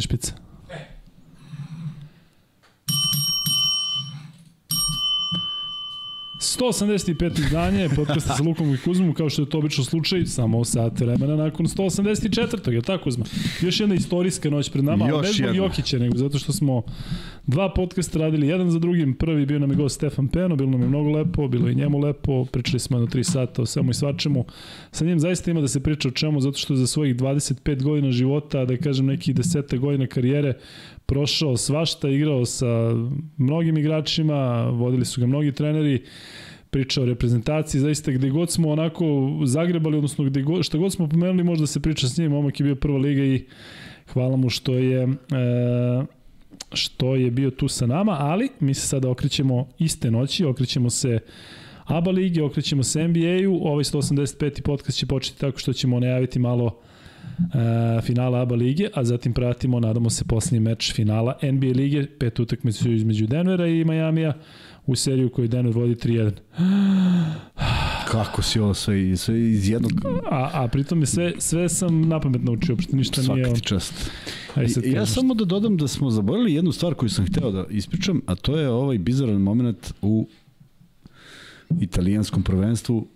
ili 185 izdanje podcasta sa Lukom i Kuzmom, kao što je to obično slučaj, samo sat vremena nakon 184. Je tako, Kuzma? Još jedna istorijska noć pred nama, ali ne zbog Jokića, nego zato što smo dva podcasta radili jedan za drugim. Prvi bio nam je gost Stefan Peno, bilo nam je mnogo lepo, bilo je njemu lepo, pričali smo jedno 3 sata o svemu i svačemu. Sa njim zaista ima da se priča o čemu, zato što za svojih 25 godina života, da kažem nekih 10 godina karijere, prošao svašta, igrao sa mnogim igračima, vodili su ga mnogi treneri, priča o reprezentaciji, zaista gde god smo onako zagrebali, odnosno gde god, šta god smo pomenuli, možda se priča s njim, momak je bio prva liga i hvala mu što je e, što je bio tu sa nama, ali mi se sada okrećemo iste noći, okrećemo se ABA lige, okrećemo se NBA-u, ovaj 185. podcast će početi tako što ćemo najaviti malo e, finala ABA lige, a zatim pratimo, nadamo se, posljednji meč finala NBA lige, pet utakmicu između Denvera i Majamija u seriju koju Denver vodi 3-1. Kako si ovo sve, sve iz jednog... A, a pritom je sve, sve sam na pamet naučio, uopšte ništa Svaki nije... Svaki ti čast. Aj, sad ja samo da dodam da smo zaboravili jednu stvar koju sam hteo da ispričam, a to je ovaj bizaran moment u italijanskom prvenstvu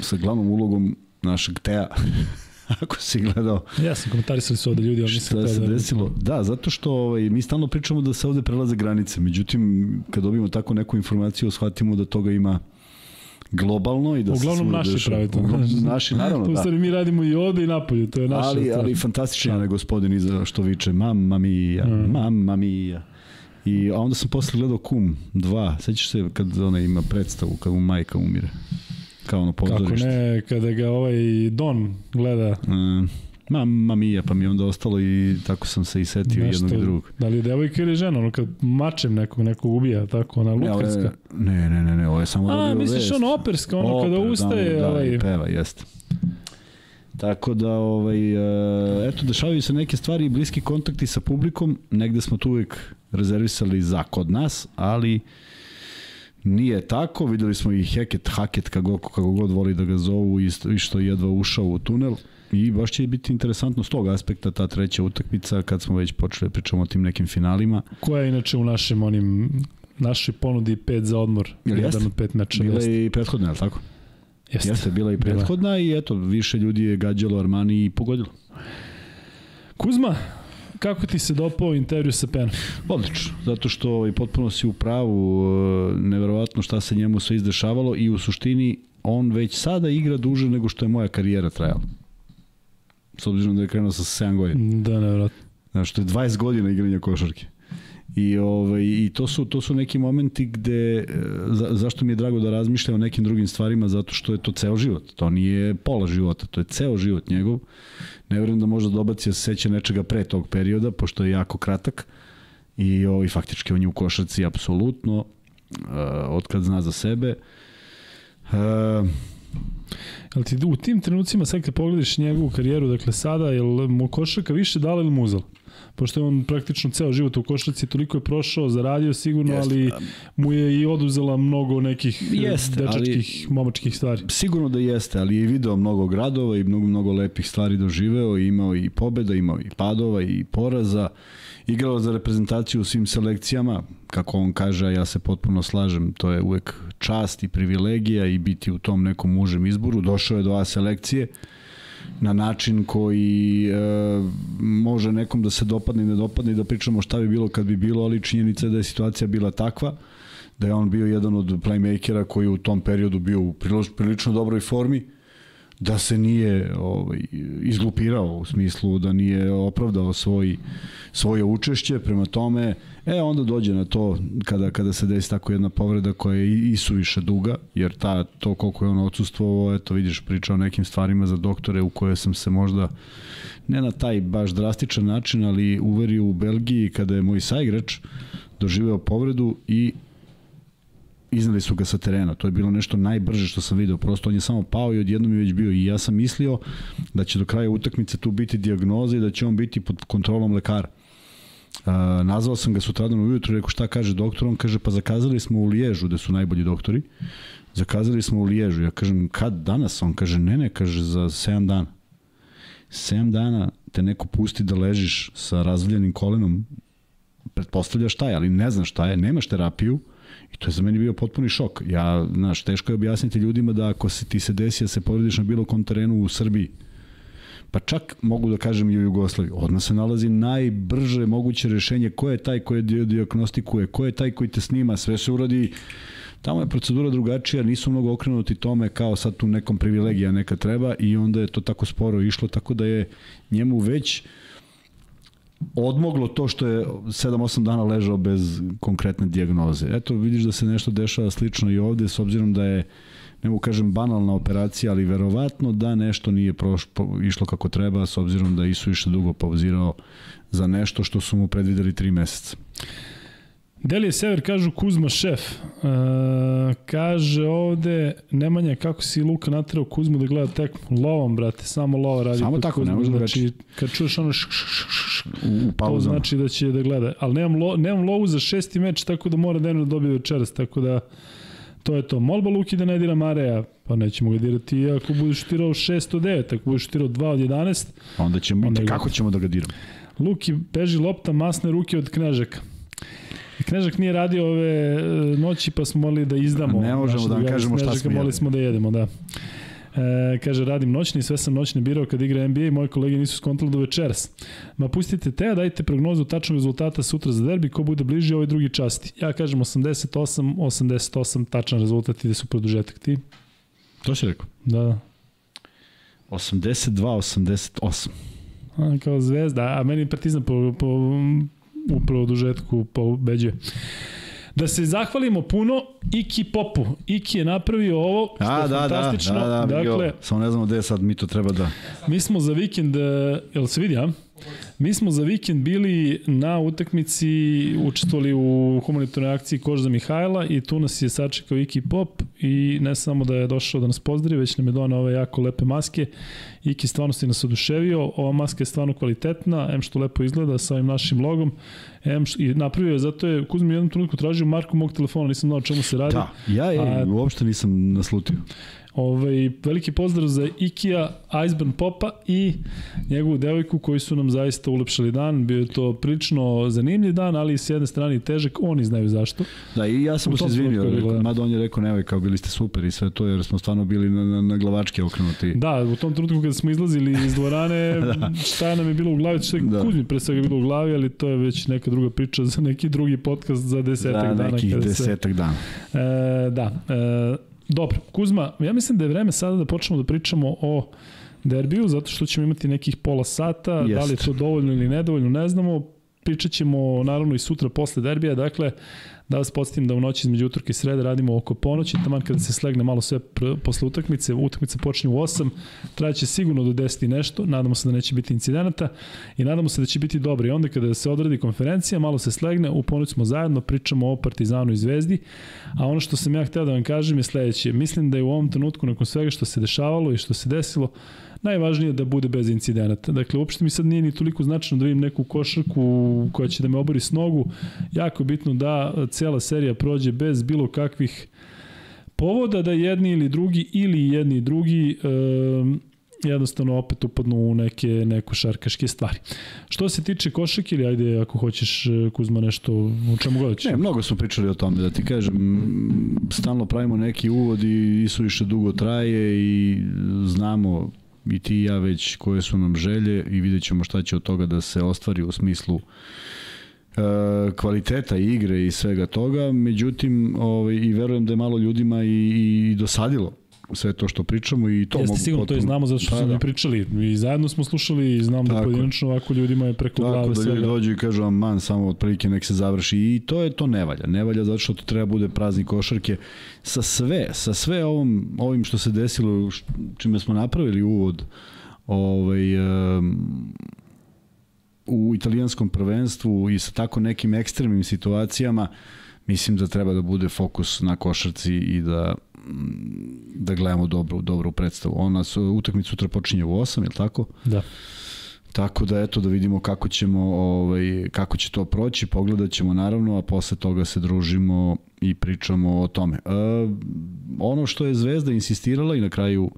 sa glavnom ulogom našeg Teja. ako si gledao. Ja sam komentarisali su ovde ljudi, ali nisam Šta se da... desilo? Da, zato što ovaj, mi stalno pričamo da se ovde prelaze granice, međutim, kad dobijemo tako neku informaciju, shvatimo da toga ima globalno i da Uglavnom naši dešava, pravi to. naši, naravno, to da. To mi radimo i ovde i napolju, to je naša ali, stvar. Ali fantastičan je gospodin iza što viče mamma mia, mm. mamma mia. I a onda sam posle gledao Kum 2, sećaš se kad ona ima predstavu, kad mu majka umire kao ono pozorište. Kako ne, kada ga ovaj Don gleda. Mm, mamma mia, pa mi onda ostalo i tako sam se i setio Nešto, jednog i drugog. Da li je devojka ili žena, ono kad mačem nekog, nekog ubija, tako, ona lutkarska. Ne, ne, ne, ne, ovo je samo A, misliš ono operska, ono Oper, kada ustaje. Da, da, ovaj... peva, jeste. Tako da, ovaj, uh, eto, dešavaju se neke stvari i bliski kontakti sa publikom, negde smo tu uvek rezervisali za kod nas, ali uh, Nije tako, videli smo i Heket, Haket, kako, kako god voli da ga zovu, i što jedva ušao u tunel. I baš će biti interesantno s tog aspekta ta treća utakmica kad smo već počeli da pričamo o tim nekim finalima. Koja je inače u našem onim našoj ponudi pet za odmor, Jel jedan od pet meča. Bila je i prethodna, je li tako? Jeste. Jeste, bila i prethodna bila. i eto, više ljudi je gađalo Armani i pogodilo. Kuzma, Kako ti se dopao intervju sa Penom? Odlično, zato što ovaj, potpuno si u pravu, e, neverovatno šta se njemu sve izdešavalo i u suštini on već sada igra duže nego što je moja karijera trajala. S obzirom da je krenuo sa 7 godina. Da, neverovatno. Znaš, to je 20 godina igranja košarke. I, ovaj, i to, su, to su neki momenti gde, e, za, zašto mi je drago da razmišljam o nekim drugim stvarima, zato što je to ceo život. To nije pola života, to je ceo život njegov. Ne verujem da može dobaci da se seća nečega pre tog perioda, pošto je jako kratak. I ovaj, faktički on je u košarci apsolutno, uh, otkad zna za sebe. Uh, Ali ti u tim trenucima, sad kad pogledaš njegovu karijeru, dakle sada, je li mu košarka više dala ili mu uzela? Pošto je on praktično ceo život u košarci, toliko je prošao, zaradio sigurno, Jeste. ali mu je i oduzela mnogo nekih e, jeste, dečačkih, ali, momačkih stvari. Sigurno da jeste, ali je video mnogo gradova i mnogo, mnogo lepih stvari doživeo, i imao i pobeda, imao i padova i poraza, igrao za reprezentaciju u svim selekcijama, kako on kaže, a ja se potpuno slažem, to je uvek čast i privilegija i biti u tom nekom užem izboru. Došao je do A selekcije, na način koji e, može nekom da se dopadne i ne dopadne i da pričamo šta bi bilo kad bi bilo, ali činjenica je da je situacija bila takva da je on bio jedan od playmakera koji u tom periodu bio u prilično dobroj formi da se nije ovaj, izglupirao u smislu da nije opravdao svoj, svoje učešće, prema tome e onda dođe na to kada, kada se desi tako jedna povreda koja je i suviše duga, jer ta, to koliko je on odsustvovao, eto vidiš pričao o nekim stvarima za doktore u koje sam se možda ne na taj baš drastičan način, ali uverio u Belgiji kada je moj saigrač doživeo povredu i iznali su ga sa terena. To je bilo nešto najbrže što sam video. Prosto on je samo pao i odjednom je već bio. I ja sam mislio da će do kraja utakmice tu biti dijagnoza i da će on biti pod kontrolom lekara. Uh, nazvao sam ga sutradan ujutru, rekao šta kaže doktor, on kaže pa zakazali smo u Liježu gde su najbolji doktori. Zakazali smo u Liježu. Ja kažem kad danas? On kaže ne, ne, kaže za 7 dana. 7 dana te neko pusti da ležiš sa razvaljenim kolenom, pretpostavljaš šta je, ali ne znaš šta je, nemaš terapiju, I to je za meni bio potpuni šok. Ja, znaš, teško je objasniti ljudima da ako se ti se desi da se povrediš na bilo kom terenu u Srbiji, pa čak mogu da kažem i u Jugoslaviji, odmah se nalazi najbrže moguće rešenje ko je taj koji diagnostikuje, ko je taj koji te snima, sve se uradi Tamo je procedura drugačija, nisu mnogo okrenuti tome kao sad tu nekom privilegija neka treba i onda je to tako sporo išlo, tako da je njemu već odmoglo to što je 7-8 dana ležao bez konkretne dijagnoze. Eto, vidiš da se nešto dešava slično i ovde, s obzirom da je ne mogu kažem banalna operacija, ali verovatno da nešto nije proš, išlo kako treba, s obzirom da Isu više dugo pauzirao za nešto što su mu predvideli 3 meseca. Delije Sever kažu Kuzma šef. E, kaže ovde Nemanja kako si Luka natrao Kuzmu da gleda tekmu. Lovom, brate, samo lova radi. Samo tako, Kuzmu. ne može znači, kad čuješ ono š, š, š, š, u pauzama. To znači da će da gleda. Ali nemam, lo, nemam lovu za šesti meč, tako da mora da da dobije večeras, tako da to je to. Molba Luki da ne dira Mareja, pa nećemo ga dirati ako bude šutirao 6 od 9, ako bude šutirao 2 od 11. Onda ćemo, onda kako ćemo da ga diramo? Luki beži lopta, masne ruke od Knežaka. Knežak nije radio ove e, noći pa smo molili da izdamo. Ne možemo da vam kažemo šta smo Molili smo da jedemo, da. E, kaže, radim noćni, sve sam noćni birao kad igra NBA i moji kolege nisu skontali do večeras. Ma pustite te, dajte prognozu tačnog rezultata sutra za derbi, ko bude bliži ovoj drugi časti. Ja kažem 88, 88 tačan rezultat ide su produžetak. Ti? To si rekao? Da. 82, 88. A, kao zvezda, a meni Partizan po, po, u produžetku pobeđuje. Da se zahvalimo puno Iki Popu. Iki je napravio ovo što A, je da, da fantastično. Da, da, da, dakle, samo ne znamo gde sad mi to treba da... Mi smo za vikend, e, jel se vidi, a? Mi smo za vikend bili na utakmici, učestvovali u humanitarnoj akciji Kož za Mihajla i tu nas je sačekao Iki Pop i ne samo da je došao da nas pozdravi, već nam je donao ove jako lepe maske. Iki stvarno si nas oduševio, ova maska je stvarno kvalitetna, em što lepo izgleda sa ovim našim logom, em što, i napravio je, zato je Kuzmi u jednom trenutku tražio marku mog telefona, nisam znao čemu se radi. Da, ja je, a, uopšte nisam naslutio. Ovaj, veliki pozdrav za Ikea, Iceburn Popa i njegovu devojku koji su nam zaista ulepšali dan. Bio je to prilično zanimljiv dan, ali s jedne strane i težak, oni znaju zašto. Da, i ja sam mu se izvinio, da. mada on je rekao, nevoj, kao bili ste super i sve to, jer smo stvarno bili na, na, na glavačke okrenuti. Da, u tom trenutku kada smo izlazili iz dvorane, da. šta nam je bilo u glavi, što je da. Kuzmi pre svega bilo u glavi, ali to je već neka druga priča za neki drugi podcast za desetak da, dana. Da, nekih desetak se... dana. E, da, e, Dobro, Kuzma, ja mislim da je vreme sada da počnemo da pričamo o derbiju, zato što ćemo imati nekih pola sata, Jest. da li je to dovoljno ili nedovoljno, ne znamo. Pričat ćemo naravno i sutra posle derbija, dakle, Da vas podsjetim da u noći između utorke i srede radimo oko ponoći, taman kada se slegne malo sve posle utakmice, utakmica počinje u 8, trajaće sigurno do 10 i nešto, nadamo se da neće biti incidenata i nadamo se da će biti dobro. I onda kada se odradi konferencija, malo se slegne, u ponoć smo zajedno, pričamo o Partizanu i Zvezdi, a ono što sam ja hteo da vam kažem je sledeće. Mislim da je u ovom trenutku, nakon svega što se dešavalo i što se desilo, najvažnije je da bude bez incidenata. Dakle, uopšte mi sad nije ni toliko značajno da vidim neku košarku koja će da me obori s nogu. Jako je bitno da cela serija prođe bez bilo kakvih povoda da jedni ili drugi ili jedni i drugi e, jednostavno opet upadnu u neke neko šarkaške stvari. Što se tiče košake ili ajde ako hoćeš Kuzma nešto u čemu god Ne, mnogo smo pričali o tome da ti kažem stalno pravimo neki uvod i su više dugo traje i znamo i ti i ja već koje su nam želje i vidjet ćemo šta će od toga da se ostvari u smislu e, kvaliteta igre i svega toga, međutim ovaj, i verujem da je malo ljudima i, i dosadilo sve to što pričamo i to Jeste mogu sigurno, potpuno... to i znamo zato što pa, smo da. pričali i zajedno smo slušali i znam da Tako. da pojedinačno ovako ljudima je preko Tako, glave da ljudi dođu i kažu man samo otprilike nek se završi i to je to ne valja. Ne valja zato što to treba bude prazni košarke sa sve, sa sve ovom, ovim što se desilo čime smo napravili uvod ovaj, um, u italijanskom prvenstvu i sa tako nekim ekstremnim situacijama mislim da treba da bude fokus na košarci i da da gledamo dobru, dobru predstavu. Ona su, utakmica sutra počinje u 8, je li tako? Da. Tako da eto da vidimo kako ćemo ovaj kako će to proći, pogledat ćemo naravno, a posle toga se družimo i pričamo o tome. E, ono što je Zvezda insistirala i na kraju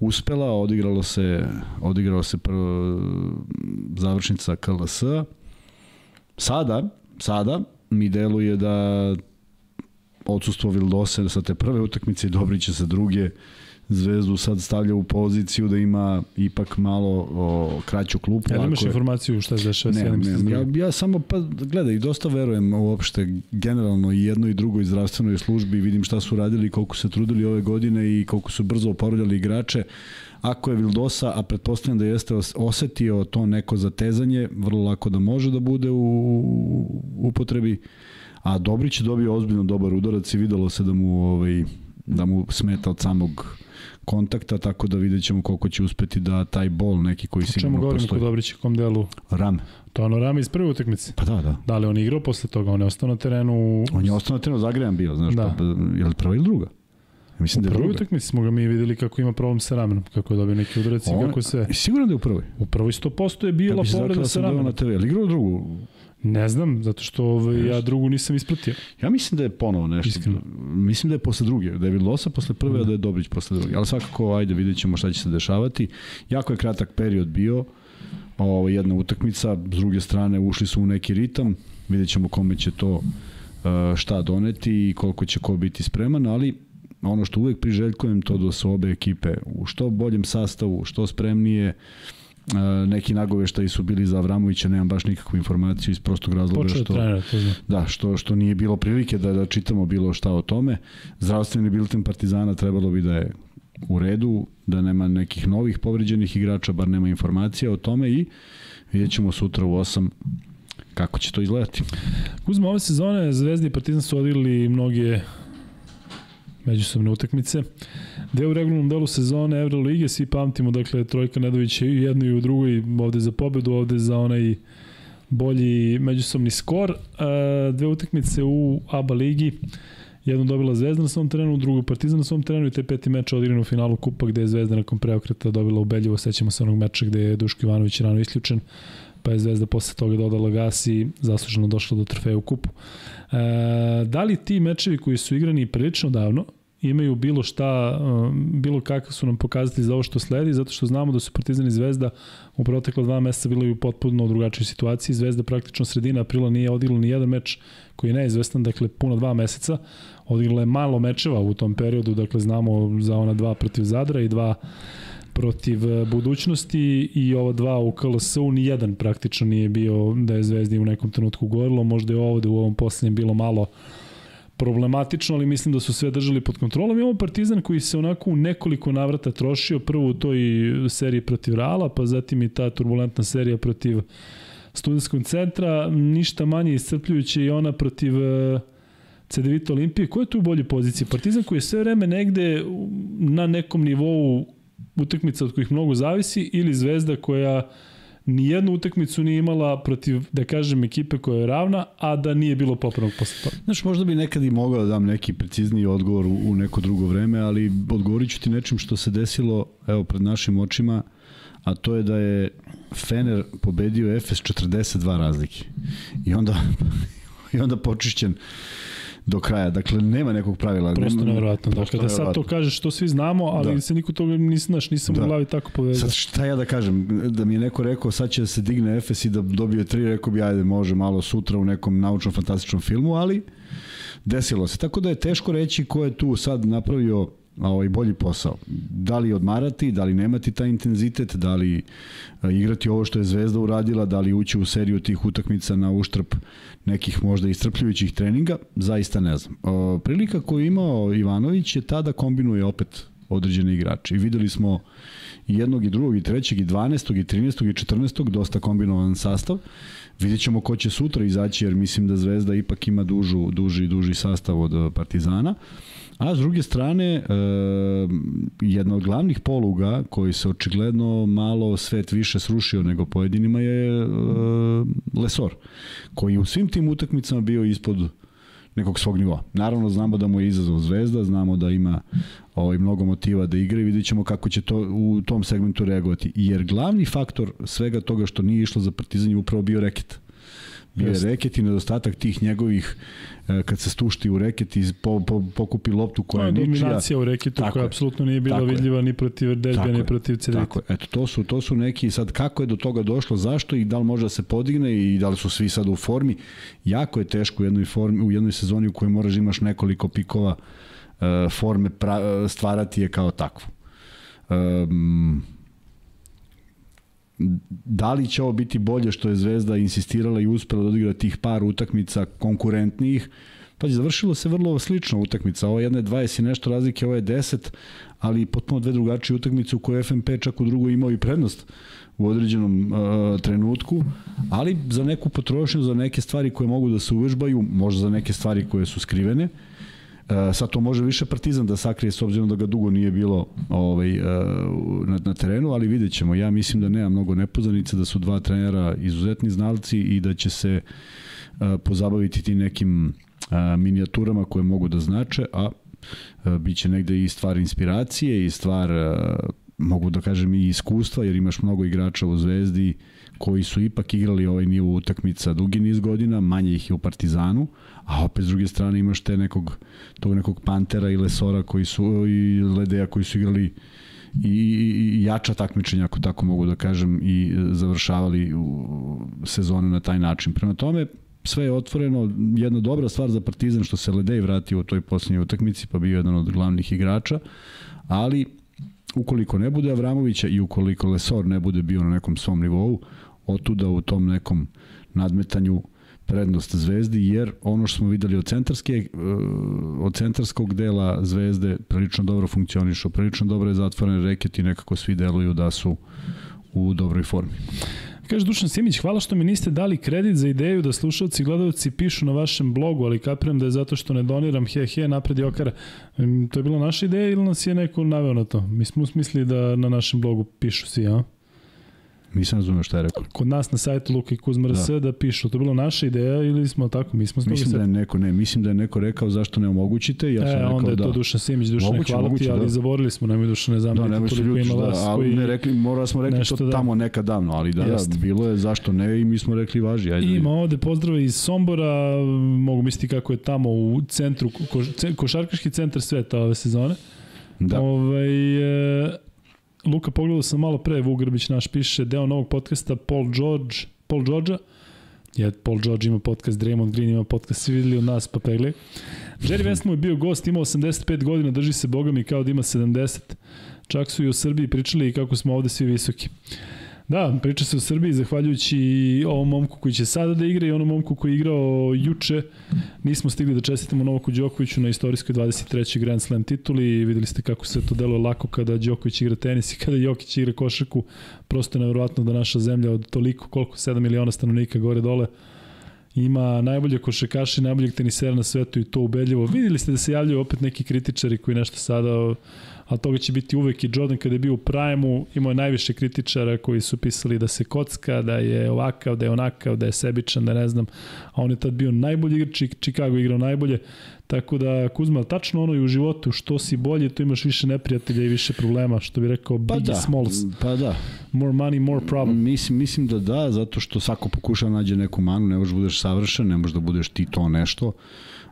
uspela, odigralo se, odigralo se prvo završnica KLS. Sada, sada mi deluje da odsustvo Vildose sa te prve utakmice i Dobrića sa druge Zvezdu sad stavlja u poziciju da ima ipak malo o, kraću klupu. Ja imaš informaciju šta se dešava s jednim ne, ja, ja samo pa gledaj, i dosta verujem uopšte generalno i jedno i drugo i zdravstvenoj službi, vidim šta su radili, koliko se trudili ove godine i koliko su brzo oporavljali igrače. Ako je Vildosa, a pretpostavljam da jeste osetio to neko zatezanje, vrlo lako da može da bude u upotrebi. A Dobrić je dobio ozbiljno dobar udarac i videlo se da mu ovaj da mu smeta od samog kontakta, tako da vidjet ćemo koliko će uspeti da taj bol neki koji sigurno postoji. O čemu govorimo kod Dobrića, kom delu? Rame. To ono Rame iz prve utakmice. Pa da, da. Da li on igrao posle toga? On je ostao na terenu... On je ostao na terenu, zagrejan bio, znaš, da. pa, je li prva ili druga? Mislim da je prvoj utakmici smo ga mi videli kako ima problem sa ramenom, kako je dobio neki udarac i kako sve. Sigurno da je u prvoj. U prvoj 100% je bila ja povreda sa ramenom. na TV, ali igrao drugu? Ne znam, zato što ovaj, ja drugu nisam ispratio. Ja mislim da je ponovo nešto. Iskreno. Mislim da je posle druge. Da je Vilosa posle prve, a da je Dobrić posle druge. Ali svakako, ajde, vidjet ćemo šta će se dešavati. Jako je kratak period bio. Ovo, jedna utakmica. S druge strane, ušli su u neki ritam. Vidjet ćemo kome će to uh, šta doneti i koliko će ko biti spreman, ali ono što uvek priželjkujem to da su obe ekipe u što boljem sastavu, što spremnije, neki nagoveštaji su bili za Avramovića, nemam baš nikakvu informaciju iz prostog razloga Počeo što znam. Da, što što nije bilo prilike da da čitamo bilo šta o tome. Zdravstveni bilten Partizana trebalo bi da je u redu, da nema nekih novih povređenih igrača, bar nema informacija o tome i vidjet ćemo sutra u 8 kako će to izgledati. Uzmo ove sezone Zvezda i Partizan su odigrali mnoge međusobne utakmice. Deo u regularnom delu sezone Evrolige, svi pamtimo, dakle, Trojka Nedović je i jedno i u drugoj, ovde za pobedu, ovde za onaj bolji međusobni skor. E, dve utakmice u ABA ligi, jednu dobila Zvezda na svom terenu, drugu Partizan na svom terenu i te peti meč odigran u finalu Kupa gde je Zvezda nakon preokreta dobila ubedljivo, sećamo se onog meča gde je Duško Ivanović rano isključen, pa je Zvezda posle toga dodala gas i zasluženo došla do trofeja u kupu. E, da li ti mečevi koji su igrani prilično davno, imaju bilo šta, bilo kakav su nam pokazatelji za ovo što sledi, zato što znamo da su Partizan i Zvezda u protekla dva meseca bili u potpuno drugačijoj situaciji. Zvezda praktično sredina aprila nije odigrala ni jedan meč koji je neizvestan, dakle puno dva meseca. Odigrala je malo mečeva u tom periodu, dakle znamo za ona dva protiv Zadra i dva protiv uh, budućnosti i ova dva u KLS-u, ni jedan praktično nije bio da je Zvezdi u nekom trenutku gorilo, možda je ovde u ovom poslednjem bilo malo uh, problematično, ali mislim da su sve držali pod kontrolom. Imamo Partizan koji se onako u nekoliko navrata trošio, prvo u toj seriji protiv Reala, pa zatim i ta turbulentna serija protiv studentskog centra, ništa manje iscrpljujuće i ona protiv uh, CDVita Olimpije. Ko je tu u bolji poziciji? Partizan koji je sve vreme negde na nekom nivou utakmica od kojih mnogo zavisi ili Zvezda koja jednu utakmicu nije imala protiv, da kažem, ekipe koja je ravna, a da nije bilo popravnog posle toga. Znaš, možda bi nekad i mogao da dam neki precizniji odgovor u, u neko drugo vreme, ali odgovorit ću ti nečem što se desilo, evo, pred našim očima, a to je da je Fener pobedio Efes 42 razlike. I onda, i onda počišćen do kraja. Dakle, nema nekog pravila. Prosto nevjerojatno. Dakle, da sad to kažeš što svi znamo, ali da. se niko toga nisam, naš, nisam da. u glavi tako povezao. Sad šta ja da kažem? Da mi je neko rekao sad će da se digne Efes i da dobije tri, rekao bi ajde može malo sutra u nekom naučnom fantastičnom filmu, ali desilo se. Tako da je teško reći ko je tu sad napravio ovaj bolji posao. Da li odmarati, da li nemati taj intenzitet, da li igrati ovo što je Zvezda uradila, da li ući u seriju tih utakmica na uštrp nekih možda istrpljujućih treninga, zaista ne znam. O, prilika koju imao Ivanović je tada kombinuje opet određene igrače. I videli smo i jednog i drugog i trećeg i 12. i 13. i 14. dosta kombinovan sastav. Vidjet ćemo ko će sutra izaći jer mislim da Zvezda ipak ima dužu, duži, duži sastav od Partizana. A s druge strane, e, jedna od glavnih poluga koji se očigledno malo svet više srušio nego pojedinima je e, Lesor, koji u svim tim utakmicama bio ispod nekog svog nivoa. Naravno znamo da mu je izazov zvezda, znamo da ima ovaj mnogo motiva da igra i vidjet ćemo kako će to u tom segmentu reagovati. Jer glavni faktor svega toga što nije išlo za Partizan je upravo bio reket Bio je reket i nedostatak tih njegovih e, kad se stušti u reket i po, po, pokupi loptu koja je ničija. Dominacija u reketu koja apsolutno nije bila vidljiva ni protiv Derbija, ni protiv Cedevita. Tako je. Eto, to su, to su neki, sad kako je do toga došlo, zašto i da li može da se podigne i da li su svi sad u formi. Jako je teško u jednoj, formi, u jednoj sezoni u kojoj moraš da imaš nekoliko pikova uh, forme pra, stvarati je kao takvu. Um, da li će ovo biti bolje što je Zvezda insistirala i uspela da odigra tih par utakmica konkurentnijih, pa je završilo se vrlo slično utakmica. Ovo jedna je 20 i nešto razlike, ovo je 10, ali potpuno dve drugačije utakmice u kojoj FNP čak u drugoj imao i prednost u određenom uh, trenutku, ali za neku potrošnju, za neke stvari koje mogu da se uvežbaju, možda za neke stvari koje su skrivene, uh, E, sad to može više Partizan da sakrije s obzirom da ga dugo nije bilo ovaj, e, na, na terenu, ali vidjet ćemo. Ja mislim da nema mnogo nepoznanica, da su dva trenera izuzetni znalci i da će se e, pozabaviti ti nekim minijaturama koje mogu da znače, a biće negde i stvar inspiracije i stvar mogu da kažem i iskustva, jer imaš mnogo igrača u Zvezdi koji su ipak igrali ovaj nivo utakmica dugi niz godina, manje ih je u Partizanu, a opet s druge strane imaš te nekog, tog nekog Pantera i Lesora koji su, i Ledeja koji su igrali i, i jača takmičenja, ako tako mogu da kažem, i završavali u sezone na taj način. Prema tome, sve je otvoreno, jedna dobra stvar za Partizan što se Ledej vratio u toj posljednjoj utakmici, pa bio jedan od glavnih igrača, ali ukoliko ne bude Avramovića i ukoliko Lesor ne bude bio na nekom svom nivou, otuda u tom nekom nadmetanju prednost Zvezdi, jer ono što smo videli od centarske, e, od centarskog dela Zvezde prilično dobro funkcionišu, prilično dobro je zatvoren reket i nekako svi deluju da su u dobroj formi. Kaže Dušan Simić, hvala što mi niste dali kredit za ideju da slušalci i gledalci pišu na vašem blogu, ali kapiram da je zato što ne doniram he he napred Jokara. To je bila naša ideja ili nas je neko naveo na to? Mi smo usmislili da na našem blogu pišu svi, a? Nisam razumio šta je rekao. Kod nas na sajtu Luka i Kuzma da. da pišu, to je bila naša ideja ili smo tako, mi smo Mislim da je neko, ne, mislim da je neko rekao zašto ne omogućite, ja sam e, rekao onda je to da. Dušan Simić, Dušan moguće, hvala moguće, ti, ali da. zaborili smo, nemoj Dušan ne zamljati da, nemoj se ljuti, da, ali ne rekli, morali smo rekli to da. tamo nekad davno, ali da, Jest. da, bilo je zašto ne i mi smo rekli važi. Ajde. Ima ovde pozdrave iz Sombora, mogu misliti kako je tamo u centru, ko, košarkaški centar sveta ove sezone. Da. Ovaj, e, Luka, pogledao sam malo pre, Vuk Grbić naš piše, deo novog podcasta Paul George, Paul George je Paul George ima podcast, Draymond Green ima podcast, svi videli od nas pa pegli. Jerry Westmo je bio gost, ima 85 godina, drži se bogami kao da ima 70. Čak su i u Srbiji pričali kako smo ovde svi visoki. Da, priča se o Srbiji zahvaljujući ovom momku koji će sada da igra i onom momku koji je igrao juče. Nismo stigli da čestitamo Novaku Đokoviću na istorijskoj 23. Grand Slam tituli. Videli ste kako se to deluje lako kada Đoković igra tenis i kada Jokić igra košarku. Prosto je nevjerojatno da naša zemlja od toliko, koliko, 7 miliona stanovnika gore dole, ima najbolje košarkaše, najboljeg tenisera na svetu i to ubedljivo. Videli ste da se javljaju opet neki kritičari koji nešto sada a toga će biti uvek i Jordan kada je bio u prime imao je najviše kritičara koji su pisali da se kocka, da je ovakav, da je onakav, da je sebičan, da ne znam, a on je tad bio najbolji igrač, Chicago igrao najbolje, tako da Kuzma, tačno ono i u životu, što si bolje, to imaš više neprijatelja i više problema, što bi rekao pa Biggie da, Smalls. Pa da. More money, more problem. Mislim, mislim da da, zato što svako pokuša da nađe neku manu, ne možeš da budeš savršen, ne možeš da budeš ti to nešto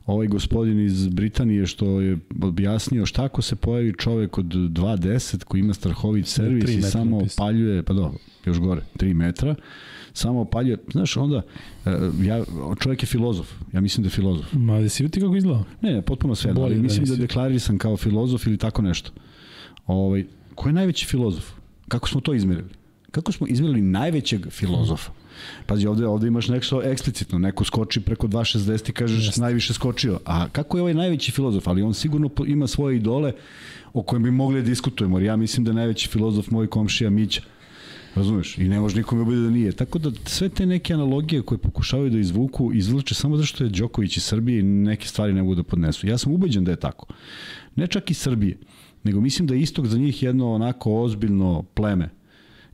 ovaj gospodin iz Britanije što je objasnio šta ako se pojavi čovek od 2.10 koji ima strahovit servis i samo opaljuje, pa do, još gore, 3 metra, samo opaljuje, znaš, onda, e, ja, čovjek je filozof, ja mislim da je filozof. Ma, da si vidi kako izgleda? Ne, ne, potpuno sve, ali da mislim da, da deklarisan kao filozof ili tako nešto. Ovaj, ko je najveći filozof? Kako smo to izmerili? Kako smo izmerili najvećeg filozofa? Pazi, ovde, ovde imaš nešto eksplicitno, neko skoči preko 2.60 i kažeš Jeste. najviše skočio. A kako je ovaj najveći filozof? Ali on sigurno ima svoje idole o kojem bi mogli da diskutujemo. Jer ja mislim da je najveći filozof moj komšija Mića. Razumeš? I ne može nikome bude da nije. Tako da sve te neke analogije koje pokušavaju da izvuku, izvlače samo zato što je Đoković iz Srbije i neke stvari ne budu da podnesu. Ja sam ubeđen da je tako. Ne čak i Srbije, nego mislim da je istok za njih jedno onako ozbiljno pleme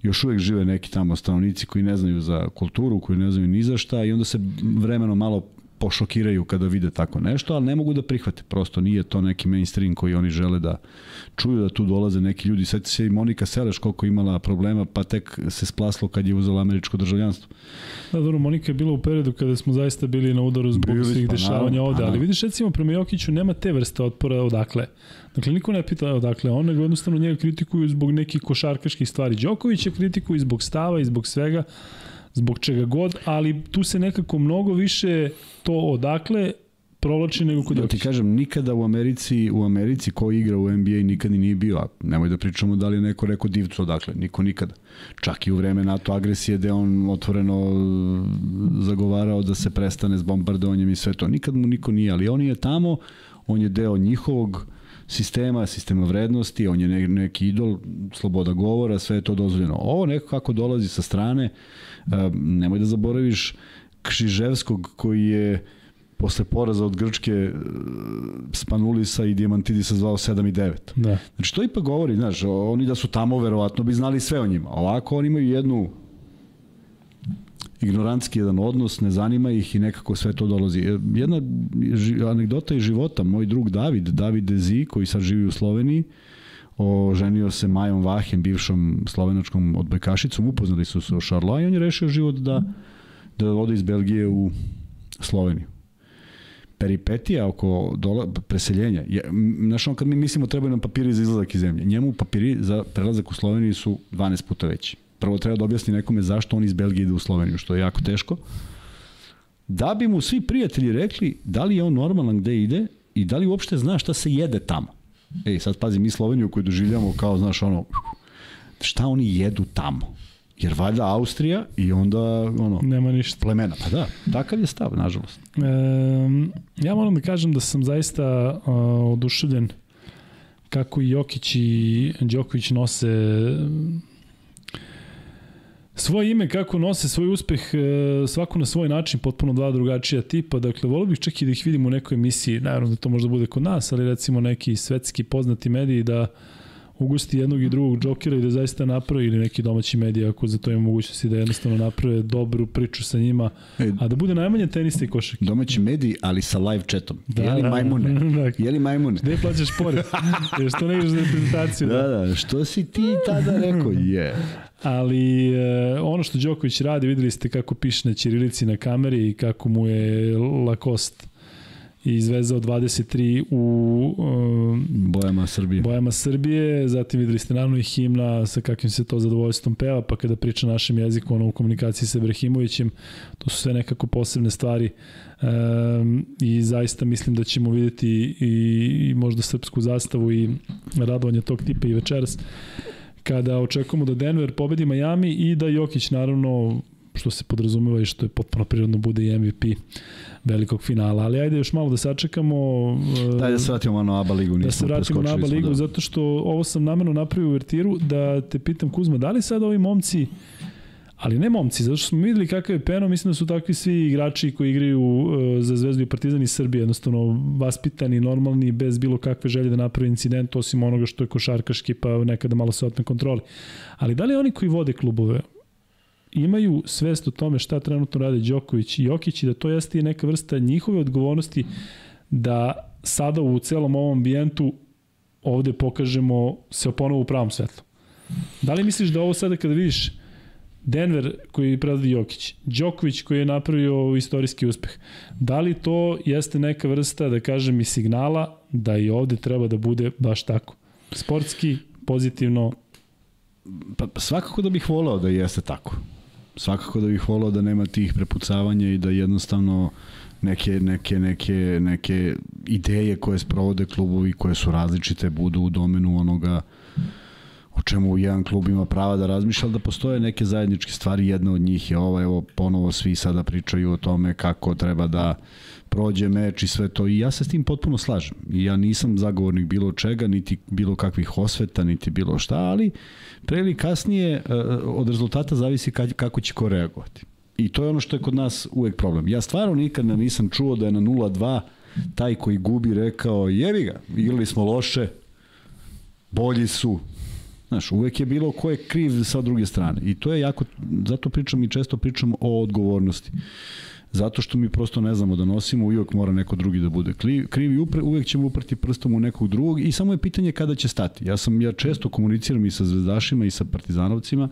još uvek žive neki tamo stanovnici koji ne znaju za kulturu, koji ne znaju ni za šta i onda se vremeno malo pošokiraju kada vide tako nešto, ali ne mogu da prihvate. Prosto nije to neki mainstream koji oni žele da čuju da tu dolaze neki ljudi. Sjeti se i Monika Seleš koliko imala problema, pa tek se splaslo kad je uzela američko državljanstvo. Da, dobro, Monika je bila u periodu kada smo zaista bili na udaru zbog bili, svih pa, dešavanja ovde, ali vidiš recimo prema Jokiću nema te vrste otpora odakle. Dakle, niko ne pita odakle, on nego jednostavno njega kritikuju zbog nekih košarkaških stvari. Đoković je kritikuju zbog stava i zbog svega, zbog čega god, ali tu se nekako mnogo više to odakle provlači nego kod Ja ti kažem, nikada u Americi, u Americi ko igra u NBA nikad nije bio, a nemoj da pričamo da li je neko rekao divcu odakle, niko nikada. Čak i u vreme NATO agresije gde on otvoreno zagovarao da se prestane s bombardovanjem i sve to. Nikad mu niko nije, ali on je tamo, on je deo njihovog sistema, sistema vrednosti, on je neki idol, sloboda govora, sve je to dozvoljeno. Ovo neko kako dolazi sa strane, nemoj da zaboraviš Kšiževskog koji je posle poraza od Grčke e, Spanulisa i Diamantidisa zvao 7 i 9. Da. Znači to ipak govori, znaš, oni da su tamo verovatno bi znali sve o njima. Ovako oni imaju jednu ignorantski jedan odnos, ne zanima ih i nekako sve to dolazi. E, jedna anegdota iz života, moj drug David, David Dezi, koji sad živi u Sloveniji, oženio se Majom Vahem, bivšom slovenačkom odbojkašicom, upoznali su se u Šarlo, i on je rešio život da, da ode iz Belgije u Sloveniju peripetija oko dola, preseljenja, je, znaš on kad mi mislimo trebaju nam papiri za izlazak iz zemlje, njemu papiri za prelazak u Sloveniju su 12 puta veći. Prvo treba da objasni nekome zašto on iz Belgije ide u Sloveniju, što je jako teško. Da bi mu svi prijatelji rekli da li je on normalan gde ide i da li uopšte zna šta se jede tamo. Ej, sad pazi, mi Sloveniju koju doživljamo kao, znaš, ono, šta oni jedu tamo? Jer valjda Austrija i onda ono nema ništa plemena. Pa da, takav je stav, nažalost. E, ja moram da kažem da sam zaista uh, oduševljen kako i Jokić i Đoković nose svoje ime, kako nose svoj uspeh, e, svako na svoj način, potpuno dva drugačija tipa. Dakle, volio bih čak i da ih vidimo u nekoj emisiji, naravno da to možda bude kod nas, ali recimo neki svetski poznati mediji da ugosti jednog i drugog džokera i da zaista napravi ili neki domaći mediji ako za to ima mogućnosti da jednostavno naprave dobru priču sa njima, e, a da bude najmanje tenista i košarke. Domaći mediji, ali sa live chatom. Da, Jeli da, majmune? Da, Jeli majmune? Gde plaćaš pored? Jer što ne ideš za reprezentaciju? Da, da, što si ti tada rekao? Je. Yeah. Ali e, ono što Đoković radi, videli ste kako piše na Ćirilici na kameri i kako mu je Lacoste i izvezao 23 u um, bojama Srbije. Bojama Srbije, zatim videli ste naravno i himna sa kakvim se to zadovoljstvom peva, pa kada priča našem jeziku, ono u komunikaciji sa Ibrahimovićem, to su sve nekako posebne stvari. Um, i zaista mislim da ćemo videti i, i možda srpsku zastavu i radovanje tog tipa i večeras kada očekujemo da Denver pobedi Miami i da Jokić naravno što se podrazumeva i što je potpuno prirodno bude i MVP velikog finala. Ali ajde još malo da sačekamo. Daj da se vratimo na ABA ligu. Da se vratimo na ABA ligu, da. zato što ovo sam namerno napravio u vertiru, da te pitam Kuzma, da li sad ovi momci ali ne momci, zato što smo videli kakav je Peno, mislim da su takvi svi igrači koji igraju uh, za Zvezdu i Partizan iz Srbije, jednostavno vaspitani, normalni, bez bilo kakve želje da napravi incident, osim onoga što je košarkaški, pa nekada malo se otme kontroli. Ali da li oni koji vode klubove, imaju svest o tome šta trenutno rade Đoković i Jokić i da to jeste i neka vrsta njihove odgovornosti da sada u celom ovom ambijentu ovde pokažemo se ponovo u pravom svetlu. Da li misliš da ovo sada kada vidiš Denver koji predvodi Jokić, Đoković koji je napravio istorijski uspeh, da li to jeste neka vrsta, da kažem, i signala da i ovde treba da bude baš tako? Sportski, pozitivno? Pa, svakako da bih volao da jeste tako svakako da bih volao da nema tih prepucavanja i da jednostavno neke, neke, neke, neke ideje koje sprovode klubovi koje su različite budu u domenu onoga o čemu jedan klub ima prava da razmišlja, da postoje neke zajedničke stvari, jedna od njih je ova, evo ponovo svi sada pričaju o tome kako treba da prođe meč i sve to i ja se s tim potpuno slažem. Ja nisam zagovornik bilo čega, niti bilo kakvih osveta, niti bilo šta, ali pre ili kasnije e, od rezultata zavisi kako će ko reagovati. I to je ono što je kod nas uvek problem. Ja stvarno nikad nisam čuo da je na 0-2 taj koji gubi rekao jevi ga, igrali smo loše, bolji su. Znaš, uvek je bilo ko je kriv sa druge strane. I to je jako, zato pričam i često pričam o odgovornosti. zato što mi prosto ne znamo da nosimo, uvijek mora neko drugi da bude kriv i uvijek ćemo uprti prstom u nekog drugog i samo je pitanje kada će stati. Ja sam ja često komuniciram i sa zvezdašima i sa partizanovcima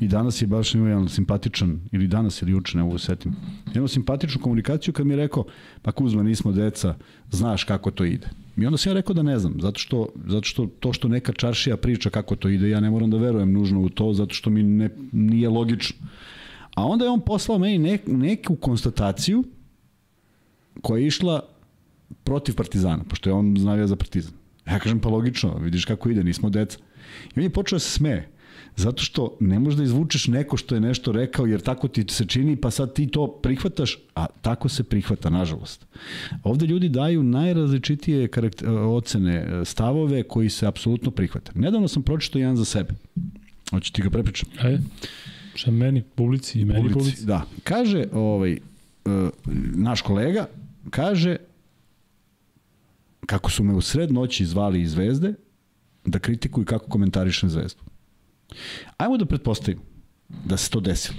i danas je baš imao jedan simpatičan ili danas ili juče, ne mogu da setim. Jednu simpatičnu komunikaciju kad mi je rekao, pa Kuzma nismo deca, znaš kako to ide. I onda sam ja rekao da ne znam, zato što, zato što to što neka čaršija priča kako to ide, ja ne moram da verujem nužno u to, zato što mi ne, nije logično. A onda je on poslao meni nek, neku konstataciju koja je išla protiv Partizana, pošto je on znavio za Partizan. Ja kažem, pa logično, vidiš kako ide, nismo deca. I on je počeo da se smeje. Zato što ne možeš da izvučeš neko što je nešto rekao, jer tako ti se čini, pa sad ti to prihvataš, a tako se prihvata, nažalost. Ovde ljudi daju najrazličitije ocene, stavove koji se apsolutno prihvata. Nedavno sam pročitao jedan za sebe. Hoće ti ga prepričam? Ajde. Šta meni, publici i meni publici. publici. Da. Kaže, ovaj, uh, naš kolega, kaže kako su me u sred noći zvali iz Zvezde da kritikuju kako komentarišem Zvezdu. Ajmo da pretpostavim da se to desilo.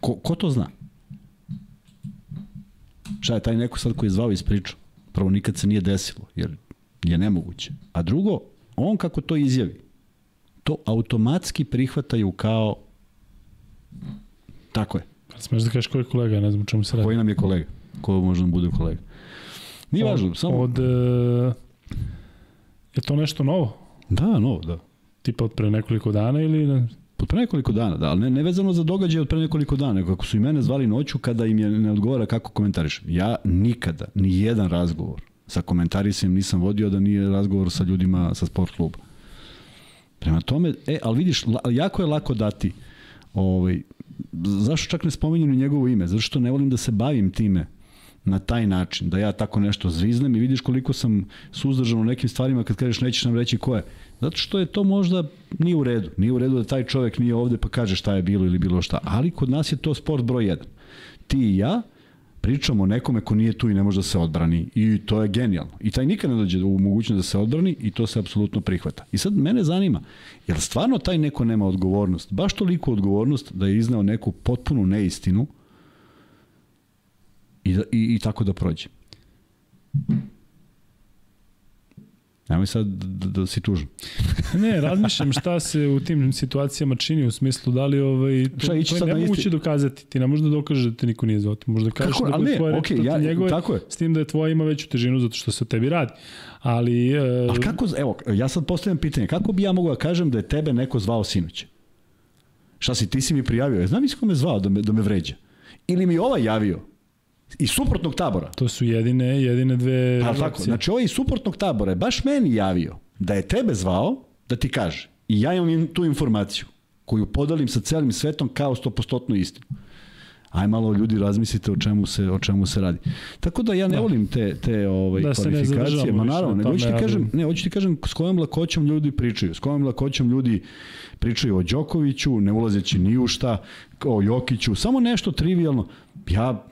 Ko, ko to zna? Šta je taj neko sad koji je zvao iz priču? Prvo, nikad se nije desilo, jer je nemoguće. A drugo, on kako to izjavi, to automatski prihvataju kao tako je. Smeš da kažeš koji je kolega, ne znam čemu se radi. Koji nam je kolega? Ko može da bude kolega? Nije od, važno, samo... Od, e, je to nešto novo? Da, novo, da. Tipa od pre nekoliko dana ili... Ne? Od pre nekoliko dana, da, ali ne, ne vezano za događaj od pre nekoliko dana, kako su i mene zvali noću kada im je ne odgovara kako komentarišem. Ja nikada, ni jedan razgovor sa komentarisanjem nisam vodio da nije razgovor sa ljudima sa sport kluba. Prema tome, e, ali vidiš, jako je lako dati ovaj, zašto čak ne spominjem njegovo ime? Zato što ne volim da se bavim time na taj način, da ja tako nešto zviznem i vidiš koliko sam suzdržan u nekim stvarima kad kažeš nećeš nam reći ko je. Zato što je to možda nije u redu. Nije u redu da taj čovek nije ovde pa kaže šta je bilo ili bilo šta. Ali kod nas je to sport broj 1. Ti i ja, pričamo o nekome ko nije tu i ne može da se odbrani i to je genijalno. I taj nikad ne dođe u mogućnost da se odbrani i to se apsolutno prihvata. I sad mene zanima, jel stvarno taj neko nema odgovornost, baš toliko odgovornost da je izneo neku potpunu neistinu i, da, i, i tako da prođe. Nemoj sad da, da si tužan. ne, razmišljam šta se u tim situacijama čini u smislu da li ovaj, to, šta, to je nemoguće isti... dokazati. Ti ne možeš da dokažeš da te niko nije zvao. Ti možda kažeš da je tvoje okay, ja, njegove, tako je. s tim da je tvoja ima veću težinu zato što se o tebi radi. Ali... Uh, A kako, evo, ja sad postavljam pitanje, kako bi ja mogao da kažem da je tebe neko zvao sinoć? Šta si, ti si mi prijavio? Ja znam iz me zvao da me, da me vređa. Ili mi ovaj javio? Iz suprotnog tabora. To su jedine, jedine dve pa, tako, Znači ovaj iz suprotnog tabora je baš meni javio da je tebe zvao da ti kaže. I ja imam tu informaciju koju podelim sa celim svetom kao 100% istinu. Aj malo ljudi razmislite o čemu se o čemu se radi. Tako da ja ne da. volim te te ovaj da kvalifikacije, ma naravno, nego hoću ti kažem, ne, hoću ti kažem s kojom lakoćom ljudi pričaju, s kojom lakoćom ljudi pričaju o Đokoviću, ne ulazeći ni u šta, o Jokiću, samo nešto trivijalno. Ja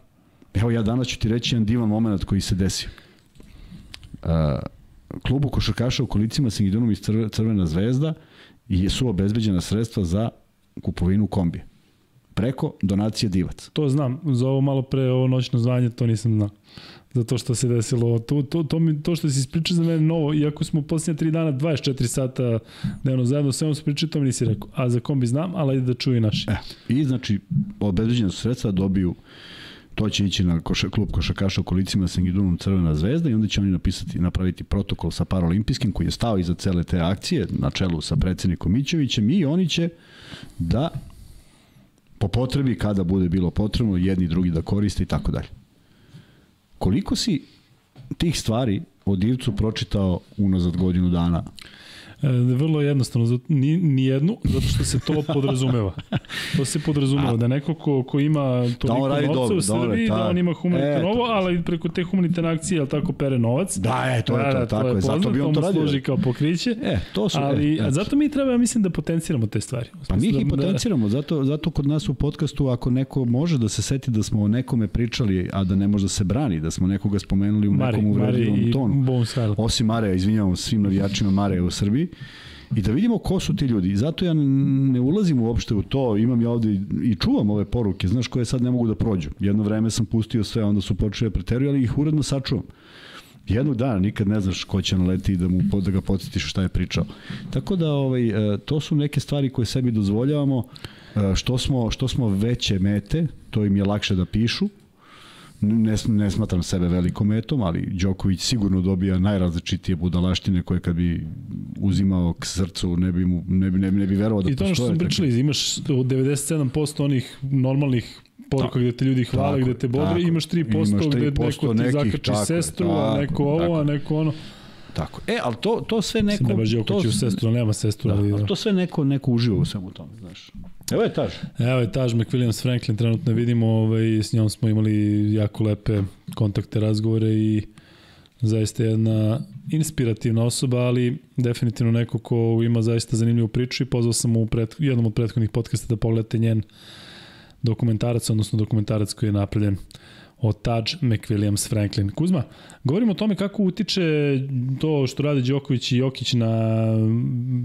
Evo ja danas ću ti reći jedan divan moment koji se desio. Uh, klubu košarkaša u kolicima Singidunum iz Crvena zvezda i su obezbeđena sredstva za kupovinu kombije. Preko donacije divac. To znam, za ovo malo pre ovo noćno zvanje to nisam znao. Za to što se desilo. To, to, to, mi, to što si ispričao za mene novo, iako smo posljednje 3 dana 24 sata dnevno zajedno, sve ono se to mi nisi rekao. A za kombi znam, ali da čuje naši. E, I znači, obezbeđena sredstva dobiju uh, to će ići na koša, klub košakaša u kolicima sa Engidunom Crvena zvezda i onda će oni napisati, napraviti protokol sa Paralimpijskim koji je stao iza cele te akcije na čelu sa predsednikom Mićevićem i oni će da po potrebi kada bude bilo potrebno jedni drugi da koriste i tako dalje. Koliko si tih stvari o Divcu pročitao unazad godinu dana? E, vrlo jednostavno, ni, ni jednu, zato što se to podrazumeva. To se podrazumeva, A, da neko ko, ko ima toliko da novca dobro, u Srbiji, da, da on ima humanitarno e, novo, ali preko te humanitarne akcije, ali tako pere novac. Da, je, to je to, da, tako je, zato bi on to radio. služi kao pokriće. E, to su, ali, e, zato mi treba, ja mislim, da potenciramo te stvari. Pa mi ih i da- potenciramo, zato, zato kod nas u podcastu, ako neko može da se seti da smo o nekome pričali, a da ne može da se brani, da smo nekoga spomenuli u Mari, nekom uvredljivom tonu. Osim Mare, izvinjavam svim navijačima Mare u Srbiji, i da vidimo ko su ti ljudi. I zato ja ne ulazim uopšte u to, imam ja ovde i čuvam ove poruke, znaš koje sad ne mogu da prođu. Jedno vreme sam pustio sve, onda su počeli da preteruju, ali ih uredno sačuvam. Jednog dana nikad ne znaš ko će naleti i da, mu, da ga podsjetiš šta je pričao. Tako da ovaj, e, to su neke stvari koje sebi dozvoljavamo. E, što smo, što smo veće mete, to im je lakše da pišu, ne, ne smatram sebe velikom metom, ali Đoković sigurno dobija najrazličitije budalaštine koje kad bi uzimao k srcu ne bi, mu, ne bi, ne bi, ne bi verovao da postoje. I to ono što smo pričali, imaš 97% onih normalnih poruka gde te ljudi hvale, gde te bodre, imaš 3%, imaš 3% gde neko ti zakači tako, sestru, tako, a neko ovo, tako. a neko ono. Tako. E, ali to, to sve neko... Ne baš Đoković u sestru, nema sestru. Da, ali, ali to sve neko, neko uživa u svemu tome, znaš. Evo je Taž. Evo je Taž McWilliams Franklin, trenutno vidimo, ovaj, s njom smo imali jako lepe kontakte, razgovore i zaista jedna inspirativna osoba, ali definitivno neko ko ima zaista zanimljivu priču i pozvao sam u pred, jednom od prethodnih podcasta da pogledate njen dokumentarac, odnosno dokumentarac koji je napravljen od Taj McWilliams Franklin. Kuzma, govorimo o tome kako utiče to što rade Đoković i Jokić na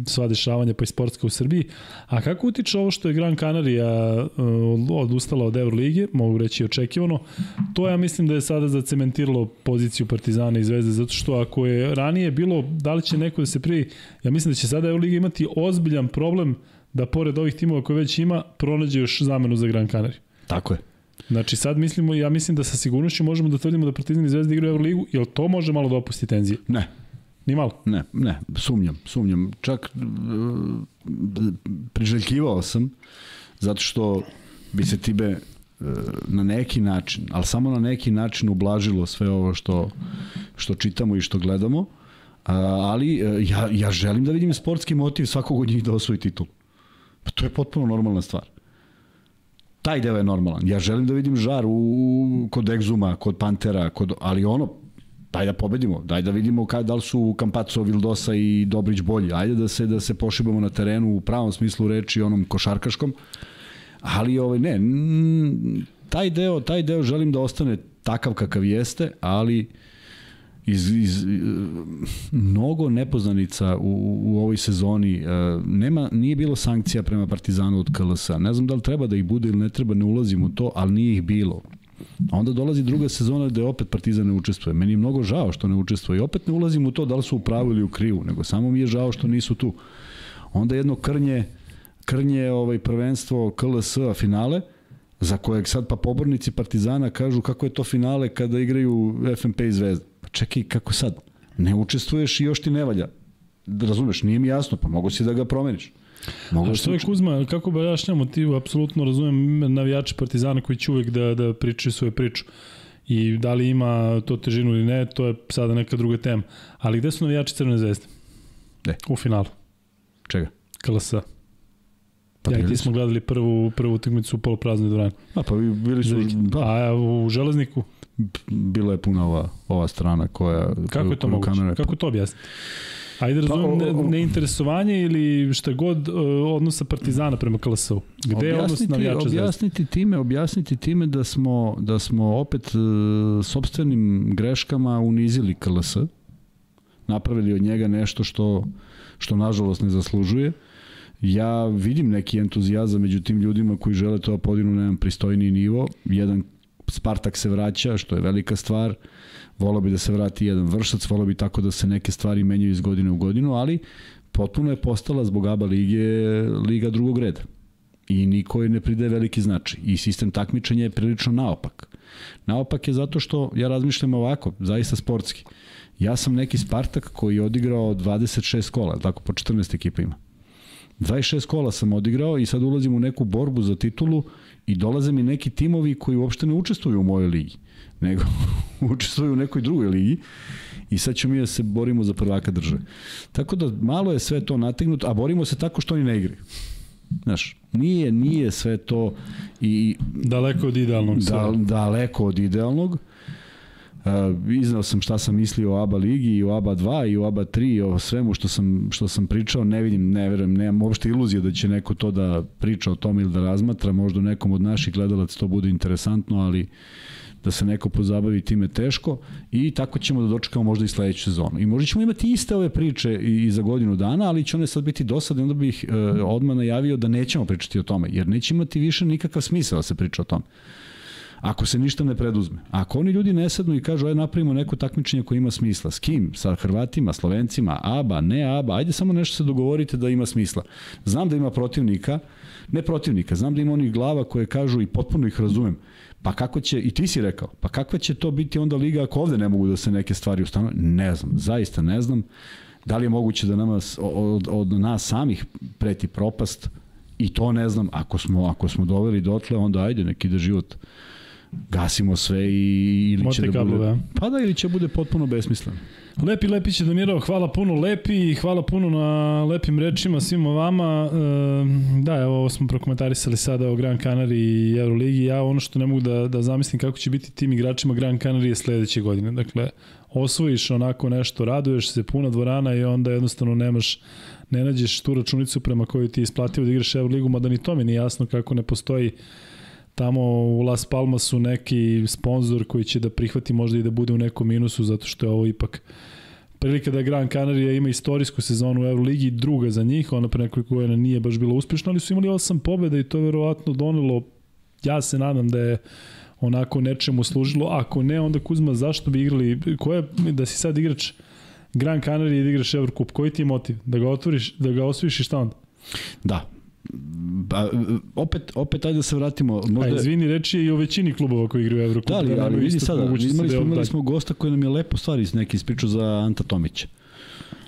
sva dešavanja pa i sportska u Srbiji, a kako utiče ovo što je Gran Canaria uh, odustala od Euroligije, mogu reći očekivano, to ja mislim da je sada zacementiralo poziciju Partizana i Zvezde, zato što ako je ranije bilo, da li će neko da se priji, ja mislim da će sada Euroliga imati ozbiljan problem da pored ovih timova koje već ima, pronađe još zamenu za Gran Canaria. Tako je. Znači sad mislimo, ja mislim da sa sigurnošću možemo da tvrdimo da Partizan i Zvezda igraju Euroligu, jel to može malo da opusti tenzije? Ne. Ni malo? Ne, ne, sumnjam, sumnjam. Čak uh, priželjkivao sam, zato što bi se tibe uh, na neki način, ali samo na neki način ublažilo sve ovo što, što čitamo i što gledamo, ali uh, ja, ja želim da vidim sportski motiv svakog od njih da osvoji titul. Pa to je potpuno normalna stvar taj deo je normalan. Ja želim da vidim žar u, kod Exuma, kod Pantera, kod, ali ono, daj da pobedimo, daj da vidimo kad, da li su Kampaco, Vildosa i Dobrić bolji. Ajde da se da se pošibamo na terenu u pravom smislu reči, onom košarkaškom. Ali ovaj ne, taj deo, taj deo želim da ostane takav kakav jeste, ali iz, iz mnogo nepoznanica u, u ovoj sezoni. E, nema, nije bilo sankcija prema Partizanu od KLS-a. Ne znam da li treba da ih bude ili ne treba, ne ulazim u to, ali nije ih bilo. A onda dolazi druga sezona gde opet Partizan ne učestvuje. Meni je mnogo žao što ne učestvuje. I opet ne ulazim u to da li su u pravu ili u krivu, nego samo mi je žao što nisu tu. Onda jedno krnje, krnje ovaj prvenstvo KLS-a finale, za kojeg sad pa pobornici Partizana kažu kako je to finale kada igraju FNP i Zvezda. Pa čekaj, kako sad? Ne učestvuješ i još ti ne valja. Razumeš, nije mi jasno, pa mogu si da ga promeniš. Mogu A što je Kuzma, kako objašnjamo ti, apsolutno razumem navijače Partizana koji će uvek da, da pričaju svoju priču. I da li ima to težinu ili ne, to je sada neka druga tema. Ali gde su navijači Crvene zvezde? Gde? U finalu. Čega? KLS. Pa ja i ti smo gledali prvu, prvu utakmicu u polupraznoj dvorani. A pa bili su... Da. A u Železniku? Bila je puna ova, ova strana koja... Kako je to moguće? Kamere... Kako to objasniti? Ajde razumem pa, ne, neinteresovanje ili šta god uh, odnosa Partizana prema KLS-u. Gde je odnos navijača objasniti time, objasniti time da smo, da smo opet uh, sobstvenim greškama unizili KLS, napravili od njega nešto što, što nažalost ne zaslužuje. Ja vidim neki entuzijazam među tim ljudima koji žele to da podignu na jedan pristojniji nivo. Jedan Spartak se vraća, što je velika stvar. Volao bi da se vrati jedan vršac, volao bi tako da se neke stvari menjaju iz godine u godinu, ali potpuno je postala zbog ABA lige liga drugog reda. I niko je ne pridaje veliki značaj. I sistem takmičenja je prilično naopak. Naopak je zato što ja razmišljam ovako, zaista sportski. Ja sam neki Spartak koji je odigrao 26 kola, tako po 14 ekipa ima. 26 kola sam odigrao i sad ulazim u neku borbu za titulu i dolaze mi neki timovi koji uopšte ne učestvuju u mojoj ligi, nego učestvuju u nekoj drugoj ligi i sad ćemo mi da se borimo za prvaka države. Tako da malo je sve to nategnuto, a borimo se tako što oni ne igraju. Znaš, nije, nije sve to i... Daleko od idealnog. Da, daleko od idealnog. Uh, iznao sam šta sam mislio o ABA ligi i o ABA 2 i o ABA 3 i o svemu što sam, što sam pričao, ne vidim, ne verujem, nemam uopšte iluzije da će neko to da priča o tom ili da razmatra, možda nekom od naših gledalaca to bude interesantno, ali da se neko pozabavi time teško. I tako ćemo da dočekamo možda i sledeću sezonu. I možda ćemo imati iste ove priče i za godinu dana, ali će one sad biti dosadne, onda bih e, odmah najavio da nećemo pričati o tome, jer neće imati više nikakav smisla da se priča o tome ako se ništa ne preduzme. Ako oni ljudi ne sednu i kažu aj napravimo neko takmičenje koje ima smisla, s kim? Sa Hrvatima, Slovencima, ABA, ne ABA, ajde samo nešto se dogovorite da ima smisla. Znam da ima protivnika, ne protivnika, znam da ima onih glava koje kažu i potpuno ih razumem, Pa kako će, i ti si rekao, pa kakva će to biti onda liga ako ovde ne mogu da se neke stvari ustanove? Ne znam, zaista ne znam. Da li je moguće da nama, od, od nas samih preti propast? I to ne znam. Ako smo, ako smo doveli dotle, onda ajde, neki da život gasimo sve i ili Mote će da bude... Pa da, ili će bude potpuno besmislen. Lepi Lepić je domirao, hvala puno Lepi i hvala puno na lepim rečima svima vama. E, da, evo ovo smo prokomentarisali sada o Gran Canaria i Euroligi. Ja ono što ne mogu da, da zamislim kako će biti tim igračima Gran Canaria sledeće godine. Dakle, osvojiš onako nešto, raduješ se, puna dvorana i onda jednostavno nemaš ne nađeš tu računicu prema kojoj ti je isplativo da igraš Euroligu, mada ni to mi nije jasno kako ne postoji uh, tamo u Las Palmasu neki sponsor koji će da prihvati možda i da bude u nekom minusu zato što je ovo ipak prilika da Gran Canaria ima istorijsku sezonu u Euroligi, druga za njih, ona pre nekoliko godina nije baš bila uspešna, ali su imali osam pobjeda i to je verovatno donelo, ja se nadam da je onako nečemu služilo, ako ne, onda Kuzma, zašto bi igrali, ko je, da si sad igrač Gran Canaria i da igraš Eurocup, koji ti je motiv? Da ga otvoriš, da ga osvojiš i šta onda? Da, Ba, opet, opet ajde da se vratimo. Možda... A, izvini, reči je i o većini klubova koji igraju Evrokup. Da, ali, da ali vidi sada, imali smo, imali smo gosta koji nam je lepo stvari iz neki ispričao za Anta Tomića.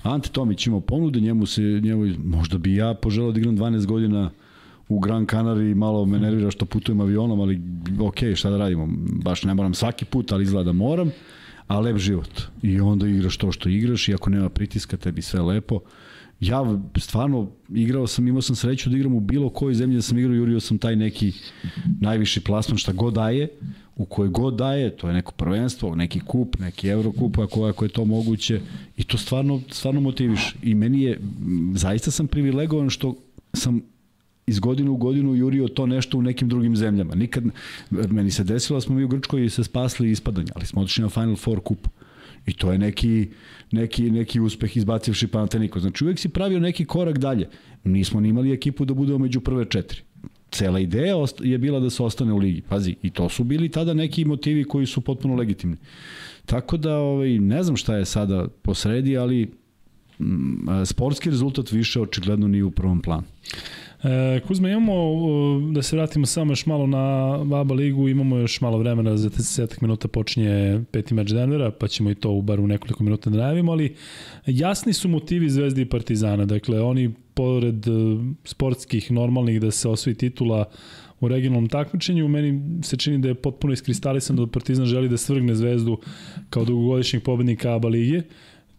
Ante Tomić imao ponude, njemu se, njemu, možda bi ja poželao da igram 12 godina u Gran Canari, malo me nervira što putujem avionom, ali ok, šta da radimo, baš ne moram svaki put, ali izgleda da moram, a lep život. I onda igraš to što igraš i ako nema pritiska, tebi sve lepo ja stvarno igrao sam, imao sam sreću da igram u bilo kojoj zemlji da sam igrao, jurio sam taj neki najviši plasman šta god daje, u kojoj god daje, to je neko prvenstvo, neki kup, neki Eurokup, ako, ako je to moguće, i to stvarno, stvarno motiviš. I meni je, zaista sam privilegovan što sam iz godinu u godinu jurio to nešto u nekim drugim zemljama. Nikad, meni se desilo da smo mi u Grčkoj se spasli ispadanja, ali smo otišli na Final Four kup. I to je neki, neki, neki uspeh izbacivši Panateniko. Znači uvek si pravio neki korak dalje. Nismo ni imali ekipu da budemo među prve četiri. Cela ideja je bila da se ostane u ligi. Pazi, i to su bili tada neki motivi koji su potpuno legitimni. Tako da ovaj, ne znam šta je sada posredi, ali mm, sportski rezultat više očigledno nije u prvom planu. E, Kuzma, imamo, da se vratimo samo još malo na Baba ligu, imamo još malo vremena, za 30 minuta počinje peti meč Denvera, pa ćemo i to u bar u nekoliko minuta da najavimo, ali jasni su motivi Zvezdi i Partizana, dakle oni pored e, sportskih, normalnih da se osvoji titula u regionalnom takmičenju, meni se čini da je potpuno iskristalisan da Partizan želi da svrgne Zvezdu kao dugogodišnjeg pobednika ABA lige,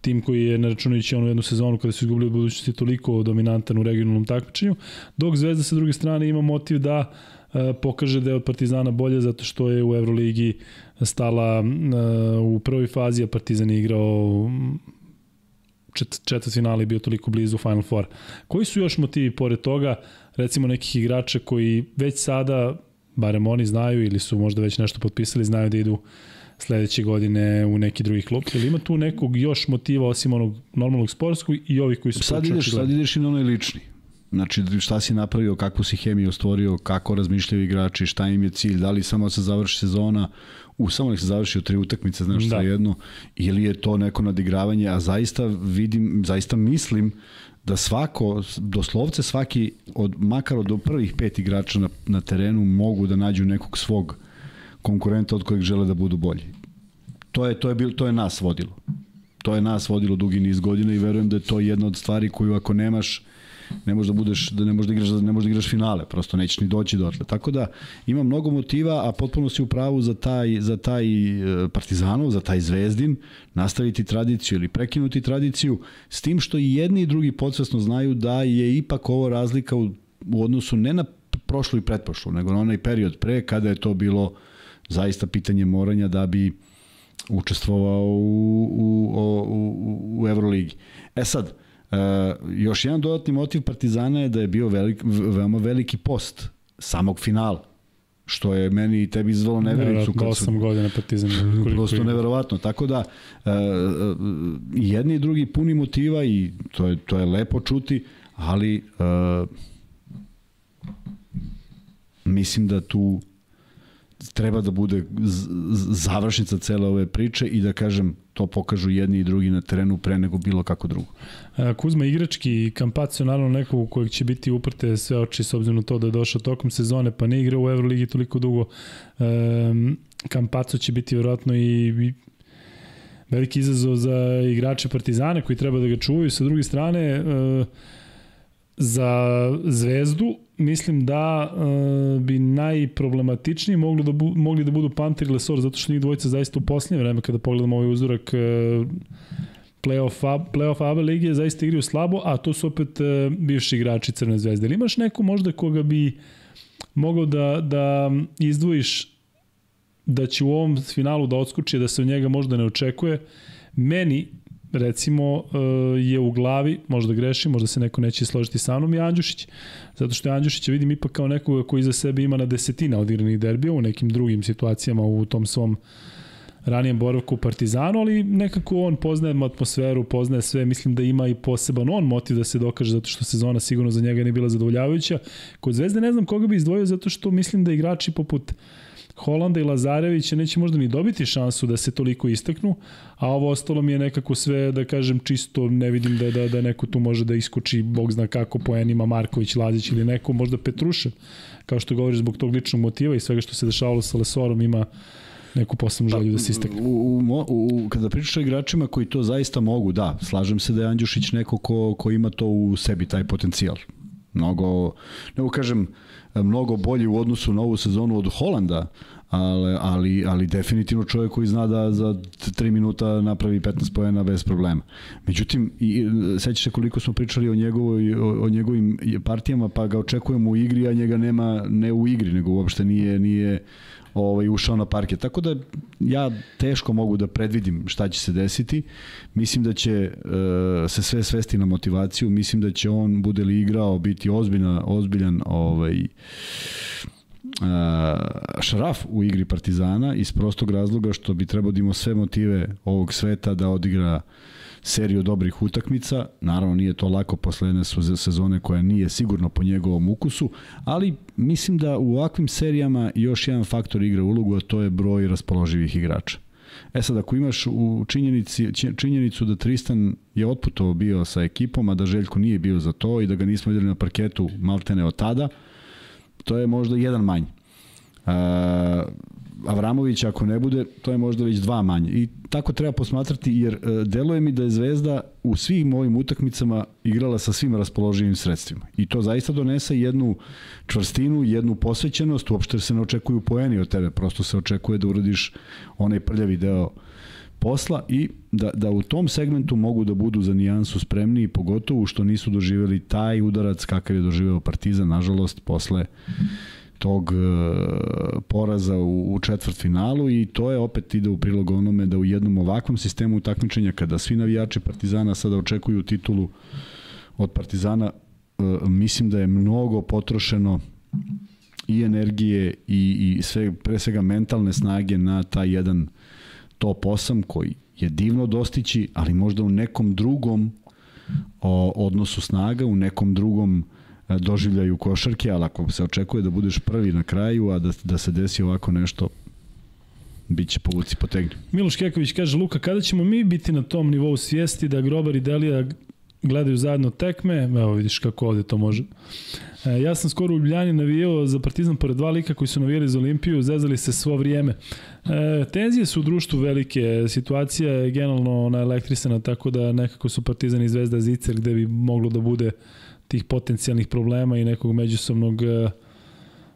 tim koji je, ne računajući onu jednu sezonu kada su izgubili od budućnosti toliko dominantan u regionalnom takmičenju, dok Zvezda sa druge strane ima motiv da e, pokaže da je od Partizana bolje zato što je u Euroligi stala e, u prvoj fazi, a Partizan je igrao čet, finale i bio toliko blizu Final Four. Koji su još motivi pored toga, recimo nekih igrača koji već sada, barem oni znaju ili su možda već nešto potpisali, znaju da idu sledeće godine u neki drugi klub? Ili ima tu nekog još motiva osim onog normalnog sportskog i ovih koji su sad ideš, sad ideš i na onaj lični. Znači šta si napravio, kakvu si hemiju stvorio, kako razmišljaju igrači, šta im je cilj, da li samo da se završi sezona, u samo nek se završi u tri utakmice, znaš da. jedno, ili je to neko nadigravanje, a zaista vidim, zaista mislim da svako, doslovce svaki, od, makar od prvih pet igrača na, na terenu mogu da nađu nekog svog konkurenta od kojeg žele da budu bolji. To je, to je, bil, to je nas vodilo. To je nas vodilo dugi niz godina i verujem da je to jedna od stvari koju ako nemaš ne možeš da budeš da ne možeš da igraš ne možeš da igraš finale, prosto nećeš ni doći dotle. Tako da ima mnogo motiva, a potpuno si u pravu za taj za taj e, Partizanov, za taj Zvezdin, nastaviti tradiciju ili prekinuti tradiciju s tim što i jedni i drugi podsvesno znaju da je ipak ovo razlika u, u odnosu ne na prošlu i pretprošlu, nego na onaj period pre kada je to bilo zaista pitanje moranja da bi učestvovao u, u, u, u Euroligi. E sad, e, još jedan dodatni motiv Partizana je da je bio velik, veoma veliki post samog finala. što je meni i tebi izvalo nevericu. Kad 8 godina partizan. Prosto neverovatno. Tako da, uh, jedni i drugi puni motiva i to je, to je lepo čuti, ali uh, mislim da tu treba da bude završnica cele ove priče i da kažem to pokažu jedni i drugi na terenu pre nego bilo kako drugo. Kuzma igrački Kampacio naravno neko u kojeg će biti uprte sve oči s obzirom na to da je došao tokom sezone pa ne igra u Euroligi toliko dugo. Kampaco će biti vjerojatno i veliki izazov za igrače Partizane koji treba da ga čuvaju. Sa druge strane, za Zvezdu mislim da uh, bi najproblematičniji mogli da, bu, mogli da budu Panter i Lesor, zato što njih dvojica zaista u posljednje vreme, kada pogledamo ovaj uzorak uh, playoff, playoff ABA ligije, zaista igraju slabo, a to su opet uh, bivši igrači Crne zvezde. Ili imaš neko možda koga bi mogao da, da izdvojiš da će u ovom finalu da odskoči, da se od njega možda ne očekuje. Meni recimo e, je u glavi, možda greši, možda se neko neće složiti sa mnom, je Andjušić. Zato što je vidim ipak kao nekoga koji za sebe ima na desetina odigranih derbija u nekim drugim situacijama u tom svom ranijem boravku u Partizanu, ali nekako on poznaje atmosferu, poznaje sve, mislim da ima i poseban on motiv da se dokaže zato što sezona sigurno za njega nije bila zadovoljavajuća. Kod Zvezde ne znam koga bi izdvojio zato što mislim da igrači poput Holanda i Lazarevića neće možda ni dobiti šansu da se toliko istaknu, a ovo ostalo mi je nekako sve, da kažem, čisto ne vidim da, da, da neko tu može da iskuči, bog zna kako, po enima Marković, Lazić ili neko, možda Petrušev, kao što govoriš zbog tog ličnog motiva i svega što se dešavalo sa Lesorom ima neku posebnu želju pa, da se istakne. U, u, u, kada pričaš o igračima koji to zaista mogu, da, slažem se da je Andjušić neko ko, ko ima to u sebi, taj potencijal. Mnogo, ne kažem, mnogo bolji u odnosu na ovu sezonu od Holanda, ali, ali, ali definitivno čovjek koji zna da za 3 minuta napravi 15 pojena bez problema. Međutim, i, sećaš se koliko smo pričali o, njegovoj, o, o njegovim partijama, pa ga očekujemo u igri, a njega nema ne u igri, nego uopšte nije, nije ovaj, ušao na parke. Tako da ja teško mogu da predvidim šta će se desiti. Mislim da će uh, se sve svesti na motivaciju. Mislim da će on, bude li igrao, biti ozbiljna, ozbiljan ovaj, Uh, šraf u igri Partizana iz prostog razloga što bi trebao da sve motive ovog sveta da odigra uh, seriju dobrih utakmica. Naravno nije to lako posle jedne sezone koja nije sigurno po njegovom ukusu, ali mislim da u ovakvim serijama još jedan faktor igra ulogu, a to je broj raspoloživih igrača. E sad, ako imaš u činjenici, činjenicu da Tristan je otputovao bio sa ekipom, a da Željko nije bio za to i da ga nismo videli na parketu maltene od tada, to je možda jedan manj. Uh, Avramović ako ne bude, to je možda već dva manje. I tako treba posmatrati jer e, deluje mi da je Zvezda u svim ovim utakmicama igrala sa svim raspoloživim sredstvima. I to zaista donese jednu čvrstinu, jednu posvećenost, uopšte se ne očekuju poeni od tebe, prosto se očekuje da uradiš onaj prljavi deo posla i da, da u tom segmentu mogu da budu za nijansu spremni i pogotovo što nisu doživeli taj udarac kakav je doživeo Partizan, nažalost, posle tog e, poraza u, u četvrtfinalu i to je opet ide u prilog onome da u jednom ovakvom sistemu takmičenja kada svi navijači Partizana sada očekuju titulu od Partizana e, mislim da je mnogo potrošeno i energije i, i sve, pre svega mentalne snage na taj jedan top 8 koji je divno dostići, ali možda u nekom drugom o, odnosu snaga, u nekom drugom doživljaju košarke, ali ako se očekuje da budeš prvi na kraju, a da, da se desi ovako nešto, bit će povuci potegni. Miloš Keković kaže, Luka, kada ćemo mi biti na tom nivou svijesti da Grobar i Delija gledaju zajedno tekme, evo vidiš kako ovde to može. E, ja sam skoro u Ljubljani navijao za Partizan pored dva lika koji su navijali za Olimpiju, zezali se svo vrijeme. E, tenzije su u društvu velike, situacija je generalno ona elektrisana, tako da nekako su Partizan i Zvezda zicer gde bi moglo da bude tih potencijalnih problema i nekog međusobnog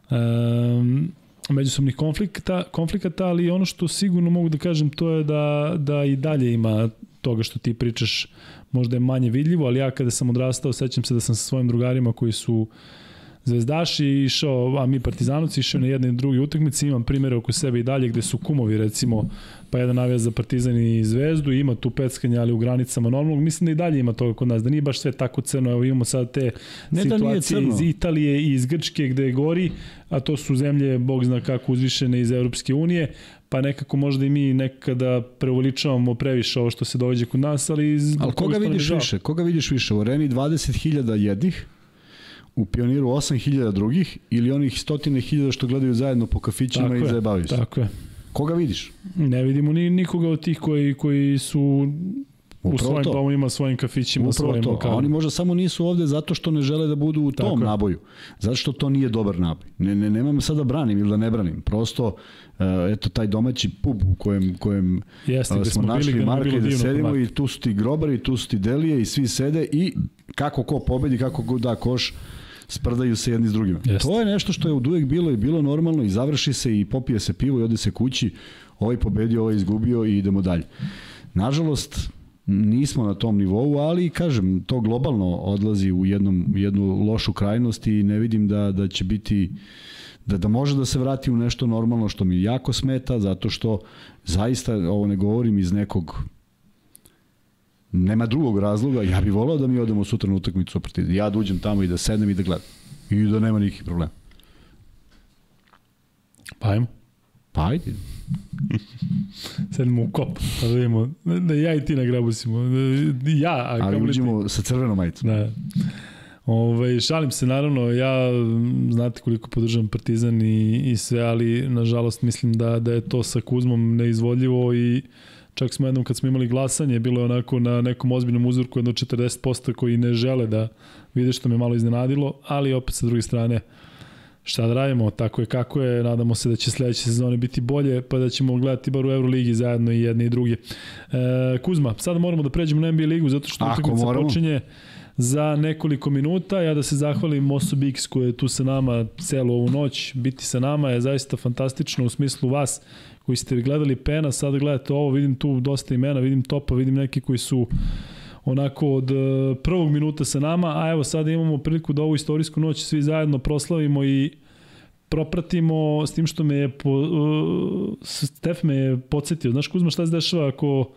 um, međusobnih konflikta, konflikata, ali ono što sigurno mogu da kažem to je da, da i dalje ima toga što ti pričaš. Možda je manje vidljivo, ali ja kada sam odrastao sećam se da sam sa svojim drugarima koji su Zvezdaši išao, a mi Partizanovci išao na jedne i druge utakmice, imam primere oko sebe i dalje gde su kumovi recimo, pa jedan navija za Partizan i Zvezdu, ima tu peckanje, ali u granicama normalnog, mislim da i dalje ima toga kod nas, da nije baš sve tako crno, evo imamo sad te ne da situacije da iz Italije i iz Grčke gde gori, a to su zemlje, bog zna kako uzvišene iz Evropske unije, pa nekako možda i mi nekada preuveličavamo previše ovo što se događa kod nas, ali... Ali koga vidiš više? Koga vidiš više? U areni 20.000 jednih, u Pioniru 8000 drugih ili onih stotine hiljada što gledaju zajedno po kafićima tako i zajebavaju se. Tako je. Koga vidiš? Ne vidimo ni nikoga od tih koji, koji su Upravo u svojim to. domovima, svojim kafićima, Upravo svojim to. lokalima. A oni možda samo nisu ovde zato što ne žele da budu u tom Tako naboju. Zato što to nije dobar naboj. Ne, ne, nemam sada da branim ili da ne branim. Prosto, uh, eto, taj domaći pub u kojem, kojem Jeste, uh, smo, smo našli Marka i da sedimo i tu su ti grobari, tu su ti delije i svi sede i kako ko pobedi, kako ko da koš, sprdaju se jedni s drugima. Jeste. To je nešto što je od uvek bilo i bilo normalno i završi se i popije se pivo i ode se kući, ovaj pobedio, ovaj izgubio i idemo dalje. Nažalost, nismo na tom nivou, ali kažem, to globalno odlazi u jednom, jednu lošu krajnost i ne vidim da, da će biti da, da može da se vrati u nešto normalno što mi jako smeta, zato što zaista, ovo ne govorim iz nekog nema drugog razloga, ja bih volao da mi odemo sutra na utakmicu protiv. Ja da uđem tamo i da sednem i da gledam. I da nema nikakvih problema. Pa ajmo. Pa ajde. Sedemo u kop, pa da vidimo, da ja i ti nagrabusimo. Da, ja, a Ali uđemo ti... sa crvenom majicom. Da. Ove, ovaj, šalim se, naravno, ja znate koliko podržavam Partizan i, i sve, ali nažalost mislim da, da je to sa Kuzmom neizvodljivo i čak smo jednom kad smo imali glasanje, bilo je onako na nekom ozbiljnom uzorku jedno 40% koji ne žele da vide što me malo iznenadilo, ali opet sa druge strane šta da radimo, tako je kako je, nadamo se da će sledeće sezone biti bolje, pa da ćemo gledati bar u Euroligi zajedno i jedne i druge. E, Kuzma, sada moramo da pređemo na NBA ligu zato što utakmica počinje za nekoliko minuta. Ja da se zahvalim osobi X koja je tu sa nama celu ovu noć. Biti sa nama je zaista fantastično u smislu vas koji ste gledali Pena, sada gledate ovo, vidim tu dosta imena, vidim Topa, vidim neki koji su onako od e, prvog minuta sa nama, a evo sada imamo priliku da ovu istorijsku noć svi zajedno proslavimo i propratimo s tim što me je po, uh, Stef me je podsjetio. Znaš Kuzma šta se dešava ako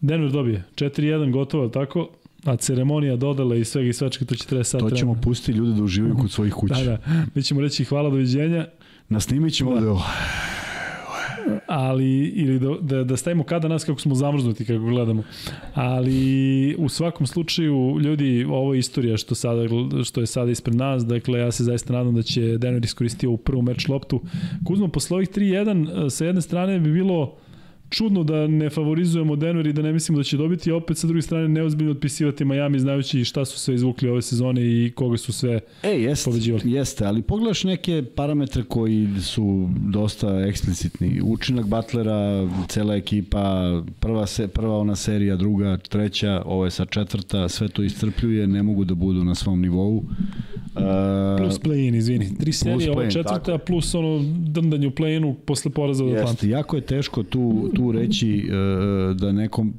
Denver dobije 4-1 gotovo, tako? A ceremonija dodala i svega i svačka, to će treba sad. To ćemo pustiti ljude da uživaju kod svojih kuća. Da, da. Mi ćemo reći hvala, doviđenja Nasnimit ćemo da, ali ili da, da, da stavimo kada nas kako smo zamrznuti kako gledamo. Ali u svakom slučaju ljudi ovo je istorija što sada što je sada ispred nas. Dakle ja se zaista nadam da će Denver iskoristiti ovu prvu meč loptu. Kuzmo posle ovih 3-1 sa jedne strane bi bilo čudno da ne favorizujemo Denver i da ne mislimo da će dobiti, a opet sa druge strane neozbiljno otpisivati Miami znajući šta su sve izvukli ove sezone i koga su sve e, jest, pobeđivali. Jeste, ali pogledaš neke parametre koji su dosta eksplicitni. Učinak Butlera, cela ekipa, prva, se, prva ona serija, druga, treća, ovo je sa četvrta, sve to iscrpljuje, ne mogu da budu na svom nivou. Uh, plus play-in, izvini. Tri serije, ovo četvrta, tako. plus ono drndanje u play-inu posle poraza od Atlanta. Jako je teško tu, tu tu reći uh, da nekom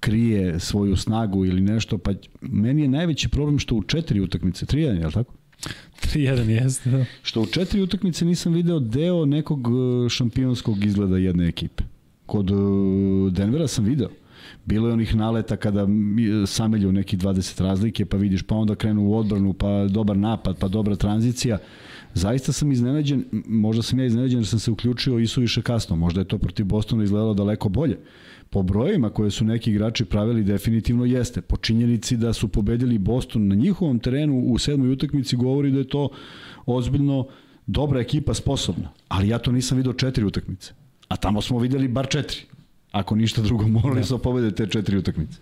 krije svoju snagu ili nešto, pa meni je najveći problem što u četiri utakmice, 3-1, je li tako? 3-1 jeste, da. Što u četiri utakmice nisam video deo nekog e, šampionskog izgleda jedne ekipe. Kod Denvera sam video. Bilo je onih naleta kada samelju neki 20 razlike, pa vidiš, pa onda krenu u odbranu, pa dobar napad, pa dobra tranzicija. Zaista sam iznenađen, možda sam ja iznenađen jer sam se uključio i suviše kasno, možda je to protiv Bostona izgledalo daleko bolje. Po brojima koje su neki igrači pravili definitivno jeste. Po činjenici da su pobedili Boston na njihovom terenu u sedmoj utakmici govori da je to ozbiljno dobra ekipa sposobna. Ali ja to nisam video četiri utakmice. A tamo smo videli bar četiri. Ako ništa drugo, morali da. su pobede te četiri utakmice.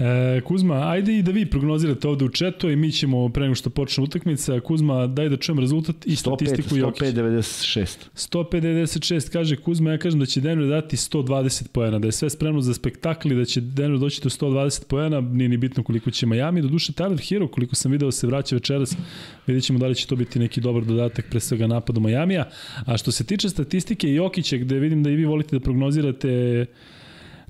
E, Kuzma, ajde i da vi prognozirate ovde u četu i mi ćemo pre nego što počne utakmica. Kuzma, daj da čujem rezultat i 105, statistiku Jokić. 105-96. 105-96 kaže Kuzma, ja kažem da će Denver dati 120 poena, da je sve spremno za spektakl i da će Denver doći do 120 poena, nije ni bitno koliko će Miami. Do duše Tyler Hero, koliko sam video se vraća večeras, vidjet ćemo da li će to biti neki dobar dodatak pre svega napadu Majamija. A što se tiče statistike Jokića, gde vidim da i vi volite da prognozirate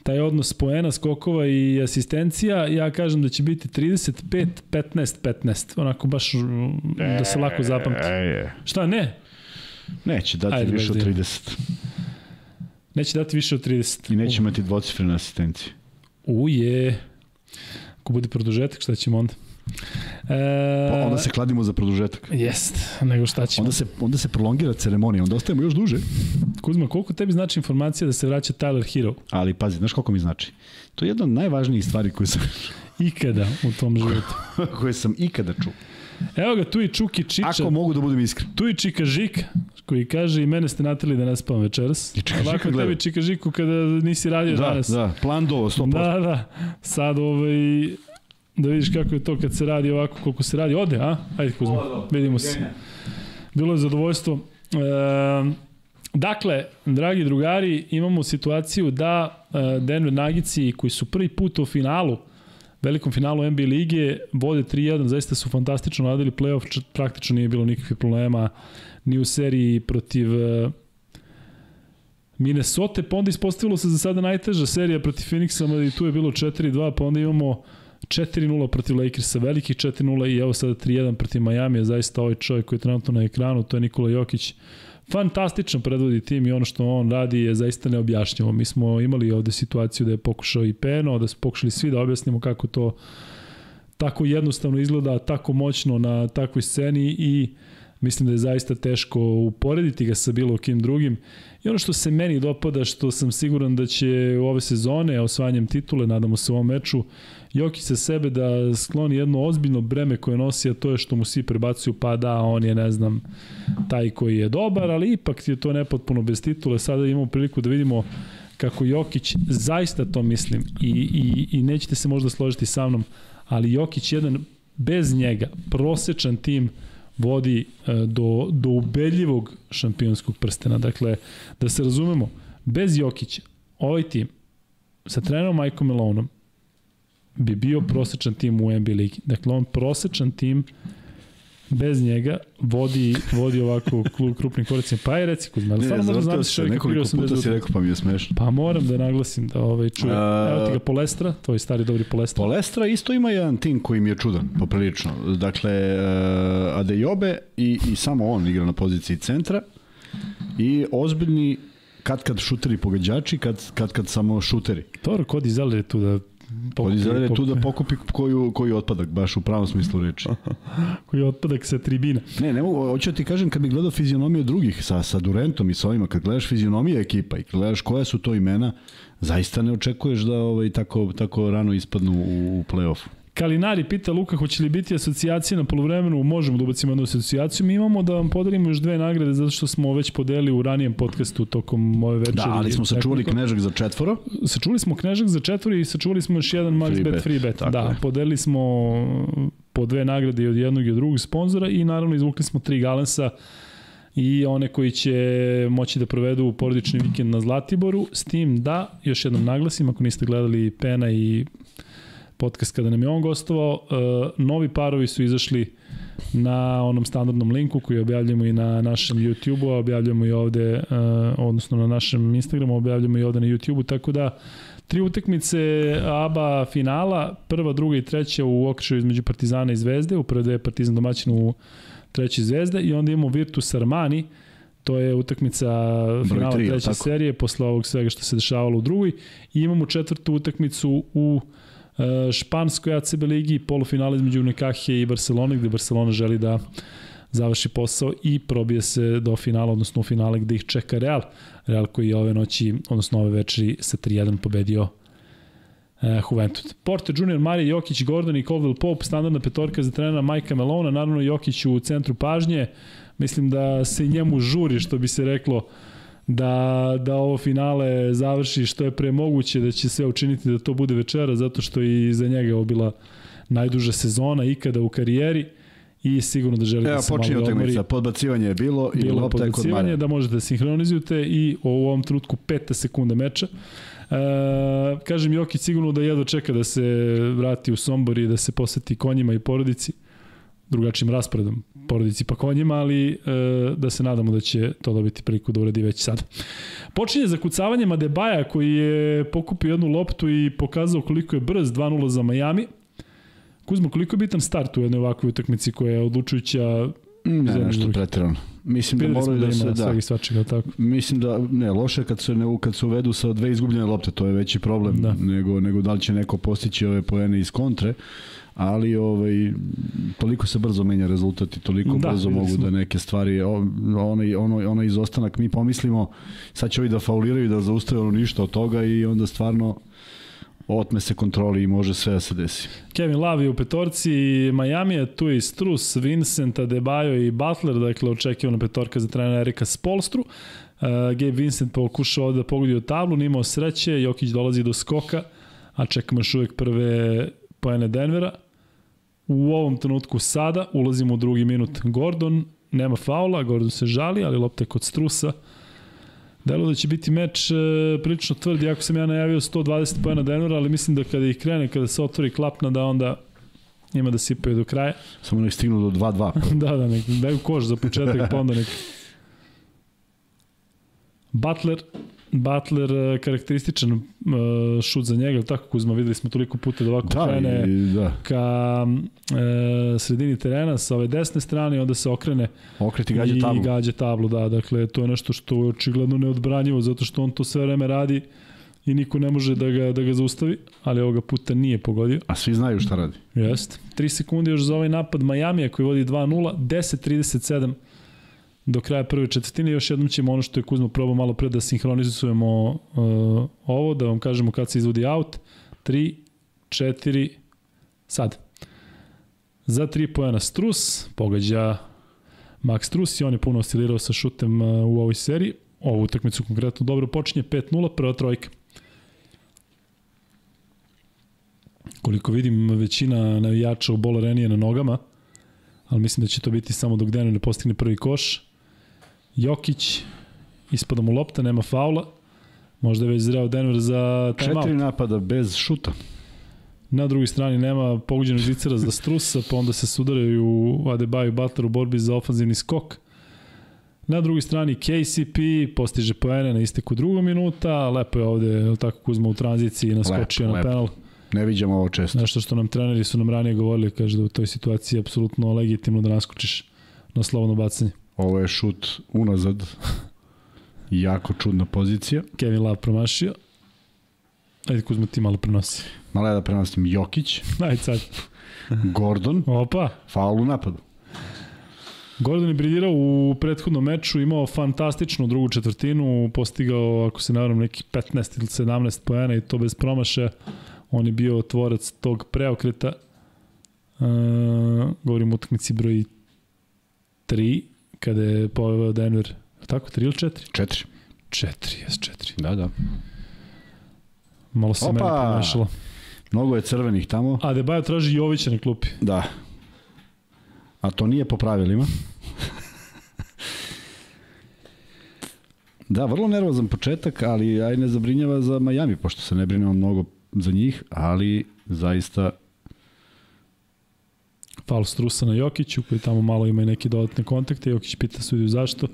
taj odnos poena, skokova i asistencija, ja kažem da će biti 35, 15, 15. Onako baš da se lako zapamti. E, e. Šta, ne? Neće dati Ajde, više od 30. Neće dati više od 30. I neće imati dvocifrene asistencije. Uje. Ako bude produžetak, šta ćemo onda? E, pa onda se kladimo za produžetak. Jest, nego šta ćemo. Onda se, onda se prolongira ceremonija, onda ostajemo još duže. Kuzma, koliko tebi znači informacija da se vraća Tyler Hero? Ali pazi, znaš koliko mi znači? To je jedna od najvažnijih stvari koje sam... ikada u tom životu. koje sam ikada čuo. Evo ga, tu i Čuki Čiča. Ako mogu da budem iskren. Tu i Čika Žik, koji kaže i mene ste natali da ne spavam večeras. I Čika Žika gleda. tebi Čika Žiku kada nisi radio da, danas. Da, plan do 100%. Da, da. Sad ovaj, da vidiš kako je to kad se radi ovako, koliko se radi. Ode, a? Ajde Kuzma, vidimo se. Bilo je zadovoljstvo. E, dakle, dragi drugari, imamo situaciju da e, Denver Nagici koji su prvi put u finalu, velikom finalu NBA lige, vode 3-1, zaista su fantastično radili playoff, praktično nije bilo nikakvih problema ni u seriji protiv uh, Minnesota, pa onda ispostavilo se za sada najteža serija protiv Phoenixa, i tu je bilo 4-2, pa onda imamo 4-0 protiv Lakersa, velikih 4-0 i evo sada 3-1 protiv Miami, zaista ovaj čovjek koji je trenutno na ekranu, to je Nikola Jokić, fantastično predvodi tim i ono što on radi je zaista neobjašnjivo. Mi smo imali ovde situaciju da je pokušao i Peno, da su pokušali svi da objasnimo kako to tako jednostavno izgleda, tako moćno na takvoj sceni i mislim da je zaista teško uporediti ga sa bilo kim drugim. I ono što se meni dopada, što sam siguran da će u ove sezone, osvanjem titule, nadamo se u ovom meču, Jokić sa sebe da skloni jedno ozbiljno breme koje nosi, a to je što mu svi prebacuju, pa da, on je, ne znam, taj koji je dobar, ali ipak je to nepotpuno bez titule. Sada imamo priliku da vidimo kako Jokić, zaista to mislim, i, i, i nećete se možda složiti sa mnom, ali Jokić jedan bez njega, prosečan tim, vodi e, do, do ubedljivog šampionskog prstena. Dakle, da se razumemo, bez Jokića, ovaj tim sa trenerom Majko Melonom bi bio prosečan tim u NBA ligi. Dakle, on prosečan tim bez njega vodi, vodi ovako klub krupni koracima. Pa je reci Kuzma, ali stvarno možda znam se čovjek nekoliko puta si rekao pa mi je smešno. Pa moram da naglasim da ovaj čuje. Uh, Evo ti ga Polestra, tvoj stari dobri Polestra. Polestra isto ima jedan tim koji mi je čudan, poprilično. Dakle, uh, Adejobe i, i samo on igra na poziciji centra i ozbiljni kad kad šuteri pogađači, kad kad, kad samo šuteri. Dobro, Cody Zeller je tu da Podizar je tu da pokupi koju, koji otpadak, baš u pravom smislu reči. koji otpadak sa tribina. Ne, ne mogu, hoću da ti kažem, kad bi gledao fizionomiju drugih, sa, sa Durentom i sa ovima, kad gledaš fizionomije ekipa i kad gledaš koja su to imena, zaista ne očekuješ da ovaj, tako, tako rano ispadnu u, u play-offu. Kalinari pita Luka hoće li biti asocijacija na polovremenu, možemo da ubacimo jednu asocijaciju. Mi imamo da vam podelimo još dve nagrade zato što smo već podelili u ranijem podcastu tokom ove večeri. Da, ali smo sačuvali knežak za četvoro. Sačuvali smo knežak za četvoro i sačuvali smo još jedan max free bet, bet free bet. Da, je. podelili smo po dve nagrade od jednog i od drugog sponzora i naravno izvukli smo tri galensa i one koji će moći da provedu porodični vikend na Zlatiboru, s tim da, još jednom naglasim, ako niste gledali Pena i podcast kada nam je on gostovao. Uh, novi parovi su izašli na onom standardnom linku koji objavljamo i na našem YouTube-u, a objavljamo i ovde, uh, odnosno na našem Instagramu, objavljamo i ovde na YouTube-u, tako da tri utakmice ABA finala, prva, druga i treća u okrišu između Partizana i Zvezde, u prve je Partizan domaćin u treći Zvezde i onda imamo Virtus Armani, to je utakmica finala treće tako. serije posle ovog svega što se dešavalo u drugoj i imamo četvrtu utakmicu u E, španskoj ACB ligi, polufinale između Nekahije i Barcelone, gde Barcelona želi da završi posao i probije se do finala, odnosno u finale gde ih čeka Real. Real koji je ove noći, odnosno ove večeri sa 3-1 pobedio uh, Juventud. Porte Junior, Marija Jokić, Gordon i Colville Pope, standardna petorka za trenera Majka Melona, naravno Jokić u centru pažnje, mislim da se njemu žuri, što bi se reklo, da, da ovo finale završi što je pre moguće, da će sve učiniti da to bude večera, zato što i za njega je bila najduža sezona ikada u karijeri i sigurno da želi Evo, da se malo odmori. podbacivanje je bilo, i bilo lopta je kod Marija. da možete da sinhronizujete i u ovom trenutku peta sekunda meča. E, kažem, Jokić sigurno da jedva čeka da se vrati u Sombor i da se poseti konjima i porodici. drugačijim rasporedom porodici pa konjima, ali e, da se nadamo da će to dobiti priliku da uradi već sad. Počinje zakucavanjem Adebaja koji je pokupio jednu loptu i pokazao koliko je brz 2-0 za Miami. Kuzmo, koliko je bitan start u jednoj ovakvoj utakmici koja je odlučujuća Ne, nešto pretjerano. Mislim da moraju da, da se da. Svačega, tako. Mislim da ne, loše kad se ne kad se uvedu sa dve izgubljene lopte, to je veći problem da. nego nego da li će neko postići ove poene iz kontre ali ovaj toliko se brzo menja rezultat i toliko da, brzo mogu da neke stvari onaj ono ono izostanak mi pomislimo sad će ovi da fauliraju da zaustave ono ništa od toga i onda stvarno otme se kontroli i može sve da se desi. Kevin Love je u petorci, Miami je tu i Strus, Vincent, Adebayo i Butler, dakle očekivana petorka za trenera Erika Spolstru. Uh, Gabe Vincent pokušao da pogodi u tablu, nimao sreće, Jokić dolazi do skoka, a čekamo još uvek prve pojene Denvera. U ovom trenutku sada ulazimo u drugi minut Gordon, nema faula, Gordon se žali, ali lopta je kod Strusa. Delo da će biti meč e, prilično tvrd, jako sam ja najavio 120 pojena Denvera, ali mislim da kada ih krene, kada se otvori klapna, da onda ima da sipaju do kraja. Samo ne stignu do 2-2. da, da, nek, daju koš za početak, pa onda nek... Butler Butler e, karakterističan uh, šut za njega, tako Kuzma, videli smo toliko puta da ovako da, krene i, da. ka uh, sredini terena sa ove desne strane i onda se okrene Okreti gađa i tablu. gađa tablu, da, dakle to je nešto što je očigledno neodbranjivo zato što on to sve vreme radi i niko ne može da ga, da ga zaustavi, ali ovoga puta nije pogodio. A svi znaju šta radi. Jest. 3 sekunde još za ovaj napad Majamija koji vodi 2-0, 10-37 do kraja prve četvrtine. Još jednom ćemo ono što je Kuzma probao malo pre da sinhronizujemo uh, ovo, da vam kažemo kad se izvodi out. 3, 4, sad. Za 3 pojena Strus, pogađa Max Strus i on je puno oscilirao sa šutem uh, u ovoj seriji. Ovu utakmicu konkretno dobro počinje, 5-0, prva trojka. Koliko vidim, većina navijača u Bola Renije na nogama, ali mislim da će to biti samo dok Deno ne postigne prvi koš. Jokić, ispada mu lopta, nema faula. Možda je već zreo Denver za timeout. Četiri napada bez šuta. Na drugoj strani nema pogođenog zicera za Strusa, pa onda se sudaraju Adebayo i Butler u borbi za ofanzivni skok. Na drugoj strani KCP postiže poene na isteku drugog minuta, lepo je ovde, tako Kuzma u tranziciji naskočio lepo, na penal. Ne viđamo ovo često. Nešto što nam treneri su nam ranije govorili, kaže da u toj situaciji je apsolutno legitimno da naskočiš na slobodno bacanje. Ovo je šut unazad. jako čudna pozicija. Kevin Love promašio. Ajde Kuzma ti malo prenosi. Malo ja da prenosim Jokić. Ajde sad. Gordon. Opa. Faul u napadu. Gordon je briljirao u prethodnom meču, imao fantastičnu drugu četvrtinu, postigao, ako se naravno, neki 15 ili 17 pojena i to bez promaše. On je bio tvorac tog preokreta. Uh, govorim o utakmici broj 3 kada je poveo Denver, tako, 3 ili 4? 4. 4, jes 4. Da, da. Malo se meni pomešalo. Mnogo je crvenih tamo. A Debajo traži Jovića na klupi. Da. A to nije po pravilima. da, vrlo nervozan početak, ali aj ne zabrinjava za Miami, pošto se ne brinemo mnogo za njih, ali zaista faul Strusa na Jokiću, koji tamo malo ima i neke dodatne kontakte. Jokić pita sudiju zašto.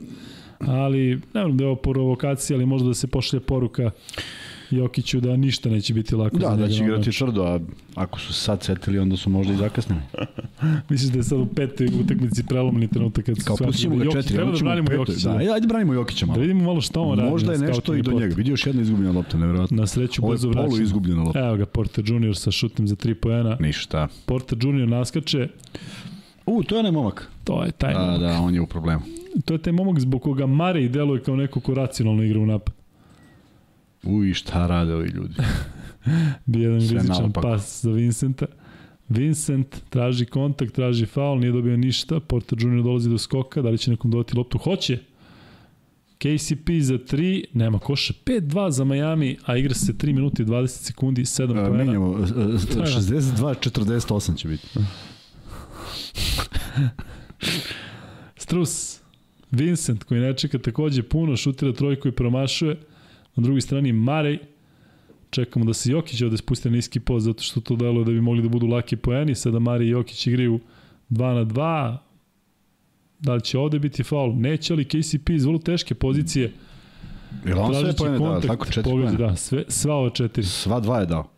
Ali, ne znam da je ovo provokacija, ali možda da se pošlje poruka Jokiću da ništa neće biti lako da, za njega. Da, da će igrati tvrdo, a ako su sad setili, onda su možda i zakasnili. Misliš da je sad u petoj utakmici prelomni trenutak kad Kao pustimo ga četiri, treba da branimo Jokića. Da, ajde branimo Jokića malo. Da vidimo malo šta on radi. Možda je nešto i do njega. Vidio još jedna izgubljena lopta, nevjerojatno. Na sreću brzo vraća. Ovo je polu izgubljena lopta. Evo ga, Porter Junior sa šutem za 3 poena. Ništa. Porter Junior naskače. U, to je onaj momak. To je taj da, momak. Da, on je u problemu. To je taj momak zbog koga Mare deluje kao neko ko racionalno igra u napad. Uj, šta rade ovi ljudi? Bi jedan rizičan pas za Vincenta. Vincent traži kontakt, traži faul, nije dobio ništa. Porter Junior dolazi do skoka, da li će nekom dodati loptu? Hoće. KCP za 3, nema koša. 5-2 za Miami, a igra se 3 minuti 20 sekundi, 7 poena. Menjamo, 62-48 će biti. Strus, Vincent koji ne čeka takođe puno, šutira trojku i promašuje. Na drugoj strani Marej, čekamo da se Jokić ovde spusti na niski post zato što to deluje da bi mogli da budu laki poeni, sada Marej i Jokić igraju 2 na 2, da li će ovde biti faul, neće li KCP iz vrlo teške pozicije, Jel on sve pojene dao, tako četiri pojene? Da, sve, sva ova četiri. Sva dva je dao.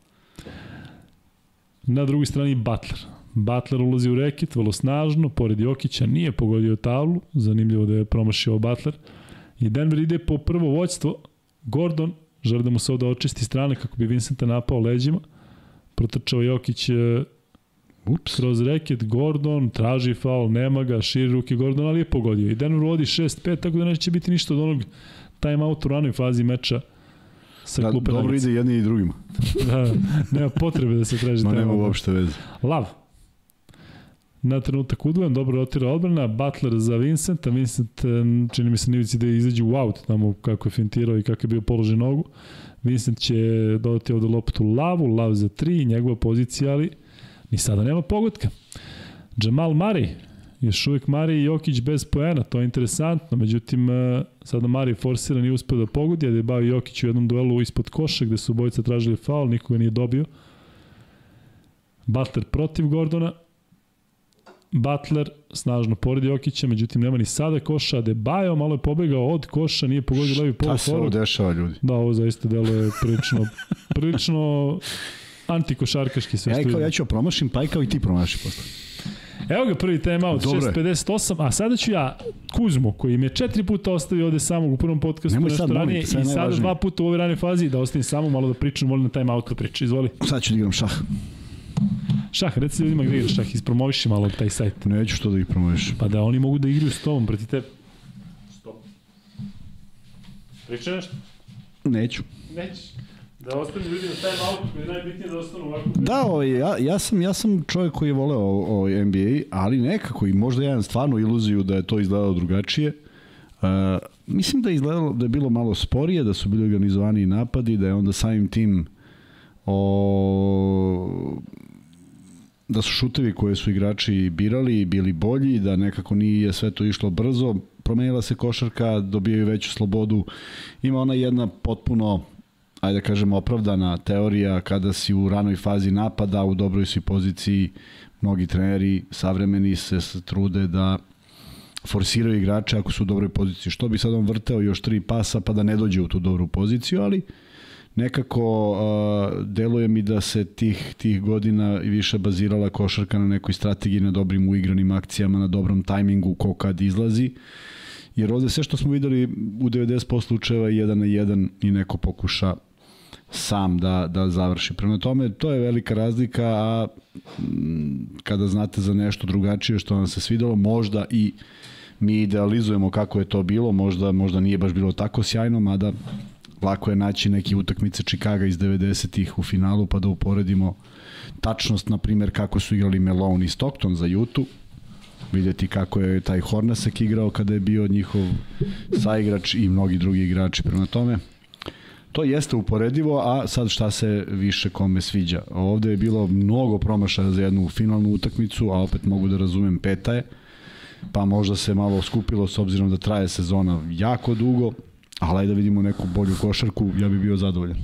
Na drugoj strani Butler. Butler ulazi u reket, vrlo snažno, pored Jokića nije pogodio tablu, zanimljivo da je promašio Butler. I Denver ide po prvo voćstvo, Gordon želi da mu se ovde očisti strane kako bi Vincenta napao leđima. Protrčao Jokić e, Ups. kroz reket, Gordon traži faul, nema ga, širi ruke Gordon, ali je pogodio. I Denver vodi 6-5, tako da neće biti ništa od onog time out u ranoj fazi meča sa da, klupe Dobro ide jedni i drugima. da, nema potrebe da se traži Ma nema uopšte veze. Lav. Na trenutak udvojen, dobro rotira odbrana, Butler za Vincenta, Vincent čini mi se nivici da izađe u out tamo kako je fintirao i kako je bio položen nogu. Vincent će dodati ovde loptu Lavu, Lav za 3, njegova pozicija, ali ni sada nema pogotka. Jamal Murray, još uvijek Mari i Jokić bez poena, to je interesantno, međutim e, sada Mari forsira nije uspio da pogodi, ali je bao Jokić u jednom duelu ispod koša gde su bojica tražili faul, nikoga nije dobio. Butler protiv Gordona, Butler snažno pored Jokića, međutim nema ni sada koša, Bajo malo je pobegao od koša, nije pogodio levi polu Šta se ovo dešava ljudi? Da, ovo zaista deluje prilično, prilično antikošarkaški sve što ja ću promašim, pa i kao i ti promaši posle. Evo ga prvi time out, 6.58, a sada ću ja Kuzmo, koji me četiri puta ostavio ovde samog u prvom podcastu Nemoj nešto sad, ranije i sada dva puta u ovoj ranoj fazi da ostavim samo malo da pričam, molim na time out da priča, izvoli. Sad ću da igram šah. Šah, reci ljudima gde igraš šah, ispromoviši malo taj sajt. Neću što da ih promoviš. Pa da oni mogu da igraju s tobom proti tebe. Stop. Priča nešto? Neću. Nećeš. Da ostanu ljudi na time out, koji je najbitnije da ostanu ovako. Da, ovaj, ja, ja, sam, ja sam čovjek koji je voleo ovaj NBA, ali nekako i možda ja imam stvarno iluziju da je to izgledalo drugačije. Uh, mislim da je izgledalo da je bilo malo sporije, da su bili organizovani napadi, da je onda samim tim o, da su šutevi koje su igrači birali bili bolji, da nekako nije sve to išlo brzo, promenila se košarka, dobijaju veću slobodu. Ima ona jedna potpuno ajde da kažem, opravdana teorija kada si u ranoj fazi napada, u dobroj si poziciji, mnogi treneri savremeni se trude da forsiraju igrače ako su u dobroj poziciji. Što bi sad on vrteo još tri pasa pa da ne dođe u tu dobru poziciju, ali nekako uh, deluje mi da se tih, tih godina više bazirala košarka na nekoj strategiji, na dobrim uigranim akcijama, na dobrom tajmingu ko kad izlazi. Jer ovde sve što smo videli u 90% slučajeva je jedan na jedan i neko pokuša sam da, da završi. Prema tome, to je velika razlika, a kada znate za nešto drugačije što vam se svidelo, možda i mi idealizujemo kako je to bilo, možda, možda nije baš bilo tako sjajno, mada lako je naći neke utakmice Čikaga iz 90-ih u finalu pa da uporedimo tačnost, na primjer, kako su igrali Melone i Stockton za Jutu, videti kako je taj Hornasek igrao kada je bio njihov saigrač i mnogi drugi igrači. Prema tome, to jeste uporedivo, a sad šta se više kome sviđa. Ovde je bilo mnogo promašaja za jednu finalnu utakmicu, a opet mogu da razumem peta je, pa možda se malo skupilo s obzirom da traje sezona jako dugo, ali da vidimo neku bolju košarku, ja bih bio zadovoljan.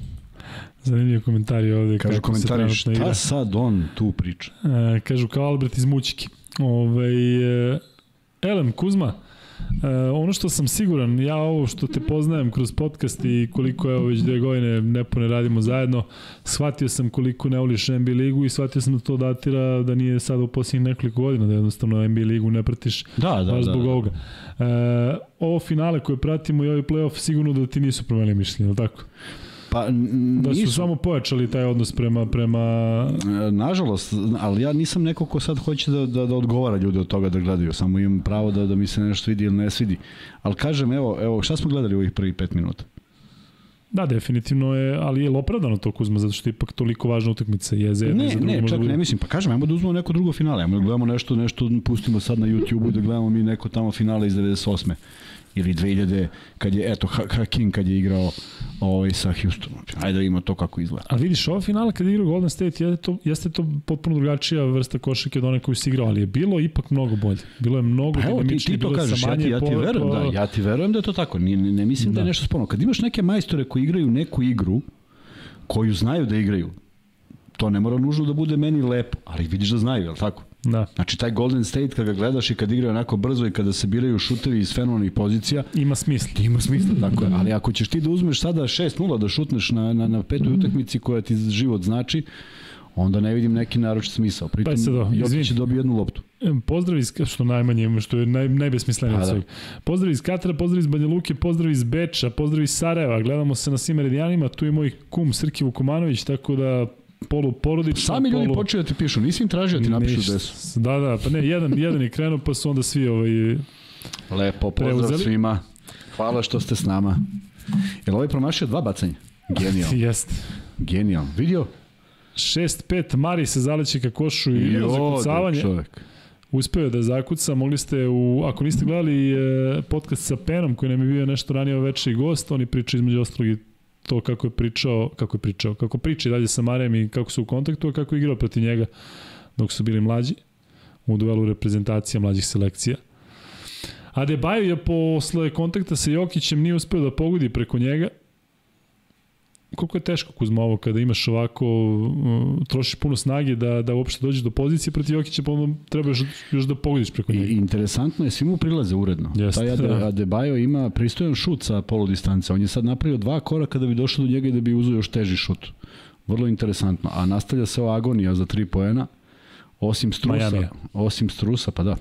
Zanimljiv komentar je ovde. Kažu komentari, šta igra. sad on tu priča? E, kažu kao Albert iz Mućike. Ove, e, Elem, Kuzma, E, ono što sam siguran, ja ovo što te poznajem kroz podcast i koliko je već dve godine nepone radimo zajedno, shvatio sam koliko ne voliš NBA ligu i shvatio sam da to datira da nije sada u posljednjih nekoliko godina, da jednostavno NBA ligu ne pratiš da, da, baš zbog da, ovoga. E, ovo finale koje pratimo i ovaj playoff sigurno da ti nisu promenili mišljenje, tako? Pa da su samo pojačali taj odnos prema prema e, nažalost, ali ja nisam neko ko sad hoće da da da odgovara ljude od toga da gledaju, samo imam pravo da da mi se nešto vidi ili ne svidi. Ali kažem evo, evo šta smo gledali u ovih prvih 5 minuta? Da, definitivno je, ali je opravdano to Kuzma, zato što je ipak toliko važna utakmica je za jedno ne, za drugo. Ne, čak da ne mislim, pa kažem, ajmo da uzmemo neko drugo finale, ajmo da gledamo nešto, nešto pustimo sad na YouTube-u, da gledamo mi neko tamo finale iz 98 ili 2000 kad je eto Hakim kad je igrao ovaj sa Houstonom. Ajde da vidimo to kako izgleda. A vidiš ovo finale kad je igrao Golden State jeste to jeste to potpuno drugačija vrsta košarke od one koju se igrao, ali je bilo ipak mnogo bolje. Bilo je mnogo pa evo, ti, ti to kažeš, ja ti, ja ti verujem, da, ja ti verujem da je to tako. Ne, ne, ne mislim da, da je nešto sporno. Kad imaš neke majstore koji igraju neku igru koju znaju da igraju, to ne mora nužno da bude meni lepo, ali vidiš da znaju, je li tako? Da. Znači taj Golden State kada ga gledaš i kad igra onako brzo i kada se biraju šutevi iz fenomenalnih pozicija, ima smisla. Ima smisla, tako je. Ali ako ćeš ti da uzmeš sada 6-0 da šutneš na, na, na petoj utakmici koja ti život znači, onda ne vidim neki naročit smisao. Pritom, pa Jokić će dobio jednu loptu. Pozdrav iz, što najmanje, što je naj, najbesmislenije od svega. Pozdrav iz Katra, pozdrav iz Banja Luke, pozdrav iz Beča, pozdrav iz Sarajeva. Gledamo se na svim meridijanima, tu je moj kum Srki Vukomanović, tako da polu porodično. Sami ljudi polu... počeo da ti pišu, nisi im tražio da ti napišu gde su. Da, da, pa ne, jedan, jedan je krenuo, pa su onda svi ovaj, Lepo, pozdrav preuzeli. svima. Hvala što ste s nama. Jel ovaj promašio dva bacanja? Genijal. Jeste. Genijal. Vidio? 6-5, Mari se zaleće ka košu i jo, zakucavanje. Čovek. Uspeo je da zakuca, mogli ste u, ako niste gledali e, podcast sa Penom koji nam je bio nešto ranije večer i gost, oni pričaju između ostalog i to kako je pričao, kako je pričao, kako priča i dalje sa Marijem i kako su u kontaktu, a kako je igrao protiv njega dok su bili mlađi u duelu reprezentacija mlađih selekcija. Adebayo je posle kontakta sa Jokićem nije uspeo da pogodi preko njega koliko je teško Kuzma ovo kada imaš ovako uh, trošiš puno snage da da uopšte dođeš do pozicije protiv Jokića pa onda treba još, još da pogodiš preko njega. I interesantno je svi mu prilaze uredno. Jeste, Taj Ade, da. Adebayo ima pristojan šut sa polu distance. On je sad napravio dva koraka da bi došao do njega i da bi uzeo još teži šut. Vrlo interesantno. A nastavlja se ova agonija za 3 poena. Osim Strusa, Miami. osim Strusa, pa da.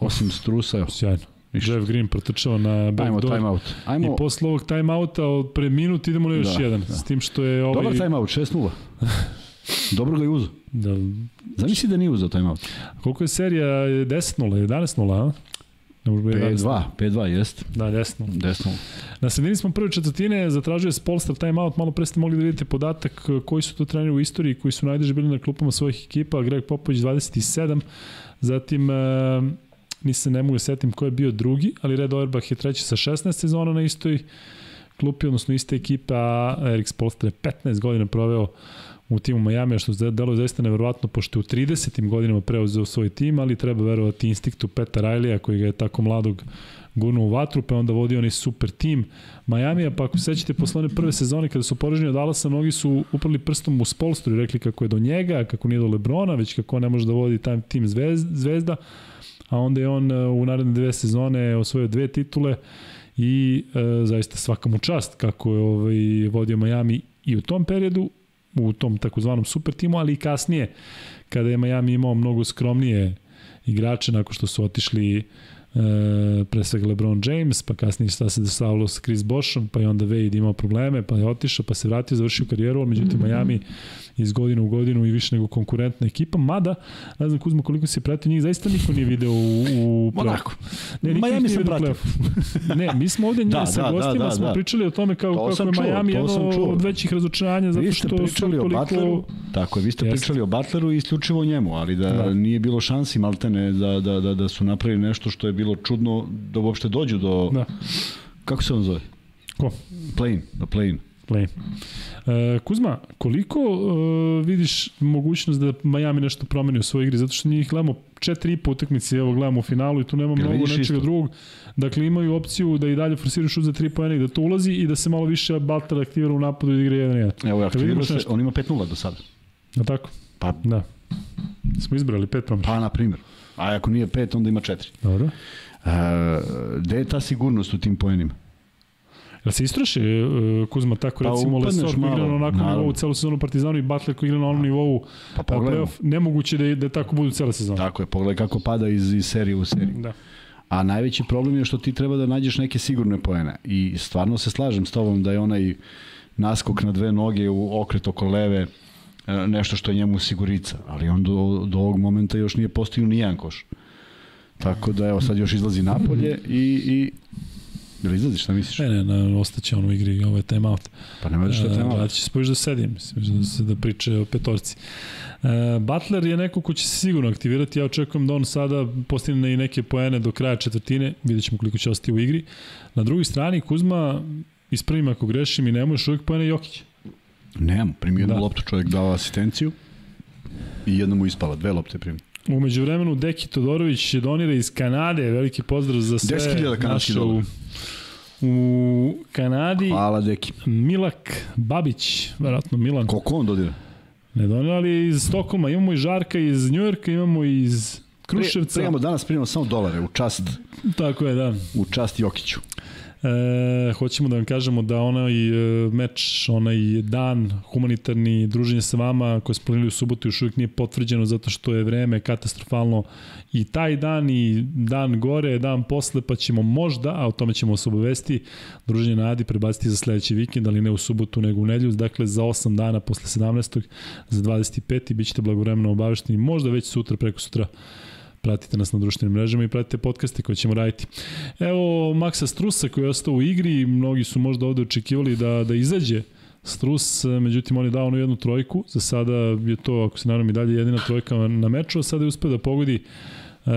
Osim Strusa. Sjajno. Ništa. Jeff Green protrčao na backdoor. Ajmo timeout. Ajmo. I posle ovog timeouta od pre minut idemo na još da, jedan. Da. S tim što je ovaj... Dobar timeout, 6-0. Dobro ga je uzao. Da. Zamisli da nije uzao timeout. Koliko je serija? 10-0, 11-0, a? 5-2, 5-2, jest. Da, 10-0. 10-0. Na sredini smo prve četvrtine, zatražio je Spolstar timeout, malo pre ste mogli da vidite podatak koji su to treneri u istoriji, koji su najdeže bili na klupama svojih ekipa, Greg Popović 27, zatim nisam ne mogu da setim ko je bio drugi, ali Red Auerbach je treći sa 16 sezona na istoj klupi, odnosno iste ekipe, a Erik Spolstra je 15 godina proveo u timu Miami, što delo je zaista neverovatno, pošto je u 30. godinama preuzeo svoj tim, ali treba verovati instinktu Peta Rajlija, koji ga je tako mladog gurnuo u vatru, pa onda vodio onaj super tim Miami, a pa ako sećate posle one prve sezone kada su poraženi od Dallasa, mnogi su uprali prstom u Spolstru i rekli kako je do njega, kako nije do Lebrona, već kako ne može da vodi taj tim zvezda, a onda je on e, u naredne dve sezone osvojio dve titule i e, zaista svaka mu čast kako je ovaj, vodio Miami i u tom periodu, u tom takozvanom super timu, ali i kasnije kada je Miami imao mnogo skromnije igrače nakon što su otišli e, pre svega LeBron James, pa kasnije šta se desavalo sa Chris Boshom, pa je onda Wade imao probleme, pa je otišao, pa se vratio, završio karijeru, ali međutim Miami iz godine u godinu i više nego konkurentna ekipa, mada, ne znam Kuzma koliko si pratio njih, zaista niko nije video u, u Monako. Ne, Miami sam pratio. ne, mi smo ovde da, sa da, gostima da, da, smo da. pričali o tome kao, to kako je Miami čuo, jedno od većih razočaranja zato što su toliko... O Butleru, tako je, vi ste Jeste. pričali o Butleru i isključivo o njemu, ali da, da. nije bilo šansi Maltene da, da, da, da su napravili nešto što je bilo čudno da uopšte dođu do... Da. Kako se on zove? Ko? Plane, da plane. Plane. E, Kuzma, koliko e, vidiš mogućnost da Miami nešto promeni u svojoj igri? Zato što njih gledamo četiri i po utakmice, evo gledamo u finalu i tu nema mnogo nečega isto. drugog. Dakle, imaju opciju da i dalje forsiraju šut za tri pojene i da to ulazi i da se malo više Butler aktivira u napadu i igra 1-1. Evo, aktivira se, on ima 5-0 do sada. Da tako? Pa, da. Smo izbrali pet promjena. Pa, na primjer. A ako nije pet, onda ima četiri. Dobro. Uh, gde je ta sigurnost u tim poenima? Jel se istroši uh, Kuzma tako pa, recimo Lesor koji igra na onakvom nivou celu sezonu Partizanu i Butler koji igra na onom nivou pa, pa playoff, nemoguće da, je, da tako budu cele sezone. Tako je, pogledaj kako pada iz, iz serije u seriju. Da. A najveći problem je što ti treba da nađeš neke sigurne poene. I stvarno se slažem s tobom da je onaj naskok na dve noge u okret oko leve e, nešto što je njemu sigurica. Ali on do, do ovog momenta još nije postigao ni jedan koš. Tako da evo sad još izlazi napolje i, i Jel izlazi, šta misliš? Ne, ne, ne ostaće on u igri, ovo je time out. Pa nema da što je time out. Vratit će se poviš da sedim, mislim, da, se da priče o petorci. Uh, Butler je neko ko će se sigurno aktivirati, ja očekujem da on sada postigne i neke poene do kraja četvrtine, vidjet ćemo koliko će ostati u igri. Na drugoj strani, Kuzma, ispravim ako grešim i ne možeš uvijek poene Jokić. Nemam, primio jednu da. loptu, čovjek dao asistenciju i jedna mu ispala, dve lopte primio. Umeđu vremenu Deki Todorović donira iz Kanade, veliki pozdrav za sve 10.000 naše u, u Kanadi. Hvala Deki. Milak Babić, verovatno Milan. Koliko on dodira? Ne doneli iz Stokholma, imamo i Žarka iz Njujorka, imamo iz Kruševca. Prijemo danas primamo samo dolare u čast. Tako je, da. U čast Jokiću. E, hoćemo da vam kažemo da onaj e, meč, onaj dan humanitarni druženje sa vama koje smo planili u subotu još uvijek nije potvrđeno zato što je vreme katastrofalno i taj dan i dan gore, dan posle pa ćemo možda, a o tome ćemo se obavesti, druženje na Adi prebaciti za sledeći vikend, ali ne u subotu nego u nedlju, dakle za 8 dana posle 17. za 25. bit ćete blagovremeno obavešteni, možda već sutra, preko sutra pratite nas na društvenim mrežama i pratite podcaste koje ćemo raditi. Evo Maksa Strusa koji je ostao u igri, mnogi su možda ovde očekivali da, da izađe Strus, međutim on je dao onu jednu trojku, za sada je to, ako se naravno i dalje, jedina trojka na meču, a sada je uspio da pogodi e,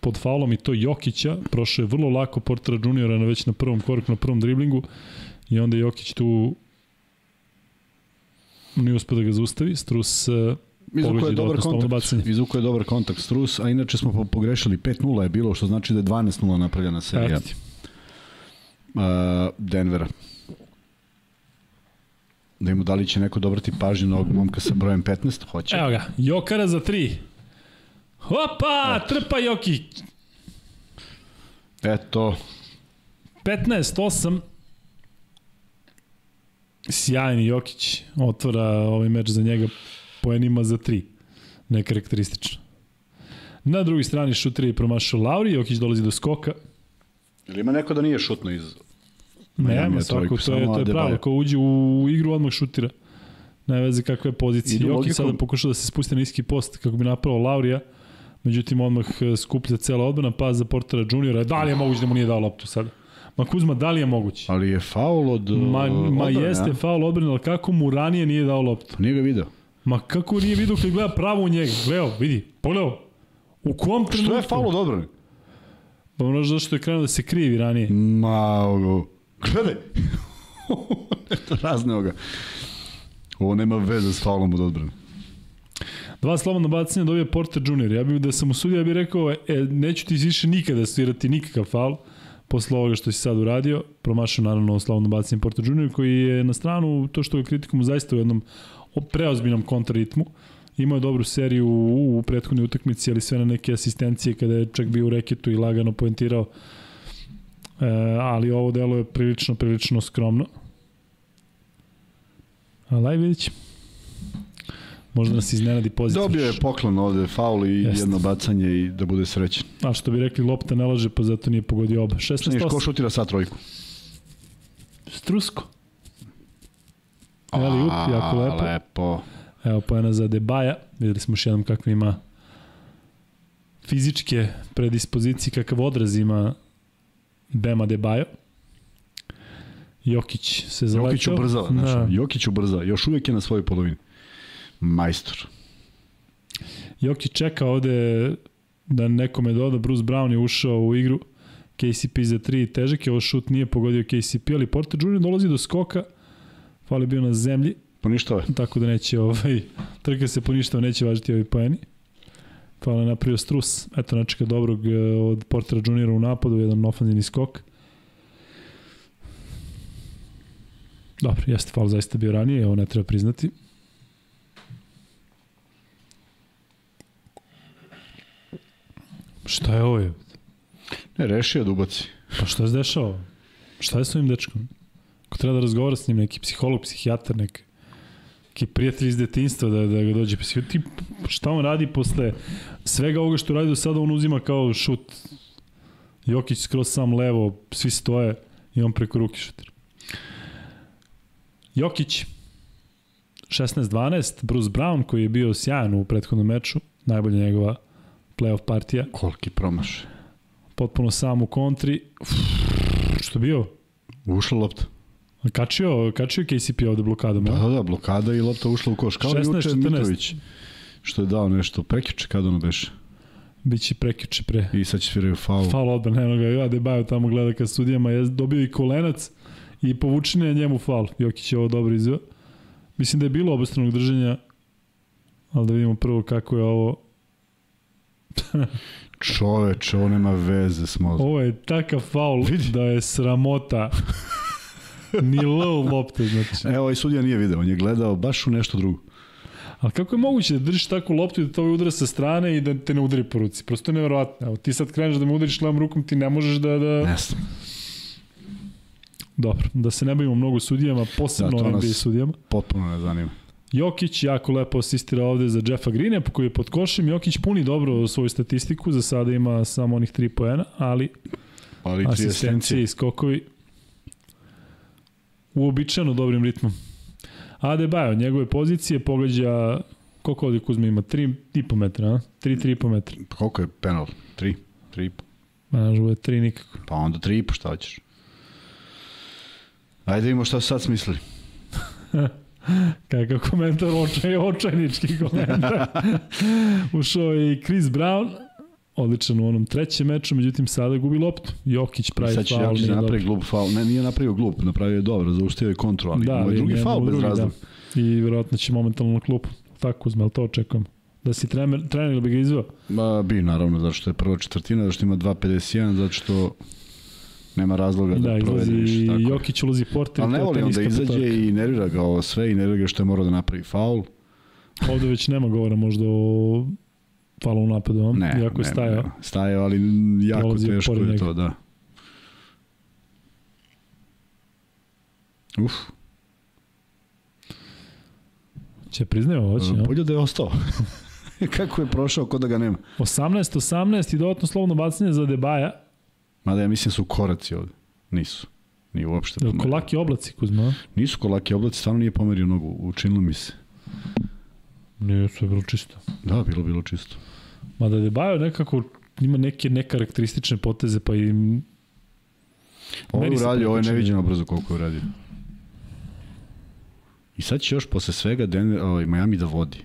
pod faulom i to Jokića, prošao je vrlo lako Portera juniora na već na prvom koraku, na prvom driblingu i onda Jokić tu nije uspio da ga zaustavi, Strus Izvuko je dobar kontakt. Izvuko je dobar kontakt Strus, a inače smo pogrešili 5-0 je bilo, što znači da je 12-0 napravljena serija. Uh, Denvera. Da im da li će neko dobrati pažnju na ovog momka sa brojem 15, hoće. Evo ga, Jokara za 3. Opa, Et. trpa Joki. Eto. 15-8. Sjajni Jokić otvara ovaj meč za njega poenima za 3. Nekarakteristično. Na drugoj strani šuter je promašao Lauri, Jokić dolazi do skoka. Ili ima neko da nije šutno iz... Nema, tako, to je, to je pravo. Ko uđe u igru, odmah šutira. Ne veze kakva je pozicija. Jokić logikom... sada pokušao da se spusti na iski post kako bi napravo Laurija. Međutim, odmah e, skuplja cela odbrana, pa za Portera juniora. Da li je moguće da mu nije dao loptu sada? Ma Kuzma, da li je moguće? Ali je faul od Ma, ma odbrane, jeste ja? faul odbrane, ali kako mu ranije nije dao loptu? Nije ga video. Ma kako nije vidio kad gleda pravo u njega? Gledao, vidi, pogledao. U kom trenutku? Što je faul od odbrane? Pa možda zašto je krenuo da se krivi ranije. Ma, ovo. Gledaj. Eto, razneo ga. Ovo nema veze s faulom od odbrane. Dva slobodna bacanja dobije Porter Junior. Ja bih da sam usudio, ja bih rekao, e, neću ti više nikada svirati nikakav faul posle ovoga što si sad uradio. Promašao naravno slobodno bacanje Porter Junior koji je na stranu, to što ga kritikom zaista u jednom preozbiljnom kontraritmu. Imao je dobru seriju u, u prethodnoj utakmici, ali sve na neke asistencije kada je čak bio u reketu i lagano poentirao. E, ali ovo delo je prilično, prilično skromno. Ali aj vidit ćemo. Možda nas iznenadi pozitiv. Dobio je poklon ovde, faul i Jeste. jedno bacanje i da bude srećen. A što bi rekli, lopta ne laže, pa zato nije pogodio oba. 16 Ko šutira sa trojku? Strusko. Eli up, jako lepo. Lepo. Evo pojena za Debaja. Videli smo još jednom kakve ima fizičke predispozicije, kakav odraz ima Bema Debajo. Jokić se zaletao. Jokić ubrzava, da. znači, Jokić ubrzava, još uvijek je na svojoj polovini. Majstor. Jokić čeka ovde da nekome doda, Bruce Brown je ušao u igru, KCP za 3, težak je, ovo šut nije pogodio KCP, ali Porter Jr. dolazi do skoka, Fal je bio na zemlji. Poništao je. Tako da neće, ovaj, trka se poništao, neće važiti ovi poeni. Fal je napravio strus. Eto, načeka dobrog eh, od Portera Juniora u napadu, jedan ofanzivni skok. Dobro, jeste fal zaista bio ranije, ovo ne treba priznati. Šta je ovo? Ne, rešio da ubaci. Pa šta se dešava? Šta je s ovim dečkom? Ako treba da razgovara s njim, neki psiholog, psihijatar, neki, neki prijatelj iz detinstva da, da ga dođe. Ti, šta on radi posle svega ovoga što radi do sada, on uzima kao šut. Jokić skroz sam levo, svi stoje i on preko ruke šutira. Jokić, 16-12, Bruce Brown koji je bio sjajan u prethodnom meču, najbolja njegova playoff partija. Koliki promaš. Potpuno sam u kontri. Uf, što bio? Ušla lopta. Kačio, kačio KCP ovde blokadom, ja? Da, da, blokada i lopta ušla u koš. Kao 16, juče 14. Mitrović, što je dao nešto, prekjuče kada ono beše. Biće prekjuče pre. I sad će sviraju faul. Faul odbrana, eno ga, ja Debajo tamo gleda ka sudijama, je dobio i kolenac i povučenje je njemu faul. Jokić je ovo dobro izveo. Mislim da je bilo obostranog držanja, ali da vidimo prvo kako je ovo. Čoveč, ovo nema veze s mozom. Ovo je takav faul Vidi. da je sramota. Ni L lopte, znači. Evo, ovaj sudija nije video, on je gledao baš u nešto drugo. Ali kako je moguće da držiš takvu loptu i da to udara sa strane i da te ne udari po ruci? Prosto je nevjerojatno. Evo, ti sad kreneš da me udariš levom rukom, ti ne možeš da... da... Jasno. Dobro, da se ne bavimo mnogo sudijama, posebno da, NBA sudijama. Potpuno ne zanima. Jokić jako lepo asistira ovde za Jeffa Greena, koji je pod košem. Jokić puni dobro svoju statistiku, za sada ima samo onih 3 poena, ali, ali asistencije i skokovi uobičajeno dobrim ritmom. Adebayo, njegove pozicije pogađa koliko ovdje Kuzma ima? 3,5 metra, a? 3, 3,5 metra. Pa koliko je penal? 3, 3,5. Ma, naš, ovo je 3 nikako. Pa onda 3,5, šta hoćeš? Ajde da vidimo šta su sad smislili. Kakav komentar, očaj, očajnički komentar. Ušao je i Chris Brown, odličan u onom trećem meču, međutim sada gubi loptu. Jokić pravi faul. Sad će Jokić da napravi glup faul. Ne, nije napravio glup, napravio je dobro, zauštio je kontrol, ali da, je drugi faul bez razloga. Da. I verovatno će momentalno na klupu. Tako, uzme, to očekujem. Da si trener, trener bi ga izvao? Ba, bi, naravno, zato što je prva četvrtina, zato što ima 2.51, zato što nema razloga da, da provede Tako. Jokić ulazi porter. Ali ne voli on da izađe potak. i nervira ga ovo sve i nervira ga što je morao da napravi faul. Ovde već nema govora možda o falu u napadu, ne, jako je stajao. Ne, stajao, ali jako teško je njega. to, da. Uf. Će priznaju ovo, će, Bolje da je ostao. Kako je prošao kod da ga nema? 18-18 i dodatno slovno bacanje za Debaja. Mada ja mislim da su koraci ovde. Nisu. Nije uopšte pomerio. Kolaki oblaci, Kuzma? Nisu kolaki oblaci, stvarno nije pomerio nogu. Učinilo mi se. Nije, sve bilo čisto. Da, bilo, bilo čisto. Mada Debajo nekako ima neke nekarakteristične poteze, pa i... Ovo je uradio, ovo je neviđeno brzo koliko je uradio. I sad će još posle svega Denver, ovaj, Miami da vodi.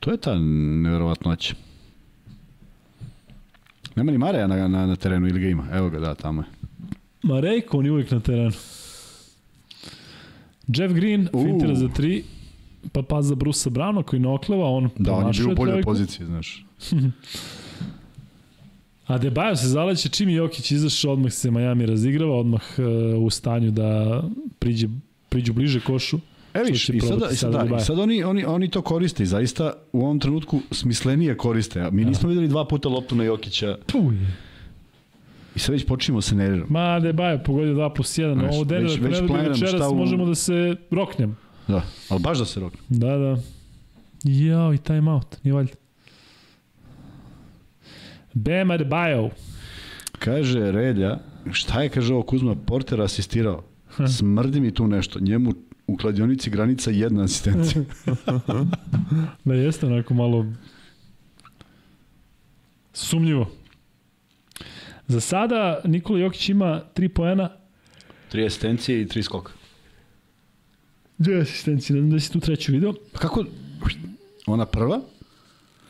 To je ta neverovatnoća. Nema ni Mareja na, na, na terenu ili ga ima? Evo ga, da, tamo je. Marejko, on je uvijek na terenu. Jeff Green, uh. fintira za tri, pa pa za Brusa Browna koji ne okleva, on Da, on je bio u boljoj poziciji, znaš. A Debajo se zaleće čim je Jokić izašao, odmah se Miami razigrava, odmah uh, u stanju da priđe, priđu bliže košu. E viš, i sada, i sada, i sad oni, oni, oni to koriste i zaista u ovom trenutku smislenije koriste. Mi nismo videli dva puta loptu na Jokića. Puj. I sad već počinimo se nerviramo. Ma, da je Bajo pogodio 2 plus 1. Znaš, Ovo Denver, već, već planiram večeras u... možemo da se roknem. Da, ali baš da se roknem. Da, da. Jao, i time out, nije valjda. Bam Adebayo. Kaže Relja, šta je, kaže ovo Kuzma, Porter asistirao. Smrdi mi tu nešto. Njemu u kladionici granica jedna asistencija. da jeste onako malo sumnjivo. Za sada Nikola Jokić ima 3 poena. 3 asistencije i 3 skoka. Dve asistencije, ne znam da si tu treću video. Kako? Ona prva?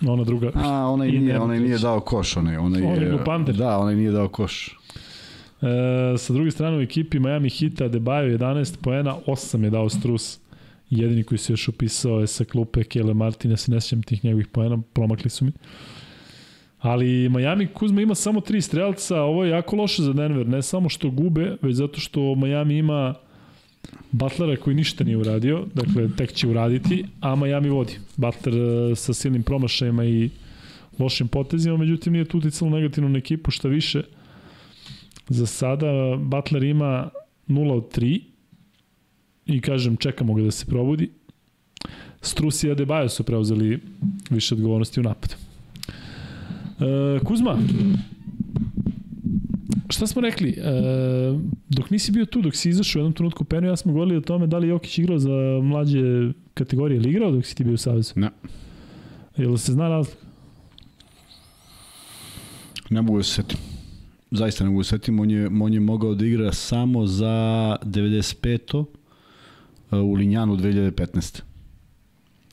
Ona druga. A, ona i nije, ona nije dao koš, ona, ona je... Ona je Da, ona nije dao koš. E, sa druge strane u ekipi Miami Hita Debajo 11 poena, 8 je dao Strus. Jedini koji se još upisao je sa klupe Kele Martinez, ne sjećam tih njegovih poena, promakli su mi. Ali Miami Kuzma ima samo tri strelca, ovo je jako loše za Denver, ne samo što gube, već zato što Miami ima Butlera koji ništa nije uradio, dakle tek će uraditi, a Miami vodi. Butler e, sa silnim promašajima i lošim potezima, međutim nije tu uticalo negativno na ekipu, šta više – Za sada Butler ima 0 od 3 i kažem čekamo ga da se probudi. Strus i Adebayo su preuzeli više odgovornosti u napadu. E, Kuzma, šta smo rekli? E, dok nisi bio tu, dok si izašao u jednom trenutku penu, ja smo govorili o tome da li Jokić igrao za mlađe kategorije ili igrao dok si ti bio u Savezu? Ne. Jel se zna razlog? Ne mogu da se setim zaista ne mogu da setim, on je, on je mogao da igra samo za 95. Uh, u Linjanu 2015.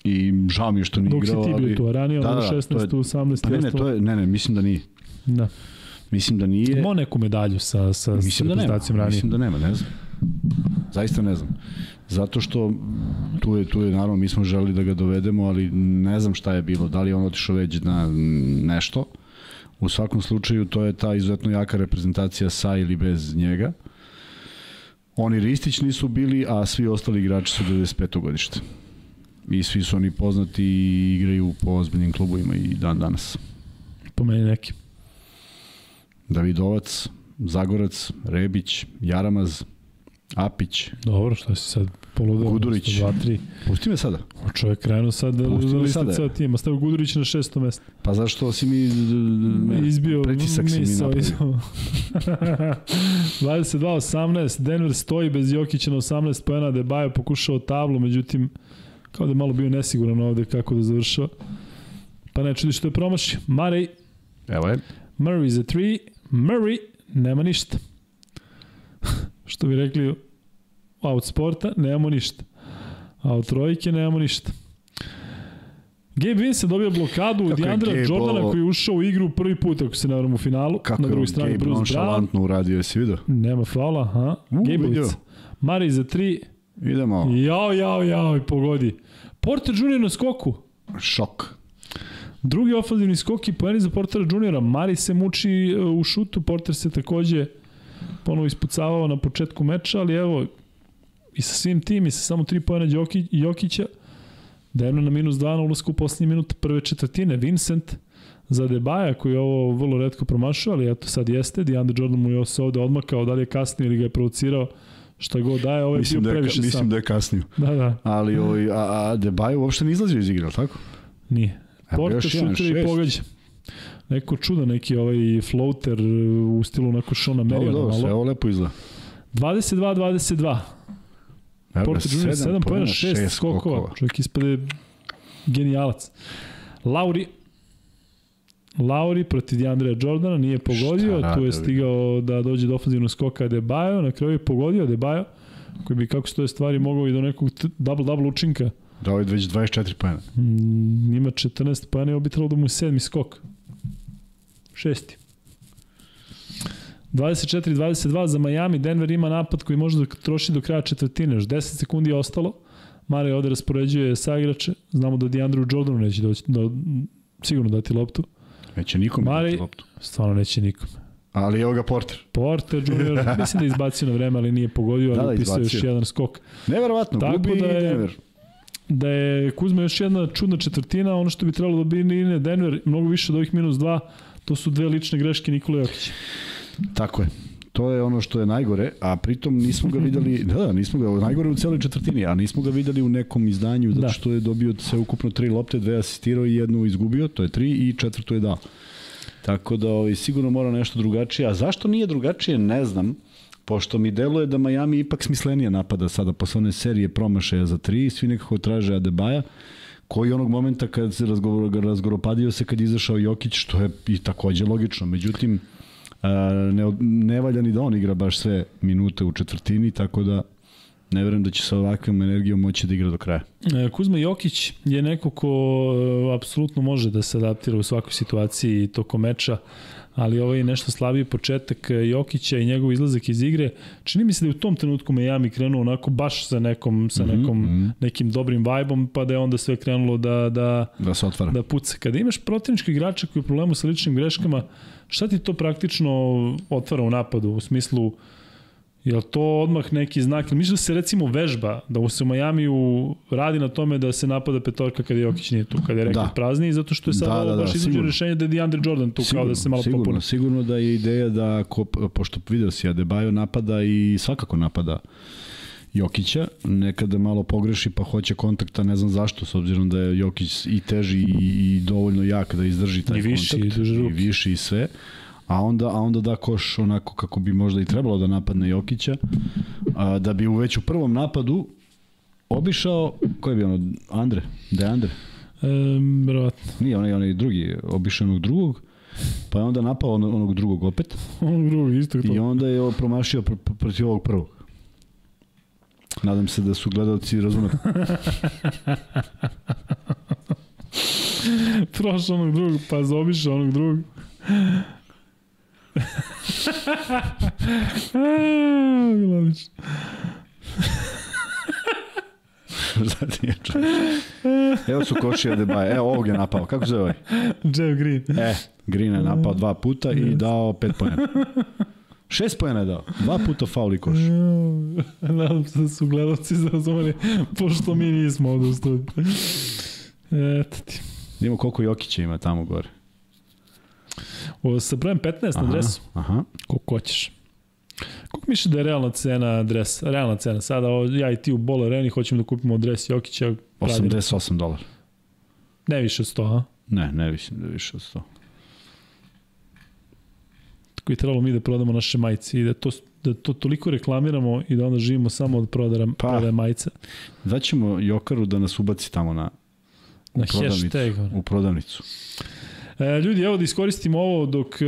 I žao mi je što nije igrao, ali... Dok si ti bio tu, a ranije da, da, 16. Je, 18. Pa ne, ne, to je, ne, ne, mislim da nije. Da. Mislim da nije. Imao neku medalju sa, sa, mislim sa da nema, ranije. Mislim da nema, ne znam. Zaista ne znam. Zato što tu je, tu je, naravno, mi smo želi da ga dovedemo, ali ne znam šta je bilo. Da li on otišao već na nešto, U svakom slučaju to je ta izuzetno jaka reprezentacija sa ili bez njega. Oni Ristić nisu bili, a svi ostali igrači su 95. godište. i svi su oni poznati i igraju po ozbiljnim klubovima i dan danas. Po meni neki. Davidovac, Zagorac, Rebić, Jaramaz, Apić. Dobro, šta si sad poludeo? Gudurić. 2, 3. Pusti me sada. O čovjek krenuo sad da lista ceo tim. Stavio Gudurić na šesto mesto. Pa zašto si mi me, izbio pritisak si mi napravio. 22-18, Denver stoji bez Jokića na 18 pojena, Debajo pokušao tablu, međutim, kao da je malo bio nesiguran ovde kako da završava. Pa ne čudi što je promašio. Murray. Evo je. Murray za 3. Murray nema ništa. što bi rekli out sporta, nemamo ništa. A od trojke nemamo ništa. Gabe Vincent dobio blokadu od Deandra Jordana ovo... koji je ušao u igru prvi put, ako se ne u finalu. Kako na drugoj strani Gabe Bruce Brown. uradio, jesi vidio? Nema faula, ha? Uh, Gabe Mari za tri. Idemo. Jao, jao, jao, i pogodi. Porter Jr. na skoku. Šok. Drugi ofenzivni skok i poeni za Portera Juniora. Mari se muči e, u šutu, Porter se takođe ponovo ispucavao na početku meča, ali evo, i sa svim tim, i sa samo tri pojena Joki, Jokića, Denver na minus 2 na ulazku u poslednji minut prve četvrtine. Vincent za Debaja, koji je ovo vrlo redko promašao, ali eto sad jeste. DeAndre Jordan mu je se ovde odmakao, da li je kasnije ili ga je provocirao šta god daje, ovo je mislim bio da je, previše mislim sam. da je kasnio. Da, da. Ali ovaj, a, a Debaj uopšte ne izlazio iz igre, tako? Nije. Porte šuter i pogađa. Neko čudo, neki ovaj floater u stilu onako Šona Merija. Dobro, dobro, sve ovo lepo izgleda. 22-22. Porte Junior 7 pojena, 6 skokova. Čovjek ispade genijalac. Lauri Lauri protiv Deandrea Jordana nije pogodio, tu je stigao da dođe do ofenzivnog skoka Debajo, na kraju je pogodio Debajo, koji bi kako stoje stvari mogao i do nekog double-double učinka. Da, ovo je već 24 pojena. Mm, ima 14 pojena i ovo bi trebalo da mu je sedmi skok. Šesti. 24-22 za Miami, Denver ima napad koji može da troši do kraja četvrtine, još 10 sekundi je ostalo. Mare ovde raspoređuje sa igrače, znamo da Deandru Jordanu neće doći, da, sigurno dati loptu. Neće nikome Mare, dati loptu. Stvarno neće nikome. Ali evo ga Porter. Porter Junior, mislim da je izbacio na vreme, ali nije pogodio, ali da, da, upisao još jedan skok. Neverovatno, Tako gubi da je, Denver. Da je Kuzma još jedna čudna četvrtina, ono što bi trebalo da bi Denver, mnogo više od ovih minus dva, to su dve lične greške Nikola Jokića. Tako je. To je ono što je najgore, a pritom nismo ga videli, da, da, nismo ga, najgore u celoj četvrtini, a nismo ga videli u nekom izdanju, zato da. što je dobio sve ukupno tri lopte, dve asistirao i jednu izgubio, to je tri, i četvrtu je dao. Tako da ovaj, sigurno mora nešto drugačije, a zašto nije drugačije, ne znam, pošto mi deluje da Miami ipak smislenije napada sada posle one serije promašaja za tri, svi nekako traže Adebaja, koji onog momenta kad se razgovor, razgoropadio se kad izašao Jokić, što je i takođe logično. Međutim, ne, ne valja ni da on igra baš sve minute u četvrtini, tako da ne verujem da će sa ovakvom energijom moći da igra do kraja. E, Kuzma Jokić je neko ko e, apsolutno može da se adaptira u svakoj situaciji tokom meča, ali ovo je nešto slabiji početak Jokića i njegov izlazak iz igre. Čini mi se da je u tom trenutku Miami krenuo onako baš sa nekom sa mhm, nekom mm -hmm. nekim dobrim vajbom, pa da je onda sve krenulo da da da se otvara. Da puca. Kada imaš protivnički igrača koji je problemu sa ličnim greškama, Šta ti to praktično otvara u napadu u smislu Je to odmah neki znak? Mislim da se recimo vežba, da se u Majamiju radi na tome da se napada petorka kada Jokić nije tu, kada je rekord da. prazni, zato što je sad da, da, da, baš izađe rešenje da je DeAndre Jordan tu sigurno, kao da se malo sigurno, popuni. Sigurno da je ideja da, ko, pošto vidio si, Adebayo napada i svakako napada Jokića, nekada malo pogreši pa hoće kontakta, ne znam zašto, s obzirom da je Jokić i teži i, i dovoljno jak da izdrži taj I viši, kontakt. I, i viši i sve. A onda, a onda da koš onako kako bi možda i trebalo da napadne Jokića, a, da bi u već u prvom napadu obišao, ko je bio ono, Andre, De Andre? E, verovatno. Nije, onaj, onaj drugi, obišao onog drugog, pa je onda napao onog drugog opet. onog drugog, isto to. I onda je promašio pr pr protiv ovog prvog. Nadam se da su gledalci razumeli. Prošao onog drugog, pa zaobišao onog drugog. Milović. Zatim je Evo su košija Debaje. Evo ovog je napao. Kako se zove ovaj? Jeff Green. E, Green je napao dva puta i dao pet pojena. Šest pojena je dao. Dva puta faul i koš. Nadam se da su gledalci zarazumeli, pošto mi nismo ovde u studiju. Eto ti. Vidimo koliko Jokića ima tamo gore. O, sa brojem 15 na dresu. Aha. Koliko hoćeš. Koliko misliš da je realna cena dresa? Realna cena. Sada ja i ti u Bol Areni hoćemo da kupimo dres Jokića. 88 dolara. Ne više od 100, a? Ne, ne mislim da više od 100. Tako je trebalo mi da prodamo naše majice i da to, da to toliko reklamiramo i da onda živimo samo od prodara, pa, prodaje majica. Daćemo Jokaru da nas ubaci tamo na, na hashtag. U prodavnicu. E, ljudi, evo da iskoristimo ovo dok e,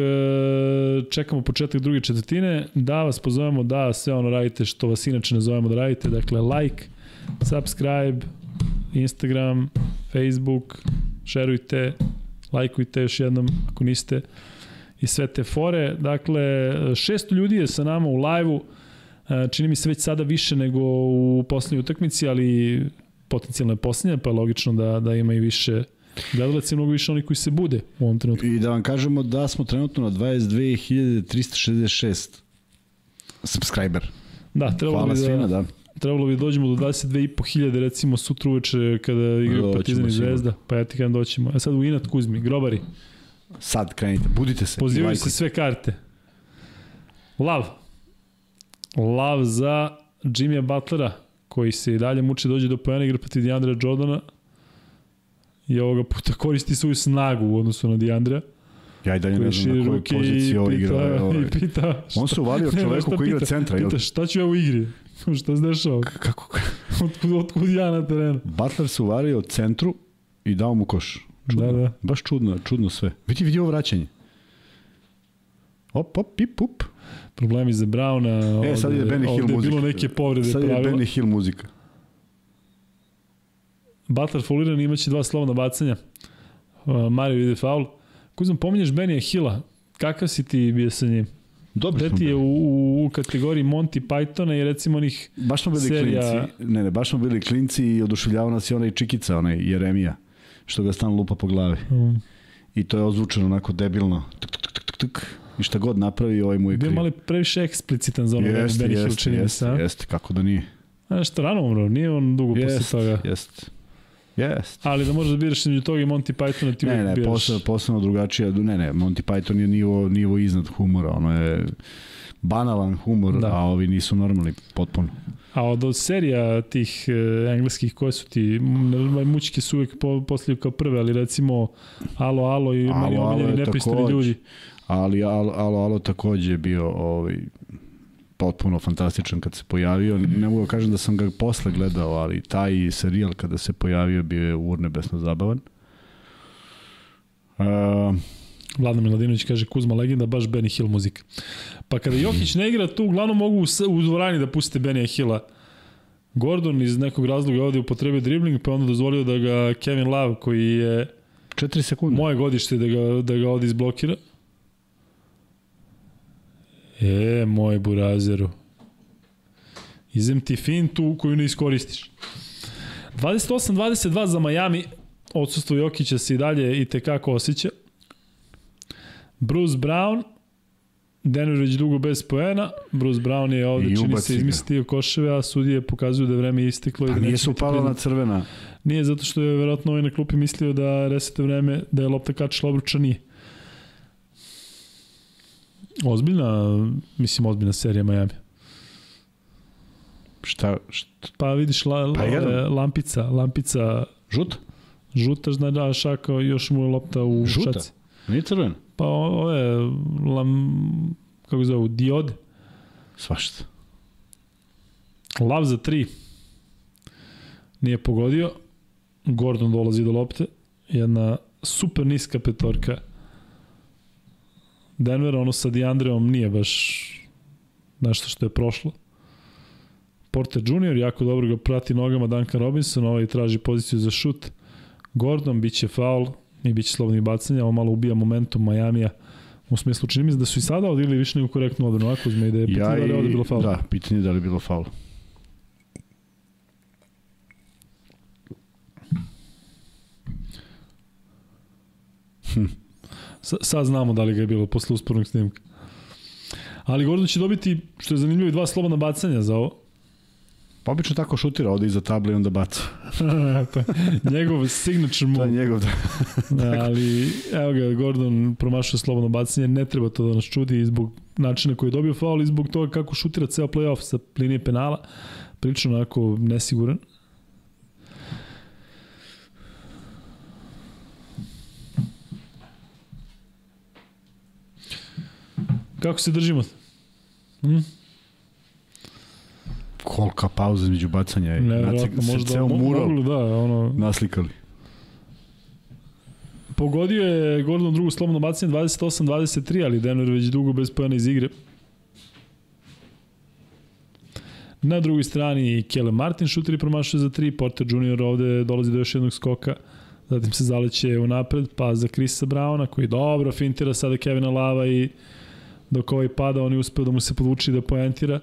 čekamo početak druge četvrtine, da vas pozovemo da sve ono radite što vas inače ne zovemo da radite, dakle like, subscribe, Instagram, Facebook, šerujte, lajkujte još jednom ako niste i sve te fore. Dakle, 600 ljudi je sa nama u live-u, e, čini mi se već sada više nego u poslednjoj utakmici, ali potencijalno je poslednja, pa je logično da, da ima i više gledalaca i mnogo više oni koji se bude u ovom trenutku. I da vam kažemo da smo trenutno na 22.366 subscriber. Da, trebalo Hvala bi da, svima, da. Trebalo bi da dođemo do 22.500 recimo sutra uveče kada igraju Partizan i Zvezda, pa ja ti kada doćemo. A sad u Inat Kuzmi, grobari. Sad krenite, budite se. Pozivaju se sve karte. Lav. Lav za Jimmya Butlera, koji se i dalje muče dođe do pojena igra protiv Deandra Jordana i ovoga puta koristi svoju snagu u odnosu na Deandra. Ja i dalje ne znam na kojoj poziciji ovo igra. Ovaj. I pita, šta, On se uvalio čoveku koji igra centra. Pita, šta ću ja u igri? šta se dešava? Kako? otkud, otkud ja na terenu? Butler se uvario od centru i dao mu koš. Čudno. Da, da. Baš čudno, čudno sve. Vidi, vidi ovo vraćanje. Op, op, pip, up. Problemi za Brauna. E, sad je Benny Hill muzika. Ovde je bilo neke povrede sad pravila. Sad je Benny Hill muzika. Butler fauliran imaće dva slobodna bacanja. Uh, Mario ide faul. Kuzman, pominješ Benija Hilla. Kakav si ti bio sa njim? Dobro Gde ti je u, u, u kategoriji Monty Pythona i recimo onih baš smo bili serija... klinci. Ne, ne, baš smo bili klinci i oduševljavao nas i onaj Čikica, onaj Jeremija, što ga stalno lupa po glavi. Mm. I to je ozvučeno onako debilno. Tuk, tuk, tuk, tuk, tuk. I šta god napravi, ovaj mu je kriv. Bio mali previše eksplicitan za ono jeste, Benny Hill jeste, čini jeste, jeste, kako da nije. A što rano umro, nije on dugo jest, posle toga. Jeste. Jest. Ali da možeš da biraš između toga i Monty Pythona ti ne, ne, biraš. posebno, posebno drugačije. Ne, ne, Monty Python je nivo, nivo iznad humora. Ono je banalan humor, da. a ovi nisu normalni potpuno. A od, od serija tih e, engleskih koje su ti, mučike su uvek po, poslije kao prve, ali recimo Alo, Alo i meni omiljeni nepristojni ljudi. Ali Alo, Alo, Alo takođe je bio ovaj, potpuno fantastičan kad se pojavio. Ne mogu da kažem da sam ga posle gledao, ali taj serijal kada se pojavio bio je urnebesno zabavan. Uh, Vladan Miladinović kaže Kuzma legenda, baš Benny Hill muzika. Pa kada Jokić ne igra tu, uglavnom mogu u, dvorani da puste Benny Hilla. Gordon iz nekog razloga ovde upotrebio dribling, pa onda dozvolio da ga Kevin Love, koji je 4 sekunde. Moje godište da ga, da ga ovde izblokira. E, moj burazeru. Izem ti fintu koju ne iskoristiš. 28-22 za Miami. Odsustvo Jokića se i dalje i tekako osjeća. Bruce Brown, Denver već dugo bez poena, Bruce Brown je ovde, čini se, izmislio koševe, a sudije pokazuju da je vreme isteklo. Pa i da nije se upala na crvena. Nije, zato što je verovatno ovaj na klupi mislio da resete vreme, da je lopta kačila obruča, nije. Ozbiljna, mislim, ozbiljna serija Miami. Šta? šta? Pa vidiš, la, pa la, lampica, lampica... Žuta? Žuta, zna da šaka, još mu je lopta u Žuta? šaci. Nije crvena? Pa ove, lam, kako zove, diode. Svašta. Lav za tri. Nije pogodio. Gordon dolazi do lopte. Jedna super niska petorka. Denver, ono sa Diandreom nije baš nešto što je prošlo. Porter Jr. jako dobro ga prati nogama Duncan Robinson, ovaj traži poziciju za šut. Gordon, bit će faul, i bit će slobodnih bacanja, ovo malo ubija momentum Majamija. U smislu, čini mi se da su i sada odigli više nego korektnu odbranu, ako zme da je pitanje ja da li je ovde bilo faul. Da, pitanje da li je bilo faul. Hm. Sa, sad znamo da li ga je bilo posle uspornog snimka. Ali Gordon će dobiti, što je zanimljivo, dva slobodna bacanja za ovo. Pa obično tako šutira, ode iza table i onda baca. to njegov signature move. To je njegov, da. da. ali, evo ga, Gordon promašao slobodno bacanje, ne treba to da nas čudi zbog načina koji je dobio faul i zbog toga kako šutira ceo playoff sa linije penala. Prilično onako nesiguran. Kako se držimo? Hm? Kolika pauza između bacanja je. Ne, možda ceo mural mogli, da, ono... naslikali. Pogodio je Gordon drugu slobodno bacanje 28-23, ali Denver već dugo bez pojena iz igre. Na drugoj strani Kele Martin šutiri promašuje za 3, Porter Jr. ovde dolazi do još jednog skoka, zatim se zaleće u napred, pa za Krisa Brauna koji dobro fintira sada Kevina Lava i dok ovaj pada on je uspeo da mu se podvuči da poentira.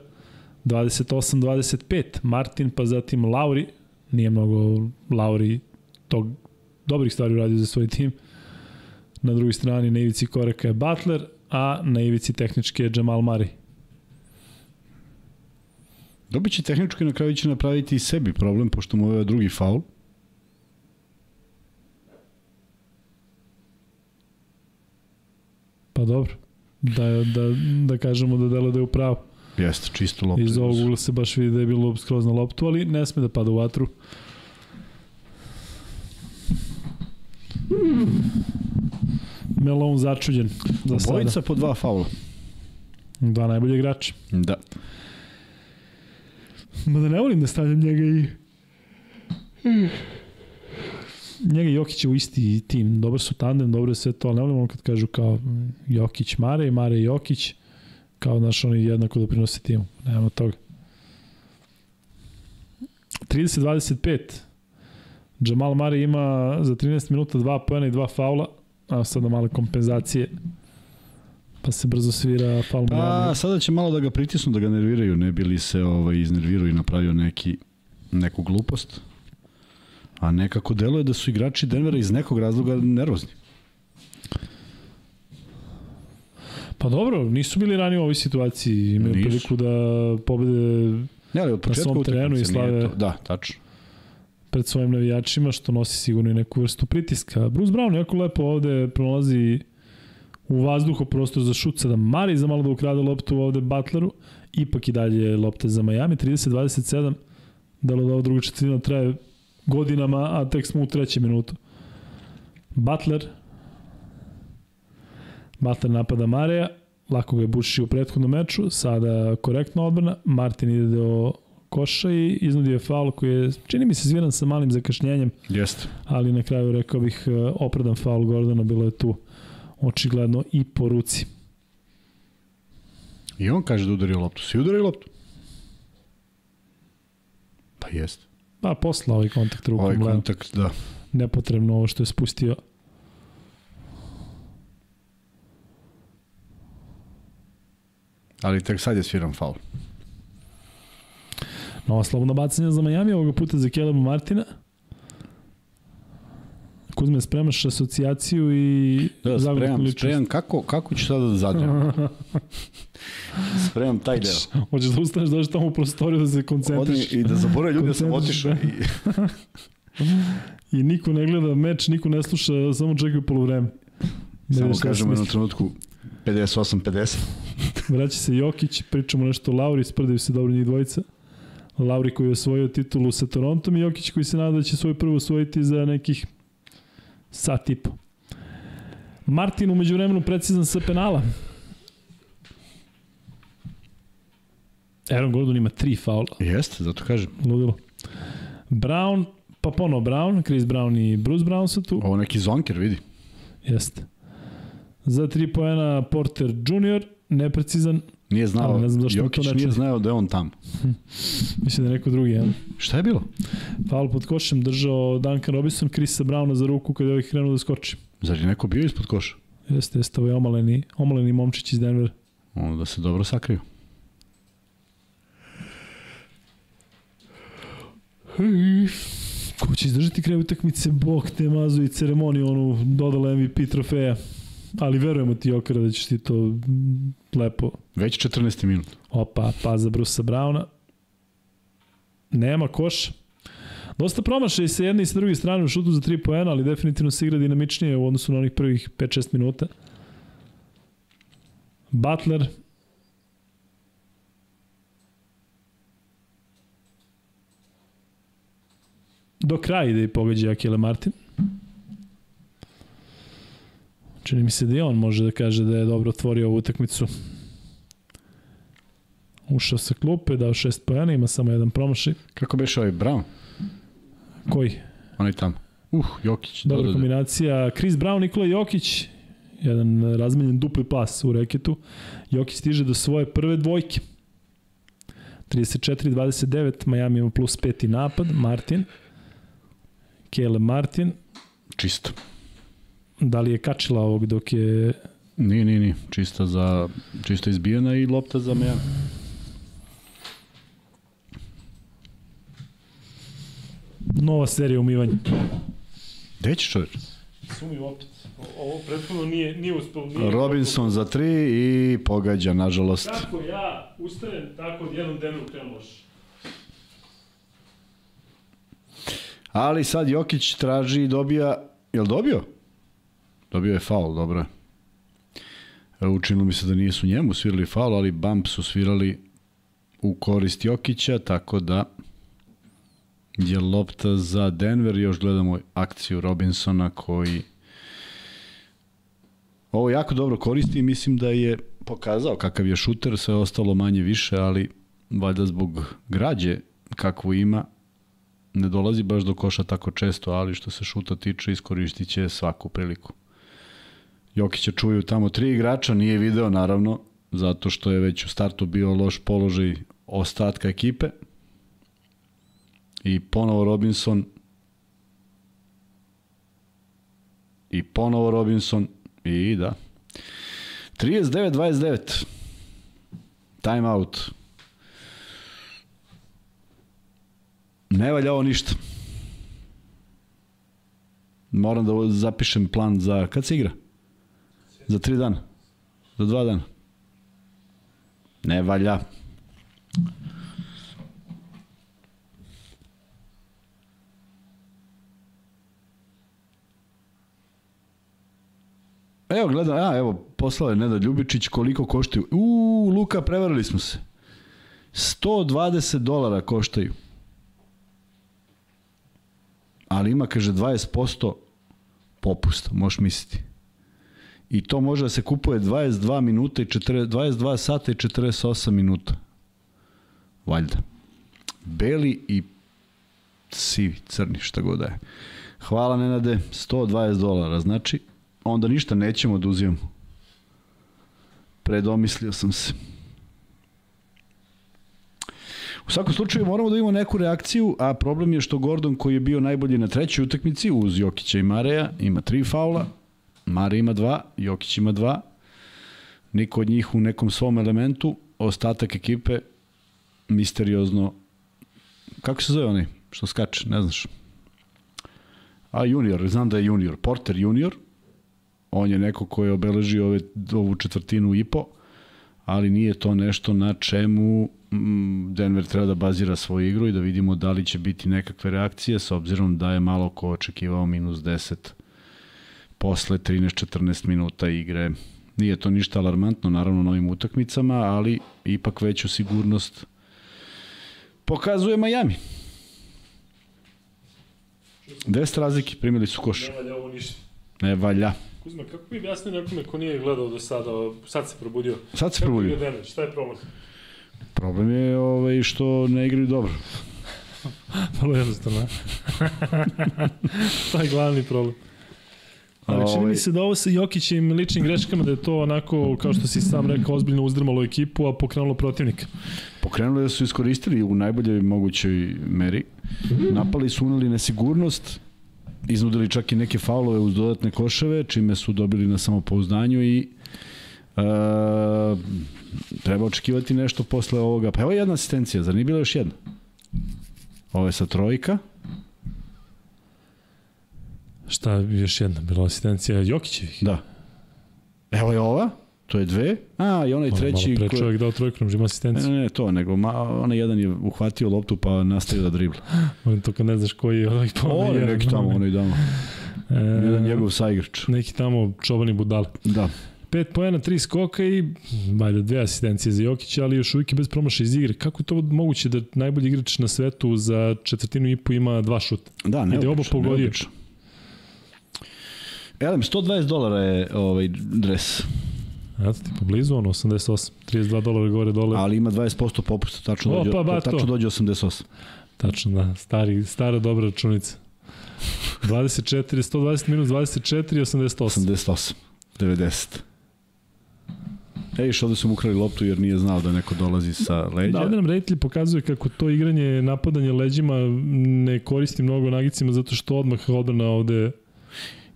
28-25, Martin, pa zatim Lauri, nije mnogo Lauri tog dobrih stvari uradio za svoj tim. Na drugoj strani na ivici koraka je Butler, a na ivici tehnički je Jamal Murray. Dobit će tehnički na kraju će napraviti i sebi problem, pošto mu je drugi faul. Pa dobro. Da, da, da kažemo da delo da je u pravu. Jeste, čisto loptu. Iz ovog ugla se baš vidi da je bilo skroz na loptu, ali ne sme da pada u vatru. Melon začuđen za sada. Bojica po dva faula. Dva najbolje igrača. Da. Ma da ne volim da stavljam njega i... Njega i Jokić je u isti tim. Dobar su tandem, dobro je sve to, ali ne volim ono kad kažu kao Jokić Mare, Mare Jokić kao naš oni jednako doprinose timu. Nema toga. 30-25. Jamal Mari ima za 13 minuta dva pojena i dva faula, a sada male kompenzacije. Pa se brzo svira faul Pa sada će malo da ga pritisnu, da ga nerviraju, ne bili se ovaj, iznervirao i napravio neki, neku glupost. A nekako deluje da su igrači Denvera iz nekog razloga nervozni. Pa dobro, nisu bili ranije u ovoj situaciji, imaju nisu. priliku da pobede ne, ali od na svom terenu i slave to, da, tačno. pred svojim navijačima, što nosi sigurno i neku vrstu pritiska. Bruce Brown jako lepo ovde pronalazi u vazduhu prostor za šut sada Mari za malo da ukrade loptu ovde Butleru, ipak i dalje lopta za Miami, 30-27, da li da ova druga četvrtina traje godinama, a tek smo u trećem minutu. Butler, Butler napada Mareja, lako ga je bušio u prethodnom meču, sada korektna odbrana, Martin ide do koša i iznudio je faul koji je, čini mi se, zviran sa malim zakašnjenjem. Jeste. Ali na kraju rekao bih e, opravdan faul Gordona, bilo je tu očigledno i po ruci. I on kaže da udario loptu. Si udario loptu? Pa jeste. Pa posla ovaj kontakt rukom. Ovaj kontakt, da. Nepotrebno ovo što je spustio Ali tek sad je sviran faul. Nova slobodna bacanja za Miami, ovoga puta za Kelebu Martina. Kuzme, spremaš asocijaciju i da, spremam, spremam kako, kako ću sada da zadnjam. spremam taj deo. Hoćeš da ustaneš, dođeš tamo u prostoriju da se koncentriš. Odim i da zaboravim ljudi da sam otišao. I... I niko ne gleda meč, niko ne sluša, samo čekaju polovreme. Samo kažemo jednom trenutku 58-50. Vraća se Jokić, pričamo nešto o Lauri, sprdaju se dobro njih dvojica. Lauri koji je osvojio titulu sa Torontom i Jokić koji se nada da će svoj prvo osvojiti za nekih sat i po. Martin umeđu vremenu precizan sa penala. Aaron Gordon ima tri faula. Jeste, zato kažem. Ludilo. Brown, pa ponovo Brown, Chris Brown i Bruce Brown su tu. Ovo neki zonker, vidi. Jeste. Za tri poena Porter Jr. Neprecizan. Nije znao, ne znam zašto Jokić to nije znao da je on tam. Mislim da je neko drugi, ja. Šta je bilo? Faul pod košem držao Duncan Robinson, Krisa Browna za ruku kada je ovih krenuo da skoči. Zar je neko bio ispod koša? Jeste, jeste, ovo je omaleni, omaleni momčić iz Denvera. Ono da se dobro sakriju. Ko će izdržati kraju utakmice, bog te mazu i ceremoniju, onu dodala MVP trofeja. Ali verujemo ti, Jokara, da ćeš ti to lepo... Već 14. minut. Opa, pa za Brusa Brauna. Nema koša. Dosta promaša i sa jedne i sa druge strane u šutu za 3 poena, ali definitivno se igra dinamičnije u odnosu na onih prvih 5-6 minuta. Butler. Do kraja ide i pogađa Akile Martin. Čini mi se da i on može da kaže da je dobro otvorio ovu utakmicu. Ušao sa klupe, dao šest pojena, ima samo jedan promašaj. Kako beše ovaj Brown? Koji? Onaj tamo. Uh, Jokić. Dobra kombinacija. Chris Brown, Nikola Jokić. Jedan razmenjen dupli pas u reketu. Jokić stiže do svoje prve dvojke. 34-29, Miami ima plus peti napad, Martin. Kele Martin. Čisto. Da li je kačila ovog dok je... Nije, nije, nije. Čisto, za, čisto izbijena i lopta za Miami. Nova serija umivanja. Gde će čovječ? Sumi opet. Ovo prethodno nije, nije uspelo. Nije Robinson za tri i pogađa, nažalost. Kako ja ustanem, tako jednom Denveru krenu loš. Ali sad Jokić traži i dobija... Jel dobio? Dobio je faul, dobro je. Učinilo mi se da nisu njemu svirali faul, ali bump su svirali u korist Jokića, tako da je lopta za Denver. Još gledamo akciju Robinsona koji ovo jako dobro koristi i mislim da je pokazao kakav je šuter, sve ostalo manje više, ali valjda zbog građe kakvu ima, ne dolazi baš do koša tako često, ali što se šuta tiče, iskoristit će svaku priliku. Jokića čuju tamo tri igrača, nije video naravno, zato što je već u startu bio loš položaj ostatka ekipe, I ponovo Robinson. I ponovo Robinson. I da. 39-29. Time out. Ne valja ovo ništa. Moram da zapišem plan za... Kad se igra? Za tri dana. Za dva dana. Ne valja. Evo, gledam, a, evo, poslao je Neda Ljubičić koliko koštaju. U, Luka, prevarili smo se. 120 dolara koštaju. Ali ima, kaže, 20% popusta, možeš misliti. I to može da se kupuje 22 minuta i 40, 22 sata i 48 minuta. Valjda. Beli i sivi, crni, šta god da je. Hvala Nenade, 120 dolara, znači onda ništa nećemo da uzimamo. Predomislio sam se. U svakom slučaju moramo da imamo neku reakciju, a problem je što Gordon koji je bio najbolji na trećoj utakmici uz Jokića i Mareja ima tri faula, Mare ima dva, Jokić ima dva, niko od njih u nekom svom elementu, ostatak ekipe misteriozno kako se zove onaj što skače, ne znaš. A junior, znam da je junior Porter junior. On je neko ko je obeležio ove, ovu četvrtinu i po, ali nije to nešto na čemu mm, Denver treba da bazira svoju igru i da vidimo da li će biti nekakve reakcije s obzirom da je malo ko očekivao minus 10 posle 13-14 minuta igre. Nije to ništa alarmantno, naravno, na ovim utakmicama, ali ipak veću sigurnost pokazuje Miami. 10 razlike, primili su koš. Ne valja ovo ništa. Ne valja. Kuzma, kako bi objasnio nekome ko nije gledao do sada, sad se probudio? Sad se kako probudio. Kako šta je problem? Problem je ovaj, što ne igraju dobro. Vrlo jednostavno. to je glavni problem. Ali čini mi ovaj- se da ovo sa Jokićim ličnim greškama da je to onako, kao što si sam rekao, ozbiljno uzdrmalo ekipu, a pokrenulo protivnika. Pokrenulo da su iskoristili u najboljoj mogućoj meri. Napali su unali nesigurnost, iznudili čak i neke faulove uz dodatne koševe, čime su dobili na samopouzdanju i uh, treba očekivati nešto posle ovoga. Pa evo jedna asistencija, zar nije bila još jedna? Ovo je sa trojka. Šta još jedna? Bila asistencija Jokićevih? Da. Evo je ova, to je dve. A, i onaj Malo- treći... Malo pre ko- čovjek dao trojkom, ima Ne, asistenciju. ne, ne, to, nego ma, onaj jedan je uhvatio loptu pa nastavio da dribla. Volim to kad ne znaš koji je ovaj pa O, je neki tamo, onaj damo. Jedan E, njegov saigrač. neki tamo čobani budale. Da. 5 poena, 3 skoka i valjda dve asistencije za Jokića, ali još uvijek je bez promaša iz igre. Kako je to moguće da najbolji igrač na svetu za četvrtinu i po ima dva šuta? Da, ne I je oba pogodio. Elem, 120 dolara je ovaj dres, Eto ti poblizu, ono, 88, 32 dolara gore dole. ali ima 20% popusta, tačno O, dođe, ba, tačno dođe 88. Tačno, da, stari, stara dobra računica. 24, 120 minus 24, 88. 88. 90. Ej, što da su mu ukrali loptu jer nije znao da neko dolazi sa leđa. Da, ovde nam reditelj pokazuje kako to igranje, napadanje leđima ne koristi mnogo nagicima zato što odmah odbrana ovde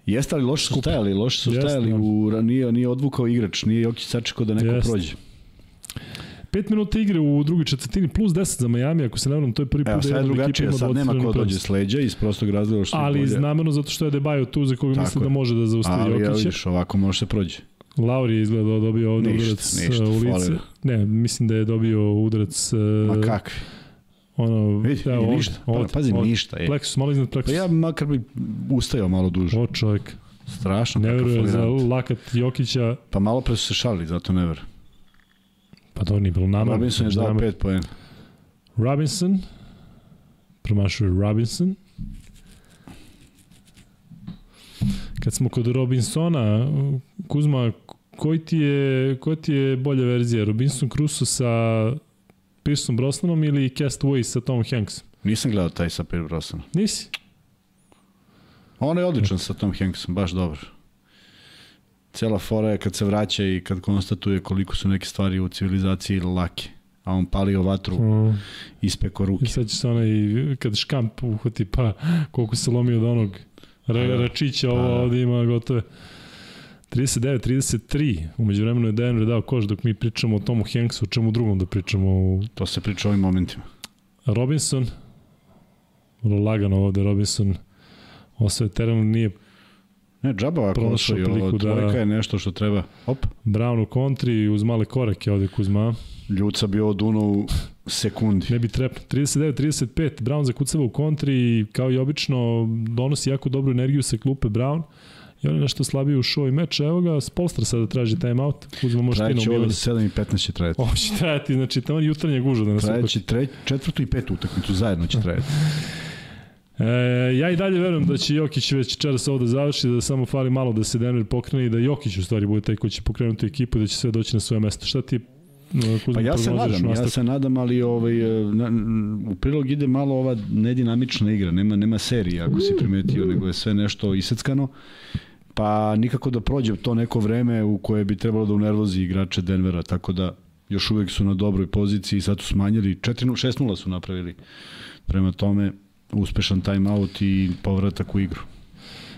Jeste ali loše su stajali, loše su stajali, da. u, nije, nije odvukao igrač, nije Jokić sačekao da neko Jeste. prođe. 5 minuta igre u drugoj četvrtini plus 10 za Miami, ako se ne to je prvi put da je drugačije, sad nema ko dvocifrenu dođe s leđa iz prostog razloga što Ali bolje. namerno zato što je Debajo tu za koga je. da može da zaustavi Ali ja Jokića. vidiš, ovako može se prođe. Lauri je izgleda dobio ovde Ništa, udarac ništa, uh, u lice. Ne, mislim da je dobio udarac uh, Ma kakvi? Ono, Vidi, da, vidi, ovde, ništa. Pa, pazi, ovde. ništa. Je. Plexus, malo iznad Pa plexus. ja makar bi ustajao malo duže. O čovjek, Strašno. ne veruje za lakat Jokića, Pa malo pre su se šalili, zato ne verujem. pa to nije bilo namerno. Robinson je dao. 5 poena. Robinson, promašuje Robinson. Kad smo kod Robinsona, Kuzma, koji ti je, koja ti je bolja verzija? Robinson Crusoe sa Pierceom Brosnanom ili Castaway sa Tom Hanksom? Nisam gledao taj sa Pierce Brosnan. Nisi? On je odličan sa Tom Hanksom, baš dobar. Cijela fora je kad se vraća i kad konstatuje koliko su neke stvari u civilizaciji lake. A on palio vatru, Mm. ispeko I ruke. sad će se onaj, kad škamp uhvati, pa koliko se lomi od onog Pa ra, da. račića, Pa ovo da. ovde ima gotove. 39-33, umeđu vremenu je Denver dao koš dok mi pričamo o Tomu Hanksu, o čemu drugom da pričamo o To se priča o ovim momentima. Robinson, lagano ovde Robinson, osvoje teren, nije Ne, džaba ovako ovo da- je nešto što treba. Op, Brown u kontri uz male korake ovde Kuzma. Ljuca bi ovo duno u sekundi. Ne bi trepno. 39-35, Brown zakucava u kontri i kao i obično donosi jako dobru energiju sa klupe Brown. I on je nešto slabiji u i meč. Evo ga, Spolstra sada traži timeout. Kuzma može ti na Trajeće ovo umivanje. do 7 i 15 će trajati. Ovo će trajati, znači tamo jutarnja guža da nas tre, četvrtu i petu utakmicu zajedno će trajati. E, ja i dalje verujem da će Jokić već čeras ovo da završi, da samo fali malo da se Denver pokrene i da Jokić u stvari bude taj koji će pokrenuti ekipu i da će sve doći na svoje mesto. Šta ti e, Pa ja se nadam, ja se nadam, ali ovaj, e, na, u prilog ide malo ova nedinamična igra, nema, nema serije ako si primetio, nego je sve nešto iseckano, pa nikako da prođe to neko vreme u koje bi trebalo da unervozi igrače Denvera, tako da još uvek su na dobroj poziciji, sad su smanjili, 4 6-0 su napravili, prema tome uspešan timeout i povratak u igru.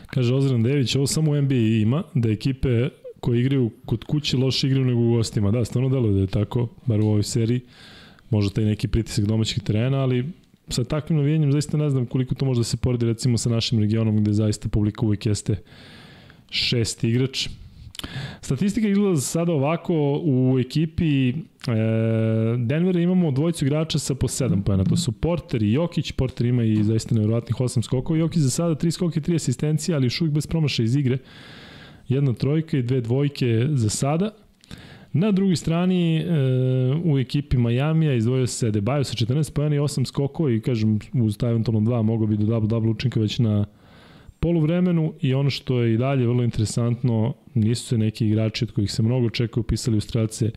Kaže Ozran Dević, ovo samo NBA ima, da ekipe koje igraju kod kuće loše igraju nego u gostima. Da, stvarno deluje da je tako, bar u ovoj seriji. Možda taj neki pritisak domaćih terena, ali sa takvim navijenjem zaista ne znam koliko to može da se poredi recimo sa našim regionom gde zaista publika uvek jeste šest igrač. Statistika izgleda za sada ovako u ekipi e, Denvera imamo dvojicu igrača sa po 7 pojena. To su Porter i Jokić. Porter ima i zaista nevjerojatnih 8 skokova. Jokić za sada 3 skoke i 3 asistencije, ali još uvijek bez promaša iz igre. Jedna trojka i dve dvojke za sada. Na drugoj strani e, u ekipi Majamija izdvojio se Debajo sa 14 pojena i 8 skokova i kažem uz taj eventualno 2 mogo bi do double-double učinka već na poluvremenu i ono što je i dalje vrlo interesantno, nisu se neki igrači od kojih se mnogo očekuje upisali u strelce.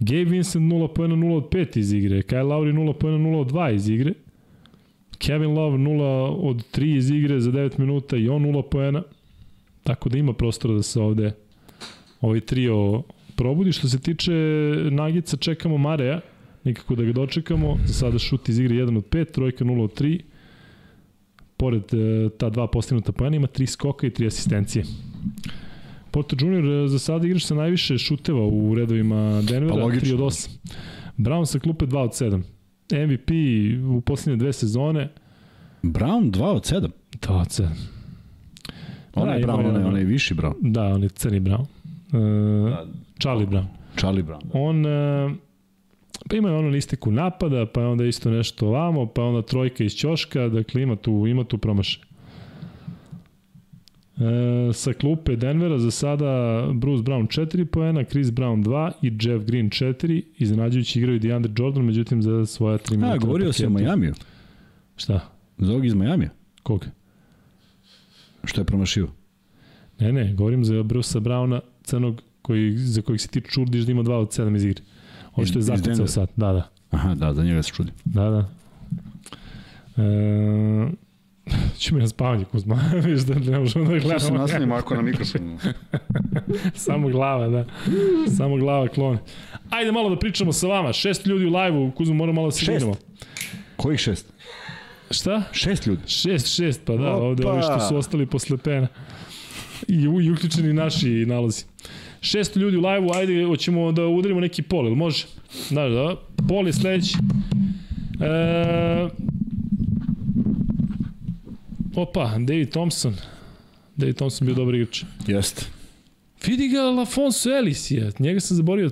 Gabe Vincent 0 pojena 0 od 5 iz igre, Kyle Lowry 0 pojena 0 od 2 iz igre, Kevin Love 0 od 3 iz igre za 9 minuta i on 0 pojena. Tako da ima prostora da se ovde ovaj trio probudi. Što se tiče Nagica, čekamo Mareja, nikako da ga dočekamo. Za sada šut iz igre 1 od 5, trojka 0 od 3 pored e, ta dva postignuta pojena ima tri skoka i tri asistencije. Porto Junior e, za sada igrač sa najviše šuteva u redovima Denvera, Pa logično. 3 od 8. Brown sa klupe 2 od 7. MVP u poslednje dve sezone, Brown 2 od 7. 2 od 7. Onaj Da, Brown, onaj, onaj viši Brown. Da, on je crni Brown. Uh, Charlie Brown. Charlie Brown. Da. On, uh, pa ima ono listiku napada, pa onda isto nešto ovamo, pa onda trojka iz ćoška, dakle ima tu, ima tu promašaj. E, sa klupe Denvera za sada Bruce Brown 4 poena, Chris Brown 2 i Jeff Green 4. Iznenađujući igraju DeAndre Jordan, međutim za svoja 3 minuta. A, govorio se o Majamiju. Šta? Za ovog iz Majamija. Kog? Što je promašio? Ne, ne, govorim za Bruce Browna, crnog, koji, za kojeg se ti čudiš da ima 2 od 7 iz igre. Ovo što je zakucao sad, da, da. Aha, da, za njega se čudim. Da, da. E, Ću mi na spavanje, Kuzma. Viš da ne možemo da gledamo. Što se nastavim ako na mikrofonu. Samo glava, da. Samo glava klone. Ajde malo da pričamo sa vama. Šest ljudi u live-u, Kuzma, moramo malo da se vidimo. Kojih šest? Šta? Šest ljudi. Šest, šest, pa da, Opa. ovde ovi što su ostali posle pena. I, i uključeni naši nalazi. Šest ljudi u live-u, ajde, hoćemo da udarimo neki pol, ili može? Da, da, pol je sledeći. E, Opa, David Thompson. David Thompson bio dobar igrač. Jeste. Vidi ga Lafonso Ellis je. Njega sam zaborio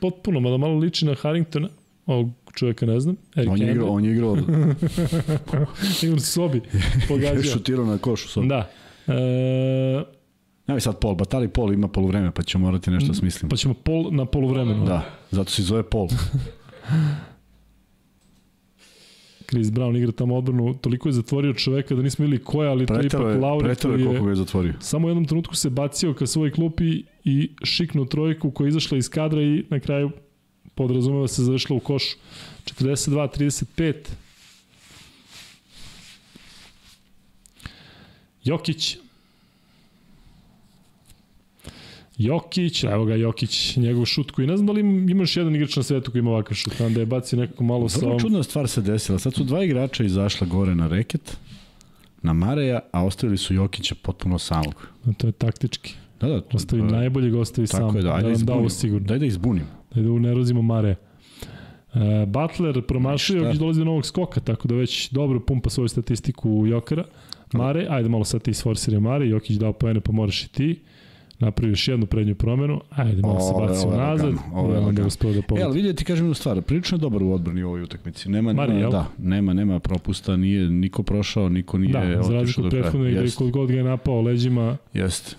potpuno, mada malo liči na Harringtona. Ovog čovjeka ne znam. Eric on je igrao, on je igrao. igrao u sobi. Pogađao. Šutirao na košu sobi. Da. E... Evo sad Pol, Batali Pol ima poluvreme, pa ćemo morati nešto da smisliti. Pa ćemo Pol na poluvremenu. Da, zato se zove Pol. Chris Brown igra tamo odbranu, toliko je zatvorio čoveka da nismo videli ko je, ali to je ipak Lauri Pretero je koliko ga je zatvorio. Samo u jednom trenutku se bacio ka svoj klupi i šiknuo trojku koja je izašla iz kadra i na kraju podrazumeva se završila u košu. 42-35. Jokić Jokić, evo ga Jokić, njegov šut koji ne znam da li imaš jedan igrač na svetu koji ima ovakav šut, onda je bacio nekako malo sa... Vrlo čudna stvar se desila, sad su dva igrača izašla gore na reket, na Mareja, a ostavili su Jokića potpuno samog. To je taktički. Da, da. To, ostavi da, najbolje ga ostavi tako sam. Je, da, ajde da da sigurno. Daj da izbunim. Daj da unerozimo Mareja. Uh, Butler promašio, Jokić dolazi do novog skoka, tako da već dobro pumpa svoju statistiku Jokera. Mare, ajde malo sad ti isforsiraj Mare, Jokić dao poene, pa moraš i ti napravi još jednu prednju promenu, ajde malo se baci nazad, ovo je onda uspeo da pobedi. E, ali vidite, kažem jednu stvar, prilično je dobar u odbrani u ovoj utakmici. Nema, Mari, nema, da, nema, nema propusta, nije niko prošao, niko nije da, za razliku od prethodne igre, kod god ga je napao leđima. Jeste.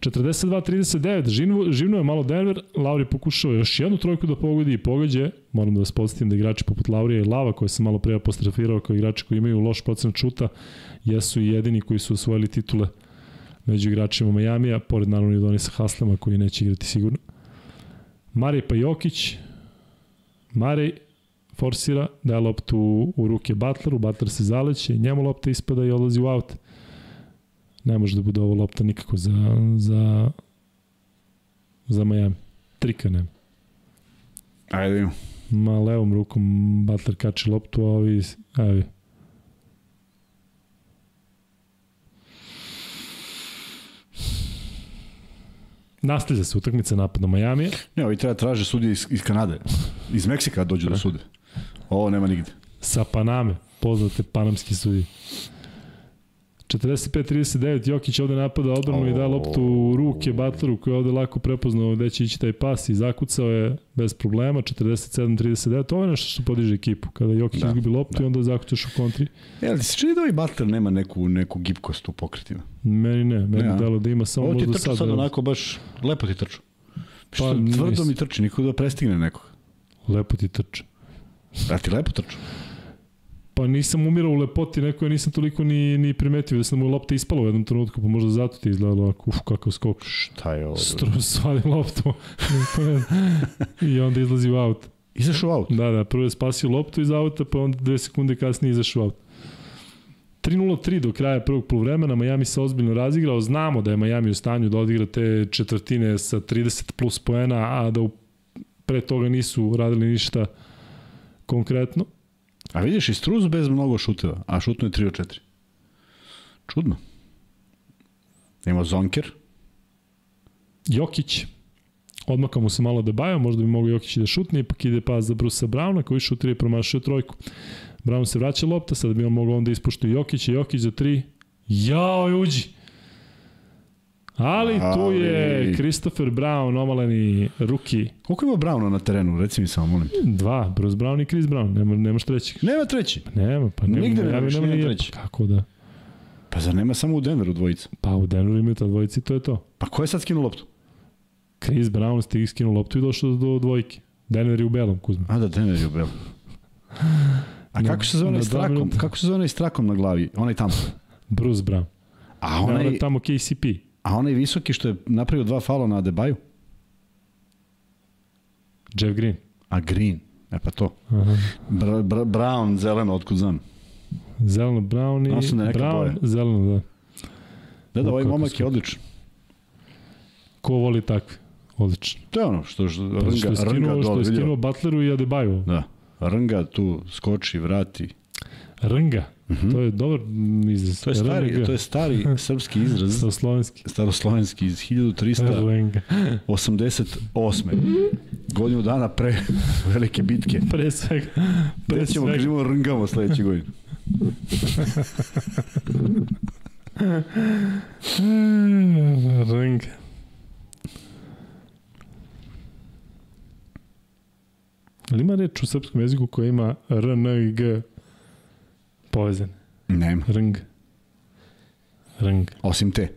42-39, živno, živno je malo Denver, Lauri pokušao još jednu trojku da pogodi i pogađe. Moram da vas podsjetim da igrači poput Laurija i Lava, koje sam malo pre apostrofirao kao igrači koji imaju loš procenat šuta, jesu i jedini koji su osvojili titule među igračima Majamija, pored naravno i Donisa Haslama koji neće igrati sigurno. Marej pa Jokić, Marej forsira, daje loptu u ruke Butleru, Butler se zaleće, njemu lopta ispada i odlazi u aut. Ne može da bude ovo lopta nikako za, za, za Miami. Trika nema. Ajde. Ma levom rukom Butler kači loptu, a ovi, evi, Nastavlja se utakmica napad na Majamija. Ne, ovi treba traže sudije iz, iz Kanade. Iz Meksika dođu da sude. Ovo nema nigde. Sa Paname, poznate panamski sudije. 45-39, Jokić ovde napada odbranu oh. i da loptu u ruke Butleru koji je ovde lako prepoznao gde će ići taj pas i zakucao je bez problema, 47-39, ovo je nešto što podiže ekipu, kada Jokić da, izgubi loptu da. i onda zakucaš u kontri. E, ali se čini da ovaj Butler nema neku, neku gibkost u pokretima? Meni ne, meni ne, delo da ima samo možda sad. Ovo ti trču sad, sad onako baš, lepo ti trču. Pa, tvrdo mi trči, niko da prestigne nekog. Lepo ti trče. Da ti lepo trču? Pa nisam umirao u lepoti, neko je nisam toliko ni, ni primetio da sam mu lopta ispala u jednom trenutku, pa možda zato ti izgledalo ovako, uf, kakav skok. Šta je ovo? Stru, svadim loptu. I onda izlazi u aut. Izaš u aut? Da, da, prvo je spasio loptu iz auta, pa onda dve sekunde kasnije izašao u aut. 3-0-3 do kraja prvog poluvremena, Miami se ozbiljno razigrao, znamo da je Miami u stanju da odigra te četvrtine sa 30 plus poena, a da u, pre toga nisu radili ništa konkretno. A vidiš i Struz bez mnogo šuteva, a šutno je 3 od 4. Čudno. Ima Zonker. Jokić. Odmaka mu se malo da baja, možda bi mogo Jokić da šutne, ipak ide pas za Brusa Brauna koji šutira i promašuje trojku. Brown se vraća lopta, sada bi on mogao onda ispušti Jokić, Jokić za 3. Jao, uđi! Ali tu je Christopher Brown, omaleni ruki. Koliko ima Browna na terenu, reci mi samo, molim. Dva, Bruce Brown i Chris Brown, nema, nemaš treći. Nema treći? Pa nema, pa nema. Nigde nema, nema, nema treći. Kako da? Pa zar nema samo u Denveru dvojica? Pa u Denveru imaju ta dvojica i to je to. Pa ko je sad skinuo loptu? Chris Brown stig skinuo loptu i došao do dvojke. Denver je u belom, Kuzma. A da, Denver je u belom. A kako se zove onaj strakom? Kako se zove onaj strakom na glavi? Onaj tamo. Bruce Brown. A onaj... Ne, tamo KCP. A onaj visoki što je napravio dva fala na Adebaju? Jeff Green. A Green. E pa to. Aha. Br, br, brown, zeleno, otkud znam. Zeleno, brown i... Da brown, boje. zeleno, da. Da, da, ovaj momak je odličan. Ko voli takve? Odlično. To je ono što, što, rnga, što je skinuo, rnga dole, što je skinuo Butleru i Adebayo. Da. Rnga tu skoči, vrati. Rnga? Mm -hmm. To je dobar izraz. To je stari, to je stari srpski izraz. Staroslovenski. Staroslovenski iz 1388. Godinu dana pre velike bitke. Pre svega. Pre ćemo svega. ćemo rngamo sledeće godine. Rnga. Ali ima reč u srpskom jeziku koja ima R, N i G povezane? Nema. Rng. Rng. Osim te.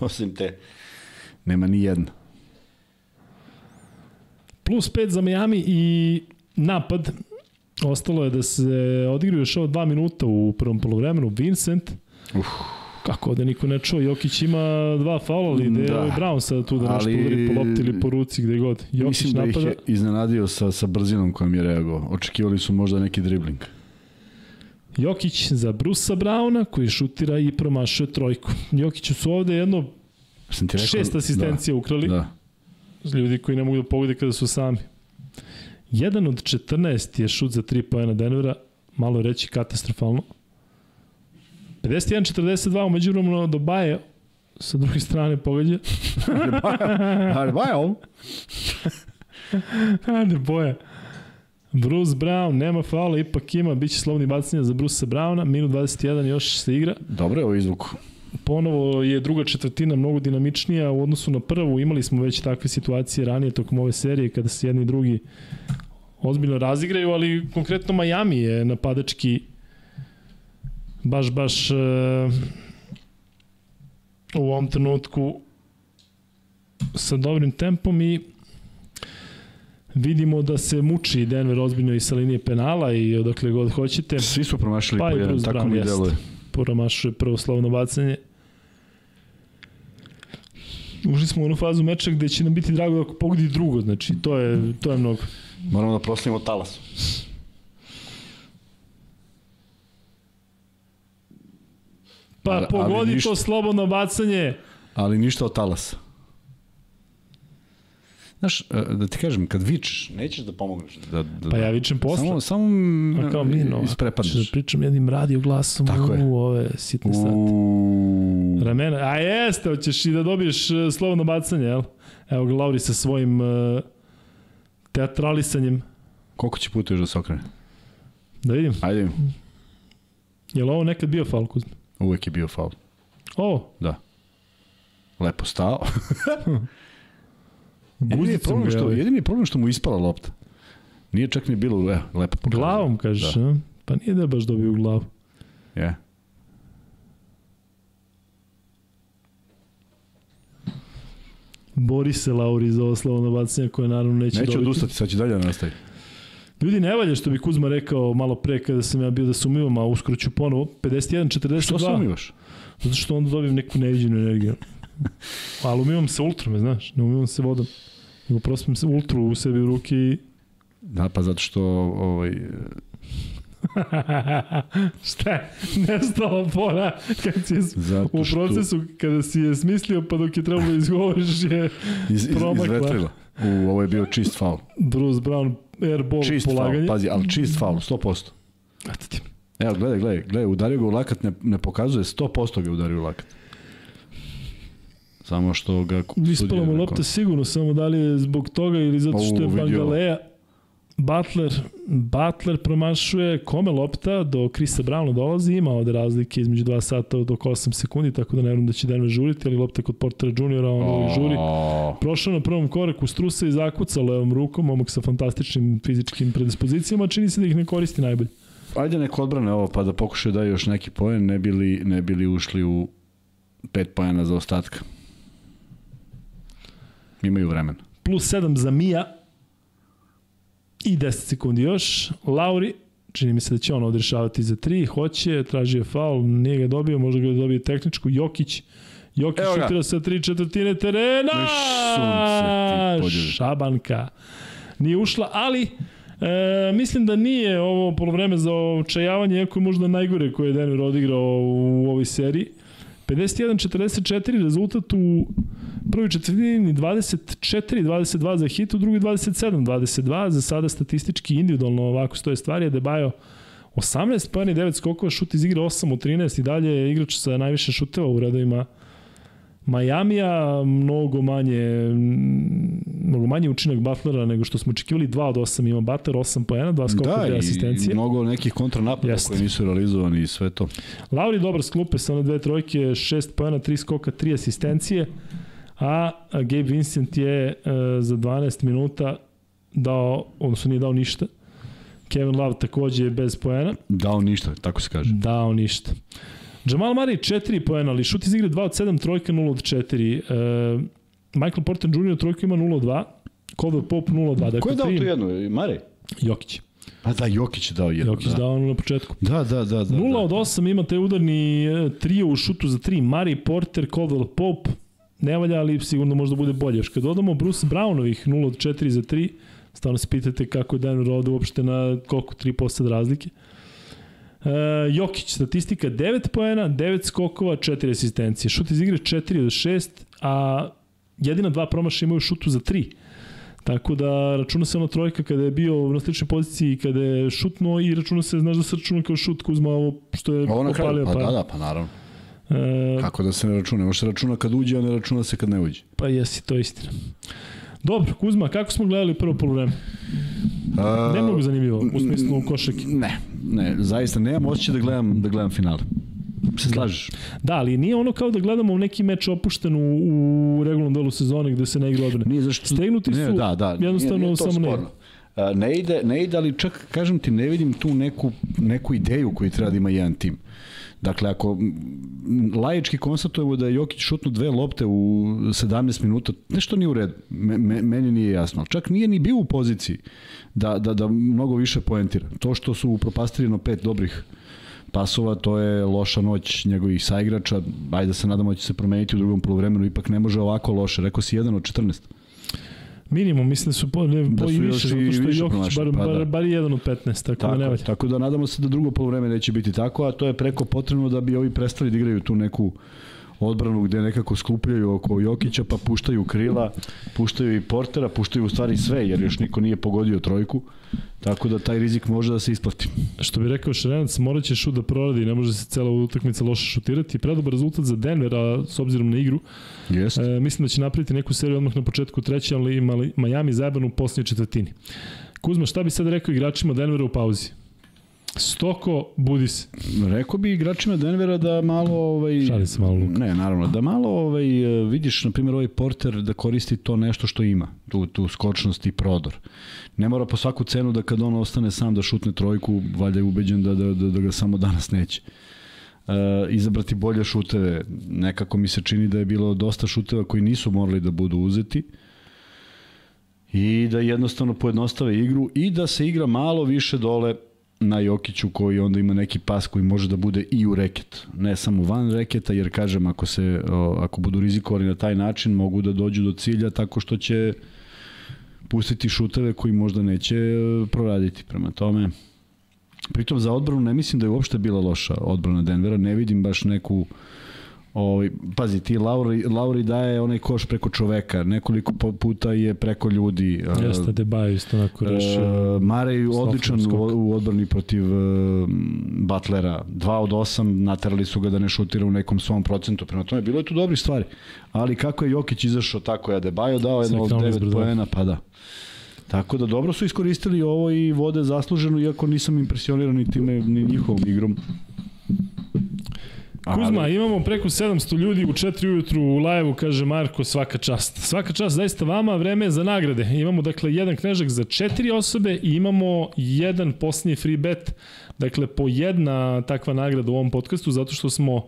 Osim te. Nema ni jedna. Plus 5 za Miami i napad. Ostalo je da se odigraju još ovo dva minuta u prvom polovremenu. Vincent. Uf Kako da niko ne čuo, Jokić ima dva faula, ali da je Brown sad tu da nešto udari po lopti ili po ruci gde god. Jokić mislim da napada. ih je iznenadio sa, sa brzinom kojom je reagovao. Očekivali su možda neki dribling. Jokić za Brusa Brauna koji šutira i promašuje trojku. Jokiću su ovde jedno Sam ti rekao, šest asistencija da, ukrali. Da. Ljudi koji ne mogu da pogode kada su sami. Jedan od 14 je šut za 3 pojena Denvera, malo reći katastrofalno. 51-42 umeđu vremenu do Baje sa druge strane pogađa. Ali Baje ovo. Ajde, boje. Bruce Brown, nema faula, ipak ima, bit će slobodni bacanja za Bruce Browna, minut 21 još se igra. Dobro je ovo izvuku. Ponovo je druga četvrtina mnogo dinamičnija u odnosu na prvu, imali smo već takve situacije ranije tokom ove serije kada se jedni i drugi ozbiljno razigraju, ali konkretno Miami je napadački baš, baš uh, u ovom trenutku sa dobrim tempom i vidimo da se muči Denver ozbiljno i sa linije penala i odakle god hoćete. Svi su promašili pa po jedan, tako mi deluje. Promašuje prvo slovno bacanje. Ušli smo u onu fazu meča gde će nam biti drago da pogodi drugo, znači to je, to je mnogo. Moramo da proslavimo talas. Pa ali, pogodi ništa, to slobodno bacanje. Ali ništa od talasa. Znaš, e, da ti kažem, kad vičeš, nećeš da pomogneš. Da, da, pa ja vičem posle. Samo, samo kao mi, no, isprepadneš. Da pričam jednim radio glasom Tako u, u ove sitne sate. U... Ramena. A jeste, hoćeš i da dobiješ e, slobodno bacanje, jel? Evo ga Lauri sa svojim uh, teatralisanjem. Koliko će puta još da se okrene? Da vidim. Ajde. Je li ovo nekad bio Falkuzma? Uvek je bio faul. O. Da. Lepo stao. jedini, je problem što, jedini je problem što mu ispala lopta. Nije čak ni bilo, e, lepo pokazano. Glavom, kažeš, da. Pa nije da je baš dobio u glavu. Je. Yeah. Bori se Lauri za ovo slavno bacanje koje naravno neće, neće dobiti. Neće odustati, sad će dalje da nastavi. Ljudi, ne valje što bi Kuzma rekao malo pre kada sam ja bio da sumivam, a uskoro ću ponovo. 51-42. Što sumivaš? Zato što onda dobijem neku neviđenu energiju. Ali umivam se ultrom, znaš, ne umivam se vodom. Nego prosto se ultru u sebi u ruke i... Da, pa zato što ovaj, Šta je? Nestala pora kad si je, u procesu, kada si je smislio, pa dok je trebalo da izgovoriš je iz, iz, promakla. Izvetrila. U, ovo je bio čist faul. Bruce Brown airball čist polaganje. Faul, pazi, ali čist faul, 100%. Eto ti. Evo, gledaj, gledaj, gledaj, udario ga u lakat, ne, ne pokazuje, 100% ga udario u lakat. Samo što ga... Ispala mu lopta sigurno, samo da li je zbog toga ili zato što je Bangaleja Butler, Butler promašuje kome lopta, do Krisa Browna dolazi, ima ovde razlike između 2 sata do 8 sekundi, tako da ne vjerujem da će Denver žuriti, ali lopta kod Portera juniora, on oh. žuri. Prošao na prvom koraku strusa i zakuca levom rukom, omak sa fantastičnim fizičkim predispozicijama, čini se da ih ne koristi najbolje. Ajde neko odbrane ovo, pa da pokušaju da još neki poen, ne bili, ne bili ušli u pet pojena za ostatka. Imaju vremena. Plus 7 za Mija, I 10 sekundi još. Lauri, čini mi se da će on odrešavati za 3, hoće, traži je faul, nije ga dobio, možda ga dobije tehničku. Jokić, Jokić šutira sa 3 četvrtine terena. Šabanka. Nije ušla, ali E, mislim da nije ovo polovreme za očajavanje, iako je možda najgore koje je Denver odigrao u ovoj seriji. 51-44 rezultat u prvoj četvrtini 24-22 za hit, u drugoj 27-22, za sada statistički individualno ovako stoje stvari, Debajo 18 pa 9 skokova, šut iz igre 8 u 13 i dalje je igrač sa najviše šuteva u redovima Majamija, mnogo manje mnogo manje učinak Butlera nego što smo očekivali, 2 od 8 ima Butler, 8 po 1, 2 skoka, da, 2 asistencije. Da, i mnogo nekih kontranapada Jest. koji nisu realizovani i sve to. Lauri dobar sklupe sa one dve trojke, 6 po 1, 3 skoka, 3 asistencije a Gabe Vincent je uh, za 12 minuta dao, odnosno nije dao ništa. Kevin Love takođe je bez poena. Dao ništa, tako se kaže. Dao ništa. Jamal Murray 4 poena, ali šut iz igre 2 od 7, trojka 0 od 4. Uh, Michael Porter Jr. trojka ima 0 od 2. Caldwell Pope 0 od 2. Dakle, Ko je dao to jedno? Murray? Jokić. Pa da, Jokić je dao jedno. Jokić da. dao na početku. Da, da, da. da 0 da. od 8 imate udarni e, trio u šutu za 3. Murray, Porter, Caldwell Pope, ne valja, ali sigurno možda bude bolje. Još kad dodamo Bruce Brownovih 0 od 4 za 3, stvarno se pitate kako je Denver ovde uopšte na koliko 3 posad razlike. Uh, Jokić, statistika 9 poena, 9 skokova, 4 asistencije. Šut iz igre 4 od 6, a jedina dva promaša imaju šutu za 3. Tako da računa se ono trojka kada je bio na sličnoj poziciji kada je šutno i računa se, znaš da se računa kao šut Kuzma ovo što je ovo opalio. Pa, pa da, da, pa naravno. E, Kako da se ne računa? Može se računa kad uđe, a ne računa se kad ne uđe. Pa jesi, to je istina. Dobro, Kuzma, kako smo gledali prvo polovreme? Uh, ne mogu zanimljivo, u smislu košake. Ne, ne, zaista nemam osjećaj da gledam, da gledam finale. Se slažeš? Da, ali nije ono kao da gledamo neki meč opušten u, u regularnom delu sezone gde se ne igra odbrane. Nije zašto... Stegnuti su, ne, da, da, jednostavno nije, nije samo sporno. ne. Ne ide, ne ide, ali čak, kažem ti, ne vidim tu neku, neku ideju koju treba da ima jedan tim. Dakle, ako lajički konstatujemo da je Jokić šutnu dve lopte u 17 minuta, nešto nije u redu. Me, me, meni nije jasno. Čak nije ni bio u poziciji da, da, da mnogo više poentira. To što su upropastili na pet dobrih pasova, to je loša noć njegovih saigrača. Ajde da se nadamo da će se promeniti u drugom polovremenu, ipak ne može ovako loše. Rekao si jedan od 14. Minimum, mislim da su po, ne, da po i više, zato što je Jokić bar, pa, bar, da. bar jedan od 15, tako, tako da ne valja. Tako da nadamo se da drugo polovreme neće biti tako, a to je preko potrebno da bi ovi prestali da igraju tu neku odbranu gde nekako skupljaju oko Jokića pa puštaju krila, puštaju i Portera, puštaju u stvari sve jer još niko nije pogodio trojku. Tako da taj rizik može da se isplati. Što bi rekao Šerenac, morat će šut da proradi, ne može se cela utakmica loše šutirati. Predobar rezultat za Denver, a s obzirom na igru, yes. e, mislim da će napraviti neku seriju odmah na početku treće, ali Miami zajebanu u posljednjoj četvrtini. Kuzma, šta bi sad rekao igračima Denvera u pauzi? Stoko, budi se. Rekao bi igračima Denvera da malo ovaj Šali se malo Luka. Ne, naravno, da malo ovaj vidiš na primjer ovaj Porter da koristi to nešto što ima, tu tu skočnost i prodor. Ne mora po svaku cenu da kad on ostane sam da šutne trojku, valjda je ubeđen da da da, da ga samo danas neće. Uh, izabrati bolje šuteve. Nekako mi se čini da je bilo dosta šuteva koji nisu morali da budu uzeti i da jednostavno pojednostave igru i da se igra malo više dole na Jokiću koji onda ima neki pas koji može da bude i u reket, ne samo van reketa, jer kažem ako se ako budu rizikovali na taj način mogu da dođu do cilja tako što će pustiti šuteve koji možda neće e, proraditi. Prema tome, pritom za odbranu ne mislim da je uopšte bila loša odbrana Denvera, ne vidim baš neku uh, Ovaj pazi ti Lauri Lauri daje onaj koš preko čoveka, nekoliko puta je preko ljudi. Jeste Debaj isto onako rešio. Uh, Marej odličan u, u odbrani protiv uh, Butlera. 2 od 8 naterali su ga da ne šutira u nekom svom procentu. Prema tome bilo je tu dobri stvari. Ali kako je Jokić izašao tako je Adebayo dao jedno od 9 poena, pa da. Tako da dobro su iskoristili ovo i vode zasluženo, iako nisam impresioniran ni time, ni njihovom igrom. Kuzma, ali... imamo preko 700 ljudi u 4 ujutru u live-u, kaže Marko, svaka čast. Svaka čast zaista vama, vreme je za nagrade. Imamo dakle jedan knežak za četiri osobe i imamo jedan posljednji free bet, dakle po jedna takva nagrada u ovom podcastu, zato što smo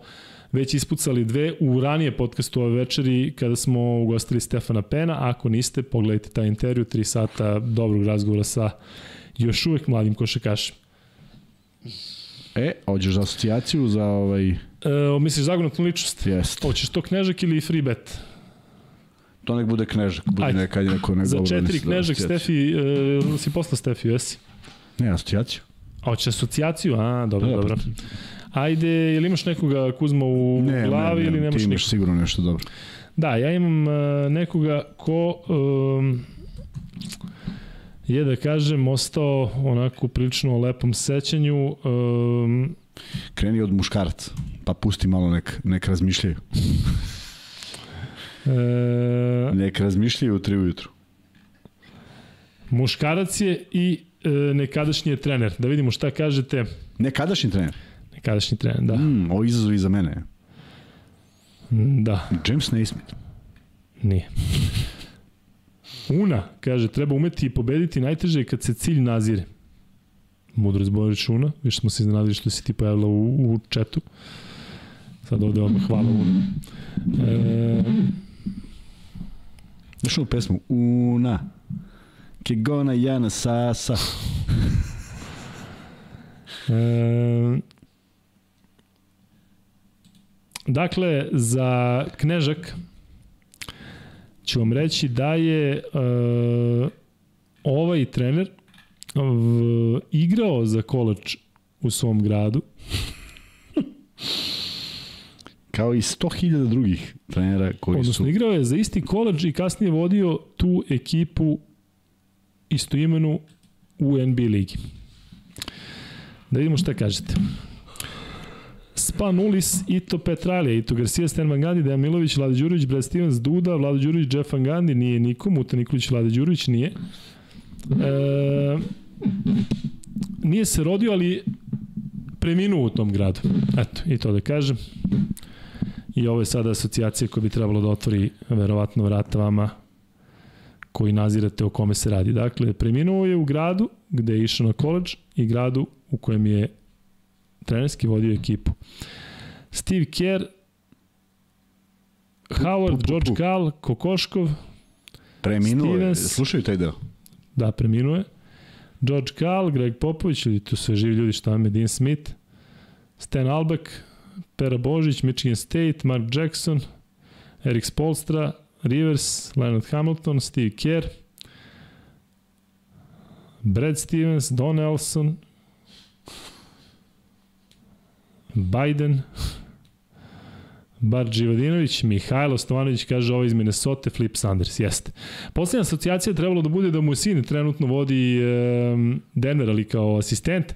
već ispucali dve u ranije podcastu ove večeri kada smo ugostili Stefana Pena. Ako niste, pogledajte taj intervju, 3 sata dobrog razgovora sa još uvek mladim košakašima. E, hoćeš za asocijaciju za ovaj... E, misliš zagonatnu ličnost? Jeste. Hoćeš to knežak ili free bet? To nek bude knežak, bude Ajde. neka, neko nek Za četiri knežak, Stefi, e, si posla Stefi, jesi? Ne, asocijaciju. A hoće asocijaciju? A, dobro, da, dobro. Ajde, ili imaš nekoga Kuzma u ne, glavi ne, ne, ili nemaš ti imaš nikoga? sigurno nešto dobro. Da, ja imam uh, nekoga ko um, je da kažem ostao onako prilično lepom sećanju. Um, Kreni od muškaraca, pa pusti malo nek, nek razmišljaju. e, nek razmišljaju u tri ujutru. Muškarac je i e, nekadašnji je trener. Da vidimo šta kažete. Nekadašnji trener? Nekadašnji trener, da. Mm, ovo izazov i za mene. Da. James Naismith. Nije. Una, kaže, treba umeti i pobediti najteže kad se cilj nazire. Mudro zboriš Una, više smo se iznenadili što si ti pojavila u, u četu. Sad ovde vam hvala Una. E... Znaš ovu pesmu? Una, ke gona jana sasa. e... Dakle, za Knežak, ću vam reći da je uh, ovaj trener uh, igrao za kolač u svom gradu. Kao i 100.000 drugih trenera koji Odnosno, su... Odnosno, igrao je za isti kolač i kasnije vodio tu ekipu istoimenu u NBA ligi. Da vidimo šta kažete. Spanulis, Ito Petralija, Ito Garcia, Stan Van Gandhi, Dejan Milović, Vlade Đurović, Brad Stevens, Duda, Vlade Đurović, Jeff Van Gandhi, nije niko, Muta Nikolić, Vlade Đurović, nije. E, nije se rodio, ali preminuo u tom gradu. Eto, i to da kažem. I ovo je sada asocijacija koja bi trebalo da otvori verovatno vrata vama koji nazirate o kome se radi. Dakle, preminuo je u gradu gde je išao na koleđ i gradu u kojem je trenerski vodio ekipu. Steve Kerr, Howard, George Karl, Kokoškov, Preminuo je, slušaju taj deo? Da, preminuo je. George Karl, Greg Popović, ili tu sve živi ljudi šta me, Dean Smith, Stan Albeck, Pera Božić, Michigan State, Mark Jackson, Erik Spolstra, Rivers, Leonard Hamilton, Steve Kerr, Brad Stevens, Don Nelson, Biden, Bar Đivadinović, Mihajlo Stovanović kaže ovo iz Minnesota, Flip Sanders, jeste. Poslednja asocijacija je trebalo da bude da mu sin trenutno vodi e, Denver, ali kao asistent,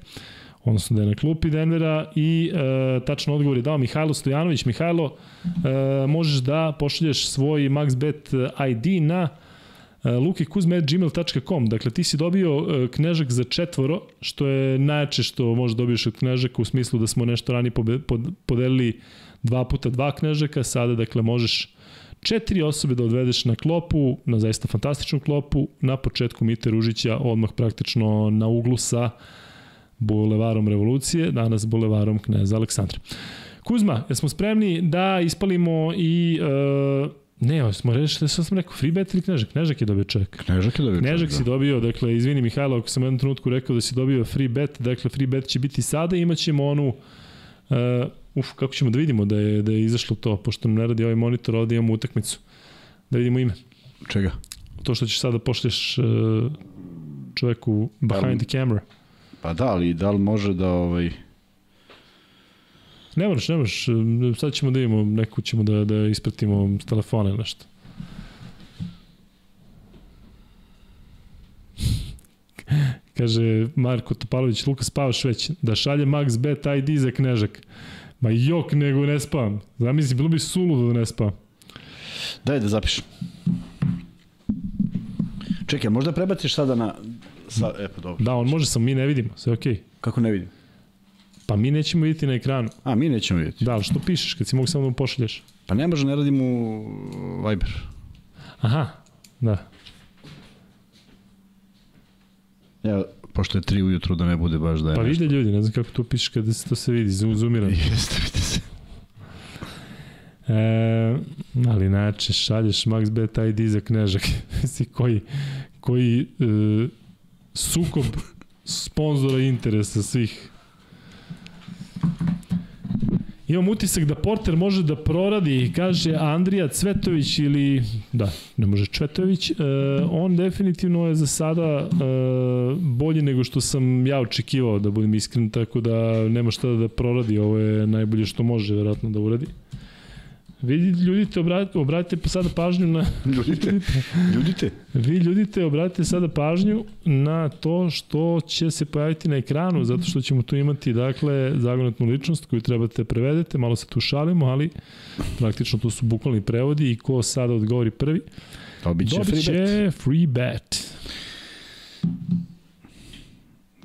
odnosno da je na klupi Denvera i e, tačno odgovor je dao Mihajlo Stojanović. Mihajlo, e, možeš da pošalješ svoj MaxBet ID na E, lukikuzme.gmail.com. Dakle, ti si dobio e, knežak za četvoro, što je najjače što možeš dobiješ od knežaka u smislu da smo nešto ranije podelili dva puta dva knežaka, sada dakle možeš četiri osobe da odvedeš na klopu, na zaista fantastičnu klopu, na početku Mite Ružića, odmah praktično na uglu sa Bulevarom Revolucije, danas Bulevarom Kneza Aleksandra. Kuzma, jesmo spremni da ispalimo i uh, Ne, smo rešili, što sam rekao, free bet ili Knežak? Knežak je dobio čovjek. Knežak je dobio čovjek, Knežak da. si dobio, dakle, izvini Mihajlo, ako sam u jednom trenutku rekao da si dobio free bet, dakle, free bet će biti sada, imat ćemo onu, uh, uf, kako ćemo da vidimo da je, da je izašlo to, pošto nam ne radi ovaj monitor, ovde imamo utakmicu. Da vidimo ime. Čega? To što ćeš sada pošlješ uh, čoveku behind da, the camera. Pa da, ali da li može da ovaj Ne moraš, ne moraš. Sad ćemo da imamo, neku ćemo da, da ispratimo s telefona ili nešto. Kaže Marko Topalović, Luka spavaš već, da šalje Max Bet ID za knežak. Ma jok, nego ne spavam. Zamisli, bilo bi suludo da ne spavam. Daj da zapišem. Čekaj, možda prebaciš sada na... Sa, e, pa dobro. Da, on može, sam mi ne vidimo, sve okej. Okay. Kako ne vidim? Pa mi nećemo vidjeti na ekranu. A, mi nećemo vidjeti. Da, ali što pišeš kad si mogu samo da mu pošalješ? Pa ne može, ne radim u Viber. Aha, da. Ja, pošto je tri ujutru da ne bude baš da je Pa vide ljudi, ne znam kako to pišeš kada se to se vidi, zoomirano. Jeste, vidi se. E, ali inače, šalješ MaxBet ID za knežak. si koji, koji e, sukob sponzora interesa svih Imam utisak da Porter može da proradi, kaže Andrija Cvetović ili, da, ne može Cvetović, e, on definitivno je za sada e, bolji nego što sam ja očekivao, da budem iskren, tako da nema šta da proradi, ovo je najbolje što može verovatno da uradi. Vidi, ljudite, obratite, obratite sada pažnju na... Ljudite, ljudite. Vi ljudite, obratite sada pažnju na to što će se pojaviti na ekranu, zato što ćemo tu imati, dakle, zagonetnu ličnost koju trebate prevedete, malo se tu šalimo, ali praktično to su bukvalni prevodi i ko sada odgovori prvi, dobit će, dobit će free, bet. free bet.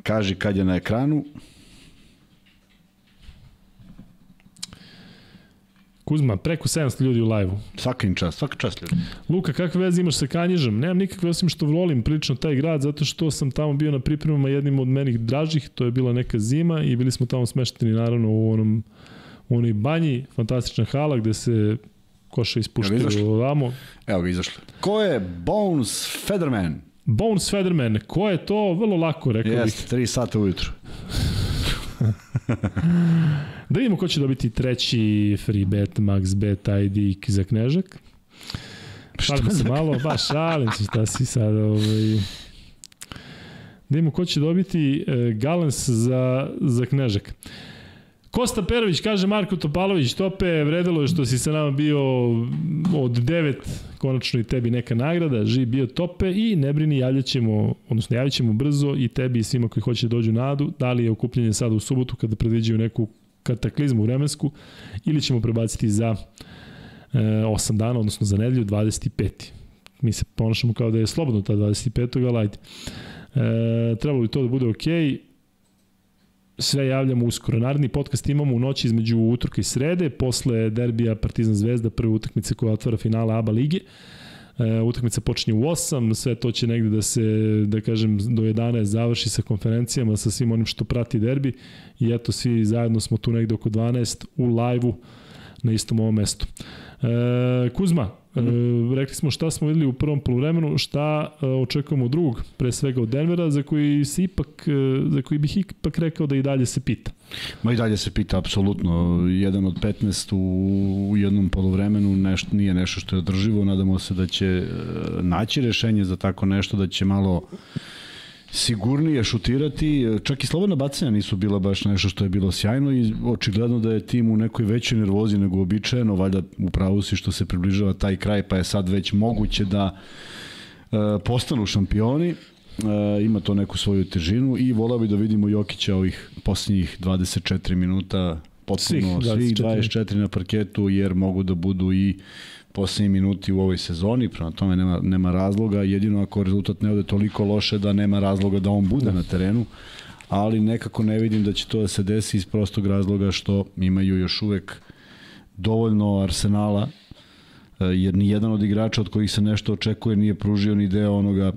Kaži kad je na ekranu. Kuzma, preko 700 ljudi u live-u. Svaka im čast, svaka čast ljudi. Luka, kakve veze imaš sa Kanjižom? Nemam nikakve osim što volim prilično taj grad, zato što sam tamo bio na pripremama jednim od menih dražih, to je bila neka zima i bili smo tamo smešteni naravno u onom u onoj banji, fantastična hala gde se koša ispuštaju ovamo. Evo ga izašli. Ko je Bones Federman? Bones Federman, ko je to? Vrlo lako, rekao Jest, bih. Jeste, 3 sata ujutru. da vidimo ko će dobiti treći free bet, max bet, ID za knežak. Šalim se malo, baš šalim se šta si sad ovaj... Da vidimo ko će dobiti e, Galens za, za knežak. Kosta Perović, kaže Marko Topalović, tope, vredilo je što si sa nama bio od 9, konačno i tebi neka nagrada, živ bio tope i ne brini, javljaćemo, odnosno javljaćemo brzo i tebi i svima koji hoće da dođu na Adu, da li je okupljenje sada u subotu kada predviđaju neku kataklizmu vremensku ili ćemo prebaciti za e, 8 dana, odnosno za nedelju 25. Mi se ponašamo kao da je slobodno ta 25. ali ajde. E, trebalo bi to da bude okej. Okay sve javljamo uskoro. Naredni podcast imamo u noći između utorka i srede, posle derbija Partizan Zvezda, prve utakmice koja otvara finala ABA lige. E, utakmica počinje u 8, sve to će negde da se, da kažem, do 11 završi sa konferencijama, sa svim onim što prati derbi i eto, svi zajedno smo tu negde oko 12 u live-u na istom ovom mestu. E, Kuzma, Mm. E, rekli smo šta smo videli u prvom poluvremenu, šta e, očekujemo od drugog, pre svega od Denvera, za koji se ipak, e, za koji bih ipak rekao da i dalje se pita. Ma i dalje se pita, apsolutno. Jedan od 15 u, u jednom poluvremenu nešto, nije nešto što je održivo. Nadamo se da će e, naći rešenje za tako nešto, da će malo sigurnije šutirati, čak i slobodna bacanja nisu bila baš nešto što je bilo sjajno i očigledno da je tim u nekoj većoj nervozi nego običajeno, valjda upravo si što se približava taj kraj, pa je sad već moguće da e, postanu šampioni, e, ima to neku svoju težinu i volao bi da vidimo Jokića ovih posljednjih 24 minuta potpuno svih 24. svih 24 na parketu jer mogu da budu i poslednji minuti u ovoj sezoni, prema tome nema, nema razloga, jedino ako rezultat ne ode toliko loše da nema razloga da on bude da. na terenu, ali nekako ne vidim da će to da se desi iz prostog razloga što imaju još uvek dovoljno arsenala, e, jer ni jedan od igrača od kojih se nešto očekuje nije pružio ni deo onoga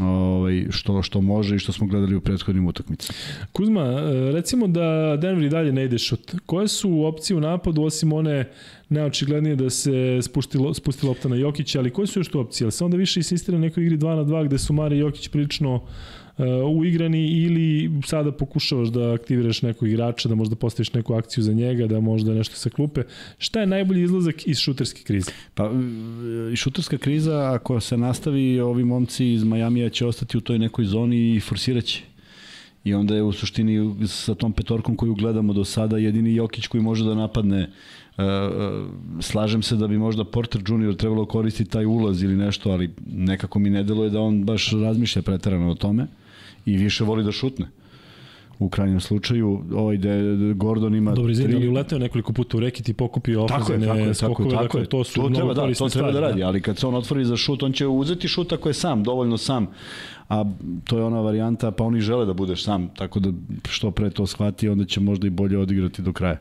ovaj, što, što može i što smo gledali u prethodnim utakmicama. Kuzma, e, recimo da Denver i dalje ne ide šut. Koje su opcije u napadu osim one neočiglednije da se spusti, spusti lopta na Jokića, ali koje su još tu opcije? Ali se onda više insistira na nekoj igri 2 na 2 gde su Mare i Jokić prilično uh, uigrani ili sada pokušavaš da aktiviraš nekog igrača, da možda postaviš neku akciju za njega, da možda nešto sa klupe. Šta je najbolji izlazak iz šuterske krize? Pa, šuterska kriza, ako se nastavi, ovi momci iz Majamija će ostati u toj nekoj zoni i forsiraće i onda je u suštini sa tom petorkom koju gledamo do sada jedini Jokić koji može da napadne E, e, slažem se da bi možda Porter Junior trebalo koristiti taj ulaz ili nešto, ali nekako mi ne deluje da on baš razmišlja pretarano o tome i više voli da šutne. u krajnjem slučaju. Ovaj de, Gordon ima... Dobro, izvini, ali uleteo nekoliko puta u reki, ti pokupio ofenzivne je, skokove, tako, dakle, to su to treba, da, to treba da radi, da. ali kad se on otvori za šut, on će uzeti šut ako je sam, dovoljno sam a to je ona varijanta, pa oni žele da budeš sam, tako da što pre to shvati, onda će možda i bolje odigrati do kraja.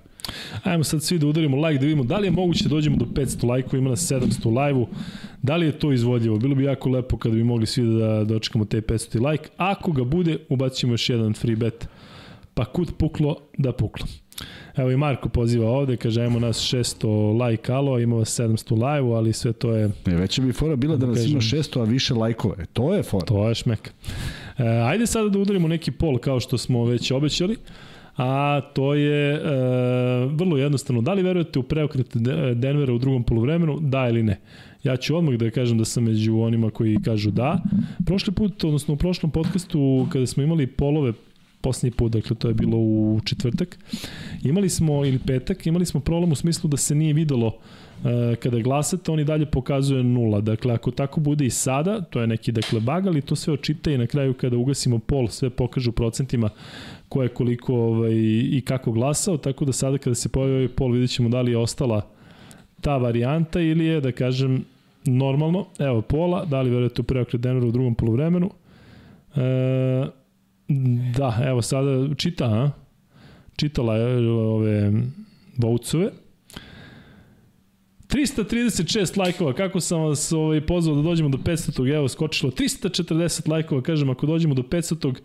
Ajmo sad svi da udarimo like da vidimo da li je moguće da dođemo do 500 lajkova, ima nas 700 live-u. Da li je to izvodljivo? Bilo bi jako lepo kada bi mogli svi da dočekamo te 500 like. Ako ga bude, ubacimo još jedan free bet. Pa kud puklo, da puklo. Evo i Marko poziva ovde, kaže ajmo nas 600 like alo, ima vas 700 live ali sve to je... Ne, već bi fora bila da, da nas kažem, ima 600, a više lajkove. To je fora. To je šmek. E, ajde sada da udarimo neki pol kao što smo već obećali a to je e, vrlo jednostavno. Da li verujete u preokret Denvera u drugom polovremenu? Da ili ne? Ja ću odmah da kažem da sam među onima koji kažu da. Prošli put, odnosno u prošlom podcastu, kada smo imali polove poslednji put, dakle to je bilo u četvrtak, imali smo, ili petak, imali smo problem u smislu da se nije videlo e, kada glasate, on i dalje pokazuje nula. Dakle, ako tako bude i sada, to je neki dakle, bag, ali to sve očita i na kraju kada ugasimo pol, sve pokaže u procentima ko je koliko ovaj, i kako glasao, tako da sada kada se pojavi ovaj pol vidjet ćemo da li je ostala ta varijanta ili je, da kažem, normalno. Evo pola, da li verujete u preokret Denvera u drugom polovremenu? E, Da, evo sada čita, a? čitala je ove voucove. 336 lajkova, kako sam vas ovaj, pozvao da dođemo do 500. Evo, skočilo 340 lajkova, kažem, ako dođemo do 500.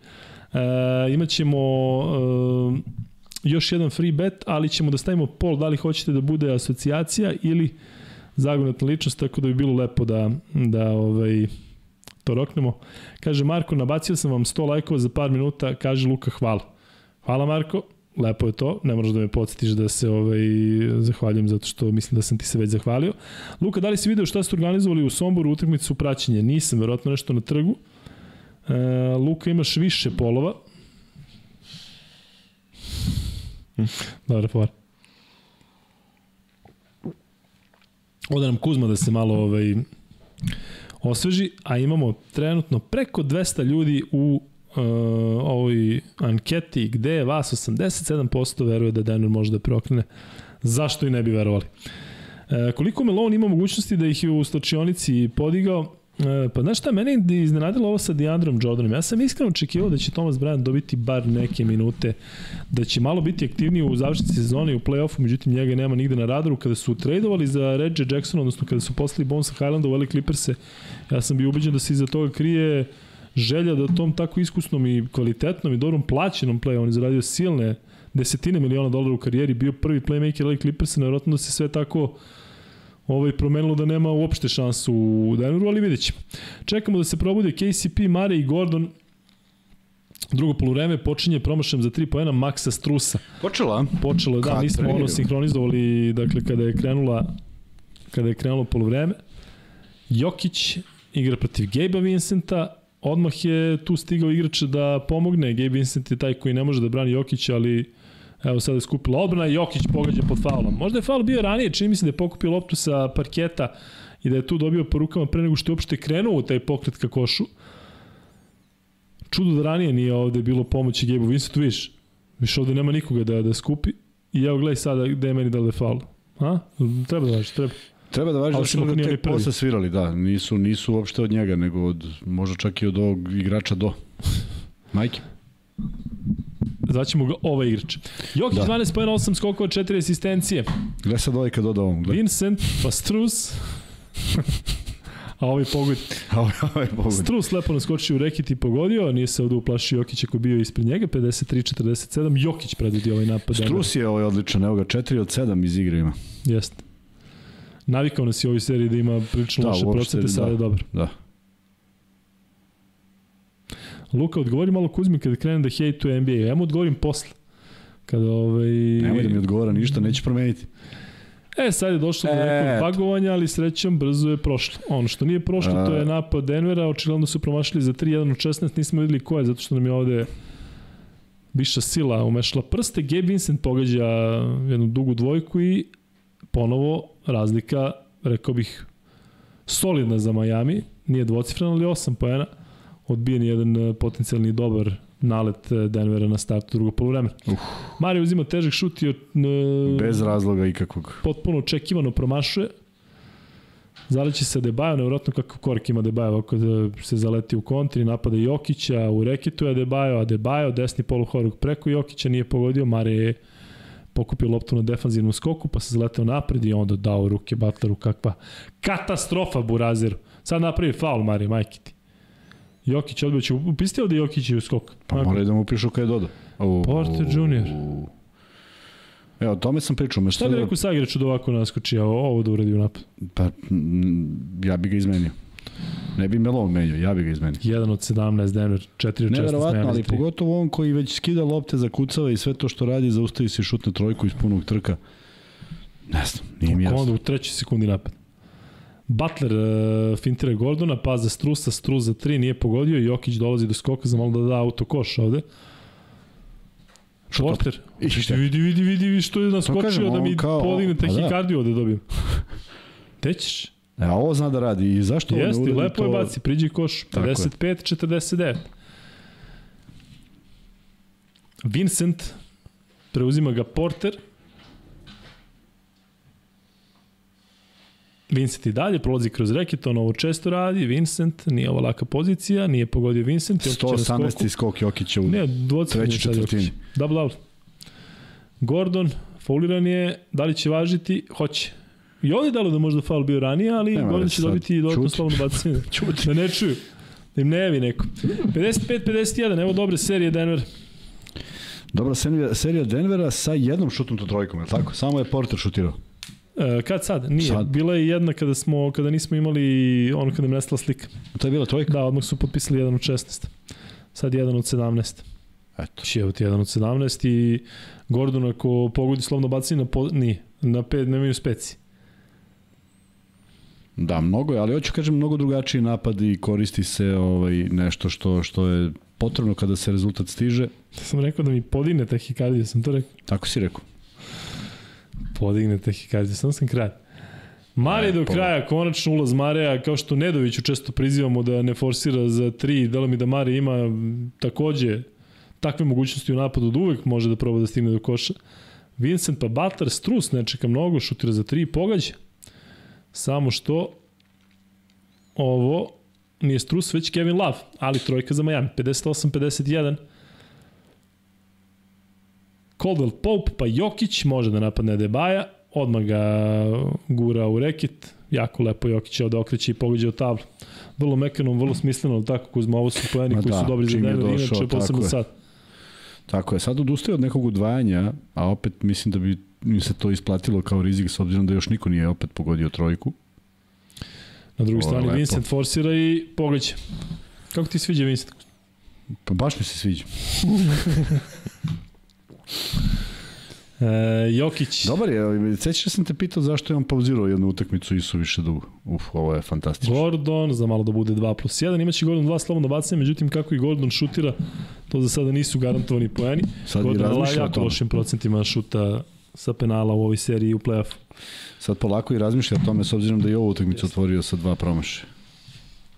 E, imat ćemo e, još jedan free bet, ali ćemo da stavimo pol, da li hoćete da bude asocijacija ili zagonetna ličnost, tako da bi bilo lepo da, da ovaj, to roknemo. Kaže Marko, nabacio sam vam 100 lajkova za par minuta, kaže Luka, hvala. Hvala Marko, lepo je to, ne moraš da me podsjetiš da se ovaj, zahvaljujem zato što mislim da sam ti se već zahvalio. Luka, da li si video šta ste organizovali u Somboru utakmicu praćenje? Nisam, verovatno nešto na trgu. E, Luka, imaš više polova. Dobar for. Oda nam Kuzma da se malo ovaj, osveži, a imamo trenutno preko 200 ljudi u uh, ovoj anketi gde vas 87% veruje da Denver može da prokrene. Zašto i ne bi verovali? E, koliko Melon ima mogućnosti da ih je u stočionici podigao? E, pa znaš šta, mene je iznenadilo ovo sa Deandrom Jordanom. Ja sam iskreno očekivao da će Thomas Bryant dobiti bar neke minute, da će malo biti aktivniji u završnici sezone i u play-offu, međutim njega nema nigde na radaru. Kada su tradovali za Reggie Jackson, odnosno kada su poslali Bonesa Highlanda u LA Clippers-e, ja sam bio ubeđen da se iza toga krije želja da tom tako iskusnom i kvalitetnom i dobrom plaćenom play, on je zaradio silne desetine miliona dolara u karijeri, bio prvi playmaker LA Clippers-a, nevjerojatno da se sve tako ovaj, promenilo da nema uopšte šansu u Denveru, ali vidjet ćemo. Čekamo da se probude KCP, Mare i Gordon. Drugo poluvreme počinje promašajem za 3 poena Maxa Strusa. Počela? Počelo, da, nismo ono sinhronizovali, dakle, kada je krenula kada je krenulo poluvreme. Jokić igra protiv Gabe Vincenta, odmah je tu stigao igrač da pomogne. Gabe Vincent je taj koji ne može da brani Jokića, ali Evo sada je skupila odbrana i Jokić pogađa pod faulom. Možda je faul bio ranije, čini mi se da je pokupio loptu sa parketa i da je tu dobio po rukama pre nego što je uopšte krenuo u taj pokret ka košu. Čudo da ranije nije ovde bilo pomoći Gabe Vincentu, viš, viš ovde nema nikoga da, da skupi. I evo gledaj sada gde je meni da je faul. A? Treba da važi, treba. Treba da važi da su ga tek posle svirali, da. Nisu, nisu uopšte od njega, nego od, možda čak i od ovog igrača do. Majke. Zvaćemo ga ovaj igrač. Jokić da. 12 pojena, 8 skokova, 4 asistencije. Gle sad ovaj kad doda ovom. Vincent, pa Strus. A ovaj pogod. A ovaj, ovaj pogod. Strus lepo naskočio u reket i pogodio, nije se ovde uplašio Jokić ako bio ispred njega, 53-47. Jokić predvodi ovaj napad. Strus je ovaj odličan, evo ga, 4 od 7 iz igre ima. Jeste. Navikao nas je u ovoj seriji da ima prilično da, loše procente, da, je dobro. Da. Luka, odgovori malo Kuzmi kada krenem da hejtuje NBA. Ja mu odgovorim posle. Kada ovaj... Nemoj da mi odgovara ništa, neće promeniti. E, sad je došlo do nekog bagovanja, ali srećom brzo je prošlo. Ono što nije prošlo, to je napad Denvera, očigledno su promašili za 3-1 od 16, nismo videli ko je, zato što nam je ovde viša sila umešala prste. Gabe Vincent pogađa jednu dugu dvojku i ponovo razlika, rekao bih, solidna za Miami. Nije dvocifrena, ali 8 poena odbijen jedan e, potencijalni dobar nalet e, Denvera na startu drugog polovremena. Uh. Mario uzima težak šut i... Uh, Bez razloga ikakvog. Potpuno očekivano promašuje. Zaleći se Debajo, nevjerojatno kakav korak ima Debajo, ako da se zaleti u kontri, napada Jokića, u reketu je Debajo, a Debajo, desni poluhoruk preko Jokića nije pogodio, Mare je pokupio loptu na defanzivnom skoku, pa se zaleteo napred i onda dao ruke Butleru, kakva katastrofa Burazeru. Sad napravi faul Mare, majke ti. Jokić odbio će, upisati ovde Jokić i u skok? Pa mora da mu upišu kada je doda. Porter Junior. Evo, o tome sam pričao. Šta bi rekao sa igraču da ovako naskoči, a ovo da uradi u napad? Pa, ja bi ga izmenio. Ne bi Melo menio, ja bi ga izmenio. 1 od 17 Denver, 4 od 16 Neverovatno, ali pogotovo on koji već skida lopte za kucava i sve to što radi, zaustavi se šutne trojku iz punog trka. Ne znam, nije mi jasno. Onda u trećoj sekundi napad. Butler uh, fintira Gordona, pa za Strusa, Strus za 3 nije pogodio, Jokić dolazi do skoka za malo da da auto koš ovde. Porter. Vidi, vidi, vidi, vidi što je naskočio da mi kao, podigne tehikardiju da. da dobijem. Tećeš? E, a ovo zna da radi. I zašto Jeste, ovo ne lepo to... je baci, priđi koš. 55-49. Vincent, preuzima ga Porter. Vincent i dalje prolazi kroz reket, on ovo često radi, Vincent, nije ovo laka pozicija, nije pogodio Vincent. 118. skok Jokića u ne, trećoj četvrtini. Double out. Gordon, fauliran je, da li će važiti? Hoće. I ovdje je dalo da možda faul bio ranije, ali Nema Gordon će sad. dobiti dodatno slovno bacanje. da ne čuju. Da im ne javi neko. 55-51, evo dobre serije Denver. Dobra serija Denvera sa jednom šutnom to trojkom, je tako? Samo je Porter šutirao. E, kad sad? Nije. Sad. Bila je jedna kada smo kada nismo imali ono kada im nestala slika. To je bila trojka? Da, odmah su potpisali jedan od 16. Sad jedan od 17. Eto. Čije ti jedan od 17 i Gordon ako pogodi slovno bacanje na po, nije, na pet, nemaju speci. Da, mnogo je, ali hoću kažem mnogo drugačiji napad i koristi se ovaj nešto što što je potrebno kada se rezultat stiže. Sam rekao da mi podigne tahikardija, sam to rekao. Tako si rekao podigne tahikardiju, sam sam kraj. Mare do kraja, konačno ulaz Mareja, kao što Nedoviću često prizivamo da ne forsira za tri, delo mi da Mare ima takođe takve mogućnosti u napadu da uvek može da proba da stigne do koša. Vincent pa Butler, Strus ne čeka mnogo, šutira za tri, pogađa. Samo što ovo nije Strus, već Kevin Love, ali trojka za Miami, 58-51. Caldwell Pope, pa Jokić može da napadne Debaja, odmah ga gura u reket, jako lepo Jokić je da okreće i pogađa u tablu. Vrlo mekanom, vrlo smisleno, tako Kuzma, ovo su pojeni koji da, su dobri za Denver, inače posebno sad. Tako je, sad odustaje od nekog udvajanja, a opet mislim da bi mi se to isplatilo kao rizik s obzirom da još niko nije opet pogodio trojku. Na drugoj strani lepo. Vincent forsira i pogađa. Kako ti sviđa Vincent? Pa baš mi se sviđa. E, Jokić. Dobar je, sećaš sam te pitao zašto je on pauzirao jednu utakmicu i su više dugo. Uf, ovo je fantastično. Gordon, za malo da bude 2 plus 1, imaće Gordon 2 slobodno bacanje, međutim kako i Gordon šutira, to za sada nisu garantovani poeni. Sad Gordon je jako lošim procentima šuta sa penala u ovoj seriji u play-offu. Sad polako i razmišlja o tome s obzirom da je ovu utakmicu otvorio sa dva promaše.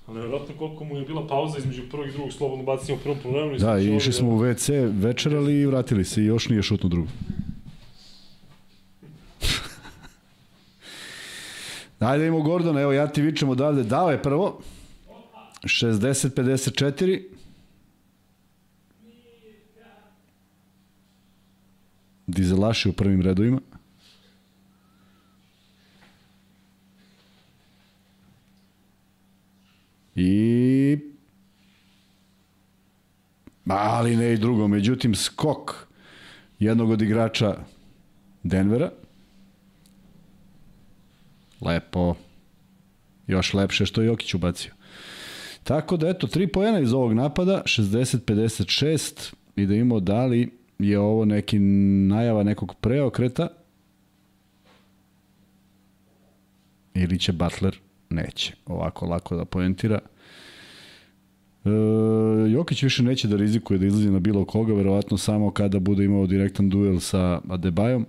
Ali nevjerojatno koliko mu je bila pauza između prvog i drugog slobodnog bacanja u prvom problemu. Da, i išli smo u WC, večerali i vratili se i još nije šutno drugo. Ajde imamo Gordona, evo ja ti vičem odavde, dao je prvo. 60-54. Dizelaši u prvim redovima. I ali ne i drugo. Međutim, skok jednog od igrača Denvera. Lepo. Još lepše što je Jokić ubacio. Tako da, eto, tri pojena iz ovog napada, 60-56, i da imamo da li je ovo neki najava nekog preokreta ili će Butler neće ovako lako da poentira. E, Jokić više neće da rizikuje da izlazi na bilo koga, verovatno samo kada bude imao direktan duel sa Adebayom.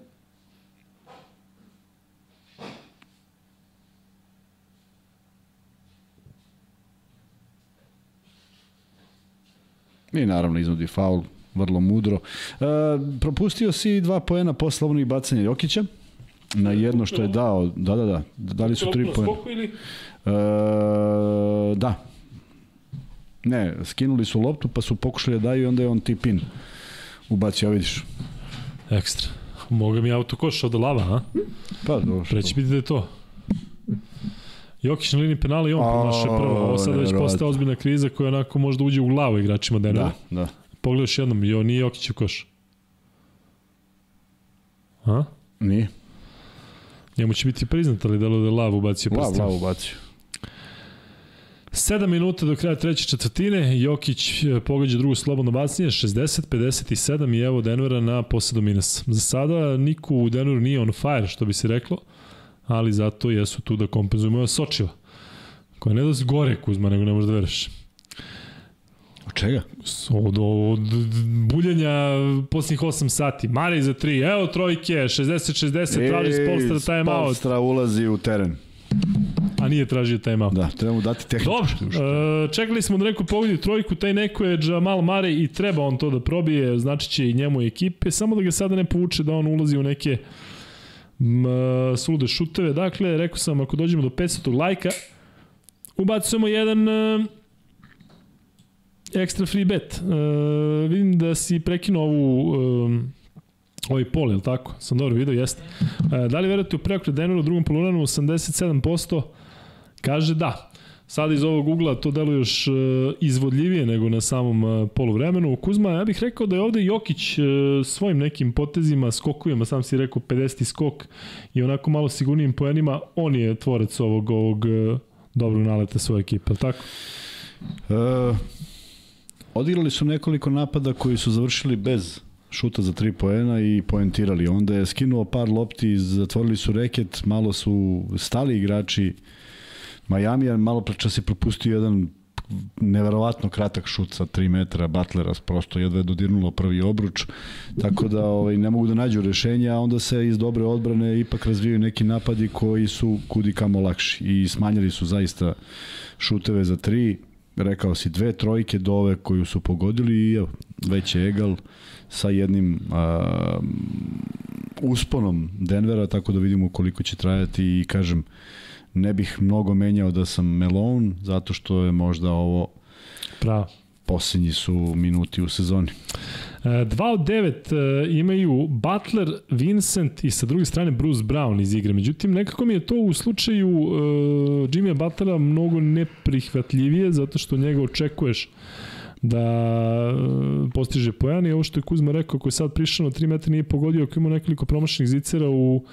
I naravno iznudi faul, vrlo mudro. E, propustio si dva poena posle slobodnih bacanja Jokića na jedno što je dao. Da, da, da. Dali su tri poena. Ili? E, da. Ne, skinuli su loptu pa su pokušali da daju i onda je on tip in. Ubacio, vidiš. Ekstra. Moga mi autokoš od lava, a? Pa, dobro. Preći biti da je to. Jokić na liniji penala i on promaše prvo. Ovo sada već postaje ozbiljna kriza koja onako možda uđe u glavu igračima Denvera. Da, da. Pogledaš jednom, jo, nije Jokić u koš. A? Nije. Njemu će biti priznat, ali delo da je Lav ubacio prst. Lav, Lav ubacio. 7 minuta do kraja treće četvrtine, Jokić e, pogađa drugo slobodno bacanje, 60-57 i evo Denvera na posedu minus. Za sada niko u Denveru nije on fire, što bi se reklo, ali zato jesu tu da kompenzuju moja Sočiva, koja ne da gore Kuzma, nego ne možda vereš. Od čega? Od, od buljenja posljednjih 8 sati. Mari za 3, evo trojke, 60-60, traži s Polstra time out. Polstra ulazi u teren. A nije tražio time out. Da, treba mu dati tehničku. Dobro, uh, čekali smo da neko pogodi trojku, taj neko je Jamal Mare i treba on to da probije, znači će i njemu i ekipe, samo da ga sada ne povuče da on ulazi u neke m, sulude šuteve. Dakle, rekao sam, ako dođemo do 500 lajka, ubacujemo jedan uh, ekstra free bet. Uh, vidim da si prekinuo ovu um, ovaj pol, je li tako? Sam dobro vidio, jeste. Uh, da li verujete u preokret Denveru u drugom poluranu 87%? Kaže da. Sada iz ovog ugla to deluje još uh, izvodljivije nego na samom uh, poluvremenu. Kuzma, ja bih rekao da je ovde Jokić uh, svojim nekim potezima, skokovima, sam si rekao 50. skok i onako malo sigurnijim poenima, on je tvorec ovog, ovog dobrog naleta svoje ekipe, tako? Uh, odigrali su nekoliko napada koji su završili bez šuta za tri poena i poentirali. Onda je skinuo par lopti, zatvorili su reket, malo su stali igrači Majamija, malo preča se propustio jedan neverovatno kratak šut sa 3 metra Butlera, prosto jedva je dodirnulo prvi obruč, tako da ovaj, ne mogu da nađu rešenja, a onda se iz dobre odbrane ipak razvijaju neki napadi koji su kudi kamo lakši i smanjili su zaista šuteve za 3, rekao si dve trojke do ove koju su pogodili i evo, već je egal sa jednim a, usponom Denvera, tako da vidimo koliko će trajati i kažem, ne bih mnogo menjao da sam Melon, zato što je možda ovo Pravo. Posljednji su minuti u sezoni. 2 od 9 e, imaju Butler, Vincent i sa druge strane Bruce Brown iz igre. Međutim, nekako mi je to u slučaju uh, Jimmya Butlera mnogo neprihvatljivije, zato što njega očekuješ da uh, postiže pojan i ovo što je Kuzma rekao, ako je sad prišao na 3 metra nije pogodio, ako ima nekoliko promašenih zicera u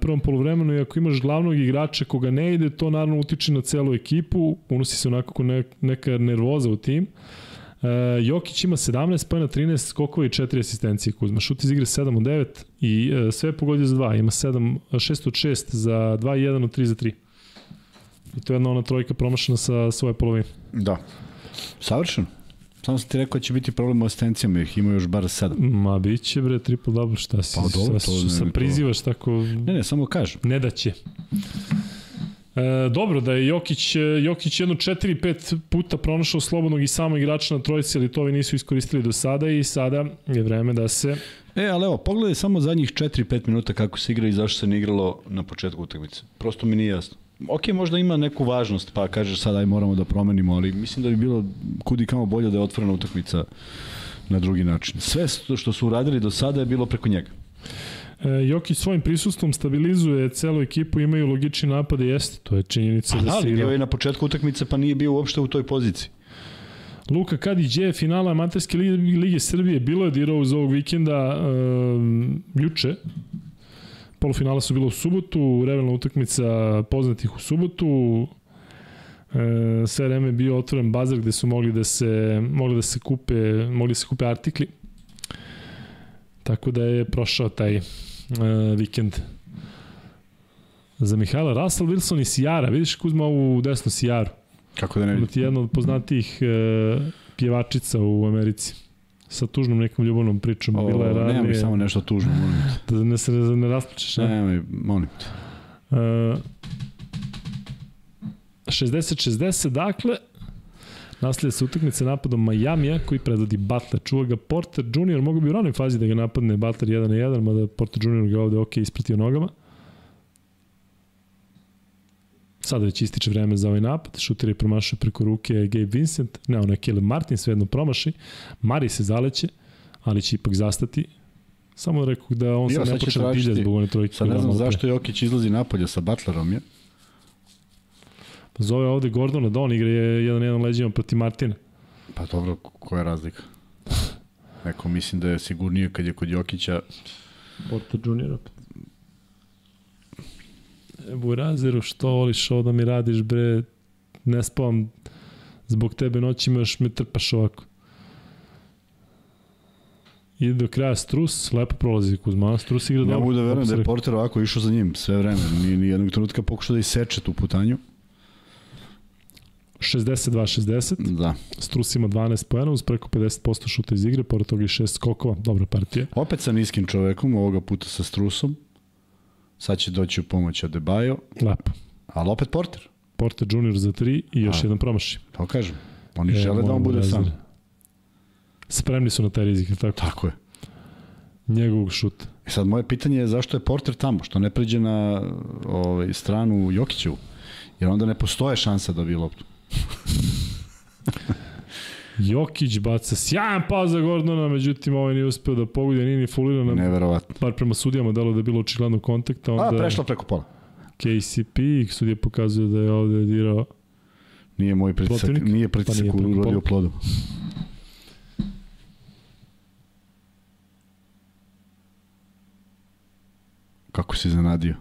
prvom polovremenu i ako imaš glavnog igrača koga ne ide, to naravno utiče na celu ekipu, unosi se onako neka nervoza u tim. Uh, Jokić ima 17 pojena, 13 skokova i 4 asistencije Kuzma. Šut iz igre 7 od 9 i uh, sve pogodio za 2. Ima 7, 6 od 6 za 2 i 1 od 3 za 3. I to je jedna ona trojka promašena sa svoje polovine. Da. Savršeno. Samo sam ti rekao da će biti problem u asistencijama, ih ima još bar 7. Ma, bit će bre triple double, šta si? Pa dobro, to ne, sam prizivaš tako... Ne, ne, samo kažem. Ne da će. E, dobro, da je Jokić, Jokić jedno 4-5 puta pronašao slobodnog i samo igrača na trojici, ali to ovi nisu iskoristili do sada i sada je vreme da se... E, ali evo, pogledaj samo zadnjih 4-5 minuta kako se igra i zašto se ne igralo na početku utakmice. Prosto mi nije jasno. Ok, možda ima neku važnost, pa kažeš sad aj moramo da promenimo, ali mislim da bi bilo kudi kamo bolje da je otvorena utakmica na drugi način. Sve što su uradili do sada je bilo preko njega. E, Jokić svojim prisustvom stabilizuje celu ekipu, imaju logični napade, jeste, to je činjenica da, da se igra. je na početku utakmice pa nije bio uopšte u toj poziciji. Luka Kadić je finala Amaterske lige, lige Srbije, bilo je dirao uz ovog vikenda um, juče, polufinala su bilo u subotu, revelna utakmica poznatih u subotu, e, sve vreme je bio otvoren bazar gde su mogli da se mogli da se kupe mogli da se kupe artikli tako da je prošao taj e, vikend za Mihajla Russell Wilson i Sijara vidiš Kuzma u desnu Sijaru kako da ne vidim jedna od poznatijih e, pjevačica u Americi sa tužnom nekom ljubavnom pričom. O, Bila je ranije... Nemoj samo nešto tužno, molim te. Da ne se ne, ne raspličeš, ne? Nemoj, molim te. Uh, 60-60, dakle, Naslije se utakmice napadom Majamija koji predvodi Butler. Čuva ga Porter Junior, mogu bi u ranoj fazi da ga napadne Butler 1 na 1, mada Porter Junior ga ovde ok ispratio nogama. Sada već ističe vreme za ovaj napad. Šuter je promašao preko ruke Gabe Vincent. Ne, ono je Caleb Martin, svejedno promaši. Mari se zaleće, ali će ipak zastati. Samo rekao da on Bio, sad ne počne da dilje zbog one trojke. Sad ne znam zašto Jokić izlazi napolje sa Butlerom, je? Pa zove ovde Gordona da on igra je jedan jedan leđima protiv Martina. Pa dobro, koja je razlika? Neko mislim da je sigurnije kad je kod Jokića Porta Junior opet. Evo razeru, što voliš ovo da mi radiš bre, ne spavam zbog tebe noćima još me trpaš ovako. Ide do kraja Strus, lepo prolazi Kuzma, Strus igra dobro. Ja mogu da verujem da je Porter ovako išao za njim sve vreme, ni, ni jednog trenutka pokušao da iseče tu putanju. 62-60. Da. Strus ima 12 pojena uz preko 50% šuta iz igre, pored toga i 6 skokova, dobra partija. Opet sa niskim čovekom, ovoga puta sa Strusom. Sad će doći u pomoć Adebayo. Lepo. Ali opet Porter. Porter Junior za 3 i još A, jedan promaši. To kažem. Oni e, žele da on bude razine. sam. Spremni su na taj rizik, tako? Tako je. Njegovog šuta. I e sad moje pitanje je zašto je Porter tamo, što ne pređe na ovaj, stranu Jokićevu, jer onda ne postoje šansa da dobije loptu. Jokić baca sjajan pas za Gordona, međutim ovaj nije uspeo da pogodi, nije ni fuliran. Neverovatno. Par prema sudijama delo da je bilo očigledno kontakta. Onda... A, prešla preko pola. KCP, sudija pokazuje da je ovde dirao Nije moj pritisak, nije pritisak pa nije urodio plodom. Kako si zanadio?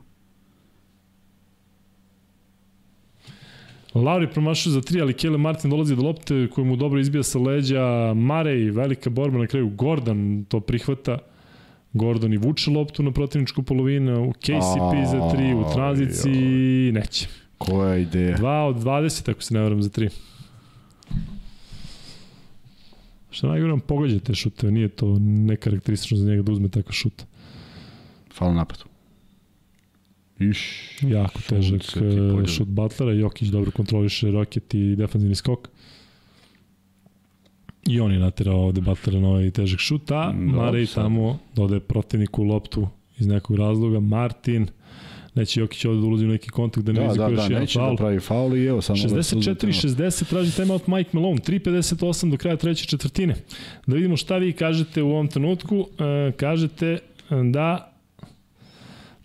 Lauri promašuje za tri, ali Kele Martin dolazi do lopte koju mu dobro izbija sa leđa. Marej, velika borba na kraju. Gordon to prihvata. Gordon i vuče loptu na protivničku polovinu. U KCP za tri, u tranziciji neće. Koja ideja? 2 od 20, ako se ne varam, za tri. Šta najgore pogađa te šute, nije to nekarakteristično za njega da uzme takav šut. Hvala napadu. Iš, jako težak e, šut Butlera, Jokić dobro kontroliše roket i defanzivni skok. I on je naterao ovde Butlera na ovaj težak šut, a mm, Marej tamo dodaje protivniku loptu iz nekog razloga. Martin, neće Jokić ovde da ulazi u neki kontakt da ne da, rizikuje da, da, da, neće da pravi faul i evo samo 64-60 traži timeout Mike Malone. 3.58 do kraja treće četvrtine. Da vidimo šta vi kažete u ovom trenutku. E, kažete da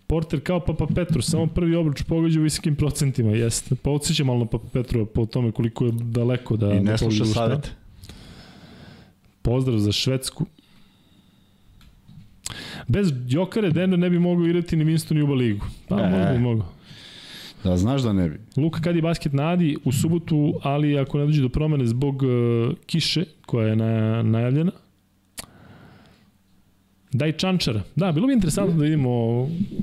Porter kao Papa Petru, samo prvi obruč pogađa u visokim procentima, jeste. Pa odsjeća malo na Papa Petru po tome koliko je daleko da... I ne da sluša savjet. Pozdrav za Švedsku. Bez Jokare Denver ne bi mogao igrati ni Winston i Uba ligu. Pa, e. mogu bi mogao. Da, znaš da ne bi. Luka kad je basket nadi u subotu, ali ako ne dođe do promene zbog uh, kiše koja je na, najavljena, Daj Čančara. Da, bilo bi interesantno da vidimo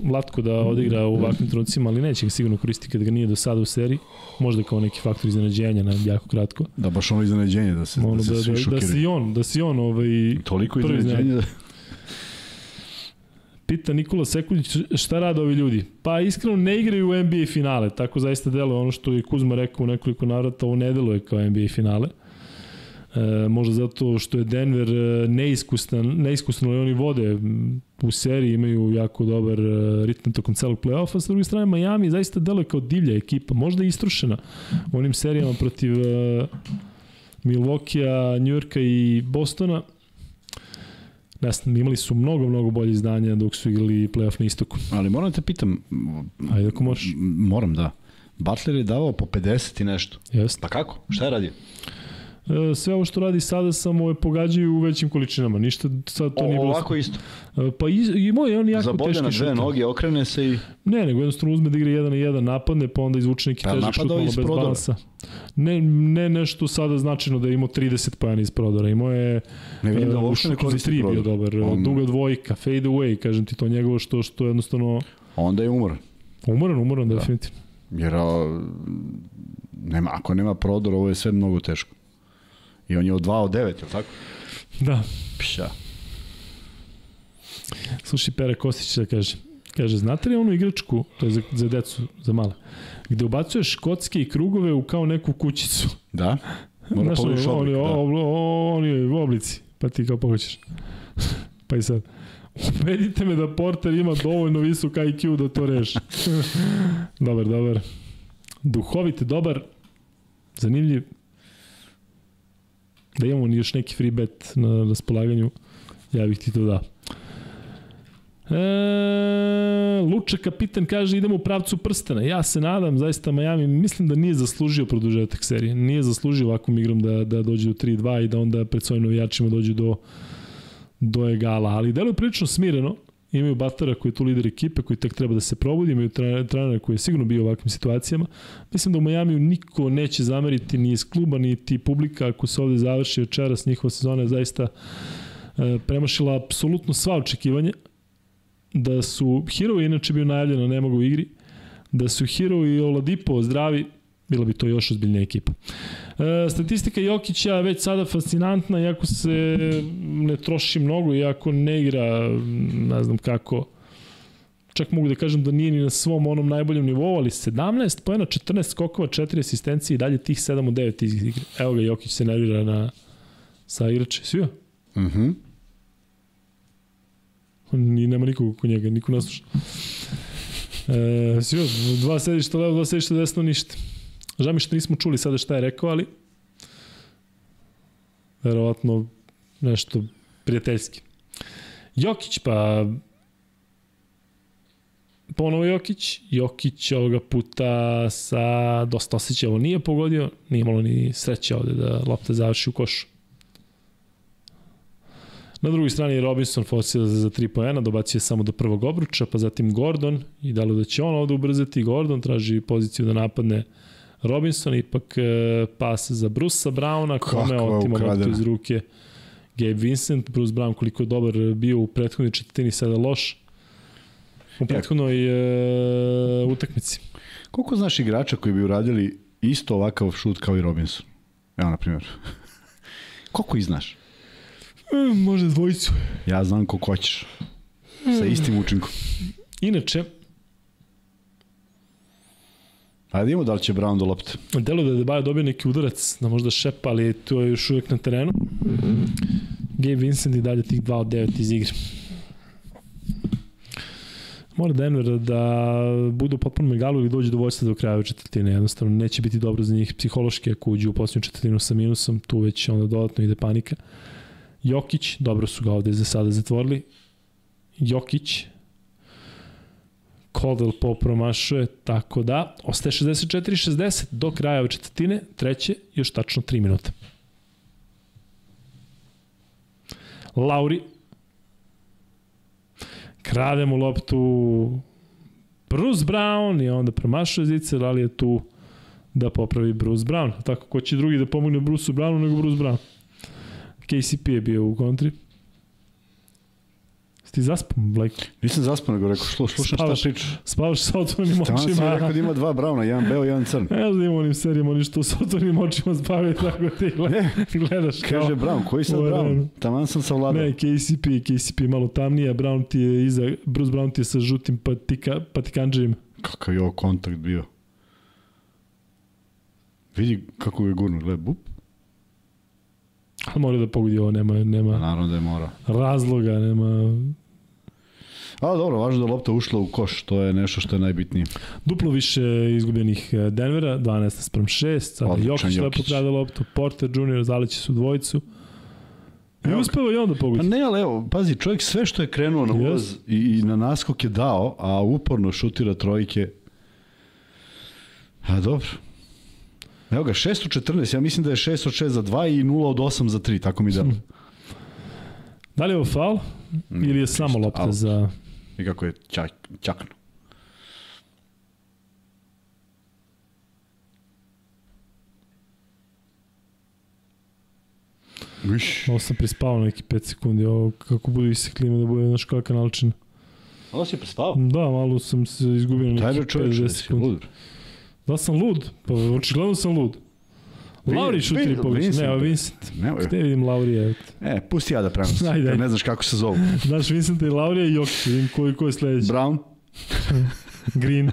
Vlatko da odigra u ovakvim trenucima, ali neće ga sigurno koristiti kada ga nije do sada u seriji. Možda kao neki faktor iznenađenja na jako kratko. Da, baš ono iznenađenje, da se, ono, da se da, svi da, da, si on, da si on ovaj, Toliko iznenađenja da... Pita Nikola Sekuljić šta rade ovi ljudi? Pa iskreno ne igraju u NBA finale, tako zaista deluje ono što je Kuzma rekao u nekoliko navrata, ovo ne deluje kao NBA finale. E, možda zato što je Denver e, neiskusan, neiskusan ali oni vode u seriji, imaju jako dobar e, ritam tokom celog play-offa, sa druge strane Miami zaista deluje kao divlja ekipa, možda istrošena u onim serijama protiv uh, Milwaukee-a, Njujorka i Bostona. Znam, imali su mnogo, mnogo bolje izdanja dok su igrali play-off na istoku. Ali moram da te pitam... Ajde ako možeš. Moram, da. Butler je davao po 50 i nešto. Jeste. Pa kako? Šta je radio? E, sve ovo što radi sada samo je pogađaju u većim količinama. Ništa sad to o, nije bilo... Ovako isto. E, pa i, imao je on jako Zabode teški šut. na dve noge, okrene se i... Ne, nego jednostavno uzme da igra jedan na jedan, napadne, pa onda izvuče neki pa težak šut malo bez prodora. balansa. Ne, ne nešto sada značajno da je imao 30 pojena iz prodora. Imao je... Ne vidim da uopšte ne koristi prodor. bio dobar. On... Duga dvojka, fade away, kažem ti to njegovo što, što jednostavno... Onda je umoran. Umoran, umoran, da. definitivno. Jer a, nema, ako nema prodor, ovo je sve mnogo teško. I on je od 2 od 9, je li tako? Da. Pša. Slušaj, Pere Kostić da kaže, kaže, znate li onu igračku, to je za, za decu, za male, gde ubacuješ kocke i krugove u kao neku kućicu? Da. Mora Znaš, oblik, oni, da. oni oblici, pa ti kao pohoćeš. pa i sad. Ubedite me da Porter ima dovoljno visok IQ da to reši. dobar, dobar. Duhovit, dobar, zanimljiv. Da imamo još neki free bet na raspolaganju, ja bih ti to dao. E, Luča kapitan kaže idemo u pravcu prstena. Ja se nadam, zaista Miami mislim da nije zaslužio produžetak serije. Nije zaslužio ovakvom igrom da, da dođe do 3-2 i da onda pred svojim navijačima dođe do, do egala. Ali deluje prilično smireno. Imaju Batara koji je tu lider ekipe, koji tek treba da se probudi, imaju trenera koji je sigurno bio u ovakvim situacijama. Mislim da u Majamiju niko neće zameriti ni iz kluba, ni ti publika ako se ovde završi večeras. Njihova sezona je zaista e, premašila apsolutno sva očekivanja da su Hero inače bio najavljen, ne mogu u igri, da su Hero i Oladipo zdravi, bila bi to još ozbiljnija ekipa. E, statistika Jokića već sada fascinantna, iako se ne troši mnogo, iako ne igra, ne znam kako, čak mogu da kažem da nije ni na svom onom najboljem nivou, ali 17 pojena, 14 skokova, 4 asistencije i dalje tih 7 u 9 iz igre. Evo ga, Jokić se nervira na, sa igrače. Svio? Mhm. Mm Ni, nema nikog oko njega, niko ne sluša. E, Sio, dva sedišta levo, dva sedišta desno, ništa. Žao mi što nismo čuli sada šta je rekao, ali verovatno nešto prijateljski. Jokić, pa ponovo Jokić. Jokić ovoga puta sa dosta osjećaja ovo nije pogodio, nije malo ni sreće ovde da lopta završi u košu. Na drugoj strani Robinson fosil za 3 poena, dobacio je samo do prvog obruča, pa zatim Gordon i da li da će on ovde ubrzati. Gordon traži poziciju da napadne Robinson, ipak e, pas za Brusa Browna, kome otima loptu iz ruke Gabe Vincent. Bruce Brown koliko je dobar bio u prethodnoj četvrtini, sada loš u prethodnoj e, utakmici. Koliko znaš igrača koji bi uradili isto ovakav šut kao i Robinson? Evo, na primjer. Koliko ih znaš? E, može dvojicu. Ja znam ko hoćeš. Sa istim učinkom. Inače, Ajde imamo da li će Brown do lopte. Delo da je Debaja dobio neki udarac, da možda šepa, ali to je još uvijek na terenu. Gabe Vincent i dalje tih 2 od 9 iz igre. Mora Denver da budu potpuno megalu ili dođe do vojstva do kraja četvrtine. Jednostavno neće biti dobro za njih psihološki ako uđu u posljednju četvrtinu sa minusom, tu već onda dodatno ide panika. Jokić, dobro su ga ovde za sada zatvorili. Jokić, Caldwell po promašuje, tako da ostaje 64-60 do kraja ove četvrtine, treće, još tačno 3 minuta. Lauri krade mu loptu Bruce Brown i onda promašuje zice, ali je tu da popravi Bruce Brown. Tako, ko će drugi da pomogne Bruce Brownu nego Bruce Brown? KCP je bio u kontri. Ti zaspam, Blake? Nisam zaspao, nego rekao, sluš, slušam šta pričaš. Spavaš sa otvorenim očima. Tamo sam rekao da ima dva brauna, jedan beo, jedan crn. Ne znam ima onim serijama, oni što sa otvorenim očima spavaju, tako ti gleda, gledaš kao... Kaže Brown, koji sad Brown? Tamo sam savladao. Ne, KCP, KCP malo tamnije, Brown ti je iza, Bruce Brown ti je sa žutim patika, patikanđerima. Kakav je ovo kontakt bio. Vidi kako je gurno, gleda, bup. Ali mora da pogodi ovo, nema, nema Naravno da je mora. razloga, nema... A dobro, važno da lopta ušla u koš, to je nešto što je najbitnije. Duplo više izgubljenih e, Denvera, 12 sprem 6, sada Jokić lepo krade loptu, Porter Jr. zalići su dvojicu. I uspeva i onda pogodi. Pa ne, ali evo, pazi, čovjek sve što je krenuo na ulaz yes. i, i na naskok je dao, a uporno šutira trojke. A dobro, Evo ga, 6 od 14, ja mislim da je 6 od 6 za 2 i 0 od 8 za 3, tako mi da. Da li je ovo faul? Ili je samo lopta za... I kako je čak, čakno. Viš. Ovo sam prispao neki 5 sekundi, ovo kako bude iseklima da bude naš kakva naličina. Ovo si prispao? Da, malo sam se izgubio neki 50 sekundi. Da sam lud? Pa očigledno sam lud. Lauri šutiri pogrešno. Ne, Vincent. Ne, Gde vidim Laurija? E, pusti ja da prenosim. Ajde, Ne znaš kako se zovu. Znaš Vincenta i Laurija i Jokić. Vidim koji, ko je sledeći. Brown. Green.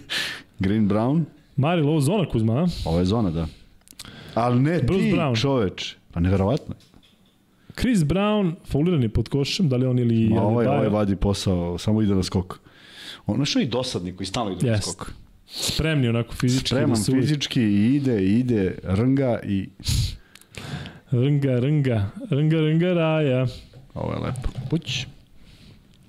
Green Brown. Maril, ovo zona Kuzma, a? Ovo je zona, da. Ali ne Bruce ti, Brown. čoveč. Pa neverovatno je. Chris Brown, faulirani pod košem, da li on ili... Ma, ovaj, ovaj vadi posao, samo ide na skok. On što i dosadnik koji stalno ide yes. na skok. Spremni onako fizički. Spreman da fizički i ide, ide, rnga i... Rnga, rnga, rnga, rnga, raja. Ovo je lepo. Puć.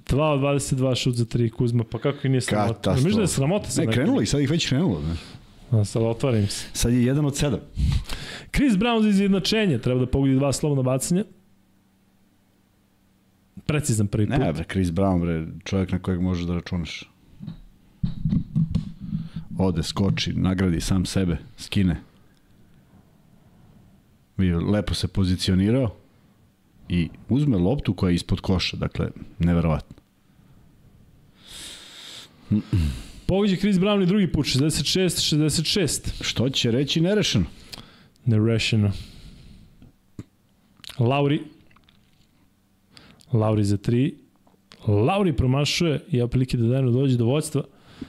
2 od 22 šut za 3 Kuzma, pa kako i nije sramota? Katastrof. Mislim da je sramota sa Ne, krenulo i sad ih već krenulo. Ne? A sad otvarim se. Sad je jedan od sedam. Chris Brown za izjednačenje, treba da pogodi dva slobodna bacanja. Precizan prvi put. Ne, bre, Chris Brown, bre, čovjek na kojeg možeš da računaš. Ode, skoči, nagradi sam sebe, skine. Lepo se pozicionirao i uzme loptu koja je ispod koša, dakle, neverovatno. Pogađa Chris Brown i drugi put, 66-66. Što će reći nerešeno? Nerešeno. Lauri. Lauri za tri. Lauri promašuje i prilike da dajno dođe do vođstva.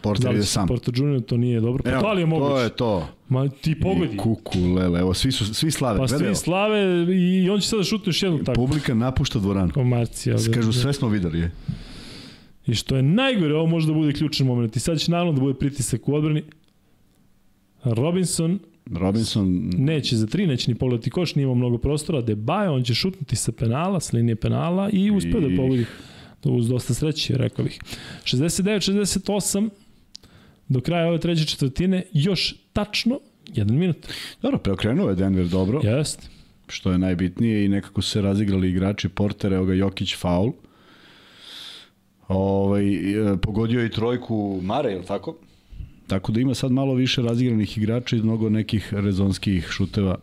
Porter da ide sam. Porter Junior to nije dobro. Pa Evo, to li je moguće? To je to. Ma ti pogodi. I kuku, lele, evo svi su svi slave. Pa svi slave i on će sada šutnuti još jednu tako. Publika napušta dvoranu. Komarcija. Kažu sve smo videli je. I što je najgore, ovo može da bude ključni moment. I sad će naravno da bude pritisak u odbrani. Robinson Robinson neće za tri, neće ni pogledati koš, nije imao mnogo prostora, Debajo, on će šutnuti sa penala, s linije penala i uspeo da I... da pogodi uz dosta sreće, rekao bih. 69-68 do kraja ove treće četvrtine, još tačno jedan minut. Dobro, preokrenuo je Denver dobro. Jeste. Što je najbitnije i nekako su se razigrali igrači Porter, evo ga Jokić faul. Ovaj, e, pogodio je i trojku Mare, je li tako? Tako da ima sad malo više razigranih igrača i mnogo nekih rezonskih šuteva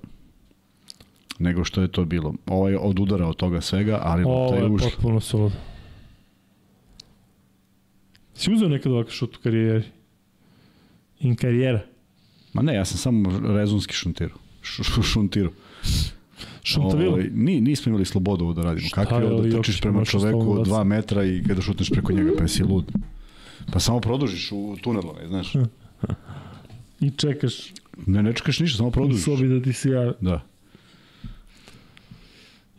nego što je to bilo. Ovo je od udara od toga svega, ali Ovo je ušlo. potpuno suludo. Si uzeo nekad ovakav šut u karijeri? In karijera? Ma ne, ja sam samo rezonski šuntirao. Šuntirao. Šuntavilo? Ovaj, ni, nismo imali slobodu ovo da radimo. Šta Kakvi je da trčiš prema čoveku od 2 metra i kada šutneš preko njega, pa si lud. Pa samo produžiš u tunelu, znaš. I čekaš. Ne, ne čekaš ništa, samo produžiš. U sobi da ti se javi. Da.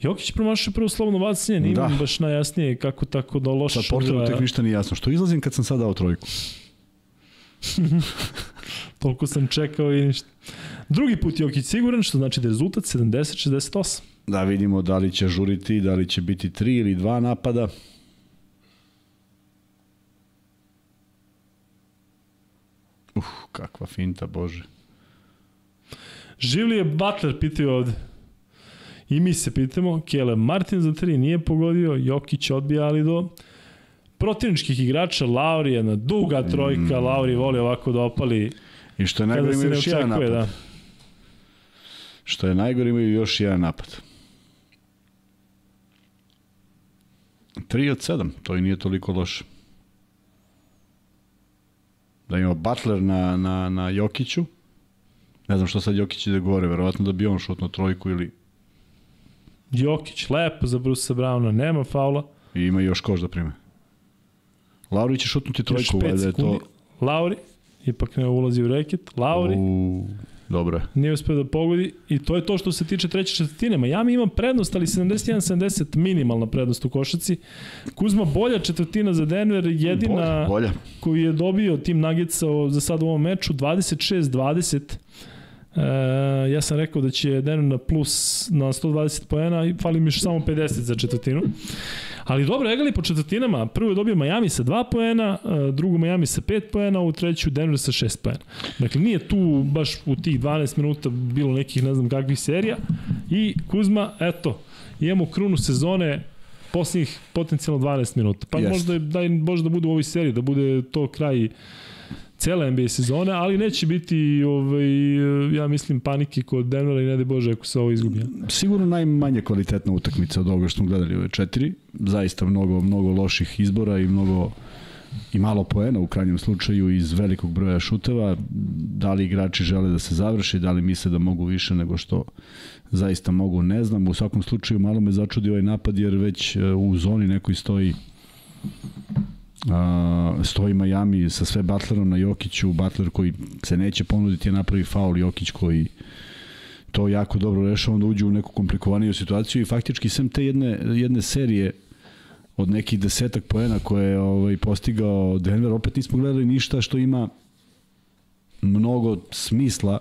Jokić promašuje prvo slobodno bacanje, nije da. baš najjasnije kako tako da loša. Sad Porteru tek ništa nije jasno. Što izlazim kad sam sad dao trojku? Toliko sam čekao i ništa. Drugi put Jokić siguran, što znači da je rezultat 70-68. Da vidimo da li će žuriti, da li će biti 3 ili 2 napada. Uf, kakva finta, bože. Živli je Butler, pitaju ovde. I mi se pitamo, Kele Martin za 3 nije pogodio, Jokić odbija ali do protivničkih igrača, Lauri na duga trojka, mm. Lauri voli ovako da opali. I što je najgore imaju još jedan napad. Da. Što je najgore imaju još jedan napad. 3 od 7, to i nije toliko loše. Da ima Butler na, na, na Jokiću. Ne znam što sad Jokić ide gore, verovatno da bi on šutno trojku ili... Jokić, lepo za Brusa Brauna, nema faula. I ima još koš da prime. Lauri će šutnuti trojku, valjda je to... Lauri, ipak ne ulazi u reket. Lauri. U, dobro. Nije uspeo da pogodi i to je to što se tiče treće četvrtine. Miami ima prednost, ali 71-70 minimalna prednost u košaci. Kuzma bolja četvrtina za Denver, jedina bolja, bolja. koju je dobio tim Nuggetsa za sad u ovom meču, 26-20. E, ja sam rekao da će Denver na plus na 120 poena i fali mi samo 50 za četvrtinu. Ali dobro, egali po četvrtinama. Prvo je dobio Miami sa 2 poena, e, drugo Miami sa 5 poena, u treću Denver sa 6 poena. Dakle, nije tu baš u tih 12 minuta bilo nekih ne znam kakvih serija. I Kuzma, eto, imamo krunu sezone posljednjih potencijalno 12 minuta. Pa yes. možda, da, možda da bude u ovoj seriji, da bude to kraj cele NBA sezone, ali neće biti ovaj, ja mislim panike kod Denvera i ne de Bože ako se ovo izgubi. Sigurno najmanje kvalitetna utakmica od ovoga što smo gledali ove četiri. Zaista mnogo, mnogo loših izbora i mnogo i malo poena u krajnjem slučaju iz velikog broja šuteva. Da li igrači žele da se završi, da li misle da mogu više nego što zaista mogu, ne znam. U svakom slučaju malo me začudi ovaj napad jer već e, u zoni nekoj stoji Uh, stoji Miami sa sve Butlerom na Jokiću, Butler koji se neće ponuditi je napravi faul, Jokić koji to jako dobro rešava, onda uđe u neku komplikovaniju situaciju i faktički sem te jedne, jedne serije od nekih desetak poena koje je ovaj, postigao Denver, opet nismo gledali ništa što ima mnogo smisla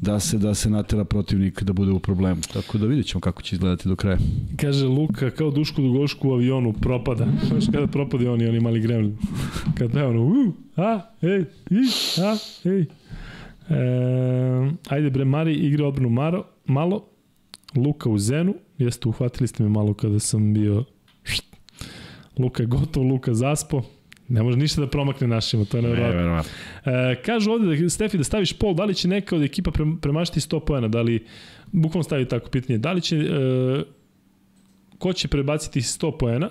da se da se natera protivnik da bude u problemu. Tako da vidjet ćemo kako će izgledati do kraja. Kaže Luka, kao Duško Dugošku u avionu propada. Znaš kada propade oni, oni mali gremlin. Kada je ono, u, a, ej, i, a, ej. E, ajde bre, Mari igra odbranu Maro, malo. Luka u Zenu. Jeste, uhvatili ste me malo kada sam bio... Luka je gotov, Luka zaspo. Ne može ništa da promakne našima, to je nevjerojatno. E, kažu ovde, da, Stefi, da staviš pol, da li će neka od ekipa premašiti 100 pojena, da li, bukvalno stavi tako pitanje, da li će, e, ko će prebaciti 100 pojena,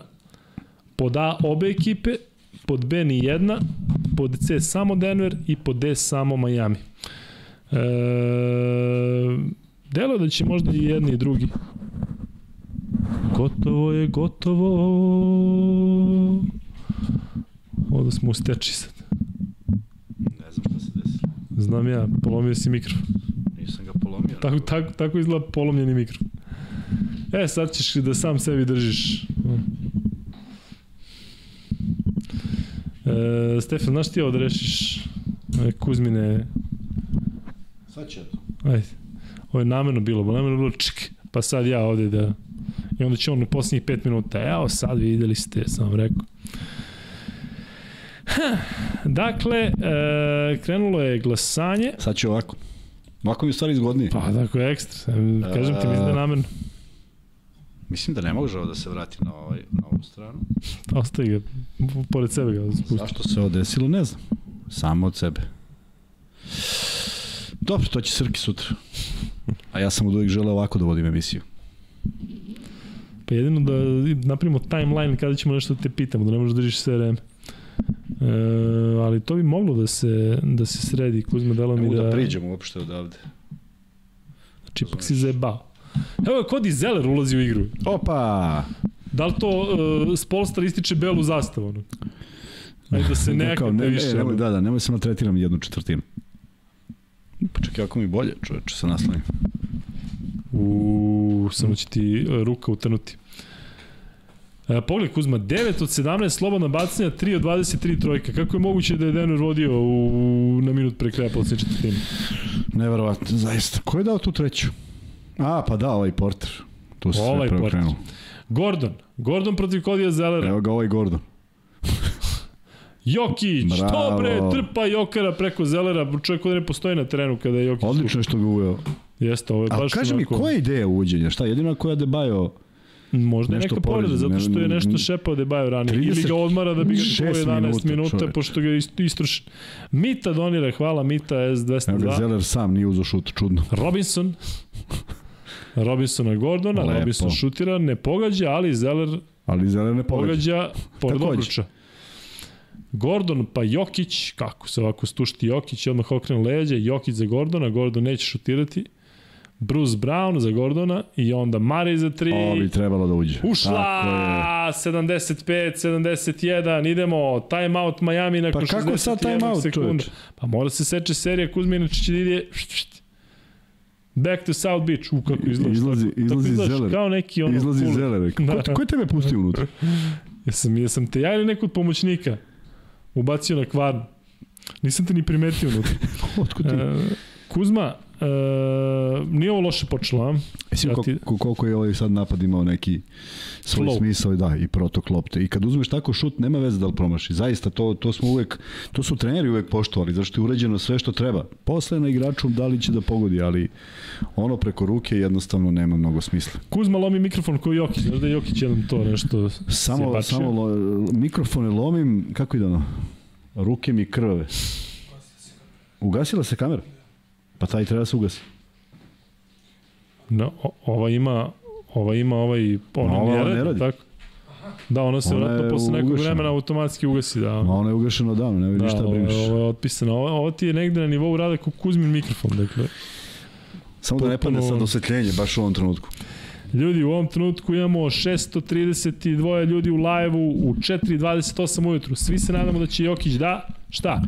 pod A obe ekipe, pod B ni jedna, pod C samo Denver i pod D samo Miami. E, delo da će možda i jedni i drugi. Gotovo je, gotovo. Ovdje smo u steči sad. Ne znam šta se desilo. Znam ja, polomio si mikrofon. Nisam ga polomio. Tako, tako, tako izgleda polomljeni mikrofon. E, sad ćeš da sam sebi držiš. E, Stefan, znaš ti ovo da rešiš e, Kuzmine? Sad će to. Ajde. Ovo je namerno bilo, bo namerno bilo čik, pa sad ja ovde da... I onda će on u posljednjih pet minuta, evo sad videli ste, sam vam Dakle, e, krenulo je glasanje. Sad će ovako. Ovako mi je stvari zgodnije. Pa, tako je ekstra. Kažem ti, mislim da je namerno. Mislim da ne može ovo da se vrati na, ovaj, na ovu stranu. Ostaje ga, pored sebe ga spusti. Zašto se ovo desilo, ne znam. Samo od sebe. Dobro, to će Srki sutra. A ja sam od uvijek želeo ovako da vodim emisiju. Pa jedino da napravimo timeline kada ćemo nešto da te pitamo, da ne možeš da držiš sve vreme. E, ali to bi moglo da se, da se sredi, Kuzma delo mi da... da priđemo uopšte odavde. Znači, ipak si zajebao. Evo je Cody Zeller ulazi u igru. Opa! Da li to uh, Spolstar ističe belu zastavu? Ono? Ajde da se nekako ne, više. Ne, nemoj, da, da, nemoj samo tretiram jednu četvrtinu. Pa čekaj, ako mi bolje, čoveče, se naslonim. U, samo će ti e, ruka utrnuti. E, pogled Kuzma, 9 od 17 slobodna bacanja, 3 od 23 trojka. Kako je moguće da je Denver vodio u, na minut pre kraja posljednje četvrtine? Neverovatno, zaista. Ko je dao tu treću? A, pa da, ovaj Porter. Tu se ovaj sve Porter. Gordon. Gordon protiv Kodija Zellera. Evo ga ovaj Gordon. Jokić, Bravo. to bre, trpa Jokera preko Zellera, čovjek koji ne postoji na terenu kada je Jokić. Odlično što ga uveo. Jeste, ovo je baš kaži onako... mi, koja je ideja uvođenja? Šta, jedino koja Debajo Možda nešto neka povreda, zato što je nešto šepao Debajo ranije. Ili ga odmara da bi ga čuo 11 minuta, minuta pošto ga istroši. Mita donira, hvala Mita S202. Evo Zeller sam nije uzo šut, čudno. Robinson. Robinsona Gordona, Lepo. Robinson šutira, ne pogađa, ali Zeller ali Zeller ne pogađa, pogađa pored obruča. Gordon pa Jokić, kako se ovako stušti Jokić, odmah okrenu leđa, Jokić za Gordona, Gordon neće šutirati. Bruce Brown za Gordona i onda Mare za 3. Ovo bi trebalo da uđe. Ušla! 75, 71, idemo, time out Miami nakon pa 61 sad time out, sekunda. Pa mora se seče serija, Kuzma inače će da ide Back to South Beach, u kako izlazi. Izlazi, izlazi izlazi zeler. Kao neki ono Izlazi cool. zeler. Ko, da. ko je tebe pustio unutra? jesam, jesam te ja ili nekog pomoćnika ubacio na kvarn. Nisam te ni primetio unutra. Otkud ti? Uh, Kuzma, E, nije ovo loše počelo, a? Mislim, ja ti... koliko je ovaj sad napad imao neki svoj Flow. smisao da, i protok lopte. I kad uzmeš tako šut, nema veze da li promaši. Zaista, to, to smo uvek, to su treneri uvek poštovali, zašto je uređeno sve što treba. Posle na igraču da li će da pogodi, ali ono preko ruke jednostavno nema mnogo smisla. Kuzma lomi mikrofon koji Jokić, znaš da je Jokić jedan to nešto Samo, samo lo, mikrofone lomim, kako ide ono? Ruke mi krvave. Ugasila se kamera? Pa taj treba da se ugasi. No, ova ima ova ima ovaj ona ova ne radi, tako. Da, ona se vratno posle nekog ugašena. vremena automatski ugasi, da. Ma ona je ugašena davno, ne vidiš da, šta brineš. Da, ovo je otpisano. Ovo, ovo ti je negde na nivou rada kao Kuzmin mikrofon, dakle. Samo da ne padne sad osvetljenje, baš u ovom trenutku. Ljudi, u ovom trenutku imamo 632 ljudi u live-u u 4.28 ujutru. Svi se nadamo da će Jokić da, šta?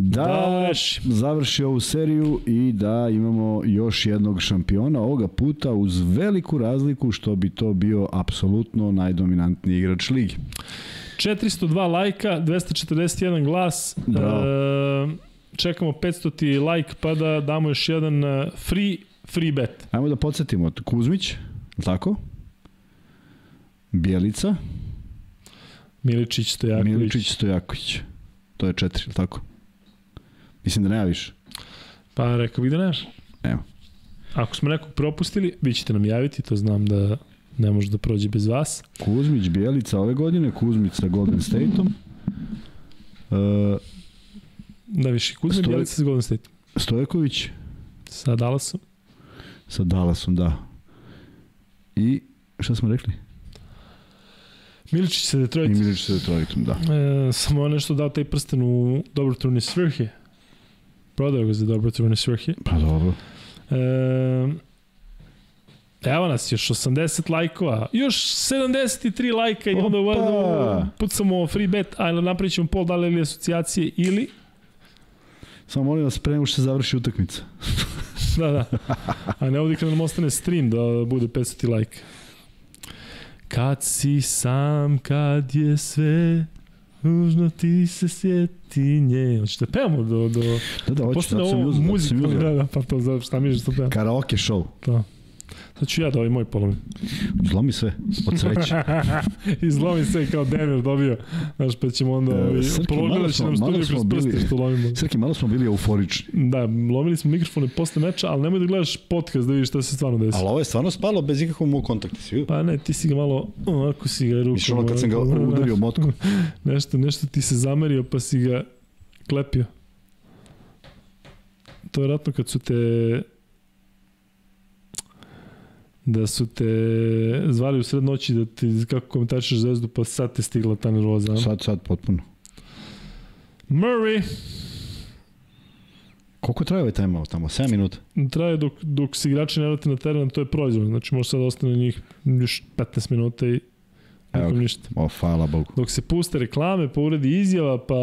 Da, da završi ovu seriju i da imamo još jednog šampiona ovoga puta uz veliku razliku što bi to bio apsolutno najdominantniji igrač ligi. 402 lajka, 241 glas. Bravo. E, čekamo 500 ti like pa da damo još jedan e, free free bet. Ajmo da podsjetimo. Kuzmić, tako? Bjelica. Miličić Stojaković. Miličić Stojaković. To je četiri, tako? Mislim da nema više. Pa rekao bih da nemaš. Evo. Ako smo nekog propustili, vi ćete nam javiti, to znam da ne može da prođe bez vas. Kuzmić, Bijelica ove godine, Kuzmić sa Golden State-om. Uh, da više, Kuzmić, Stoje... Bijelica sa Golden State. Stojaković. Sa Dallasom. Sa Dallasom, da. I šta smo rekli? Miličić sa Detroitom. I Miličić sa Detroitom, da. E, samo nešto dao taj prsten u dobrotvorne svrhe. Prodao ga za dobrotvorne svrhe. Pa dobro. E, Evo nas, još 80 lajkova, još 73 lajka i onda Opa. pucamo free bet, a napravit ćemo pol dale ili asocijacije ili... Samo molim vas, pre nego što se završi utakmica. da, da. A ne ovdje kada nam ostane stream da bude 500 lajka. Kad si sam, kad je sve, Nužno ti se sjeti nje. Hoćete da pevamo do... do da, da, hoću, da sam. Muzika, da, da, pa to, šta mi je što pevam? Karaoke show. Da. Sad ću ja da ovaj moj polomim. Zlomi sve, od sreće. I zlomi sve kao Denver dobio. Znaš, pa ćemo onda... Uh, Srki, će nam studiju kroz prste što lomimo. Srki, malo smo bili euforični. Da, lomili smo mikrofone posle meča, ali nemoj da gledaš podcast da vidiš šta se stvarno desi. Ali ovo je stvarno spalo bez ikakvog mog kontakta, svi? Pa ne, ti si ga malo, ako si ga rukom... Miš ono kad sam ga udario motkom. nešto, nešto ti se zamerio pa si ga klepio. To je ratno kad su te da su te zvali u sred noći da ti, kako komentarišeš zvezdu, pa sad te stigla ta nervoza. Sad, sad, potpuno. Murray. Koliko traje ovaj timeout tamo? 7 minuta? Traje dok, dok se igrači ne na teren, to je proizvod. Znači može sad ostane njih još 15 minuta i Evo, ništa. O, hvala Bogu. Dok se puste reklame, pa uredi izjava, pa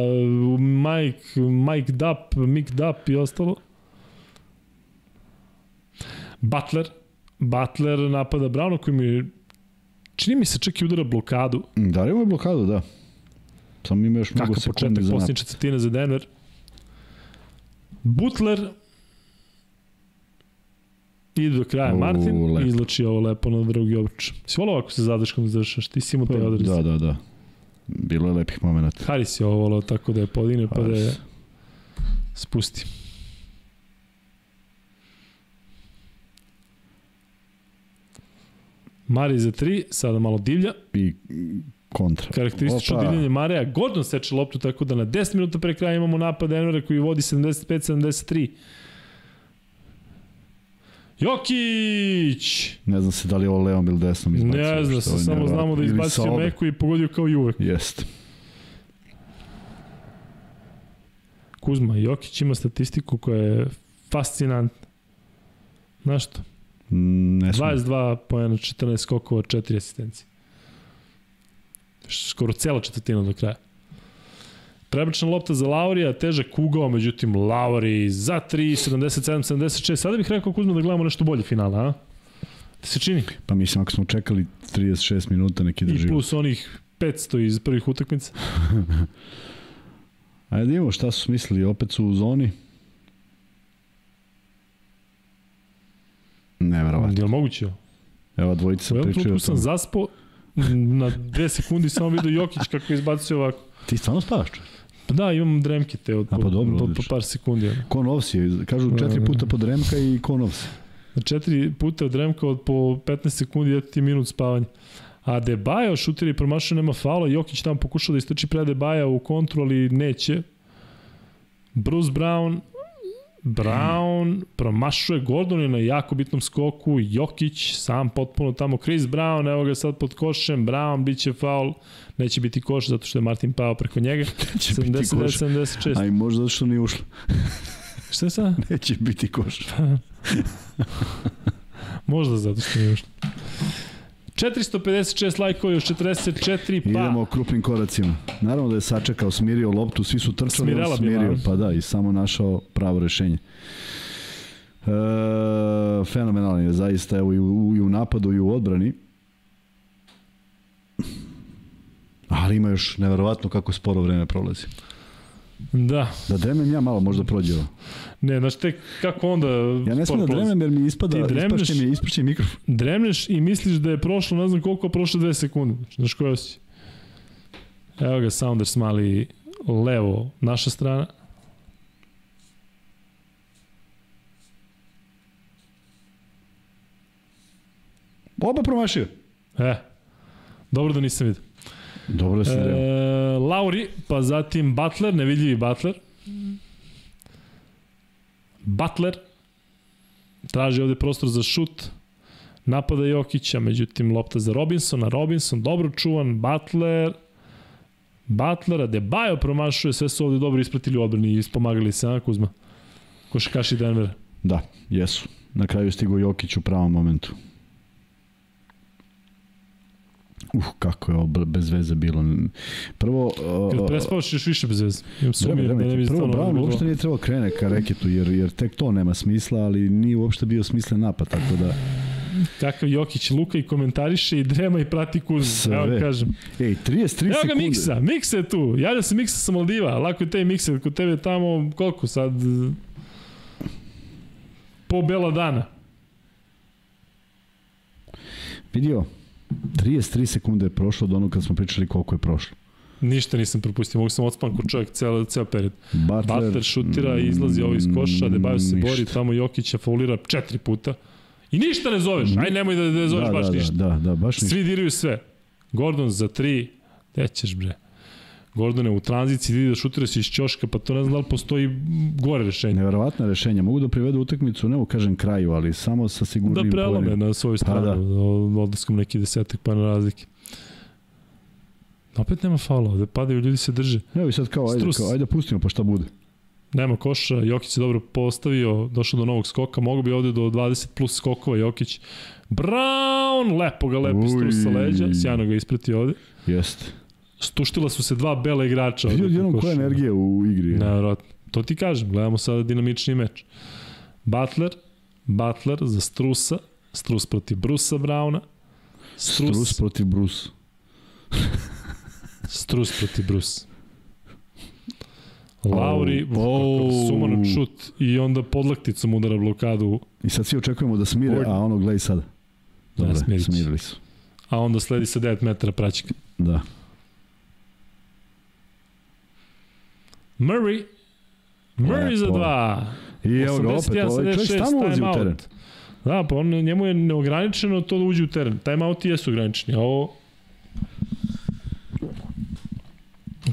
Mike, Mike Dup, Mick Dup i ostalo. Butler, Butler napada Browna koji mi čini mi se čak i udara blokadu. Da, ima blokadu, da. Samo ima još mnogo sekundi početak, za napad. Posljednje četvrtine za Denver. Butler ide do kraja U, Martin lepo. i izlači ovo lepo na drugi obruč. Si volao ako se zadrškom završaš, ti si imao te pa, odreze. Da, da, da. Bilo je lepih momenta. Haris je ovo volao tako da je podine pa da je spusti. Mari za 3, sada malo divlja. I kontra. Karakteristično Opa. divljenje Mareja. Gordon seče loptu tako da na 10 minuta pre kraja imamo napad Denvera koji vodi 75-73. Jokić! Ne znam se da li je ovo levom ili desnom izbacio. Ne znam se, samo znamo da izbacio meku i pogodio kao i uvek. Jest. Kuzma, Jokić ima statistiku koja je fascinantna. Znaš što? Ne 22 pojena, 14 skokova, 4 asistencije. Skoro cela četvrtina do kraja. Prebačna lopta za Laurija, težak ugao, međutim Lauri za 3, 77, 76. Sada bih rekao Kuzma da gledamo nešto bolje finala, a? Da se čini? Pa mislim, ako smo čekali 36 minuta, neki drži. I plus onih 500 iz prvih utakmica. Ajde imamo šta su smislili, opet su u zoni. Neverovatno. Je li moguće? Evo, dvojica pričaju o sam zaspo, na dve sekundi samo vidio Jokić kako izbacio ovako. Ti stvarno spavaš? Pa da, imam dremke te od pa dobro, po, po, par sekundi. Ko novsi, kažu četiri puta po dremka i ko novsi. Četiri puta dremka od po 15 sekundi, je ti minut spavanja. A Debaja šutiri promašao, nema faula, Jokić tamo pokušao da istrči pre Debaja u kontru, ali neće. Bruce Brown Brown promašuje Gordon na jako bitnom skoku, Jokić sam potpuno tamo, Chris Brown, evo ga sad pod košem, Brown biće faul, neće biti koš zato što je Martin pao preko njega. Neće 79, 76. Aj možda zato što nije ušlo. Šta je sad? Neće biti koš. možda zato što nije ušlo. 456 lajkova još 44, pa... Idemo krupnim koracima. Naravno da je sačekao, smirio loptu, svi su trčali, on smirio, bila. pa da, i samo našao pravo rešenje. E, fenomenalan je zaista, evo i u, i u napadu i u odbrani. Ali ima još neverovatno kako sporo vreme prolazi. Da. Da dremem ja malo, možda prođe ovo. Ne, znaš te kako onda... Ja ne smem da dremem jer mi ispada, dremneš, ispašće mi, ispašće mikrofon. Dremneš i misliš da je prošlo, ne znam koliko, prošlo dve sekunde. Znaš koja si? Evo ga, Sounders mali levo, naša strana. Oba promašio. E, dobro da nisam vidio. Dobro da si e, Lauri, pa zatim Butler, nevidljivi Butler. Butler traži ovde prostor za šut, napada Jokića, međutim lopta za Robinsona, Robinson dobro čuvan, Butler, Butlera, Debajo promašuje, sve su ovde dobro ispratili u odbrani i ispomagali se, a Kuzma? Košakaši Denver. Da, jesu. Na kraju stigo Jokić u pravom momentu. Uh, kako je ovo bez veze bilo. Prvo... Uh, Kad prespavaš još više bez veze. Imam sumir, da ne prvo, Brown uopšte nije trebao krene ka reketu, jer, jer tek to nema smisla, ali nije uopšte bio smislen napad, tako da... Kakav Jokić, Luka i komentariše i drema i prati Kuzmu. Sve. Evo kažem. Ej, 33 sekunde. Evo ga Miksa, Miksa je tu. Javlja se Miksa sa Maldiva. Lako je te Miksa, kod tebe tamo, koliko sad? Po bela dana. Vidio, 33 sekunde je prošlo od onog kad smo pričali koliko je prošlo. Ništa nisam propustio, mogu sam odspan kod čovjek ceo, ceo period. Butler, Butler šutira i izlazi ovo iz koša, Debajo se ništa. bori, tamo Jokića faulira četiri puta. I ništa ne zoveš, aj nemoj da, da zoveš da, baš da, ništa. Da, da, da, baš ništa. Svi diraju sve. Gordon za tri, gde ćeš bre? Gordone, u tranziciji vidi da šutira se iz ćoška, pa to ne znam da li postoji gore rešenje. Neverovatno rešenje. Mogu da privedu utakmicu, ne u kažem kraju, ali samo sa sigurnim Da prelome poverim. na svoju pa stranu, pa da. odlaskom neki desetak pa na razlike. Opet nema faula, ovde padaju, ljudi se drže. Evo i sad kao, ajde, Strus. kao, ajde pustimo pa šta bude. Nema koša, Jokić je dobro postavio, došao do novog skoka, mogu bi ovde do 20 plus skokova Jokić. Brown, lepo ga lepo strus sa leđa, sjajno ga ispratio ovde. Jeste. Stuštila su se dva bela igrača. Vidio jednom koja energija u igri. Nevjerojatno. To ti kažem, gledamo sada dinamični meč. Butler, Butler za Strusa, Strus protiv Brusa Brauna. Strus, Strus protiv Brusa. Strus protiv Brusa. Lauri, oh, oh. šut i onda podlakticom udara blokadu. I sad svi očekujemo da smire, a ono gledaj sada. Dobre, da, smirili su. A onda sledi sa 9 metara praćika. Da. Murray. Murray Lepo. za dva. I evo ga opet, ovaj čovjek stano ulazi u teren. Da, pa on, njemu je neograničeno to da uđe u teren. Timeouti jesu ograničeni, a ovo...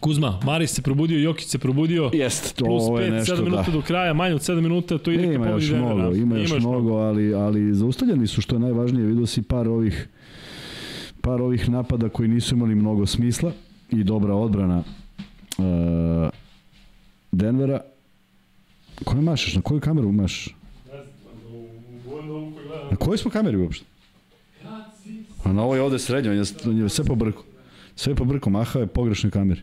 Kuzma, Maris se probudio, Jokić se probudio. Jest, to plus je 5, nešto, 7 minuta da. do kraja, manje od 7 minuta, to ide ima ka pobedi Denvera. Mnogo, ima još, mnogo, mnogo, ali, ali zaustavljeni su, što je najvažnije, vidio si par ovih par ovih napada koji nisu imali mnogo smisla i dobra odbrana uh, Denvera. Koje mašeš? Na koju kameru mašeš? Na kojoj smo kameri uopšte? A na ovoj ovde srednje, on je, on je sve po brku. Sve po brku, mahao je pogrešnoj kameri.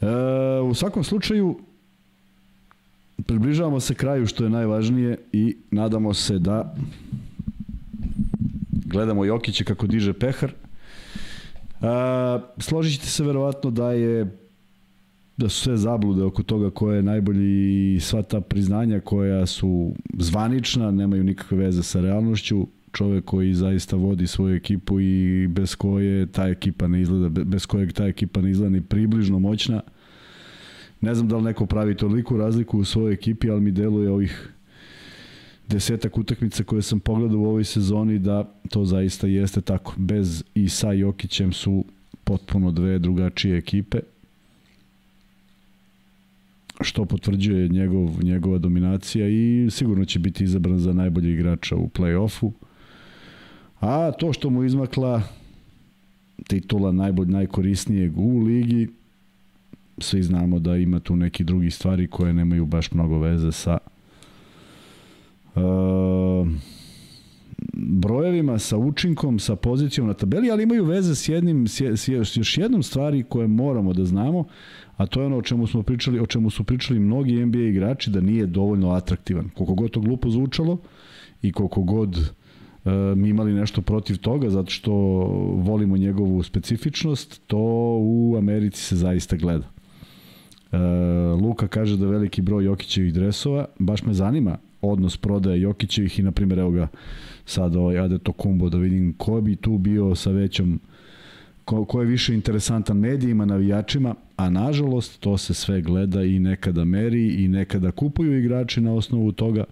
E, u svakom slučaju, približavamo se kraju što je najvažnije i nadamo se da gledamo Jokića kako diže pehar. E, složit ćete se verovatno da je da su sve zablude oko toga ko je najbolji i sva ta priznanja koja su zvanična, nemaju nikakve veze sa realnošću, čovek koji zaista vodi svoju ekipu i bez koje ta ekipa ne izgleda, bez kojeg ta ekipa ne izgleda ni približno moćna. Ne znam da li neko pravi toliku razliku u svojoj ekipi, ali mi deluje ovih desetak utakmica koje sam pogledao u ovoj sezoni da to zaista jeste tako. Bez i sa Jokićem su potpuno dve drugačije ekipe što potvrđuje njegov, njegova dominacija i sigurno će biti izabran za najbolji igrača u play-offu. A to što mu izmakla titula najbolj, najkorisnijeg u ligi, svi znamo da ima tu neki drugi stvari koje nemaju baš mnogo veze sa uh, brojevima, sa učinkom, sa pozicijom na tabeli, ali imaju veze s jednim, s, s još jednom stvari koje moramo da znamo, a to je ono o čemu smo pričali, o čemu su pričali mnogi NBA igrači da nije dovoljno atraktivan. Koliko god to glupo zvučalo i koliko god e, mi imali nešto protiv toga zato što volimo njegovu specifičnost, to u Americi se zaista gleda. E, Luka kaže da veliki broj Jokićevih dresova, baš me zanima odnos prodaje Jokićevih i na primjer evo ga sad ovaj Adeto Kumbo da vidim ko bi tu bio sa većom ko, ko je više interesantan medijima, navijačima, a nažalost to se sve gleda i nekada meri i nekada kupuju igrači na osnovu toga,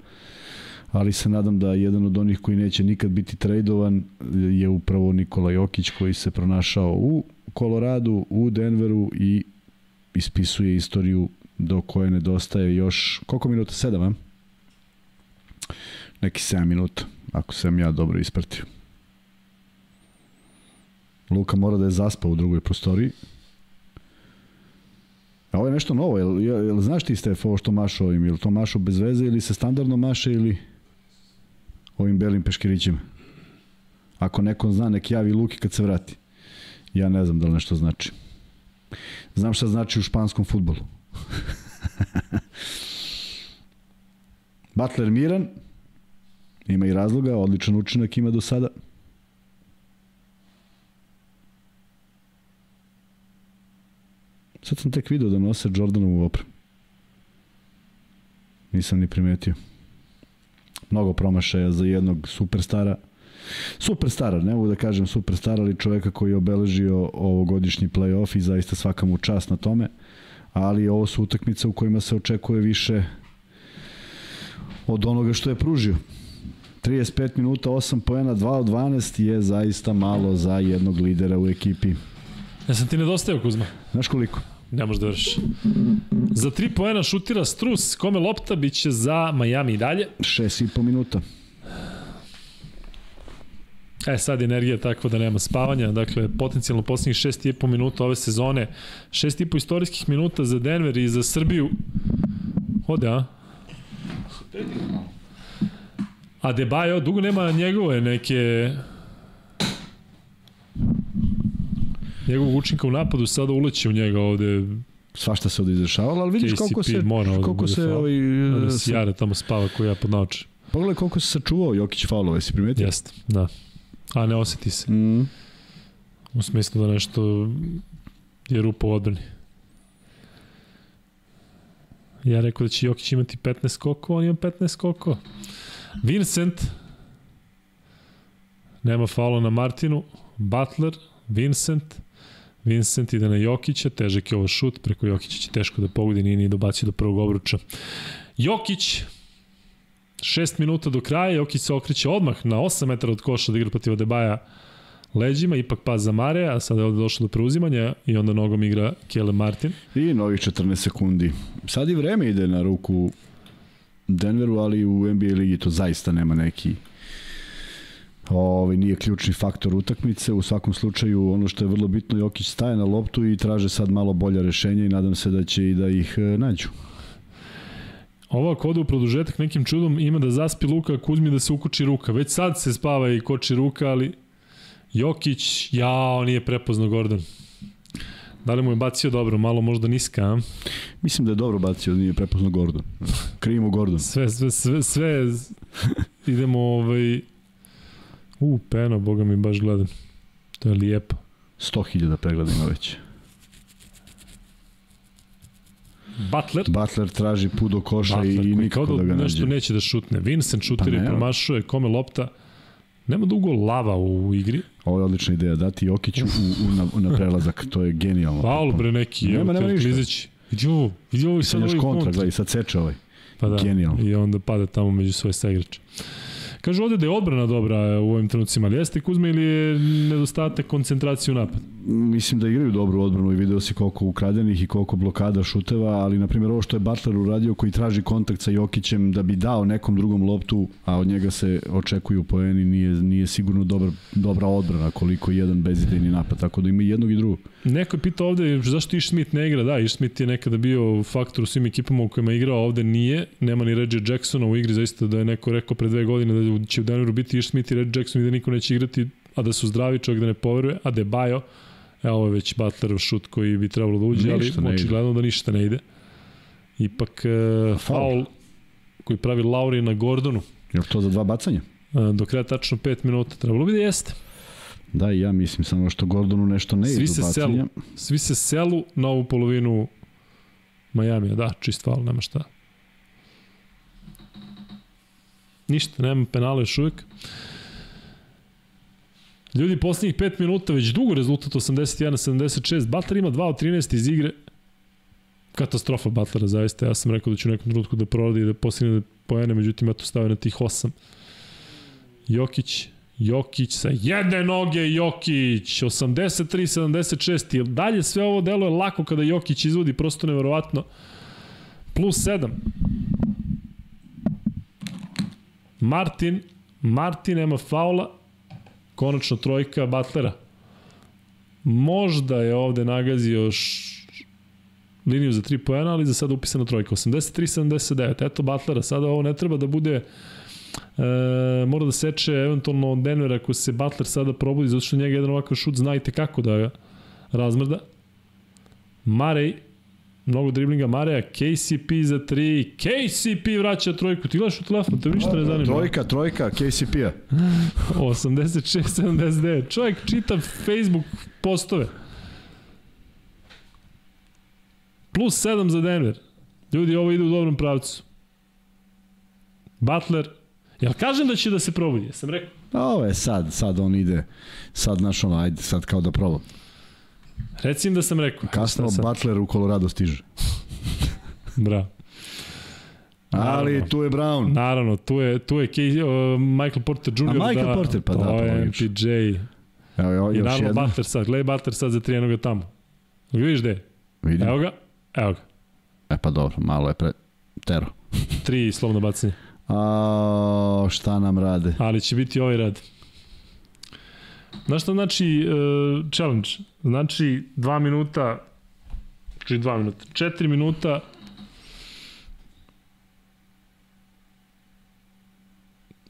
ali se nadam da jedan od onih koji neće nikad biti tradovan je upravo Nikola Jokić koji se pronašao u Koloradu, u Denveru i ispisuje istoriju do koje nedostaje još, koliko minuta? Sedam, a? Neki 7 minuta, ako sam ja dobro ispratio. Luka mora da je zaspao u drugoj prostoriji. A ovo je nešto novo, jel, jel, jel znaš ti Stef ovo što mašu ovim, jel to mašu bez veze ili se standardno maše ili ovim belim peškirićima? Ako neko zna, nek javi Luki kad se vrati. Ja ne znam da li nešto znači. Znam šta znači u španskom futbolu. Butler miran, ima i razloga, odličan učinak ima do sada. Sad sam tek video da nose Jordanovu opremu. Nisam ni primetio. Mnogo promašaja za jednog superstara. Superstara, ne mogu da kažem superstara, ali čoveka koji je obeležio ovogodišnji playoff i zaista svaka mu čast na tome. Ali ovo su utakmice u kojima se očekuje više od onoga što je pružio. 35 minuta, 8 poena, 2 od 12 je zaista malo za jednog lidera u ekipi. Ja sam ti nedostao, Kuzma. Znaš koliko? Ne možeš da vrši. Za 3 poena šutira Strus, kome lopta biće za Miami i dalje. 6,5 minuta. E, sad energija takva da nema spavanja, dakle, potencijalno poslednjih 6,5 minuta ove sezone, 6,5 istorijskih minuta za Denver i za Srbiju. Ode, a? A Debajo, dugo nema njegove neke njegovog učinka u napadu sada uleće u njega ovde svašta se ovde izdešavalo, ali vidiš KCP koliko se koliko se ovaj se jare tamo spava koji ja pod naoče. Pogledaj koliko se sačuvao Jokić faulove, si primetio? Jeste, da. A ne oseti se. Mm. U smislu da nešto je rupa u odbrani. Ja rekao da će Jokić imati 15 skokova, on ima 15 skokova. Vincent, nema faula na Martinu, Butler, Vincent, Vincent ide na Jokića, težak je ovo šut, preko Jokića će teško da pogodi, nije ni dobacio do prvog obruča. Jokić, 6 minuta do kraja, Jokić se okreće odmah na 8 metara od koša da igra protiv Odebaja leđima, ipak pas za Mare, a sada je ovde došlo do preuzimanja i onda nogom igra Kele Martin. I novih 14 sekundi. Sad i vreme ide na ruku Denveru, ali u NBA ligi to zaista nema neki ovaj, nije ključni faktor utakmice. U svakom slučaju, ono što je vrlo bitno, Jokić staje na loptu i traže sad malo bolja rešenja i nadam se da će i da ih e, nađu. Ovo ako ode u produžetak nekim čudom ima da zaspi Luka Kuzmi da se ukoči ruka. Već sad se spava i koči ruka, ali Jokić, jao, nije prepoznao Gordon. Da li mu je bacio dobro, malo možda niska, a? Mislim da je dobro bacio, nije prepoznao Gordon. Krivimo Gordon. Sve, sve, sve, sve idemo ovaj... U, peno, boga mi baš gledam. To je lijepo. 100.000 pregleda ima već. Butler. Butler traži put do koša Butler, i nikako da, da ga nađe. Nešto neće da šutne. Vincent šutira pa i promašuje, kome lopta. Nema dugo lava u igri. Ovo je odlična ideja, dati Jokiću u, u, na, na prelazak, to je genijalno. Paul bre neki, nema, nema ništa. Klizeći. Vidi ovo, vidi ovo i sad ovaj kontra. Gledaj, sad seče ovaj. Pa da, Genijalno. i onda pada tamo među svoje saigrače. Kaže ovde da je odbrana dobra u ovim trenucima, ali jeste Kuzma ili je nedostatak koncentracije u napad? Mislim da igraju dobru odbranu i video si koliko ukradenih i koliko blokada šuteva, ali na primjer ovo što je Butler uradio koji traži kontakt sa Jokićem da bi dao nekom drugom loptu, a od njega se očekuju poeni, nije, nije sigurno dobar, dobra odbrana koliko je jedan bezidejni napad, tako da ima jednog i drugog. Neko je pitao ovde zašto Ish Smith ne igra, da, Ish Smith je nekada bio faktor u svim ekipama u kojima je igrao, ovde nije, nema ni Reggie Jacksona u igri, zaista da je neko rekao pre dve godine da će u Denveru biti Ish Smith i Reggie Jackson i da niko neće igrati, a da su zdravi, čovjek da ne poveruje, a da je Bajo, Evo ovo je već Butlerov šut koji bi trebalo da uđe, ništa ali očigledno da ništa ne ide. Ipak uh, faul koji pravi Lauri na Gordonu. Je to za dva bacanja? Uh, do kraja tačno 5 minuta. Trebalo bi da jeste. Da, ja mislim samo što Gordonu nešto ne ide svi se bacanja. Selu, svi se selu na ovu polovinu Majamija. Da, čist faul, nema šta. Ništa, nema penala još uvijek. Uh, Ljudi, poslednjih 5 minuta, već dugo rezultat 81-76. Butler ima 2 od 13 iz igre. Katastrofa Butlera, zaista. Ja sam rekao da ću nekom trenutku da proradi i da postigne pojene, međutim, ja to stavio na tih 8. Jokić, Jokić sa jedne noge, Jokić, 83-76. I dalje sve ovo delo je lako kada Jokić izvodi, prosto neverovatno. Plus 7. Martin, Martin nema faula, Konačno trojka Butlera. Možda je ovde nagazio još liniju za 3 pojena, ali za sada upisana trojka. 83-79. Eto Butlera. Sada ovo ne treba da bude e, mora da seče eventualno od Denvera ako se Butler sada probudi, zato što njega jedan ovakav šut znajte kako da ga razmrda. Marej Mnogo driblinga Mareja, KCP za 3, KCP vraća trojku, ti gledaš u telefon, te ništa ne zanima. Trojka, trojka, KCP-a. 86-79, čovjek čita Facebook postove. Plus 7 za Denver. Ljudi, ovo ide u dobrom pravcu. Butler, jel kažem da će da se probudi? Sam rekao. Ovo je sad, sad on ide, sad naš ono, ajde, sad kao da probam. Reci im da sam rekao. Kasno Butler u Colorado stiže. Bravo. Ali naravno, tu je Brown. Naravno, tu je, tu je Kay, uh, Michael Porter Jr. A Michael da, Porter, pa da, to je MPJ. Evo, evo, I naravno jedna. Butler sad, gledaj Butler sad za tri jednoga tamo. Vidiš gde? Vidim. Evo ga, evo ga. E pa dobro, malo je pre... Tero. tri slovno bacanje. A, šta nam rade? Ali će biti ovaj rad. Znaš šta znači uh, challenge? Znači 2 minuta, znači 2 minuta, 4 minuta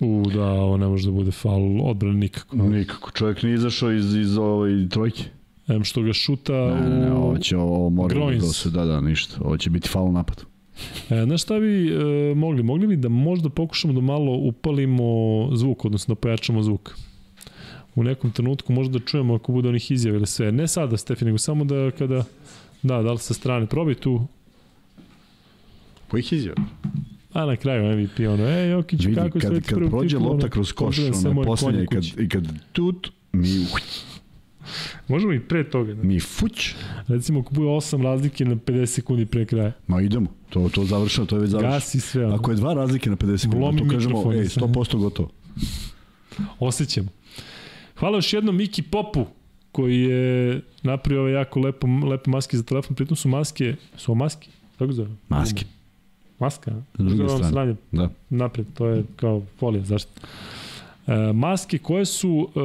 U, da, ovo ne može da bude faul odbrane nikako. Nikako, čovjek nije izašao iz, iz ove trojke. Em što ga šuta ne, ne, ne, ovo će, ovo mora da se, da, da, ništa. Ovo će biti faul napad. E, znaš šta bi e, mogli? Mogli bi da možda pokušamo da malo upalimo zvuk, odnosno da pojačamo zvuk u nekom trenutku možda da čujemo ako bude onih izjava ili sve. Ne sada, Stefi, nego samo da kada... Da, da li sa strane. Probaj tu. Kojih izjava? A na kraju MVP, ono, e, Jokić, Vidi, kako kad, kad, prođe lopta kroz koš, ono je posljednje, i kad, i kad tut, mi Možemo i pre toga. Da? Mi fuć. Recimo, ako bude 8 razlike na 50 sekundi pre kraja. Ma idemo, to, to završeno, to je već završeno. Gasi sve. Ono. Ako je dva razlike na 50 sekundi, to kažemo, ej, 100% gotovo. Osjećamo. Hvala još jednom Miki Popu koji je napravio ove jako lepo, lepe maske za telefon, pritom su maske, su ovo maske? Kako zove? Maske. Maska? S druge strane. Sranje, da. Napred, to je kao folija, zašto? E, maske koje su e,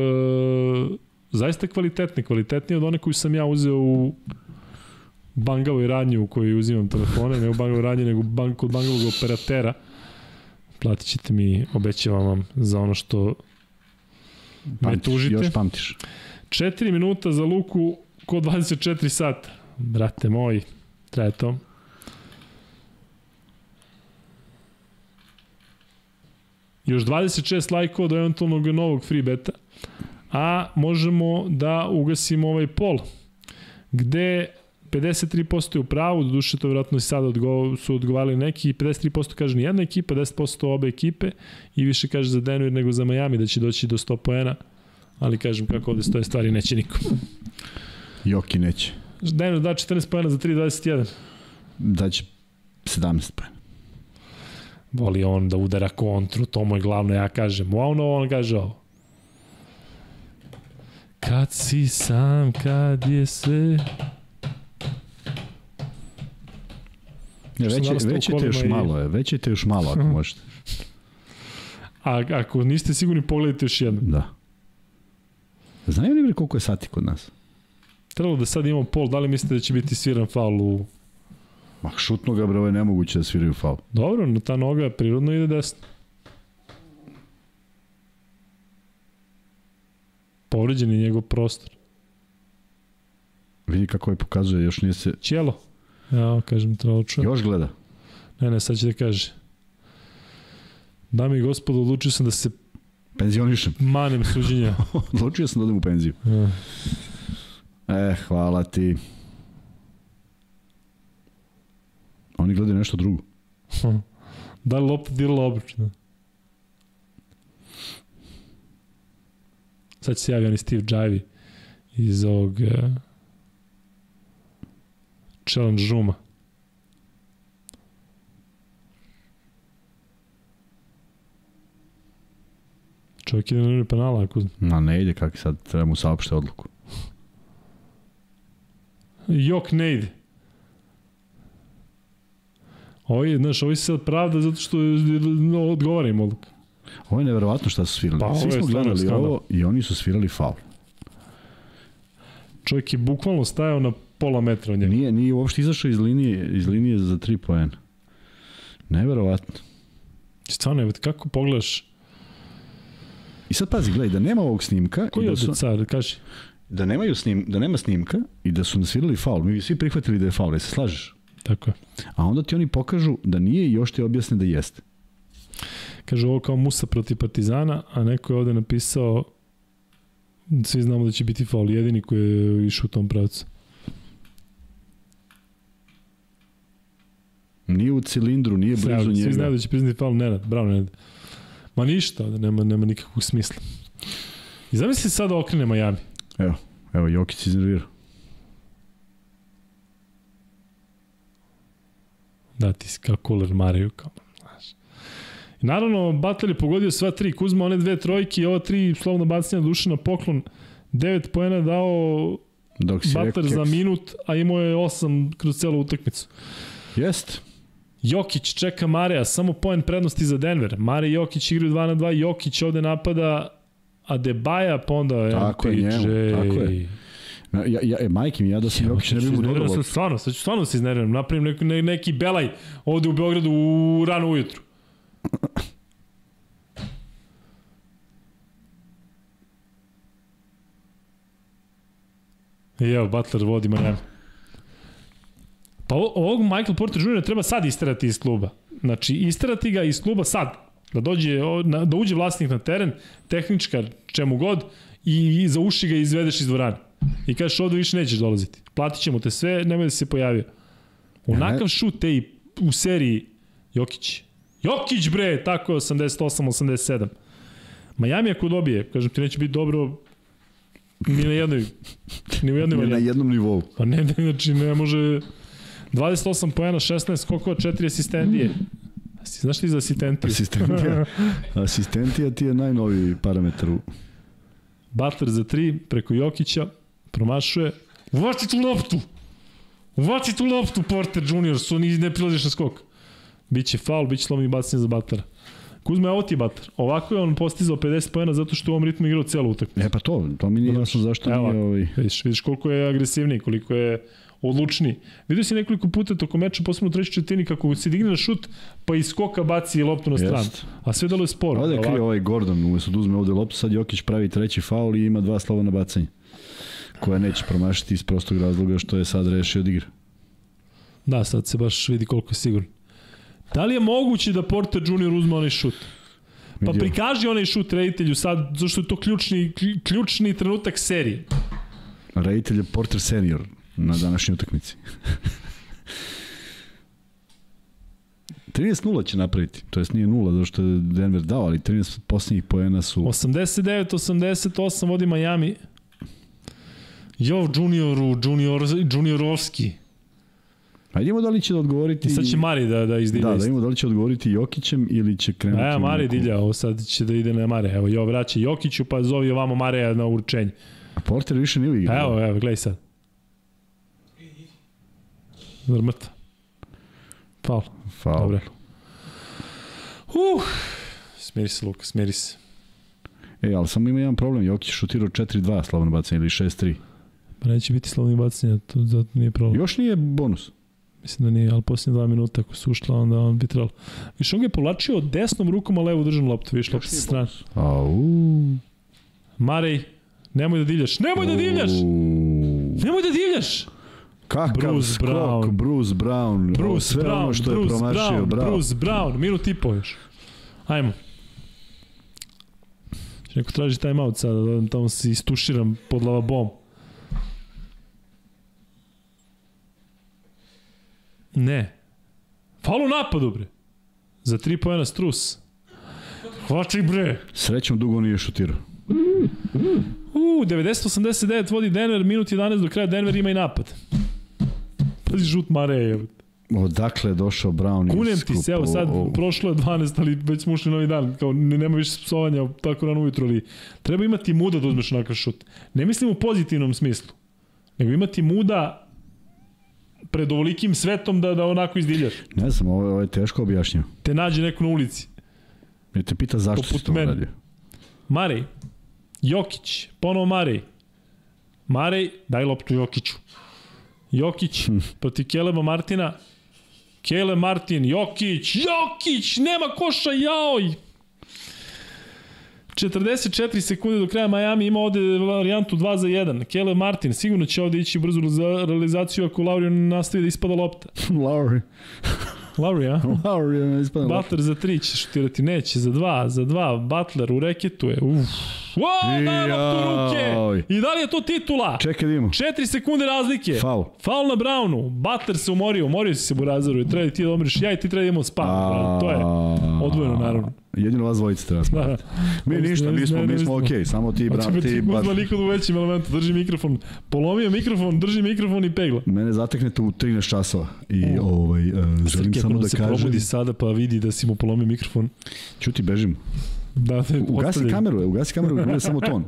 zaista kvalitetne, kvalitetnije od one koju sam ja uzeo u bangavoj radnji u kojoj uzimam telefone, ne u bangavoj radnji, nego bang, kod bangavog operatera. Platit ćete mi, obećavam vam, za ono što Pamtiš, tužite. Još pamtiš. 4 minuta za Luku ko 24 sata. Brate moj, traje to. Još 26 lajkova do eventualnog novog free beta. A možemo da ugasimo ovaj pol. Gde 53% je u pravu, do duše to vjerojatno i sada odgo, su odgovarali neki, 53% kaže ni jedna ekipa, 10% obe ekipe i više kaže za Denver nego za Miami da će doći do 100 poena, ali kažem kako ovde stoje stvari, neće niko. Joki neće. Denver da 14 poena za 3.21. Daće 17 poena. Voli on da udara kontru, to mu je glavno, ja kažem, ono, on kaže ovo. Kad si sam, kad je sve... Ne, već, već te još i... malo, je, već te još malo ako možete. A ako niste sigurni, pogledajte još jedno. Da. Znaju li koliko je sati kod nas? Trebalo da sad imamo pol, da li mislite da će biti sviran faul u... Ma šutno ga, bre, ovo je nemoguće da sviraju faul. Dobro, no ta noga prirodno ide desno. Povređen je njegov prostor. Vidi kako je pokazuje, još nije se... Ćelo. Ja, kažem, čuo. Još gleda. Ne, ne, sad će da kaže. Dame i gospodo, odlučio sam da se penzionišem. Manem suđenja. odlučio sam da odem u penziju. Ja. E, hvala ti. Oni gledaju nešto drugo. da li lopta dirala obično? Sad će se javio Steve Jivey iz ovog uh, challenge rooma. Čovjek ide na penala ako... Ma ne ide, kako sad treba mu saopšte odluku. Jok ne ide. Ovo je, znaš, ovo je sad pravda zato što no, odgovara im odluka. Ovo je neverovatno šta su svirali. Pa, Svi smo gledali ovo i oni su svirali faul. Čovjek je bukvalno stajao na pola metra od njega. Nije, nije uopšte izašao iz linije, iz linije za tri poena. Neverovatno. Stvarno, kako pogledaš I sad pazi, gledaj, da nema ovog snimka... Koji da su, car, kaži? Da, nemaju snim, da nema snimka i da su nasvirali faul, mi bi svi prihvatili da je faul, se slažeš? Tako je. A onda ti oni pokažu da nije i još ti objasne da jeste. Kaže ovo kao Musa protiv Partizana, a neko je ovde napisao svi znamo da će biti faul, jedini koji je išao u tom pravcu. Nije u cilindru, nije blizu Sve, njega. Svi znaju da će priznati faul, Nenad, bravo Nenad. Ma ništa, nema, nema nikakvog smisla. I zamisli sada okrene Miami. Evo, evo Jokić iznervirao. Da, ti si kao cooler Mariju, kao, znaš. I naravno, Butler je pogodio sva tri, Kuzma one dve trojke i ova tri slovno bacanja duše na poklon. 9 poena dao Dok Butler za minut, a imao je 8 kroz celu utakmicu. Jest. Jokić čeka Mareja, samo poen prednosti za Denver. Mare i Jokić igraju 2 na 2, Jokić ovde napada Adebaja, pa onda tako MPJ. Je njemu, tako je. Ja, ja, e, majke mi, ja da sam ja, Jokić ne bih mu dodao. Sam stvarno, sad ću stvarno se iznerviram. Napravim neki, ne, neki belaj ovde u Beogradu u rano ujutru. I evo, Butler vodi Miami. Pa ovog Michael Porter Jr. treba sad isterati iz kluba. Znači, isterati ga iz kluba sad. Da dođe, da uđe vlasnik na teren, tehničkar, čemu god, i, i za uši ga izvedeš iz dvorane. I kažeš ovde više nećeš dolaziti. Platit ćemo te sve, nemoj da se pojavio. Onakav šut i u seriji Jokić. Jokić bre, tako je 88-87. Miami ako dobije, kažem ti neće biti dobro ni na jednoj ni na jednoj ni na jednom nivou. Pa ne, ne, znači ne može 28 poena, 16 skokova, 4 asistentije. Znaš ti za asistentiju? Asistentija. asistentija ti je najnoviji parametar u... Butler za 3 preko Jokića, promašuje. Uvaci tu loptu! Uvaci tu loptu, Porter Junior, su ni ne prilaziš na skok. Biće faul, biće slovni bacanje za Butlera. Kuzma, ovo ti je Butler. Ovako je on postizao 50 pojena zato što u ovom ritmu igrao celu utakmicu. E pa to, to mi nije jasno zašto Evo, nije ovaj... Vidiš, vidiš koliko je agresivniji, koliko je odlučni. Vidio si nekoliko puta toko meča, posebno u trećoj četini, kako se digne na šut, pa iz skoka baci loptu na stranu. Jest. A sve dalo je sporo. Ovde je krije ovaj Gordon, umesto da uzme ovde loptu, sad Jokić pravi treći faul i ima dva slova na bacanje koja neće promašiti iz prostog razloga što je sad rešio da igra. Da, sad se baš vidi koliko je sigurno. Da li je moguće da Porter Junior uzme onaj šut? Pa prikaži onaj šut reditelju sad, zašto je to ključni, ključni trenutak serije. Reditelj je Porter senior na današnjoj utakmici. 13-0 će napraviti, to jest nije 0 zato što je Denver dao, ali 13 posljednjih poena su... 89-88 vodi Miami. Jo, junioru, junior, juniorovski. A idemo da li će da odgovoriti... I sad će Mari da, da izdilja. Da, da idemo da li će odgovoriti Jokićem ili će krenuti... E, Mari dilja, ovo sad će da ide na Mare. Evo, jo vraća Jokiću, pa zove ovamo Mareja na uručenje. Porter više nije igrao. Evo, evo, gledaj sad. Zrmrta. Faul. Faul. Dobre. Uh, smiri se, Luka, smiri se. E, ali samo ima jedan problem. Jokić šutirao 4-2 slobodno bacanje ili 6-3. Pa neće biti slobodni bacanja, to zato nije problem. Još nije bonus. Mislim da nije, ali posljednje dva minuta ako su ušla, onda on bi trebalo. Više on ga je povlačio desnom rukom, a levo držan loptu, viš lopta sa strane. Au. Marej, nemoj da divljaš, nemoj da divljaš! Nemoj da divljaš! Kakav Bruce skok, Brown. Bruce Brown. Bruce sve Brown, ono što Bruce je promašio, Brown, bravo. Bruce Brown, minut i po još. Ajmo. Neko traži time out sada, da tamo se istuširam pod lavabom. Ne. Faul u napadu, bre. Za tri pojena strus. Hvati, bre. Srećom dugo nije šutirao. U, 90-89 vodi Denver, minut 11 do kraja Denver ima i napad. Pazi žut Mareje. Odakle je došao Brown? Kunem ti se, evo sad, o, prošlo je 12, ali već smo ušli novi dan, kao nema više psovanja tako rano ujutro, ali treba imati muda da uzmeš onakav šut. Ne mislim u pozitivnom smislu, nego imati muda pred ovolikim svetom da, da onako izdiljaš. Ne znam, ovo, ovo je teško objašnjeno. Te nađe neko na ulici. I te pita zašto si to uradio. Marej, Jokić, ponovo Marej. Marej, daj loptu Jokiću. Jokić protiv Keleba Martina. Kele Martin, Jokić, Jokić, nema koša, jaoj! 44 sekunde do kraja Miami ima ovde varijantu 2 za 1. Kele Martin sigurno će ovde ići brzo za realizaciju ako Laurio nastavi da ispada lopta. Lauri. Lauri, a? Lauri ne ispada. Butler za 3 će šutirati, neće, za 2, za 2. Butler u reketu je, uff. Wow, na loptu ruke! I da li je to titula? Čekaj da imamo. 4 sekunde razlike. Faul. Faul na Brownu. Butler se umorio, umorio si se Burazaru. Treba ti da omriš ja i ti treba da imamo spa. To je odvojeno, naravno. Jedino vas dvojice treba. Da. Mi ništa, mi smo, mi smo okej, okay, samo ti, brat, ti... Ti uzma likod u većim elementu, drži mikrofon, polomio mikrofon, drži mikrofon i pegla. Mene zateknete u 13 časova i uh, ovaj, uh, želim samo da, da kažem... se probudi sada pa vidi da si mu polomio mikrofon. Ćuti, bežim. Da, te ugasi kameru, ugasi kameru, bude samo ton.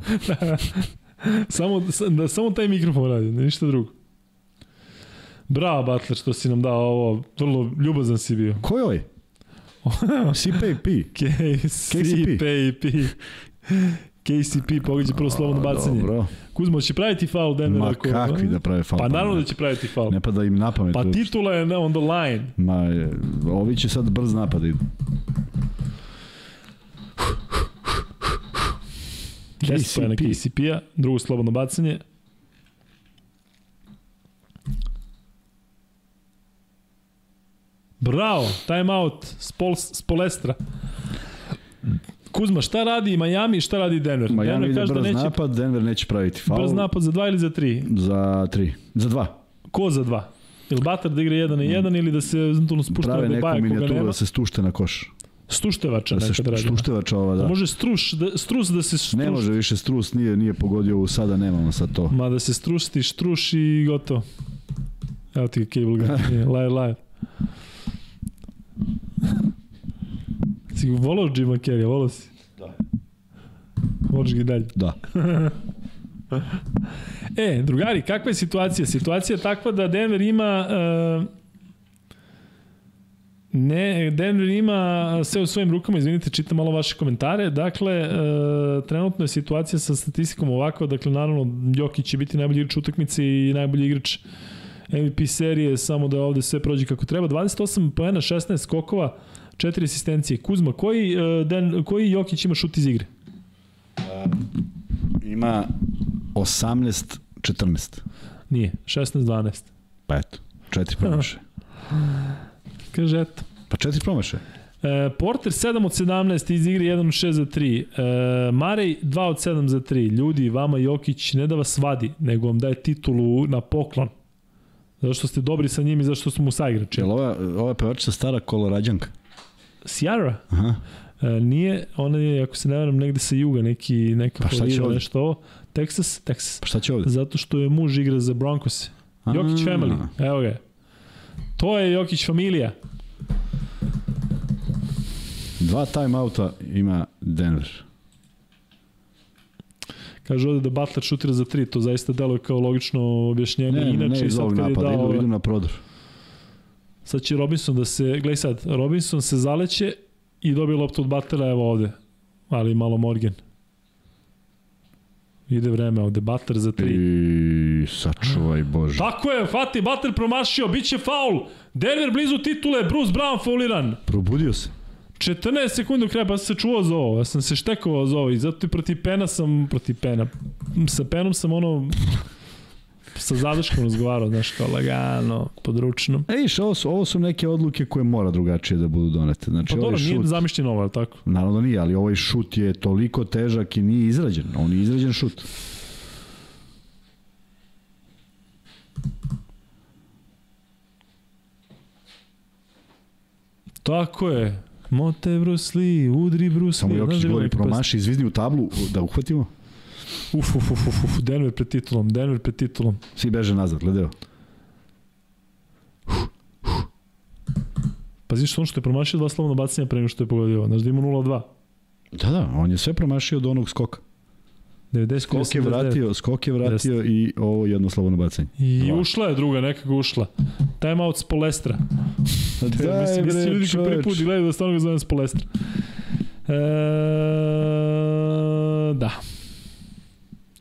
samo, da, samo taj mikrofon radi, ništa drugo. Bravo, Butler, što si nam dao ovo. Vrlo ljubazan si bio. Ko je ovaj? CPP. KCP. KCP pogađa prvo slobodno bacanje. Dobro. Kuzmo će praviti faul Denver. Ma kakvi da pravi faul? Pa naravno da će praviti faul. Ne pa da im napamet. Pa titula je on the line. Ma, ovi će sad brz napad idu. KCP. KCP-a, drugo slobodno bacanje. Bravo, time out, Spol, Spolestra. Kuzma, šta radi Miami šta radi Denver? Miami Denver kaže da brz da neće, napad, Denver neće praviti faul. Brz napad za dva ili za tri? Za tri. Za dva. Ko za dva? Ili Batar da igra jedan na jedan mm. ili da se eventualno spušta na Bebaja koga nema? da se stušte na koš. Stuštevača da se radi. Stuštevača ova, da. A može struš, da, strus da se struš. Ne može više strus, nije, nije pogodio u sada, nemamo sad to. Ma da se strušti, štruš i gotovo. Evo ti cable ga, lajer, lajer. Si volao Jima Carrey, volao si? Da. Voliš ga dalje? Da. e, drugari, kakva je situacija? Situacija je takva da Denver ima uh, Ne, Denver ima sve u svojim rukama, izvinite, čitam malo vaše komentare. Dakle, e, trenutno je situacija sa statistikom ovako, dakle, naravno, Jokić će biti najbolji igrač utakmice i najbolji igrač MVP serije, samo da ovde sve prođe kako treba. 28 poena, 16 skokova, 4 asistencije. Kuzma, koji, e, Den, koji Jokić ima šut iz igre? Um, ima 18-14. Nije, 16-12. Pa eto, četiri promaše. Kaže, eto. Pa četiri promaše. E, Porter 7 od 17 iz igre 1 od 6 za 3. E, Marej 2 od 7 za 3. Ljudi, vama Jokić ne da vas vadi, nego vam daje titulu na poklon. Zato što ste dobri sa njim i zašto smo mu saigrači. Jel ova, ova pevačica stara kolorađanka? Ciara? Aha. E, nije, ona je, ako se ne varam, negde sa juga, neki, neka pa Florida, nešto ovo. Texas? Texas. Pa šta će ovde? Zato što je muž igra za Broncos. Jokić family. Evo ga. To je Jokić familija. Dva timeouta ima Denver. Kaže ovde da Butler šutira za 3, to zaista deluje kao logično objašnjenje. Ne, Inače, ne, iz ovog napada, idu, idu na prodor. Sad će Robinson da se, gledaj sad, Robinson se zaleće i dobije loptu od Butlera, evo ovde, ali malo Morgan. Ide vreme ovde, Butler za 3. I sačuvaj Bože. Tako je, hvati, Butler promašio, bit će faul. Denver blizu titule, Bruce Brown fauliran. Probudio se. 14 sekundi kraja, pa sam se čuo za ovo, ja sam se štekovao za ovo i zato i protiv Pena sam, protiv Pena, sa Penom sam ono, sa zadrškom razgovarao, znaš, kao lagano, područno. E, iš, ovo su, ovo su neke odluke koje mora drugačije da budu donete. Znači, pa dobro, ovaj nije zamišljen ovo, tako? Naravno nije, ali ovaj šut je toliko težak i nije izrađen. On nije izrađen šut. Tako je. Mote Bruce Lee, udri Bruce Lee. Samo Jokić govori promaši, izvizni u tablu da uhvatimo. Uf, uf, uf, uf, Denver pred titulom, Denver pred titulom. Svi beže nazad, gledaju. Pazi što on što je promašio dva slovna bacanja pre nego što je pogodio. Znaš da ima 0-2. Da, da, on je sve promašio od onog skoka. 90 skok je vratio, skok je vratio Jeste. i ovo jedno slobodno bacanje. I Dva. ušla je druga, nekako ušla. Time out s Polestra. da, mislim, mislim ljudi koji prvi put gledaju da stvarno ga zovem s Polestra. E, da.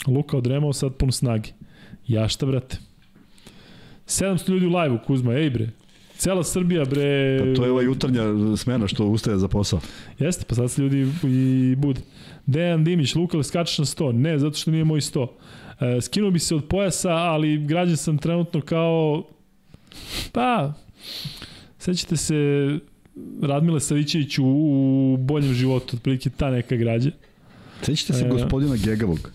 Luka odremao sad pun snage. Ja šta, brate? 700 ljudi u live-u, Kuzma, ej bre. Cela Srbija, bre... Pa to je ova jutarnja smena što ustaje za posao. Jeste, pa sad se ljudi i bude. Dejan Dimić, Luka, skačeš na 100? Ne, zato što nije moj 100. E, skinuo bi se od pojasa, ali građan sam trenutno kao... Pa, sećate se Radmile Savićević u, u boljem životu, otprilike ta neka građa. Sećate se e, gospodina Gegavog?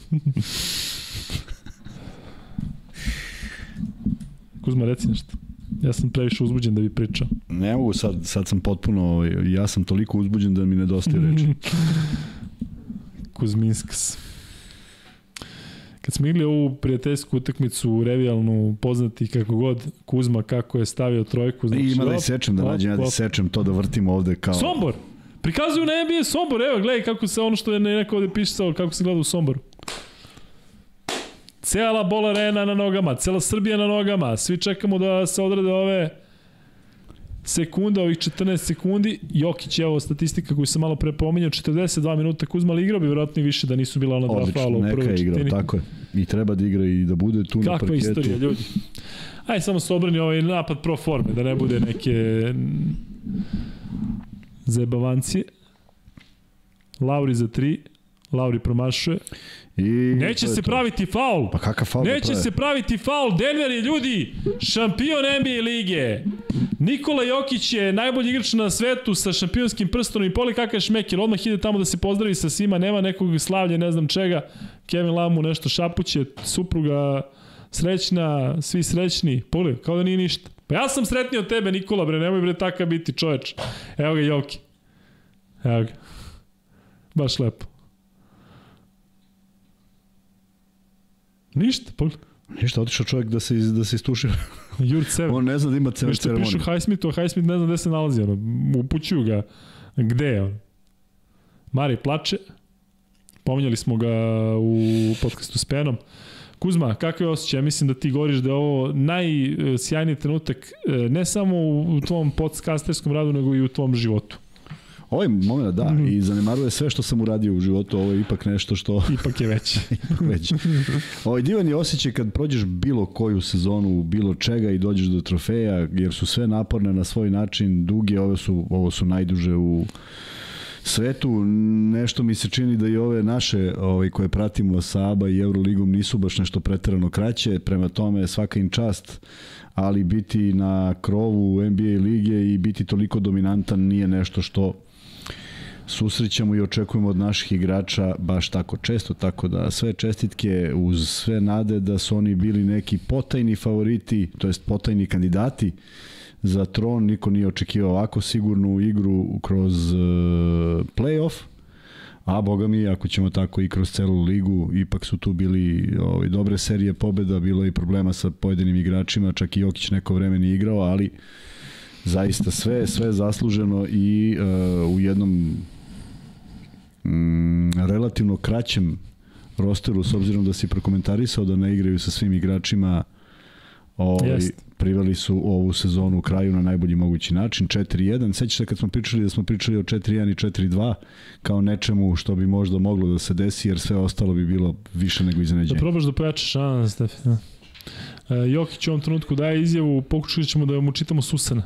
Kuzma, reci nešto. Ja sam previše uzbuđen da bi pričao. Ne mogu, sad, sad sam potpuno, ovaj, ja sam toliko uzbuđen da mi nedostaje reči. Kuzminskas. Kad smo igli ovu prijateljsku utakmicu revijalnu, poznati kako god Kuzma kako je stavio trojku. Znači, Ima da isečem, da nađem, ja da isečem to da vrtimo ovde kao... Sombor! Prikazuju na NBA Sombor, evo gledaj kako se ono što je neko ovde pisao, kako se gleda u Somboru. Cela bola arena na nogama, cela Srbija na nogama, svi čekamo da se odrade ove sekunda, ovih 14 sekundi, Jokić je ovo statistika koju sam malo pre pominjao, 42 minuta Kuzma, ali igrao bi vjerojatno i više da nisu bila ona dva faula u prvoj četini. igrao, tako je. I treba da igra i da bude tu Kakva na parketu. Kakva istorija, ljudi. Aj, samo se obrani ovaj napad pro forme, da ne bude neke zajebavancije. Lauri za 3, Lauri promašuje. I Neće se to. praviti faul. Pa kakav faul? Da Neće da se praviti faul. Denver je ljudi šampion NBA lige. Nikola Jokić je najbolji igrač na svetu sa šampionskim prstom i poli kakav šmekir. Odmah ide tamo da se pozdravi sa svima. Nema nekog slavlja, ne znam čega. Kevin Lamu nešto šapuće. Supruga srećna, svi srećni. Pogledaj, kao da nije ništa. Pa ja sam sretniji od tebe, Nikola, bre, nemoj bre taka biti čoveč. Evo ga Joki. Evo ga. Baš lepo. Ništa, pogledaj. Ništa, otišao čovjek da se, da se istušira. Jurt sebe. On ne zna da ima ceremoniju. ceremoniju. Pišu Highsmithu, a Highsmith ne zna gde se nalazi. Ono, upućuju ga gde je on. Mari plače. Pominjali smo ga u podcastu s Penom. Kuzma, kakve osjećaje? Mislim da ti govoriš da je ovo najsjajniji trenutak ne samo u tvom podcasterskom radu, nego i u tvom životu. Ovaj moment, da, mm i zanemaruje sve što sam uradio u životu, ovo je ipak nešto što... Ipak je već. ipak već. Ovaj divan je osjećaj kad prođeš bilo koju sezonu, bilo čega i dođeš do trofeja, jer su sve naporne na svoj način, duge, ove su, ovo su najduže u svetu. Nešto mi se čini da i ove naše ovaj, koje pratimo sa ABA i Euroligom nisu baš nešto preterano kraće, prema tome svaka im čast ali biti na krovu NBA lige i biti toliko dominantan nije nešto što susrećamo i očekujemo od naših igrača baš tako često, tako da sve čestitke uz sve nade da su oni bili neki potajni favoriti, to jest potajni kandidati za tron, niko nije očekivao ovako sigurnu igru kroz uh, playoff, a boga mi, ako ćemo tako i kroz celu ligu, ipak su tu bili ovaj, dobre serije pobeda, bilo je i problema sa pojedinim igračima, čak i Jokić neko vreme nije igrao, ali zaista sve sve zasluženo i uh, u jednom mm, relativno kraćem rosteru, s obzirom da si prokomentarisao da ne igraju sa svim igračima ovaj, priveli su ovu sezonu u kraju na najbolji mogući način, 4-1. Sećaš se kad smo pričali da smo pričali o 4-1 i 4-2 kao nečemu što bi možda moglo da se desi, jer sve ostalo bi bilo više nego iznenađenje. Da probaš da pojačaš, a, Stefi. Da. E, Jokić u ovom trenutku daje izjavu, pokušat ćemo da mu čitamo Susana.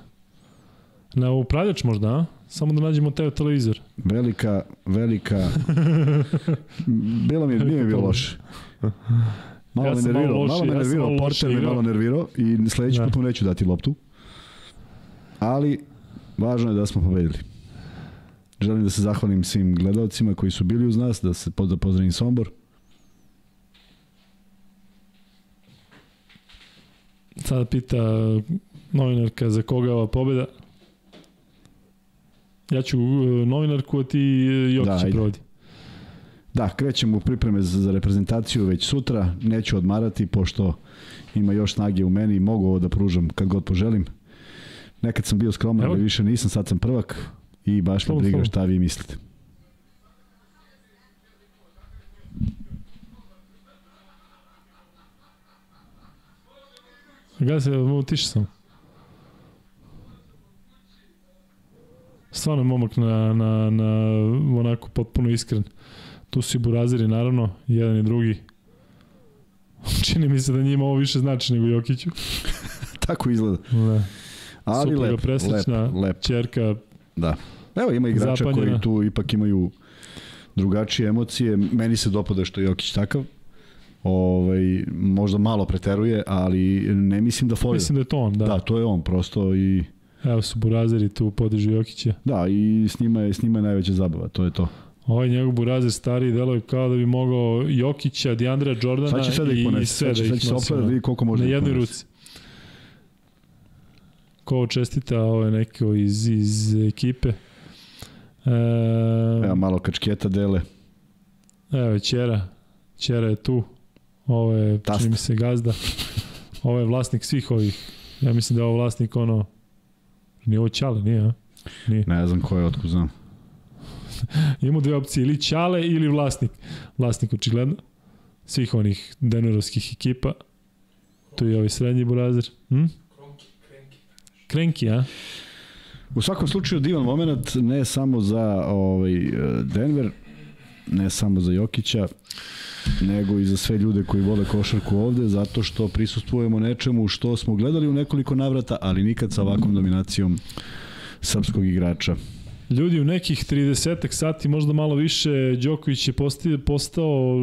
Na upravljač možda, a? Samo da nađemo taj televizor. Velika, velika... bilo mi je, nije mi bilo loše. Malo ja me nervirao, malo, malo me nervirao, ja Porter me malo nervirao i sledeći da. put mu neću dati loptu. Ali, važno je da smo pobedili. Želim da se zahvalim svim gledalcima koji su bili uz nas, da se da pozdravim Sombor. Sada pita novinarka za koga ova pobeda. Ja ću uh, novinarku, a ti uh, Jokića da, provodi. Da, krećemo u pripreme za, za reprezentaciju već sutra. Neću odmarati, pošto ima još snage u meni i mogu ovo da pružam kad god poželim. Nekad sam bio skroman, ali više nisam, sad sam prvak i baš me briga šta vi mislite. Gledaj se, tiše sam. Stvarno momak na, na, na onako potpuno iskren. Tu su i buraziri, naravno, jedan i drugi. Čini mi se da njima ovo više znači nego Jokiću. Tako izgleda. Da. Ali Supruga lep, preslična, lep, lep. čerka Da. Evo ima igrača zapanjena. koji tu ipak imaju drugačije emocije. Meni se dopada što je Jokić takav. Ovaj, možda malo preteruje, ali ne mislim da folira. Mislim da je to on, da. Da, to je on prosto i... Evo su Burazeri tu podržu Jokića. Da, i s njima je, s njima je najveća zabava, to je to. Ovaj njegov Burazer stari deluje kao da bi mogao Jokića, Diandra Jordana sad će da ih ponese. i sve sad da ih nosi. Sad će da koliko može na da jednoj ruci. Ko čestita ovo neko iz, iz ekipe. E, Evo malo kačketa dele. Evo Ćera. Ćera je tu. Ovo je, Tast. čini mi se, gazda. Ovo je vlasnik svih ovih. Ja mislim da je ovo vlasnik ono... Nije ovo Ćale, nije, a? Nije. Ne znam ko je, otko znam. Imamo dve opcije, ili Ćale ili vlasnik. Vlasnik očigledno svih onih Denerovskih ekipa. Tu je ovaj srednji burazer. Hm? Krenki, a? U svakom slučaju divan moment, ne samo za ovaj, Denver, ne samo za Jokića, nego i za sve ljude koji vole košarku ovde, zato što prisustvujemo nečemu što smo gledali u nekoliko navrata, ali nikad sa ovakvom dominacijom srpskog igrača. Ljudi, u nekih 30 sati, možda malo više, Đoković je postao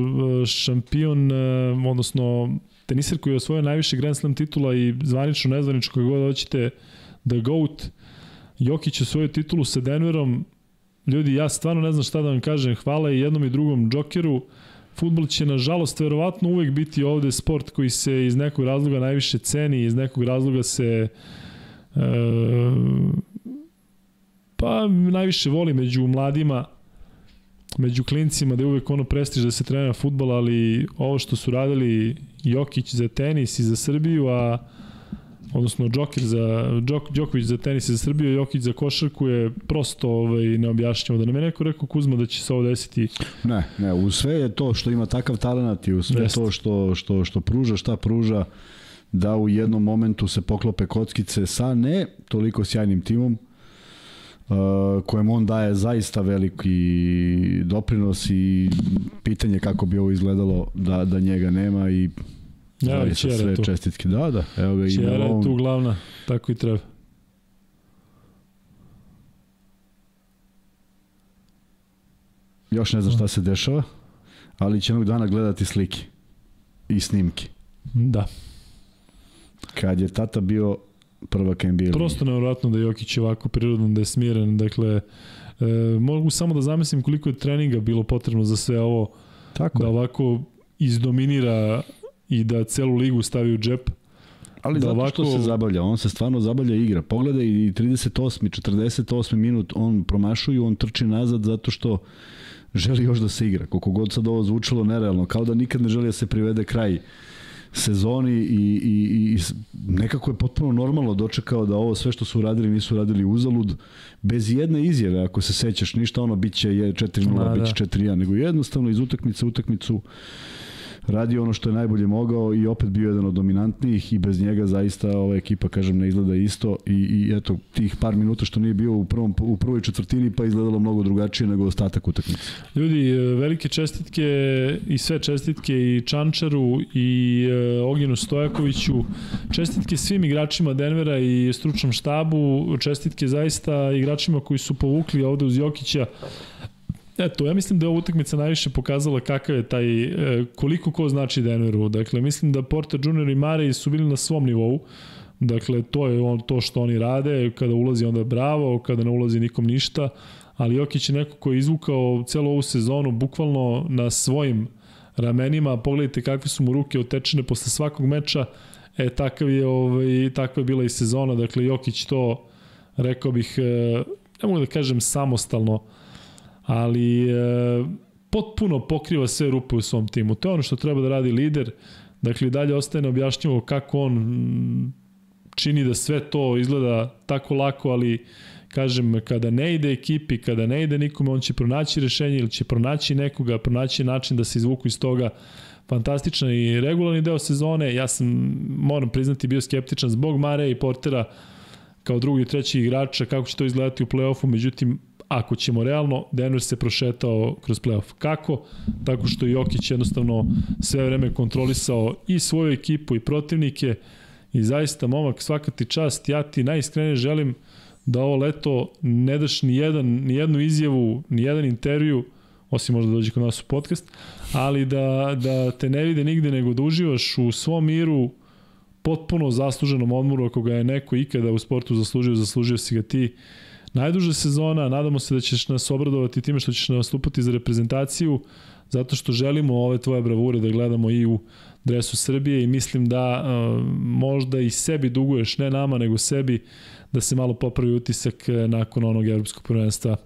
e, šampion, e, odnosno teniser koji je osvojio najviše Grand Slam titula i zvanično, nezvanično, kako god hoćete, The GOAT. Jokić je osvojio titulu sa Denverom. Ljudi, ja stvarno ne znam šta da vam kažem. Hvala i jednom i drugom Džokeru. Futbol će, nažalost, verovatno uvek biti ovde sport koji se iz nekog razloga najviše ceni, iz nekog razloga se e, pa najviše voli među mladima, među klincima da je uvek ono prestiž da se trenira futbol, ali ovo što su radili Jokić za tenis i za Srbiju, a odnosno Džokir za Džok, Đoković za tenis i za Srbiju, Jokić za košarku je prosto ovaj neobjašnjivo. Da nam je neko rekao Kuzma da će se ovo desiti. Ne, ne, u sve je to što ima takav talenat i u sve Jest. to što, što, što pruža, šta pruža, da u jednom momentu se poklope kockice sa ne toliko sjajnim timom, kojem on daje zaista veliki doprinos i pitanje kako bi ovo izgledalo da, da njega nema i Evo zaista sve tu. čestitke. Da, da, evo ga Čera je tu glavna, tako i treba. Još ne znam šta se dešava, ali će jednog dana gledati slike i snimke. Da. Kad je tata bio prvak NBA. Prosto nevjerojatno da je Jokić ovako prirodno, da je smiren, dakle, e, mogu samo da zamislim koliko je treninga bilo potrebno za sve ovo, Tako da ovako izdominira i da celu ligu stavi u džep. Ali da zato ovako... što se zabavlja, on se stvarno zabavlja igra. Pogledaj i 38. 48. minut on promašuju, on trči nazad zato što želi još da se igra. Koliko god sad ovo zvučalo nerealno, kao da nikad ne želi da se privede kraj sezoni i, i, i nekako je potpuno normalno dočekao da ovo sve što su uradili nisu radili uzalud bez jedne izjave ako se sećaš ništa ono biće je 4-0 da, biće 4-1 nego jednostavno iz utakmice utakmicu radio ono što je najbolje mogao i opet bio jedan od dominantnijih i bez njega zaista ova ekipa, kažem, ne izgleda isto i, i eto, tih par minuta što nije bio u, prvom, u prvoj četvrtini pa izgledalo mnogo drugačije nego ostatak utakmice. Ljudi, e, velike čestitke i sve čestitke i Čančaru i e, Ognjenu Stojakoviću, čestitke svim igračima Denvera i stručnom štabu, čestitke zaista igračima koji su povukli ovde uz Jokića Eto, ja mislim da je ova utakmica najviše pokazala kakav je taj, e, koliko ko znači Denveru. Dakle, mislim da Porter Jr. i Mare su bili na svom nivou. Dakle, to je on, to što oni rade. Kada ulazi onda bravo, kada ne ulazi nikom ništa. Ali Jokić je neko ko je izvukao celu ovu sezonu bukvalno na svojim ramenima. Pogledajte kakve su mu ruke otečene posle svakog meča. E, takav je, ovaj, takva je bila i sezona. Dakle, Jokić to, rekao bih, ne mogu da kažem samostalno, ali e, potpuno pokriva sve rupe u svom timu. To je ono što treba da radi lider. Dakle, dalje ostaje neobjašnjivo kako on čini da sve to izgleda tako lako, ali kažem, kada ne ide ekipi, kada ne ide nikome, on će pronaći rešenje ili će pronaći nekoga, pronaći način da se izvuku iz toga fantastičan i regularni deo sezone. Ja sam, moram priznati, bio skeptičan zbog Mare i Portera kao drugi i treći igrača, kako će to izgledati u play-offu, međutim, ako ćemo realno, Denver se prošetao kroz playoff. Kako? Tako što je Jokić jednostavno sve vreme kontrolisao i svoju ekipu i protivnike i zaista, momak, svaka ti čast, ja ti najiskrenije želim da ovo leto ne daš ni, jedan, ni jednu izjavu, ni jedan intervju, osim možda dođe kod nas u podcast, ali da, da te ne vide nigde nego da uživaš u svom miru, potpuno zasluženom odmoru, ako ga je neko ikada u sportu zaslužio, zaslužio si ga ti najduža sezona, nadamo se da ćeš nas obradovati time što ćeš nastupati za reprezentaciju, zato što želimo ove tvoje bravure da gledamo i u dresu Srbije i mislim da uh, možda i sebi duguješ, ne nama, nego sebi, da se malo popravi utisak e, nakon onog evropskog prvenstva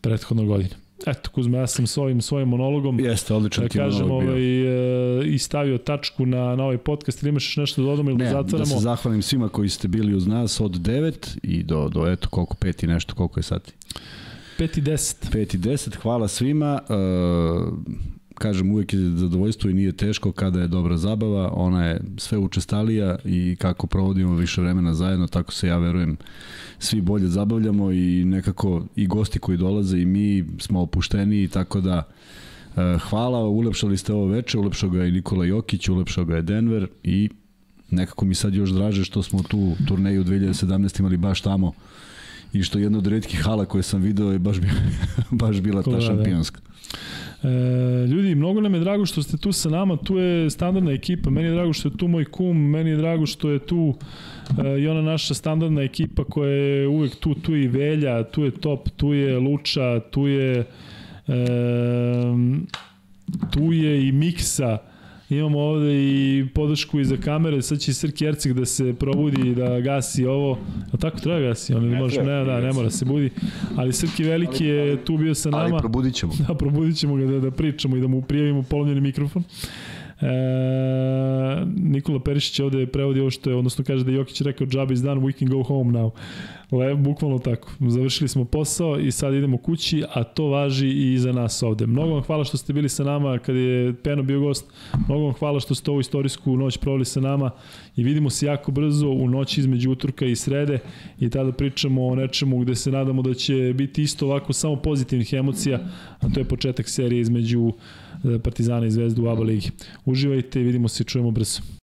prethodnog godine. Eto, Kuzma, ja sam s ovim svojim monologom Jeste, odličan da kažem, ovaj, e, i stavio tačku na, na ovaj podcast. Ili imaš nešto da dodamo ili da zatvaramo? da se zahvalim svima koji ste bili uz nas od 9 i do, do eto, koliko, 5 i nešto, koliko je sati? 5 i 10. 5 i 10, hvala svima. Uh, kažem, uvek je zadovoljstvo i nije teško kada je dobra zabava, ona je sve učestalija i kako provodimo više vremena zajedno, tako se ja verujem svi bolje zabavljamo i nekako i gosti koji dolaze i mi smo opušteni tako da e, hvala, ulepšali ste ovo veče, ulepšao ga je Nikola Jokić, ulepšao ga je Denver i nekako mi sad još draže što smo tu turneju 2017 imali baš tamo i što jedna od redkih hala koje sam video je baš, baš bila ta da, da. E, ljudi, mnogo nam je drago što ste tu sa nama, tu je standardna ekipa, meni je drago što je tu moj kum, meni je drago što je tu e, i ona naša standardna ekipa koja je uvek tu, tu i Velja, tu je Top, tu je Luča, tu je e, tu je i Miksa, Imamo ovde i podršku iza kamere, sad će Srki Ercik da se probudi da gasi ovo. A tako treba gasi, on ne, može, ne, da, ne mora se budi. Ali Srki Veliki je tu bio sa nama. Ali probudit ćemo. Da, probudit ćemo ga da, da pričamo i da mu prijavimo polovljeni mikrofon. E, Nikola Perišić ovde prevodi ovo što je, odnosno kaže da Jokić rekao job is done, we can go home now. Le, bukvalno tako. Završili smo posao i sad idemo kući, a to važi i za nas ovde. Mnogo vam hvala što ste bili sa nama kad je Peno bio gost. Mnogo vam hvala što ste ovu istorijsku noć proveli sa nama i vidimo se jako brzo u noći između utorka i srede i tada pričamo o nečemu gde se nadamo da će biti isto ovako samo pozitivnih emocija, a to je početak serije između Partizana i Zvezdu u ABA ligi. Uživajte i vidimo se i čujemo brzo.